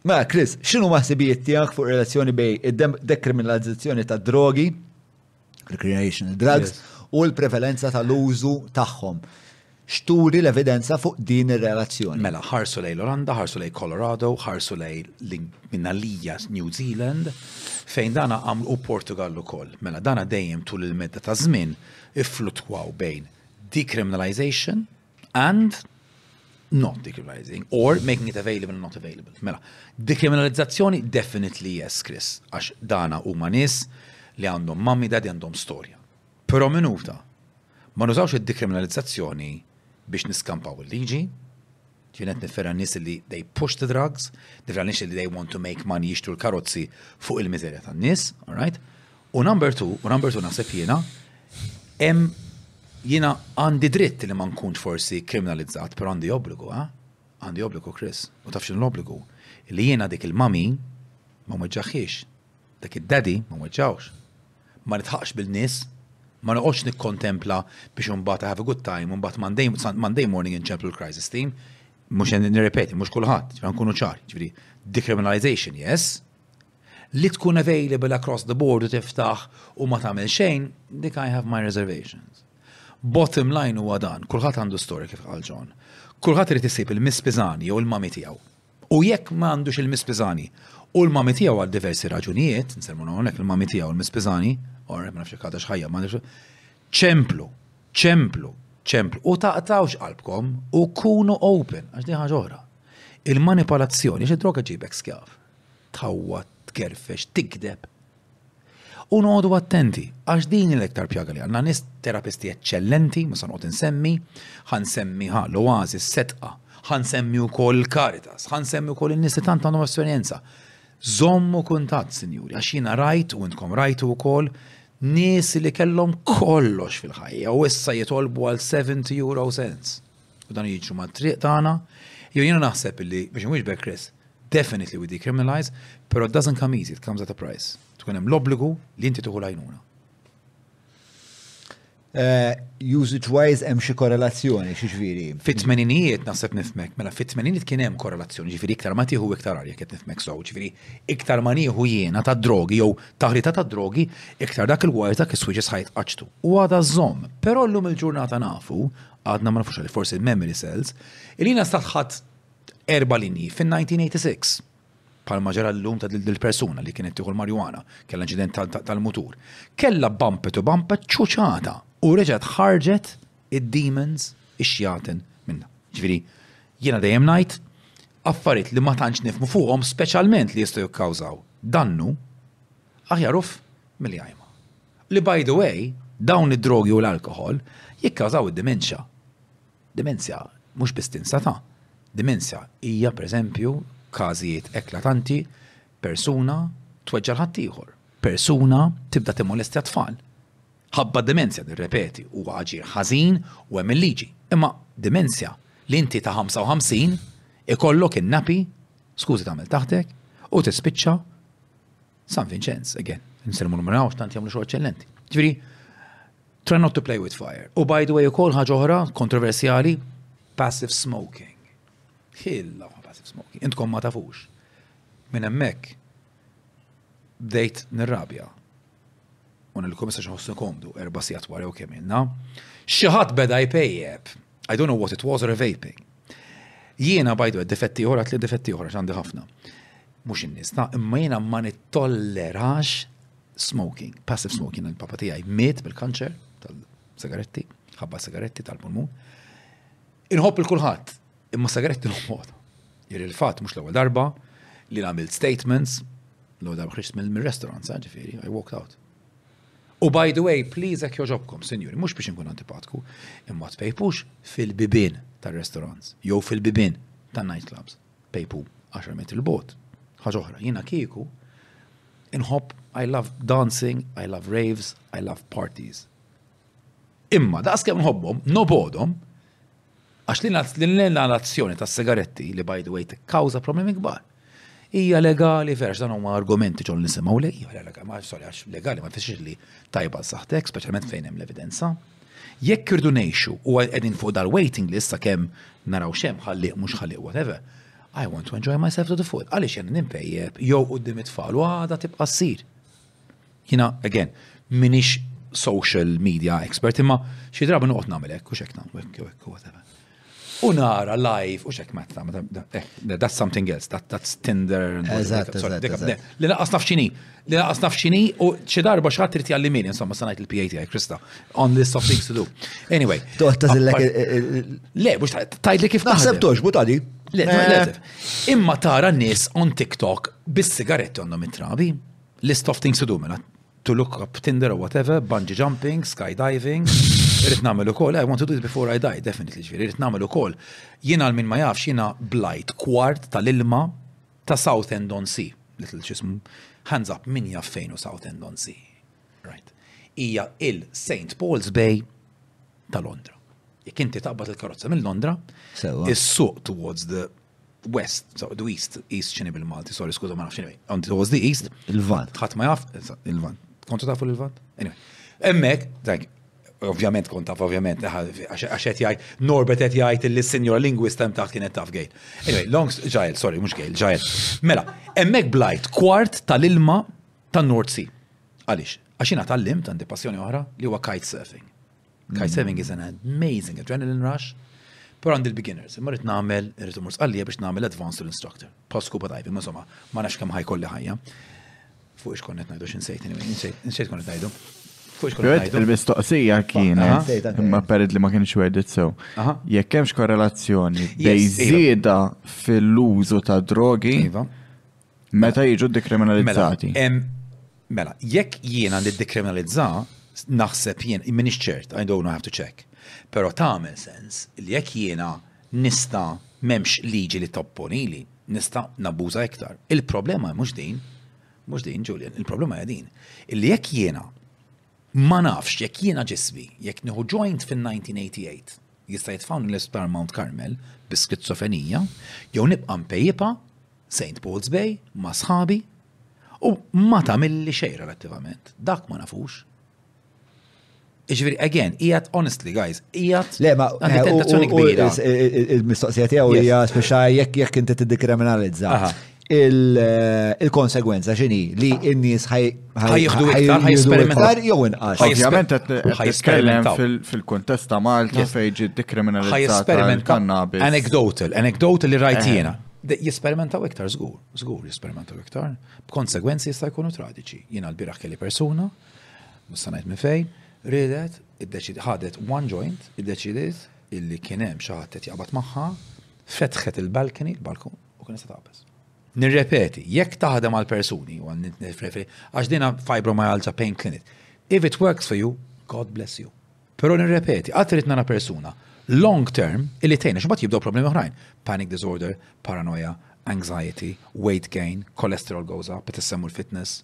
Mela, Chris, xinu maħsibijiet tijak fuq relazzjoni bej id-dekriminalizzazzjoni ta' drogi, recreational drugs, yes. u l-prevalenza tal-użu tagħhom? xturi l-evidenza fuq din ir-relazzjoni. Mela, ħarsu lej l-Olanda, ħarsu lej Colorado, ħarsu lej minnalija New Zealand, fejn dana għamlu u Portugal ukoll. Mela, dana dejjem tul il-medda ta' żmien ifflutwaw bejn decriminalization, and not decriminalizing or making it available and not available. Mela, dekriminalizzazzjoni definitely yes, Chris, għax dana huma nies li għandhom mammi dadi għandhom storja. Però minuta, ma nużawx id-dekriminalizzazzjoni biex niskampaw il-liġi, ġienet nifera nis li they push the drugs, nifera nis li they want to make money jixtru l-karozzi fuq il-mizerja tan nis alright? U number two, u number two naħseb jiena, hemm jiena għandi dritt li ma nkunx forsi kriminalizzat, però għandi obbligu, ha? Għandi obbligu, Chris, u taf x'in l-obbligu? Li jiena dik il-mami ma weġġaħiex, dak id-daddy ma weġġawx. Ma nitħaqx bil-nies, ma noqgħodx nikkontempla biex imbagħad have a good time, imbagħad Monday, Monday morning inċemplu l-crisis team. Mhux nirrepeti, mhux kulħadd, ġifieri nkunu ċar, ġifieri decriminalization, yes, Li tkun available across the board u tiftaħ u ma tagħmel xejn, dik I have my reservations. Bottom line huwa dan, kulħadd għandu story kif qal John. Kulħadd irid isib il-mispiżani jew il-mami tiegħu. U jekk ma għandux il-mispiżani u l-mami tiegħu għal diversi raġunijiet, nsemmu hawnhekk il-mami tiegħu l-mispiżani, or ma nafx kada xħajja ma nafx. Ċemplu, ċemplu, ċemplu u taqtawx qalbkom u kunu open għax din ħaġa oħra. Il-manipolazzjoni xi droga ġibek skjaf. tħawwad, tgerfex, tigdeb. U noqogħdu attenti, għax din hi l-iktar pjaga li għandna, nies terapisti eċċellenti, mhux se noqgħod insemmi, ħa nsemmi ħa l-Oasis, Setqa, ħa nsemmi wkoll il-Caritas, ħa nsemmi wkoll in-nies li tant għandhom esperjenza. Żommu kuntatt, sinjuri, għax jiena rajt u intkom rajtu wkoll nies li kellhom kollox fil-ħajja u issa jitolbu għal 70 euro cents. u dan jiġru ma' triq tagħna, jew jiena naħseb li biex mhux back Chris, definitely we decriminalize, pero it doesn't come easy, it comes at a price. Tkun hemm l-obbligu li inti tuħu lajnuna. Eh, usage-wise hemm xi korrelazzjoni, xi ġviri. Fit-tmeninijiet naħseb nifmek, mela fit-tmeninijiet kien hemm korrelazzjoni, ġviri iktar ma tieħu iktar għalja qed nifmek sow, ġviri iktar ma nieħu jiena ta' drogi jew taħrita ta' drogi, iktar dak il-wajza kif swiġi sħajt qaċtu. U għada żomm, però llum il-ġurnata nafu, għadna ma nafux għalli forsi il-memory cells, il-lina statħat erba linji fin-1986. Pal maġara l-lum ta' dil-persuna li kienet tiħu l-marjuana, kella incident tal-mutur. Kella bampet u bampet ċuċata u reġat ħarġet id-demons ix-xjatin minna. Ġviri, jena dejjem najt, affarit li ma tantx nifmu fuqhom speċjalment li jistgħu jikkawżaw dannu aħjar uf mill-jajma. Li by the way, dawn id-drogi u l-alkoħol jikkawżaw id-dementia. Dementia mhux biss tinsata, dementia hija pereżempju każijiet eklatanti, persuna tweġġa' 'l ħaddieħor, persuna tibda timmolestja t-tfal. Ħabba d-dementia, nirrepeti, huwa aġir ħażin u hemm il-liġi. Imma dementia li inti ta' 55 ikollok in-nappy, skużi tagħmel taħtek, u tispiċċa San Vincenz, again, nisir murmuraw, tant jamlu xogħol eċċellenti. Ġifieri, try not to play with fire. U by the way, ukoll ħaġa oħra kontroversjali, passive smoking. Hilla passive smoking. Intkom ma tafux. Minn hemmhekk bdejt nirrabja. U nilkom issa xħossu komdu, erba' sigħat wara jew kemm Xi ħadd beda jpejjeb I don't know what it was or a vaping. Jiena bajdu għed difetti uħra, tli difetti uħra, ċandi ħafna. Mux in-nis, ta' imma jiena ma nittollerax smoking, passive smoking, il-papa tijaj miet bil-kanċer tal-sigaretti, ħabba sigaretti tal-pulmun. Inħobb il-kulħat, imma sigaretti l-ħobbot. Jiri l-fat, mux l-ewel darba, li l-għamil statements, l-għodar bħiċ mill-restaurant, ġifiri, I walked out. U by the way, please hekk jogħġobkom, sinjuri, mhux biex inkun antipatku, imma tpejpux fil-bibien tar-restaurants jew fil-bibien tan-night clubs. Pejpu 10 metri 'l bogħod. Ħaġa oħra, jiena kieku inħobb I love dancing, I love raves, I love parties. Imma daqskemm nħobbhom, nobodhom, Għax l-inalazzjoni ta' sigaretti li by the way tikkawża problemi kbar. Hija legali verx dan huma argumenti ġol nisimgħu lej, ma sorry għax legali ma tfissirx li tajba saħtek, speċjalment fejn hemm l-evidenza. Jekk irdu ngħixu u qegħdin fuq dal-waiting list sa kemm naraw xem ħalliq mhux ħalliq whatever, I want to enjoy myself to the full. Għaliex jien nimpejjeb jew qudiem it-tfal u għada tibqa' ssir. Jiena again, minix social media expert imma xi drabi noqgħod nagħmel hekk u x'hekk nagħmel hekk hekk whatever. U nara live u x'hekk ma eh, that's something else, that, that's Tinder. Eżatt, Li naqas naf x'inhi, li naqas naf x'inhi u xi darba xi ħadd irid jgħallimini insomma se ngħid il-PA tiegħi Krista on list of things to do. Anyway. Le, mhux tgħidli kif naħseb tox, bu tali. Le, eh. imma tara n-nies on TikTok bis-sigaretti għandhom it-trabi. List of things to do, mela. To look up Tinder or whatever, bungee jumping, skydiving. Irrit namel u kol, I want to do it before I die, definitely ġviri. Irrit namel u kol, jina l-min ma jafx jina blajt kwart tal-ilma ta' South End on Sea. Little ċismu, hands up, min jaf fejn u South End on Sea. Right. Ija il-St. Paul's Bay ta' Londra. Jek inti taqbad il-karozza minn Londra, is-suq towards the West, so the East, East xini bil-Malti, sorry, skuza ma nafxini, on it was the East. Il-Vant. Tħat ma jaf, il-Vant. Kontu tafu il-Vant? Anyway. Emmek, dak, ovvjament kont taf, ovvjament, għaxet jgħid, Norbert qed jgħid li s-senjora lingwista hemm taħt kienet taf gejl. Anyway, long ġajl, sorry, mhux gejl, ġajl. Mela, hemmhekk blajt kwart tal-ilma tan-North Sea. Għaliex? Għax jiena tal-lim tandi passjoni oħra li huwa kite surfing. Kitesaving is an amazing adrenaline rush, pero għandi l-beginners, imma rrit namel, rrit umur sqallija biex namel advanced instructor, post scuba diving, ma somma, ma nafx kem ħajkolli ħajja. Fuq ix konnet najdu, xinsejt, nsejt konnet najdu. Il-mistoqsija kienet, imma perit li ma kienx werdit sew. Jekk hemmx korrelazzjoni bej iva. żieda fil-użu ta' drogi iva. Meta jiġu dikriminalizzati. Mela, mela jekk jiena niddikriminalizza, naħseb jien, minix ċert, I don't know, have to check. Pero tagħmel sens li jekk jiena nista memx liġi li topponili, nista nabuża iktar. Il-problema mhux din, mhux din, Julian, il-problema hija din. Illi jekk jiena Ma nafx, jekk jiena ġismi, jekk nieħu joint fin-1988, jista' jitfgħuni l-Isptar Mount Carmel bi skizofenija jew nibqa' mpejjipha Saint Paul's Bay ma' sħabi u ma tagħmilli xejn relattivament. Dak ma nafux. Iġviri, again, ijat, honestly, guys, ijat. Le, ma, għandi tentazzjoni kbira. Il-mistoqsija tiegħu hija speċa jekk jekk inti tiddikriminalizza. il-konsegwenza xini li n-nies ħajjieħdu iktar jew inqas. Ovvjament jesperiment fil-kuntest ta' Malta fejn ġiet dikriminalizzata il-kannabis. Anecdotal, anecdotal li rajt eh. jiena. Jesperimentaw iktar żgur, żgur jesperimentaw iktar, b'konsegwenzi jista' jkunu tradiċi. Jiena l-biraħ kelli persuna, musta ngħid minn fejn, ridet, iddeċid ħadet one joint, iddeċidiet illi kien hemm xi ħadd qed jaqbad magħha, fetħet il-balcony, il-balkun, u kien jista' taqbeż. Nirrepeti, jekk taħdem għal persuni, u għan nirreferi, għax dina fibromyalgia pain clinic, if it works for you, God bless you. Pero nirrepeti, għat rrit nara persuna, long term, illi tejna, xabat jibdaw problemi oħrajn, panic disorder, paranoia, anxiety, weight gain, cholesterol goes up, tissemmu l-fitness,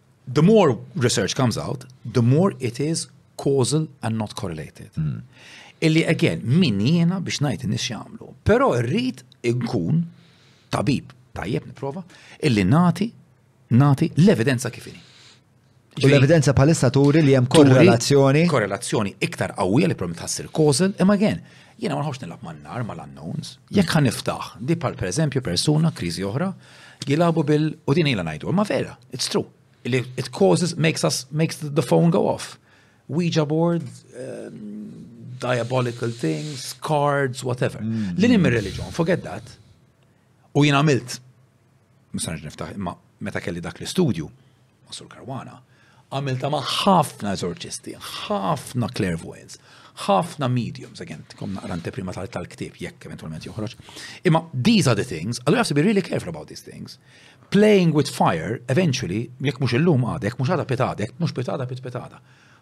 The more research comes out, the more it is causal and not correlated. Hmm. Illi again, min jiena biex najt nis jamlu. Pero rrit inkun tabib, tajjeb niprofa, illi nati, nati l-evidenza kifini. U l-evidenza palissa turi li hemm korrelazzjoni. Korrelazzjoni iktar qawwija li prom tħassir causal, imma again, Jiena ma nħobbx nilgħab man-nar mal-unknowns. Jekk ħan niftaħ, di bħal pereżempju persuna kriżi oħra jilagħbu bil u din ilha ngħidu, ma vera, it's true. It causes makes us makes the phone go off. Ouija board, um, diabolical things, cards, whatever. Mm. Li nim ir-reliġjon, forget that. U jien għamilt Misanġ niftaħ, imma meta kelli dak l-istudju, ma' Sur Karwana, għamilta ma' ħafna eżorċisti, ħafna clairvoyance, ħafna mediums, again, kom naqra prima tal-ktib, jekk eventualment joħroġ. Imma these are the things, għallu jafsi be really careful about these things. Playing with fire, eventually, jekk mux il-lum għada, jekk mux għada pitada, jekk mux pitada pit pitada.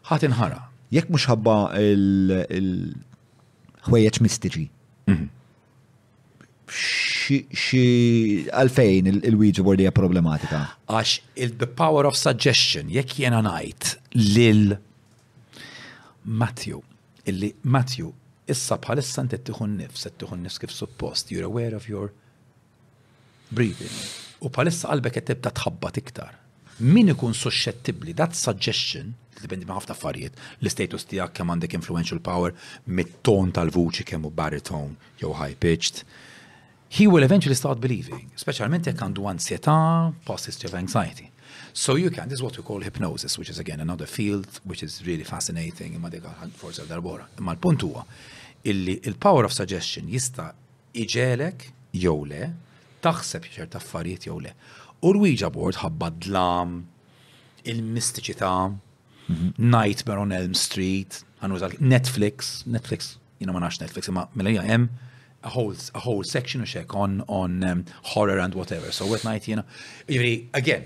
ħat inħara. Jekk mux ħabba il-ħwejjeċ mistiċi. Mhm. xi għalfejn il-Ouija board hija problematika? Għax il-the power of suggestion, jekk jena ngħid lil Matthew, illi Matthew, issa bħalissa inti tieħu nifs, qed tieħu nifs kif suppost, you're aware of your Breathing. U bħalissa qalbek qed tibda tħabbat iktar. Min ikun suscettibbli, that suggestion, dipendi minn ħafna affarijiet, l-istatus tiegħek kemm għandek influential power, mit-ton tal-vuċi kemm hu baritone jew high pitched, he will eventually start believing, speċjalment jekk għandu ansjetà, past history of anxiety. So you can, this is what we call hypnosis, which is again another field, which is really fascinating, imma dega forse għal darbora. Imma l-punt huwa, illi il-power of suggestion jista' iġegħlek jew le, taħseb ċerta affarijiet jew le. U l-Ouija board ħabba dlam, il-mistiċità, mhm. Nightmare on Elm Street, Netflix, Netflix, jina ma nax Netflix, imma mela hija hemm a whole, a whole section u xek on, on um, horror and whatever. So what night jina. Jiri, again,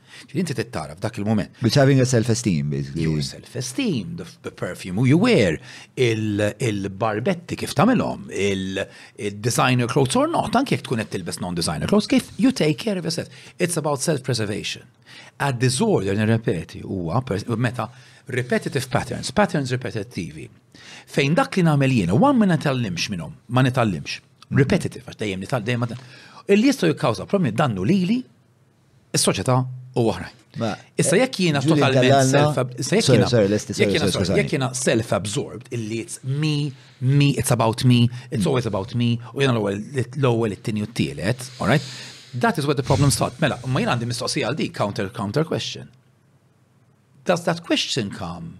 Inti tittara f'dak il-moment. Which having a self-esteem, basically. Your self-esteem, the perfume you wear, il-barbetti kif tamilom, il-designer clothes or not, anke jek tkun qed tilbes non-designer clothes, kif you take care of yourself. It's about self-preservation. A disorder, nirrepeti, huwa meta repetitive patterns, patterns repetitivi, fejn dak li nagħmel jiena, one ma nitallimx minnhom, ma nitallimx. Repetitive, għax dejjem nital dejjem Il-li jistgħu jikkawża problemi dannu lili is-soċjetà u oħrajn. Issa jekk jiena totalment self-absorbed, illi it's me, me, it's about me, it's always about me, u jiena l-ewwel it-tieni u t-tielet, alright? That is where the problem starts. Mela, ma jiena għandi mistoqsija għal dik counter counter question. Does that question come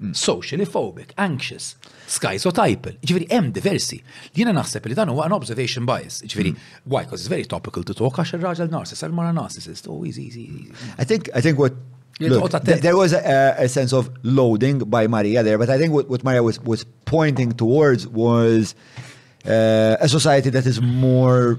mm. socially phobic, anxious, schizotypal. Ġifiri, hemm diversi. Jiena naħseb li dan huwa an observation bias. Ġifiri, mm. why? Because it's very topical to talk għax ir-raġel narcissist, għal-mara narcissist. Oh, easy, easy, easy. I think, I think what Look, there was a, a, sense of loading by Maria there, but I think what, what Maria was, was pointing towards was uh, a society that is more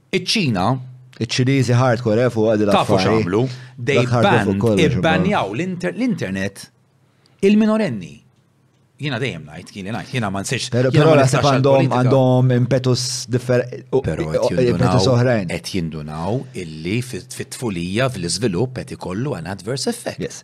Iċ-Ċina, Iċ-Ċiniżi hardcore eh fuq għadi l-affari. Tafu x'għamlu? They banned, ibbanjaw l-internet il-minorenni. Jiena dejjem ngħid, kien ngħid, jiena ma nsirx. Però però naħseb għandhom għandhom impetus differenti. Però impetus oħrajn. Qed jindunaw illi fit-tfulija fl-iżvilupp qed ikollu an adverse effect. Yes.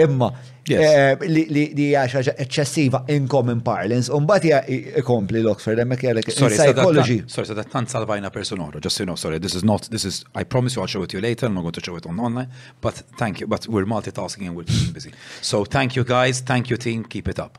imma eh, li għaxa eccessiva in common parlance, un bat ikompli l-Oxford, emmek jgħalek psychology. Sorry, sa tant salvajna person just just you know, sorry, this is not, this is, I promise you I'll show it to you later, I'm not going to show it on online, but thank you, but we're multitasking and we're busy. So thank you guys, thank you team, keep it up.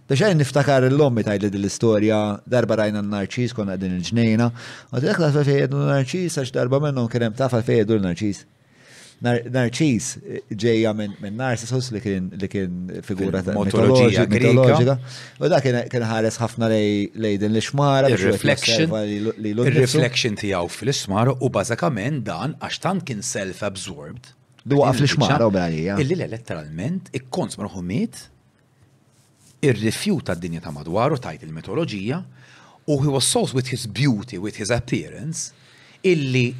Biex niftakar l-ommi tajli din l-istorja, darba rajna n-narċis konna din il-ġnejna, u dak la fejjedu l-narċis għax darba minnhom kien hemm tafal fejjedu l-narċis. Narċis ġejja minn Narcissus li kien li kien figura ta' mitoloġija mitoloġika. U dak kien ħares ħafna lej din l-ixmara. Reflection. Reflection tiegħu fl-ismara u bażikament dan għax tant kien self-absorbed. Dwa fl-ixmara u bħalija. Illi letteralment ikkons marħumiet irrifjuta d-dinja ta' madwaru, tgħid il-mitoloġija, u he was soused with his beauty, with his appearance, illi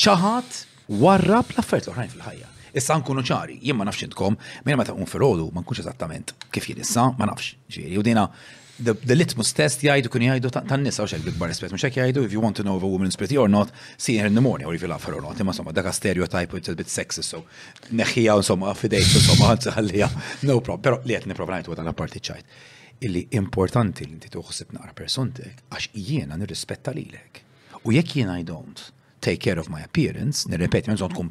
ċaħad, warrab l-affarijiet l-oħrajn fil-ħajja. Issa nkunu ċari, jien ma nafx intkom, minn meta nqum filgħodu ma nkunx eżattament kif jien issa, ma nafx. Ġifieri, u dina The, the litmus test jgħidu kun jgħidu tan-nies għax hekk bikbar rispett mhux hekk jgħidu if you want to know if a woman's pretty or not, see her in the morning or if you love her or not. Imma insomma dak stereotype it's a bit sexist so neħħija insomma fidejk insomma ħanzi ħallija no problem. Però li qed nipprova ngħid dan apparti ċajt illi importanti li inti tuħsib naqra persontek għax jiena nirrispetta lilek. U jekk jiena I don't take care of my appearance, nirrepeti, minn tkun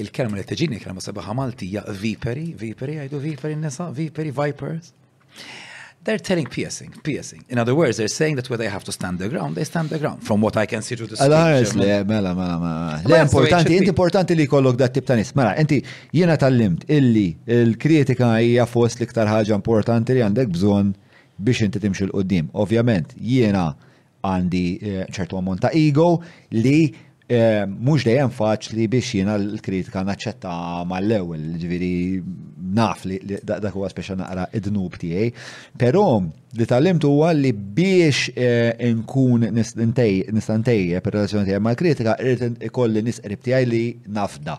Il-kelma li tiġini kelma sabaħa Maltija viperi, viperi għajdu viperi nisa, viperi vipers. They're telling piercing, piercing. In other words, they're saying that where they have to stand their ground, they stand their ground. From what I can see through the speech. le, mela, mela, mela. Le, importanti, inti importanti li kollok dat tip ta' nis. Mela, inti jiena tal-limt illi il-kritika hija fost l-iktar ħaġa importanti li għandek bżon biex inti timxil qoddim. Ovvjament, jiena Għandi ċertu ammont ta' ego li mhux dejjem faċli biex jiena l-kritika naċċetta mal-ewwel, ġifieri naf li dak huwa speċa naqra id-dnub tiegħi. Però li tgħallimt huwa li biex inkun nista' ntejjeb ir-relazzjoni tiegħi mal-kritika, irrid ikolli nies qrib tiegħi li nafda.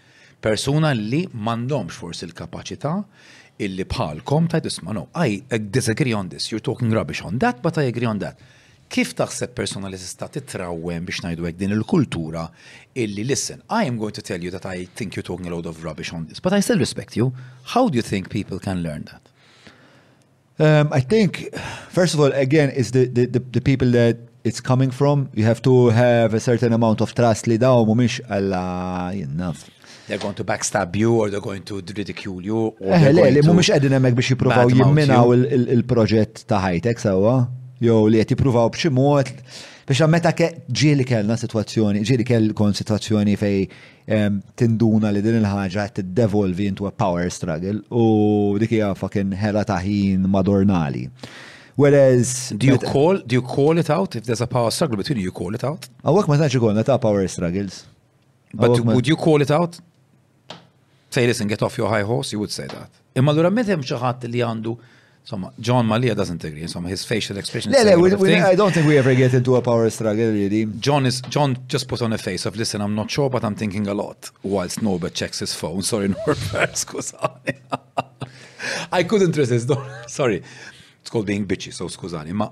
Persuna li m'għandhomx forsi l-kapaċità illi bħalkom tgħid isma' no, I disagree on this, you're talking rubbish on that, but I agree on that. Kif taħseb persuna li tista' titrawwem biex ngħidu hekk din il-kultura illi listen, I am going to tell you that I think you're talking a load of rubbish on this, but I still respect you. How do you think people can learn that? Um, I think, first of all, again, is the, the, the, the people that it's coming from, you have to have a certain amount of trust li daw mumiex għalla jinnaf. They're going to backstab you or they're going to ridicule you. Eh, le, li mumiex għedin emmek biex jipruvaw jimminaw il-proġett ta' ħajtek sawa, jew li għet jipruvaw b'xi mod. Biex meta ġieli kellna situazzjoni, ġieli kell kon situazzjoni fej tinduna li din il-ħaġa qed tiddevolvi into a power struggle u dik hija fucking ħela ta' ħin madornali. Whereas. Do you call, do you call it out if there's a power struggle between you call it out? Għawek ma taċi konna ta' power struggles. But Awak would you call it out? Say, listen, get off your high horse, you would say that. Imma l-għura metem xaħat li għandu Insomma, John Malia doesn't agree. Insomma, his facial expression. Le, le, we, we, I don't think we ever get into a power struggle, really. John is John just put on a face of, listen, I'm not sure, but I'm thinking a lot. Whilst Norbert checks his phone. Sorry, Norbert, scusani. I couldn't resist. Sorry. It's called being bitchy, so scusani. Ma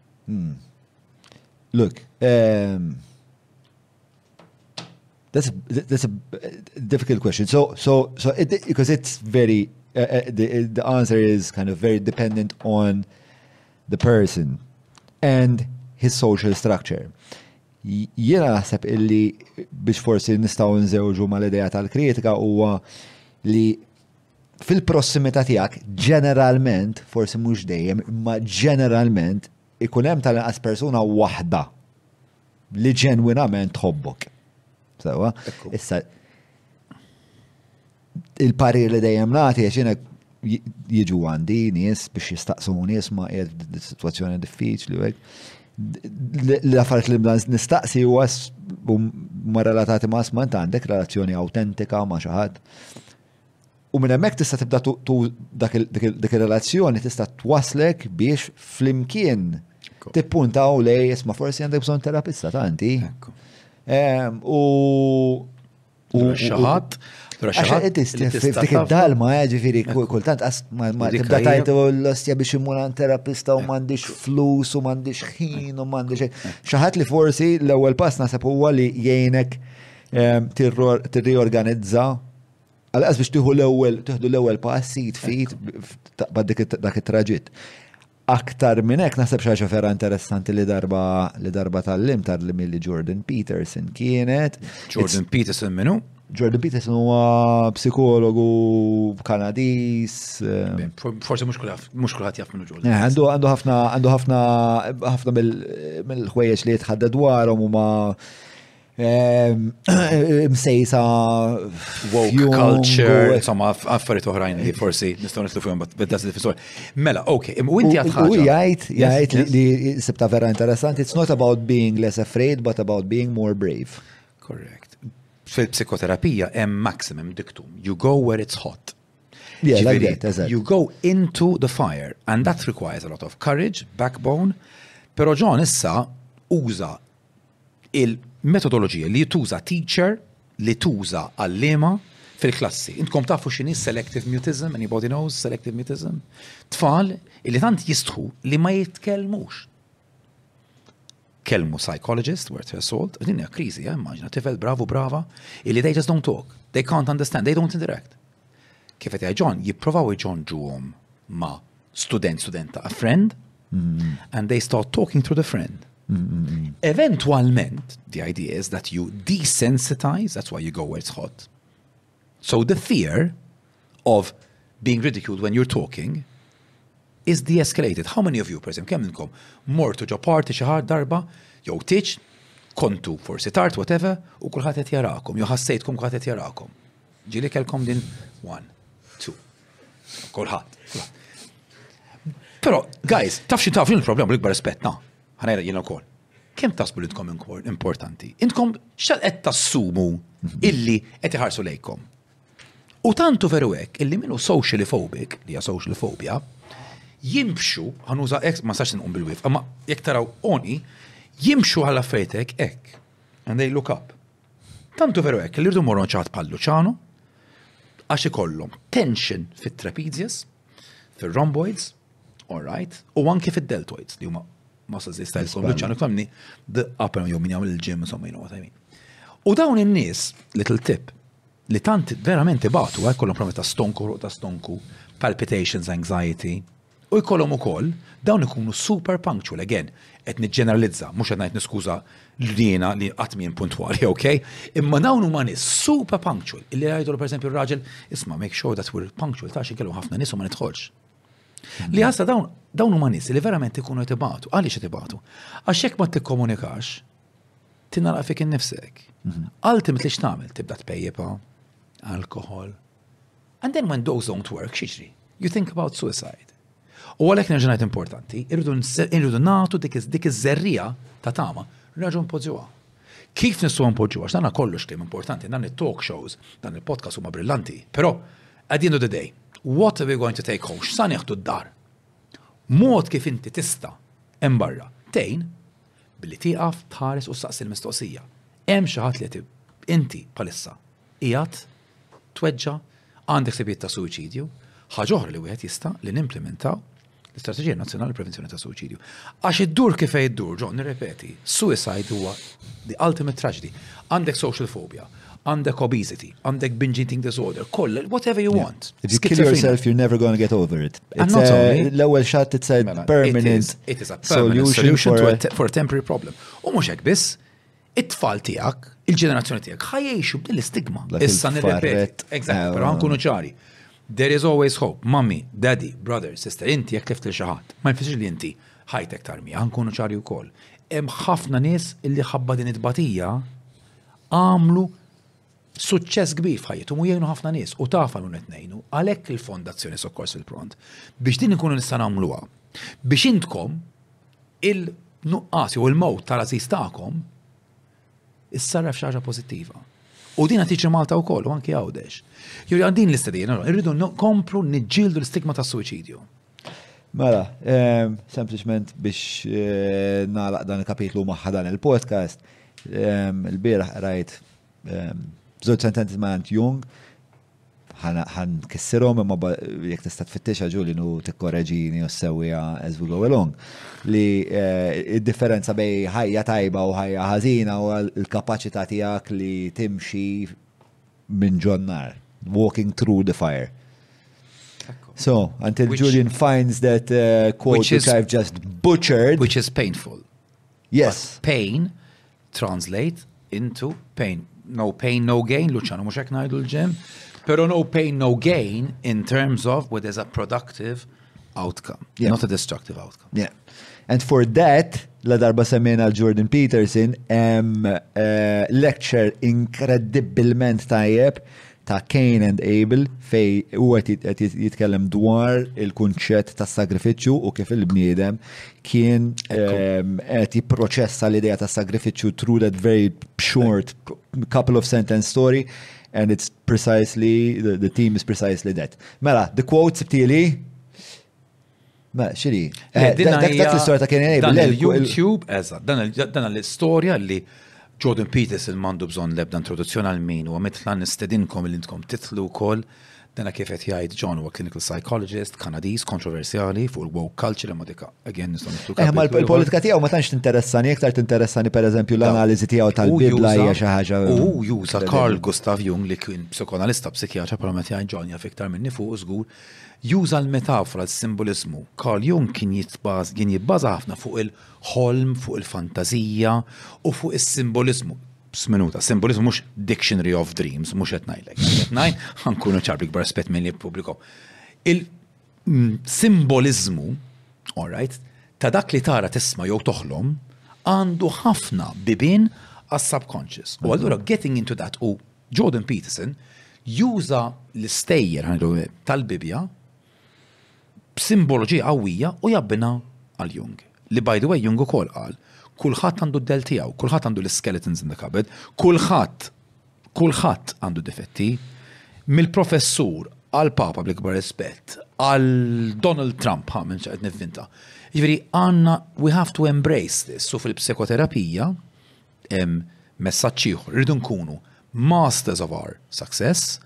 Hmm. Look, um, that's, a, that's a difficult question. So, so, so, it, because it's very, uh, uh the, the answer is kind of very dependent on the person and his social structure. Jiena naħseb illi biex forsi nistaw nżewġu mal-ideja tal-kritika huwa li fil-prossimità tiegħek ġeneralment, forsi mhux dejjem, imma ġeneralment ikun hemm tal-inqas persuna waħda li ġenwinament tħobbok. Sewa, issa il-parir li dejjem nagħti għax jiena jiġu għandi nies biex jistaqsuni isma' qiegħed situazzjoni diffiċli u hekk. L-affarijiet li blan nistaqsi huwa ma relatati ma' isma' għandek relazzjoni autentika ma' xi ħadd U minn hemmhekk tista' tibda dik ir-relazzjoni tista' twaslek biex flimkien tippuntaw lej isma' forsi għandek bżonn terapista ta' inti. Ehm, u xaħat, xaħat dik id-dalma, eh, ġifiri, kultant ma tibda tajtu l-ostja biex imur għan terapista u mandiġ flus u mandiġ ħin u mandiġ. Xaħat li forsi l-ewel pass nasab huwa li jgħinek ehm, tirriorganizza għalqas biex tiħu l-ewwel tiħdu l-ewwel pass id fit dak it-traġitt. Aktar minn hekk naħseb xi ħaġa vera interessanti li darba li darba tal-lim tar li milli Jordan Peterson kienet. Jordan Peterson minnu? Jordan Peterson huwa psikologu Kanadis. Eh, forse mhux kulħadd mhux kulħadd jaf minnu Jordan. Eh, għandu għandu ħafna għandu ħafna ħafna mill-ħwejjeġ li jitħadda dwarhom huma Msejsa woke culture, insomma, affarijiet oħrajn li forsi nistgħu nitlu fihom bid-das li fisol. Mela, ok, u inti għad ħaġa. U jgħid, jgħid li sibta vera interessanti, it's not about being less afraid, but about being more brave. Correct. Fil-psikoterapija hemm maximum dictum, you go where it's hot. Yeah, like that, exactly. You go into the fire, and that requires a lot of courage, backbone, pero John issa uża Il-metodoloġija li tuża teacher, li tuża għalliema fil-klassi. Intkom tafu x'inhi selective mutism, anybody knows selective mutism? Tfal li tant jistħu li ma jitkellmux. Kelmu psychologist, word her salt, din hija kriżi, eh, immaġina tifel bravu brava, illi they just don't talk, they can't understand, they don't interact. kif qed jgħid John, jipprovaw iġonġuhom ma' student, studenta, a friend, and they start talking to the friend. Eventualment, the idea is that you desensitize, that's why you go where it's hot. So the fear of being ridiculed when you're talking is de-escalated. How many of you, per exemple, kemm minnkom mortu ġo party xi ħadd darba jew tiġ kontu forsi tard whatever u kulħadd qed jarakom, jew ħassejtkom kulħadd qed jarakom. Ġieli kellkom din one, two. Kulħadd. Però, guys, taf xi taf il-problema l-ikbar rispett ta' ħanajra jiena wkoll. Kemm tasbu li tkom importanti? Intkom x'tal qed tassumu illi qed iħarsu lejkom? U tantu veru hekk illi minnu socially phobic, li hija social phobia, jimxu, ħanuża ex, ma sax nqum bil-wif, ma jek taraw oni, jimxu għal affaritek ek. And they look up. Tant hu veru hekk li rridu morru ċaħat bħal Luciano għax ikollhom tension fit-trapezius, fir-rhomboids, all right, u anki fid-deltoids li huma muscles li stajs kollu ċanu kamni, the upper jew minn jagħmel il-ġim insomma jnu għatajmi. U dawn in-nies, little tip, li tant verament ibatu, eh, kollhom problemi ta' stonku, ta' stonku, palpitations, anxiety, U jkollhom ukoll, dawn ikunu super punctual, again, qed niġġeneralizza, mhux qed ngħid niskuża lil jiena li qatt m'jien puntwali, ok? Imma dawn huma nies super punctual illi jgħidulu pereżempju r-raġel, isma' make sure that we're punctual ta' xi kellhom ħafna nies u ma nidħolx. Li għassa dawn dawn huma nies li verament ikunu qed ibatu, għaliex qed ibatu? Għax jekk ma tikkomunikax, tinalaq fik innifsek. Mhm. Ultimate li x'tagħmel tibda tpejjipa, alkohol, And then when those don't work, xiġri? You think about suicide. U għalek nerġanajt importanti, irridu natu dik iż-żerrija ta' tama, nerġu npoġġuha. Kif nistu npoġġuha? X'dana kollox klim importanti, dan it-talk shows, dan il-podcast huma brillanti, però at the end of the day, what are we going to take home? X'san jaħdu d-dar? Mod kif inti tista' hemm barra tejn billi tieqaf tħares u saqsi l-mistoqsija. Hemm xi ħadd li inti palissa qiegħed tweġġa' għandi ħsibijiet ta' suwiċidju, ħaġa oħra li wieħed jista' li nimplimentaw l-Istrateġija Nazzjonali Prevenzjoni ta' Suwiċidju. Għax iddur kif iddur, ġo nirrepeti, suicide huwa the ultimate tragedy. Għandek social phobia, għandek obesity, għandek binge eating disorder, koll, whatever you want. If you kill yourself, you're never going to get over it. L-ewel xat, it's a mela, permanent it is a permanent solution, solution for, a for a temporary problem. U mux hekk biss, it-tfal tiegħek, il-ġenerazzjoni tiegħek, ħajjexu b'din l-istigma. Issa nirrepet. Eżatt, però nkunu ċari. There is always hope. Mami, daddy, brother, sister, inti jekk tiftil xi ħadd, ma jfisirx li inti ħajtek tarmija, nkunu ċari wkoll. Hemm ħafna nies li ħabba din it-tbatija għamlu suċċess kbir f'ħajjithom u jgħinu ħafna nies u tafa l ngħinu għalhekk il-Fondazzjoni Sokkors il-Pront biex din ikunu nista' nagħmluha. Biex intkom il-nuqqas jew il-mowt tal-aziz tagħkom issarraf xi ħaġa pożittiva. U din tiġi Malta wkoll, u anki għawdex. Jew għandin l-istedina, irridu nkomplu niġġieldu l-istigma tas suicidju Mela, ehm, sempliciment biex eh, nalaq dan il-kapitlu maħħa dan il-podcast, ehm, il-biraħ rajt Żewġ sentenzi ma' Ant Jung, ħan kissirom imma jek tista' tfittixha ġuli nu tikkoreġini u sewwija as we go along. Li eh, id-differenza bej ħajja tajba u ħajja ħażina u l-kapaċità tiegħek li timxi minn ġonnar, walking through the fire. So, until which, Julian finds that uh, quote which, is, which I've just butchered. Which is painful. Yes. But pain translate into pain. No pain, no gain, Luciano mux hekk ngħidu l-ġem, pero no pain, no gain in terms of what is a productive outcome, yeah. not a destructive outcome. Yeah. And for that, la darba semmejna l-Jordan Peterson, hemm uh, lecture inkredibilment tajjeb ta' Cain and Abel fej u għet jitkellem dwar il-kunċett ta' sagrifiċċju u kif il-bniedem kien ehm, qed jipproċessa l-idea ta' sagrifiċċju through that very short couple of sentence story and it's precisely the, the theme is precisely that. Mela, the quote sibtili Ma, xiri. Eh, eh, dak l-istoria ta' kien Dan il-YouTube, eżat, dan l-istoria li Jordan Peters il-mandu bżon lebda introduzzjoni għal min u għamitla nistedinkom il intkom titlu kol dana kif qed jgħid John huwa clinical psychologist Kanadiż kontroversjali fuq il-woke culture imma dika again nistgħu niftu. Eh, ma l-politika tiegħu ma tantx tinteressani iktar tinteressani pereżempju l-analiżi tiegħu tal-Bibla hija xi ħaġa. U juża Carl Gustav Jung li kien psikonalista psikjatra promet jgħid John jaf iktar minni fuq żgur Juża l-metafora, s-simboliżmu. Carl Jung kien jibbaża ħafna fuq il-ħolm, fuq il-fantażija u fuq is-simboliżmu. Sminuta, simboliżmu mhux dictionary of dreams, mhux qed ngħidlek. Qed ngħid ħankunu ċar bikbar aspett minn il-pubbliku. Il-simboliżmu, all right, ta' dak li tara tisma' jew toħlom għandu ħafna bibien għas-subconscious. U allura getting into that u Jordan Peterson juża l-istejjer tal-Bibbja b'simboloġija qawwija u jabbinha għal Jung. Li by the way Jung ukoll qal, kulħadd għandu d-dell tiegħu, kulħadd għandu l-skeletons in the cupboard, kulħadd kulħadd għandu difetti, mill-professur għal papa bl-ikbar rispett, għal Donald Trump, ha, minn ċaqet nivvinta. Ġviri, għanna, we have to embrace this, su fil-psikoterapija, Messaġġ ieħor, irridu nkunu masters of our success,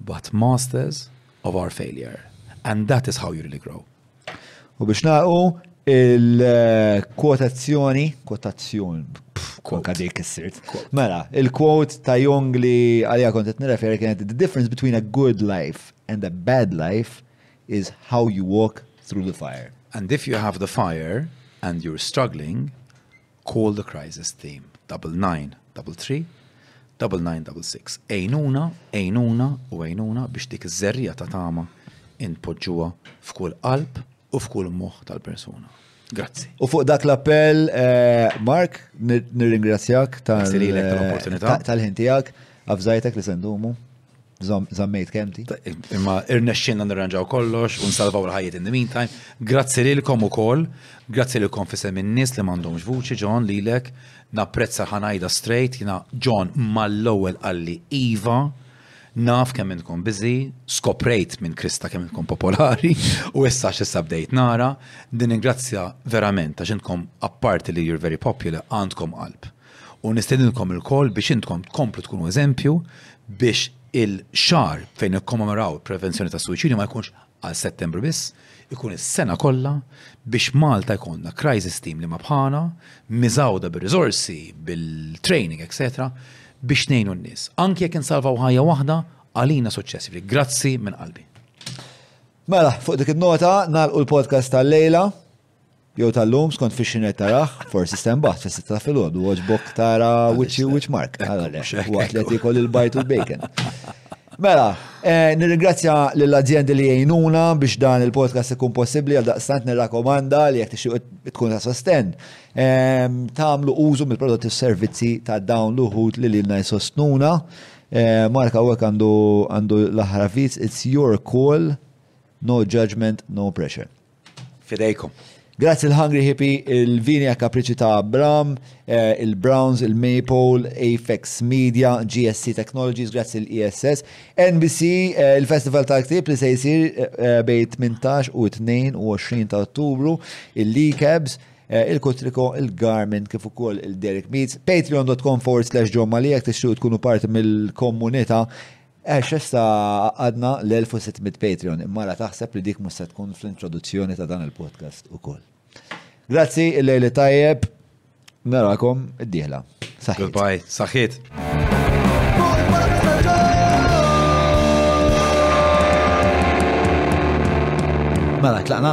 but masters of our failure. And that is how you really grow. U biex naqgħu il-kwotazzjoni, kwotazzjoni, konka dik s-sirt. Mela, il-quote ta' Jong li għalija kont qed nirreferi kienet the difference between a good life and a bad life is how you walk through the fire. And if you have the fire and you're struggling, Call the Crisis Team 9933 9966. Għinuna, għinuna u għinuna biex dik iż-żerriegħa ta' tama inpoġġuha f'kull qalb u f'kull moħħ tal-persuna. Grazzi. U fuq dak l-appell, eh, Mark, nirringrazzjak tal-ħin tiegħek, avżajtek li sendumu. Zammejt kemti. Imma irnexxinna nirranġaw kollox u nsalvaw l-ħajjiet in the meantime. Grazzi lilkom ukoll, grazzi lilkom fisem in-nies li m'għandhomx vuċi John lilek. Napprezza ħanajda straight jiena John mal-ewwel qalli iva. Naf kemm intkom biżi, skoprejt minn Krista kemm intkom popolari u issa x'issa bdejt nara. Din ingrazzja verament għax intkom apparti li you're very popular għandkom qalb. U nistedinkom ilkoll biex intkom tkomplu tkunu eżempju biex il-xar fejn ikkommemoraw prevenzjoni ta' suwiċidju ma jkunx għal Settembru biss, ikun is-sena kollha biex Malta jkollna crisis team li ma bħana, miżgħuda bir-riżorsi, bil-training, etc. biex ngħinu n-nies. Anke jekk insalvaw ħajja waħda, għalina suċċess. Jiġifieri grazzi minn qalbi. Mela, fuq dik id-nota, nagħlqu l-podcast tal-lejla. Jew tal-lum skont fi xinet taraħ, forsi stembaħt fi sitta fil-ħodu, oġbok tara wiċċi wiċċ mark, għala le, waqt li tikol il-bajt u l-bacon. Mela, eh, nirringrazzja l-azjendi li jgħinuna biex dan il-podcast ikun possibli għal daqstant nirrakomanda li jek tixtieq tkun ta' sosten ehm, tagħmlu użu mill-prodotti u servizzi ta' dawn l-uħud li lilna jsostnuna. Eh, Marka u għandu l-aħraviz, it's your call, no judgment, no pressure. Fidejkom. Grazzi l-Hungry Hippie, il-Vini Kapriċi ta' Bram, eh, il-Browns, il-Maple, Apex Media, GSC Technologies, grazzi l-ESS, NBC, eh, il-Festival ta' Ktib li se jisir eh, bej 18 u 22 ta' Ottubru, il-Likebs, il-Kutriko, il-Garmin, kif ukoll il-Derek Meets, patreon.com forward slash John Malijak tixtieq tkunu parti mill-komunità Għax s'issa għaqqadna l-1600 Patreon, imma ara taħseb li dik mhux se tkun fl-introduzzjoni ta' dan il-podcast ukoll. Grazzi, il-lejl it-tajjeb, narakom id-dieħla. Saħħit. Goodbye, saħħit. Mela, tlaqna.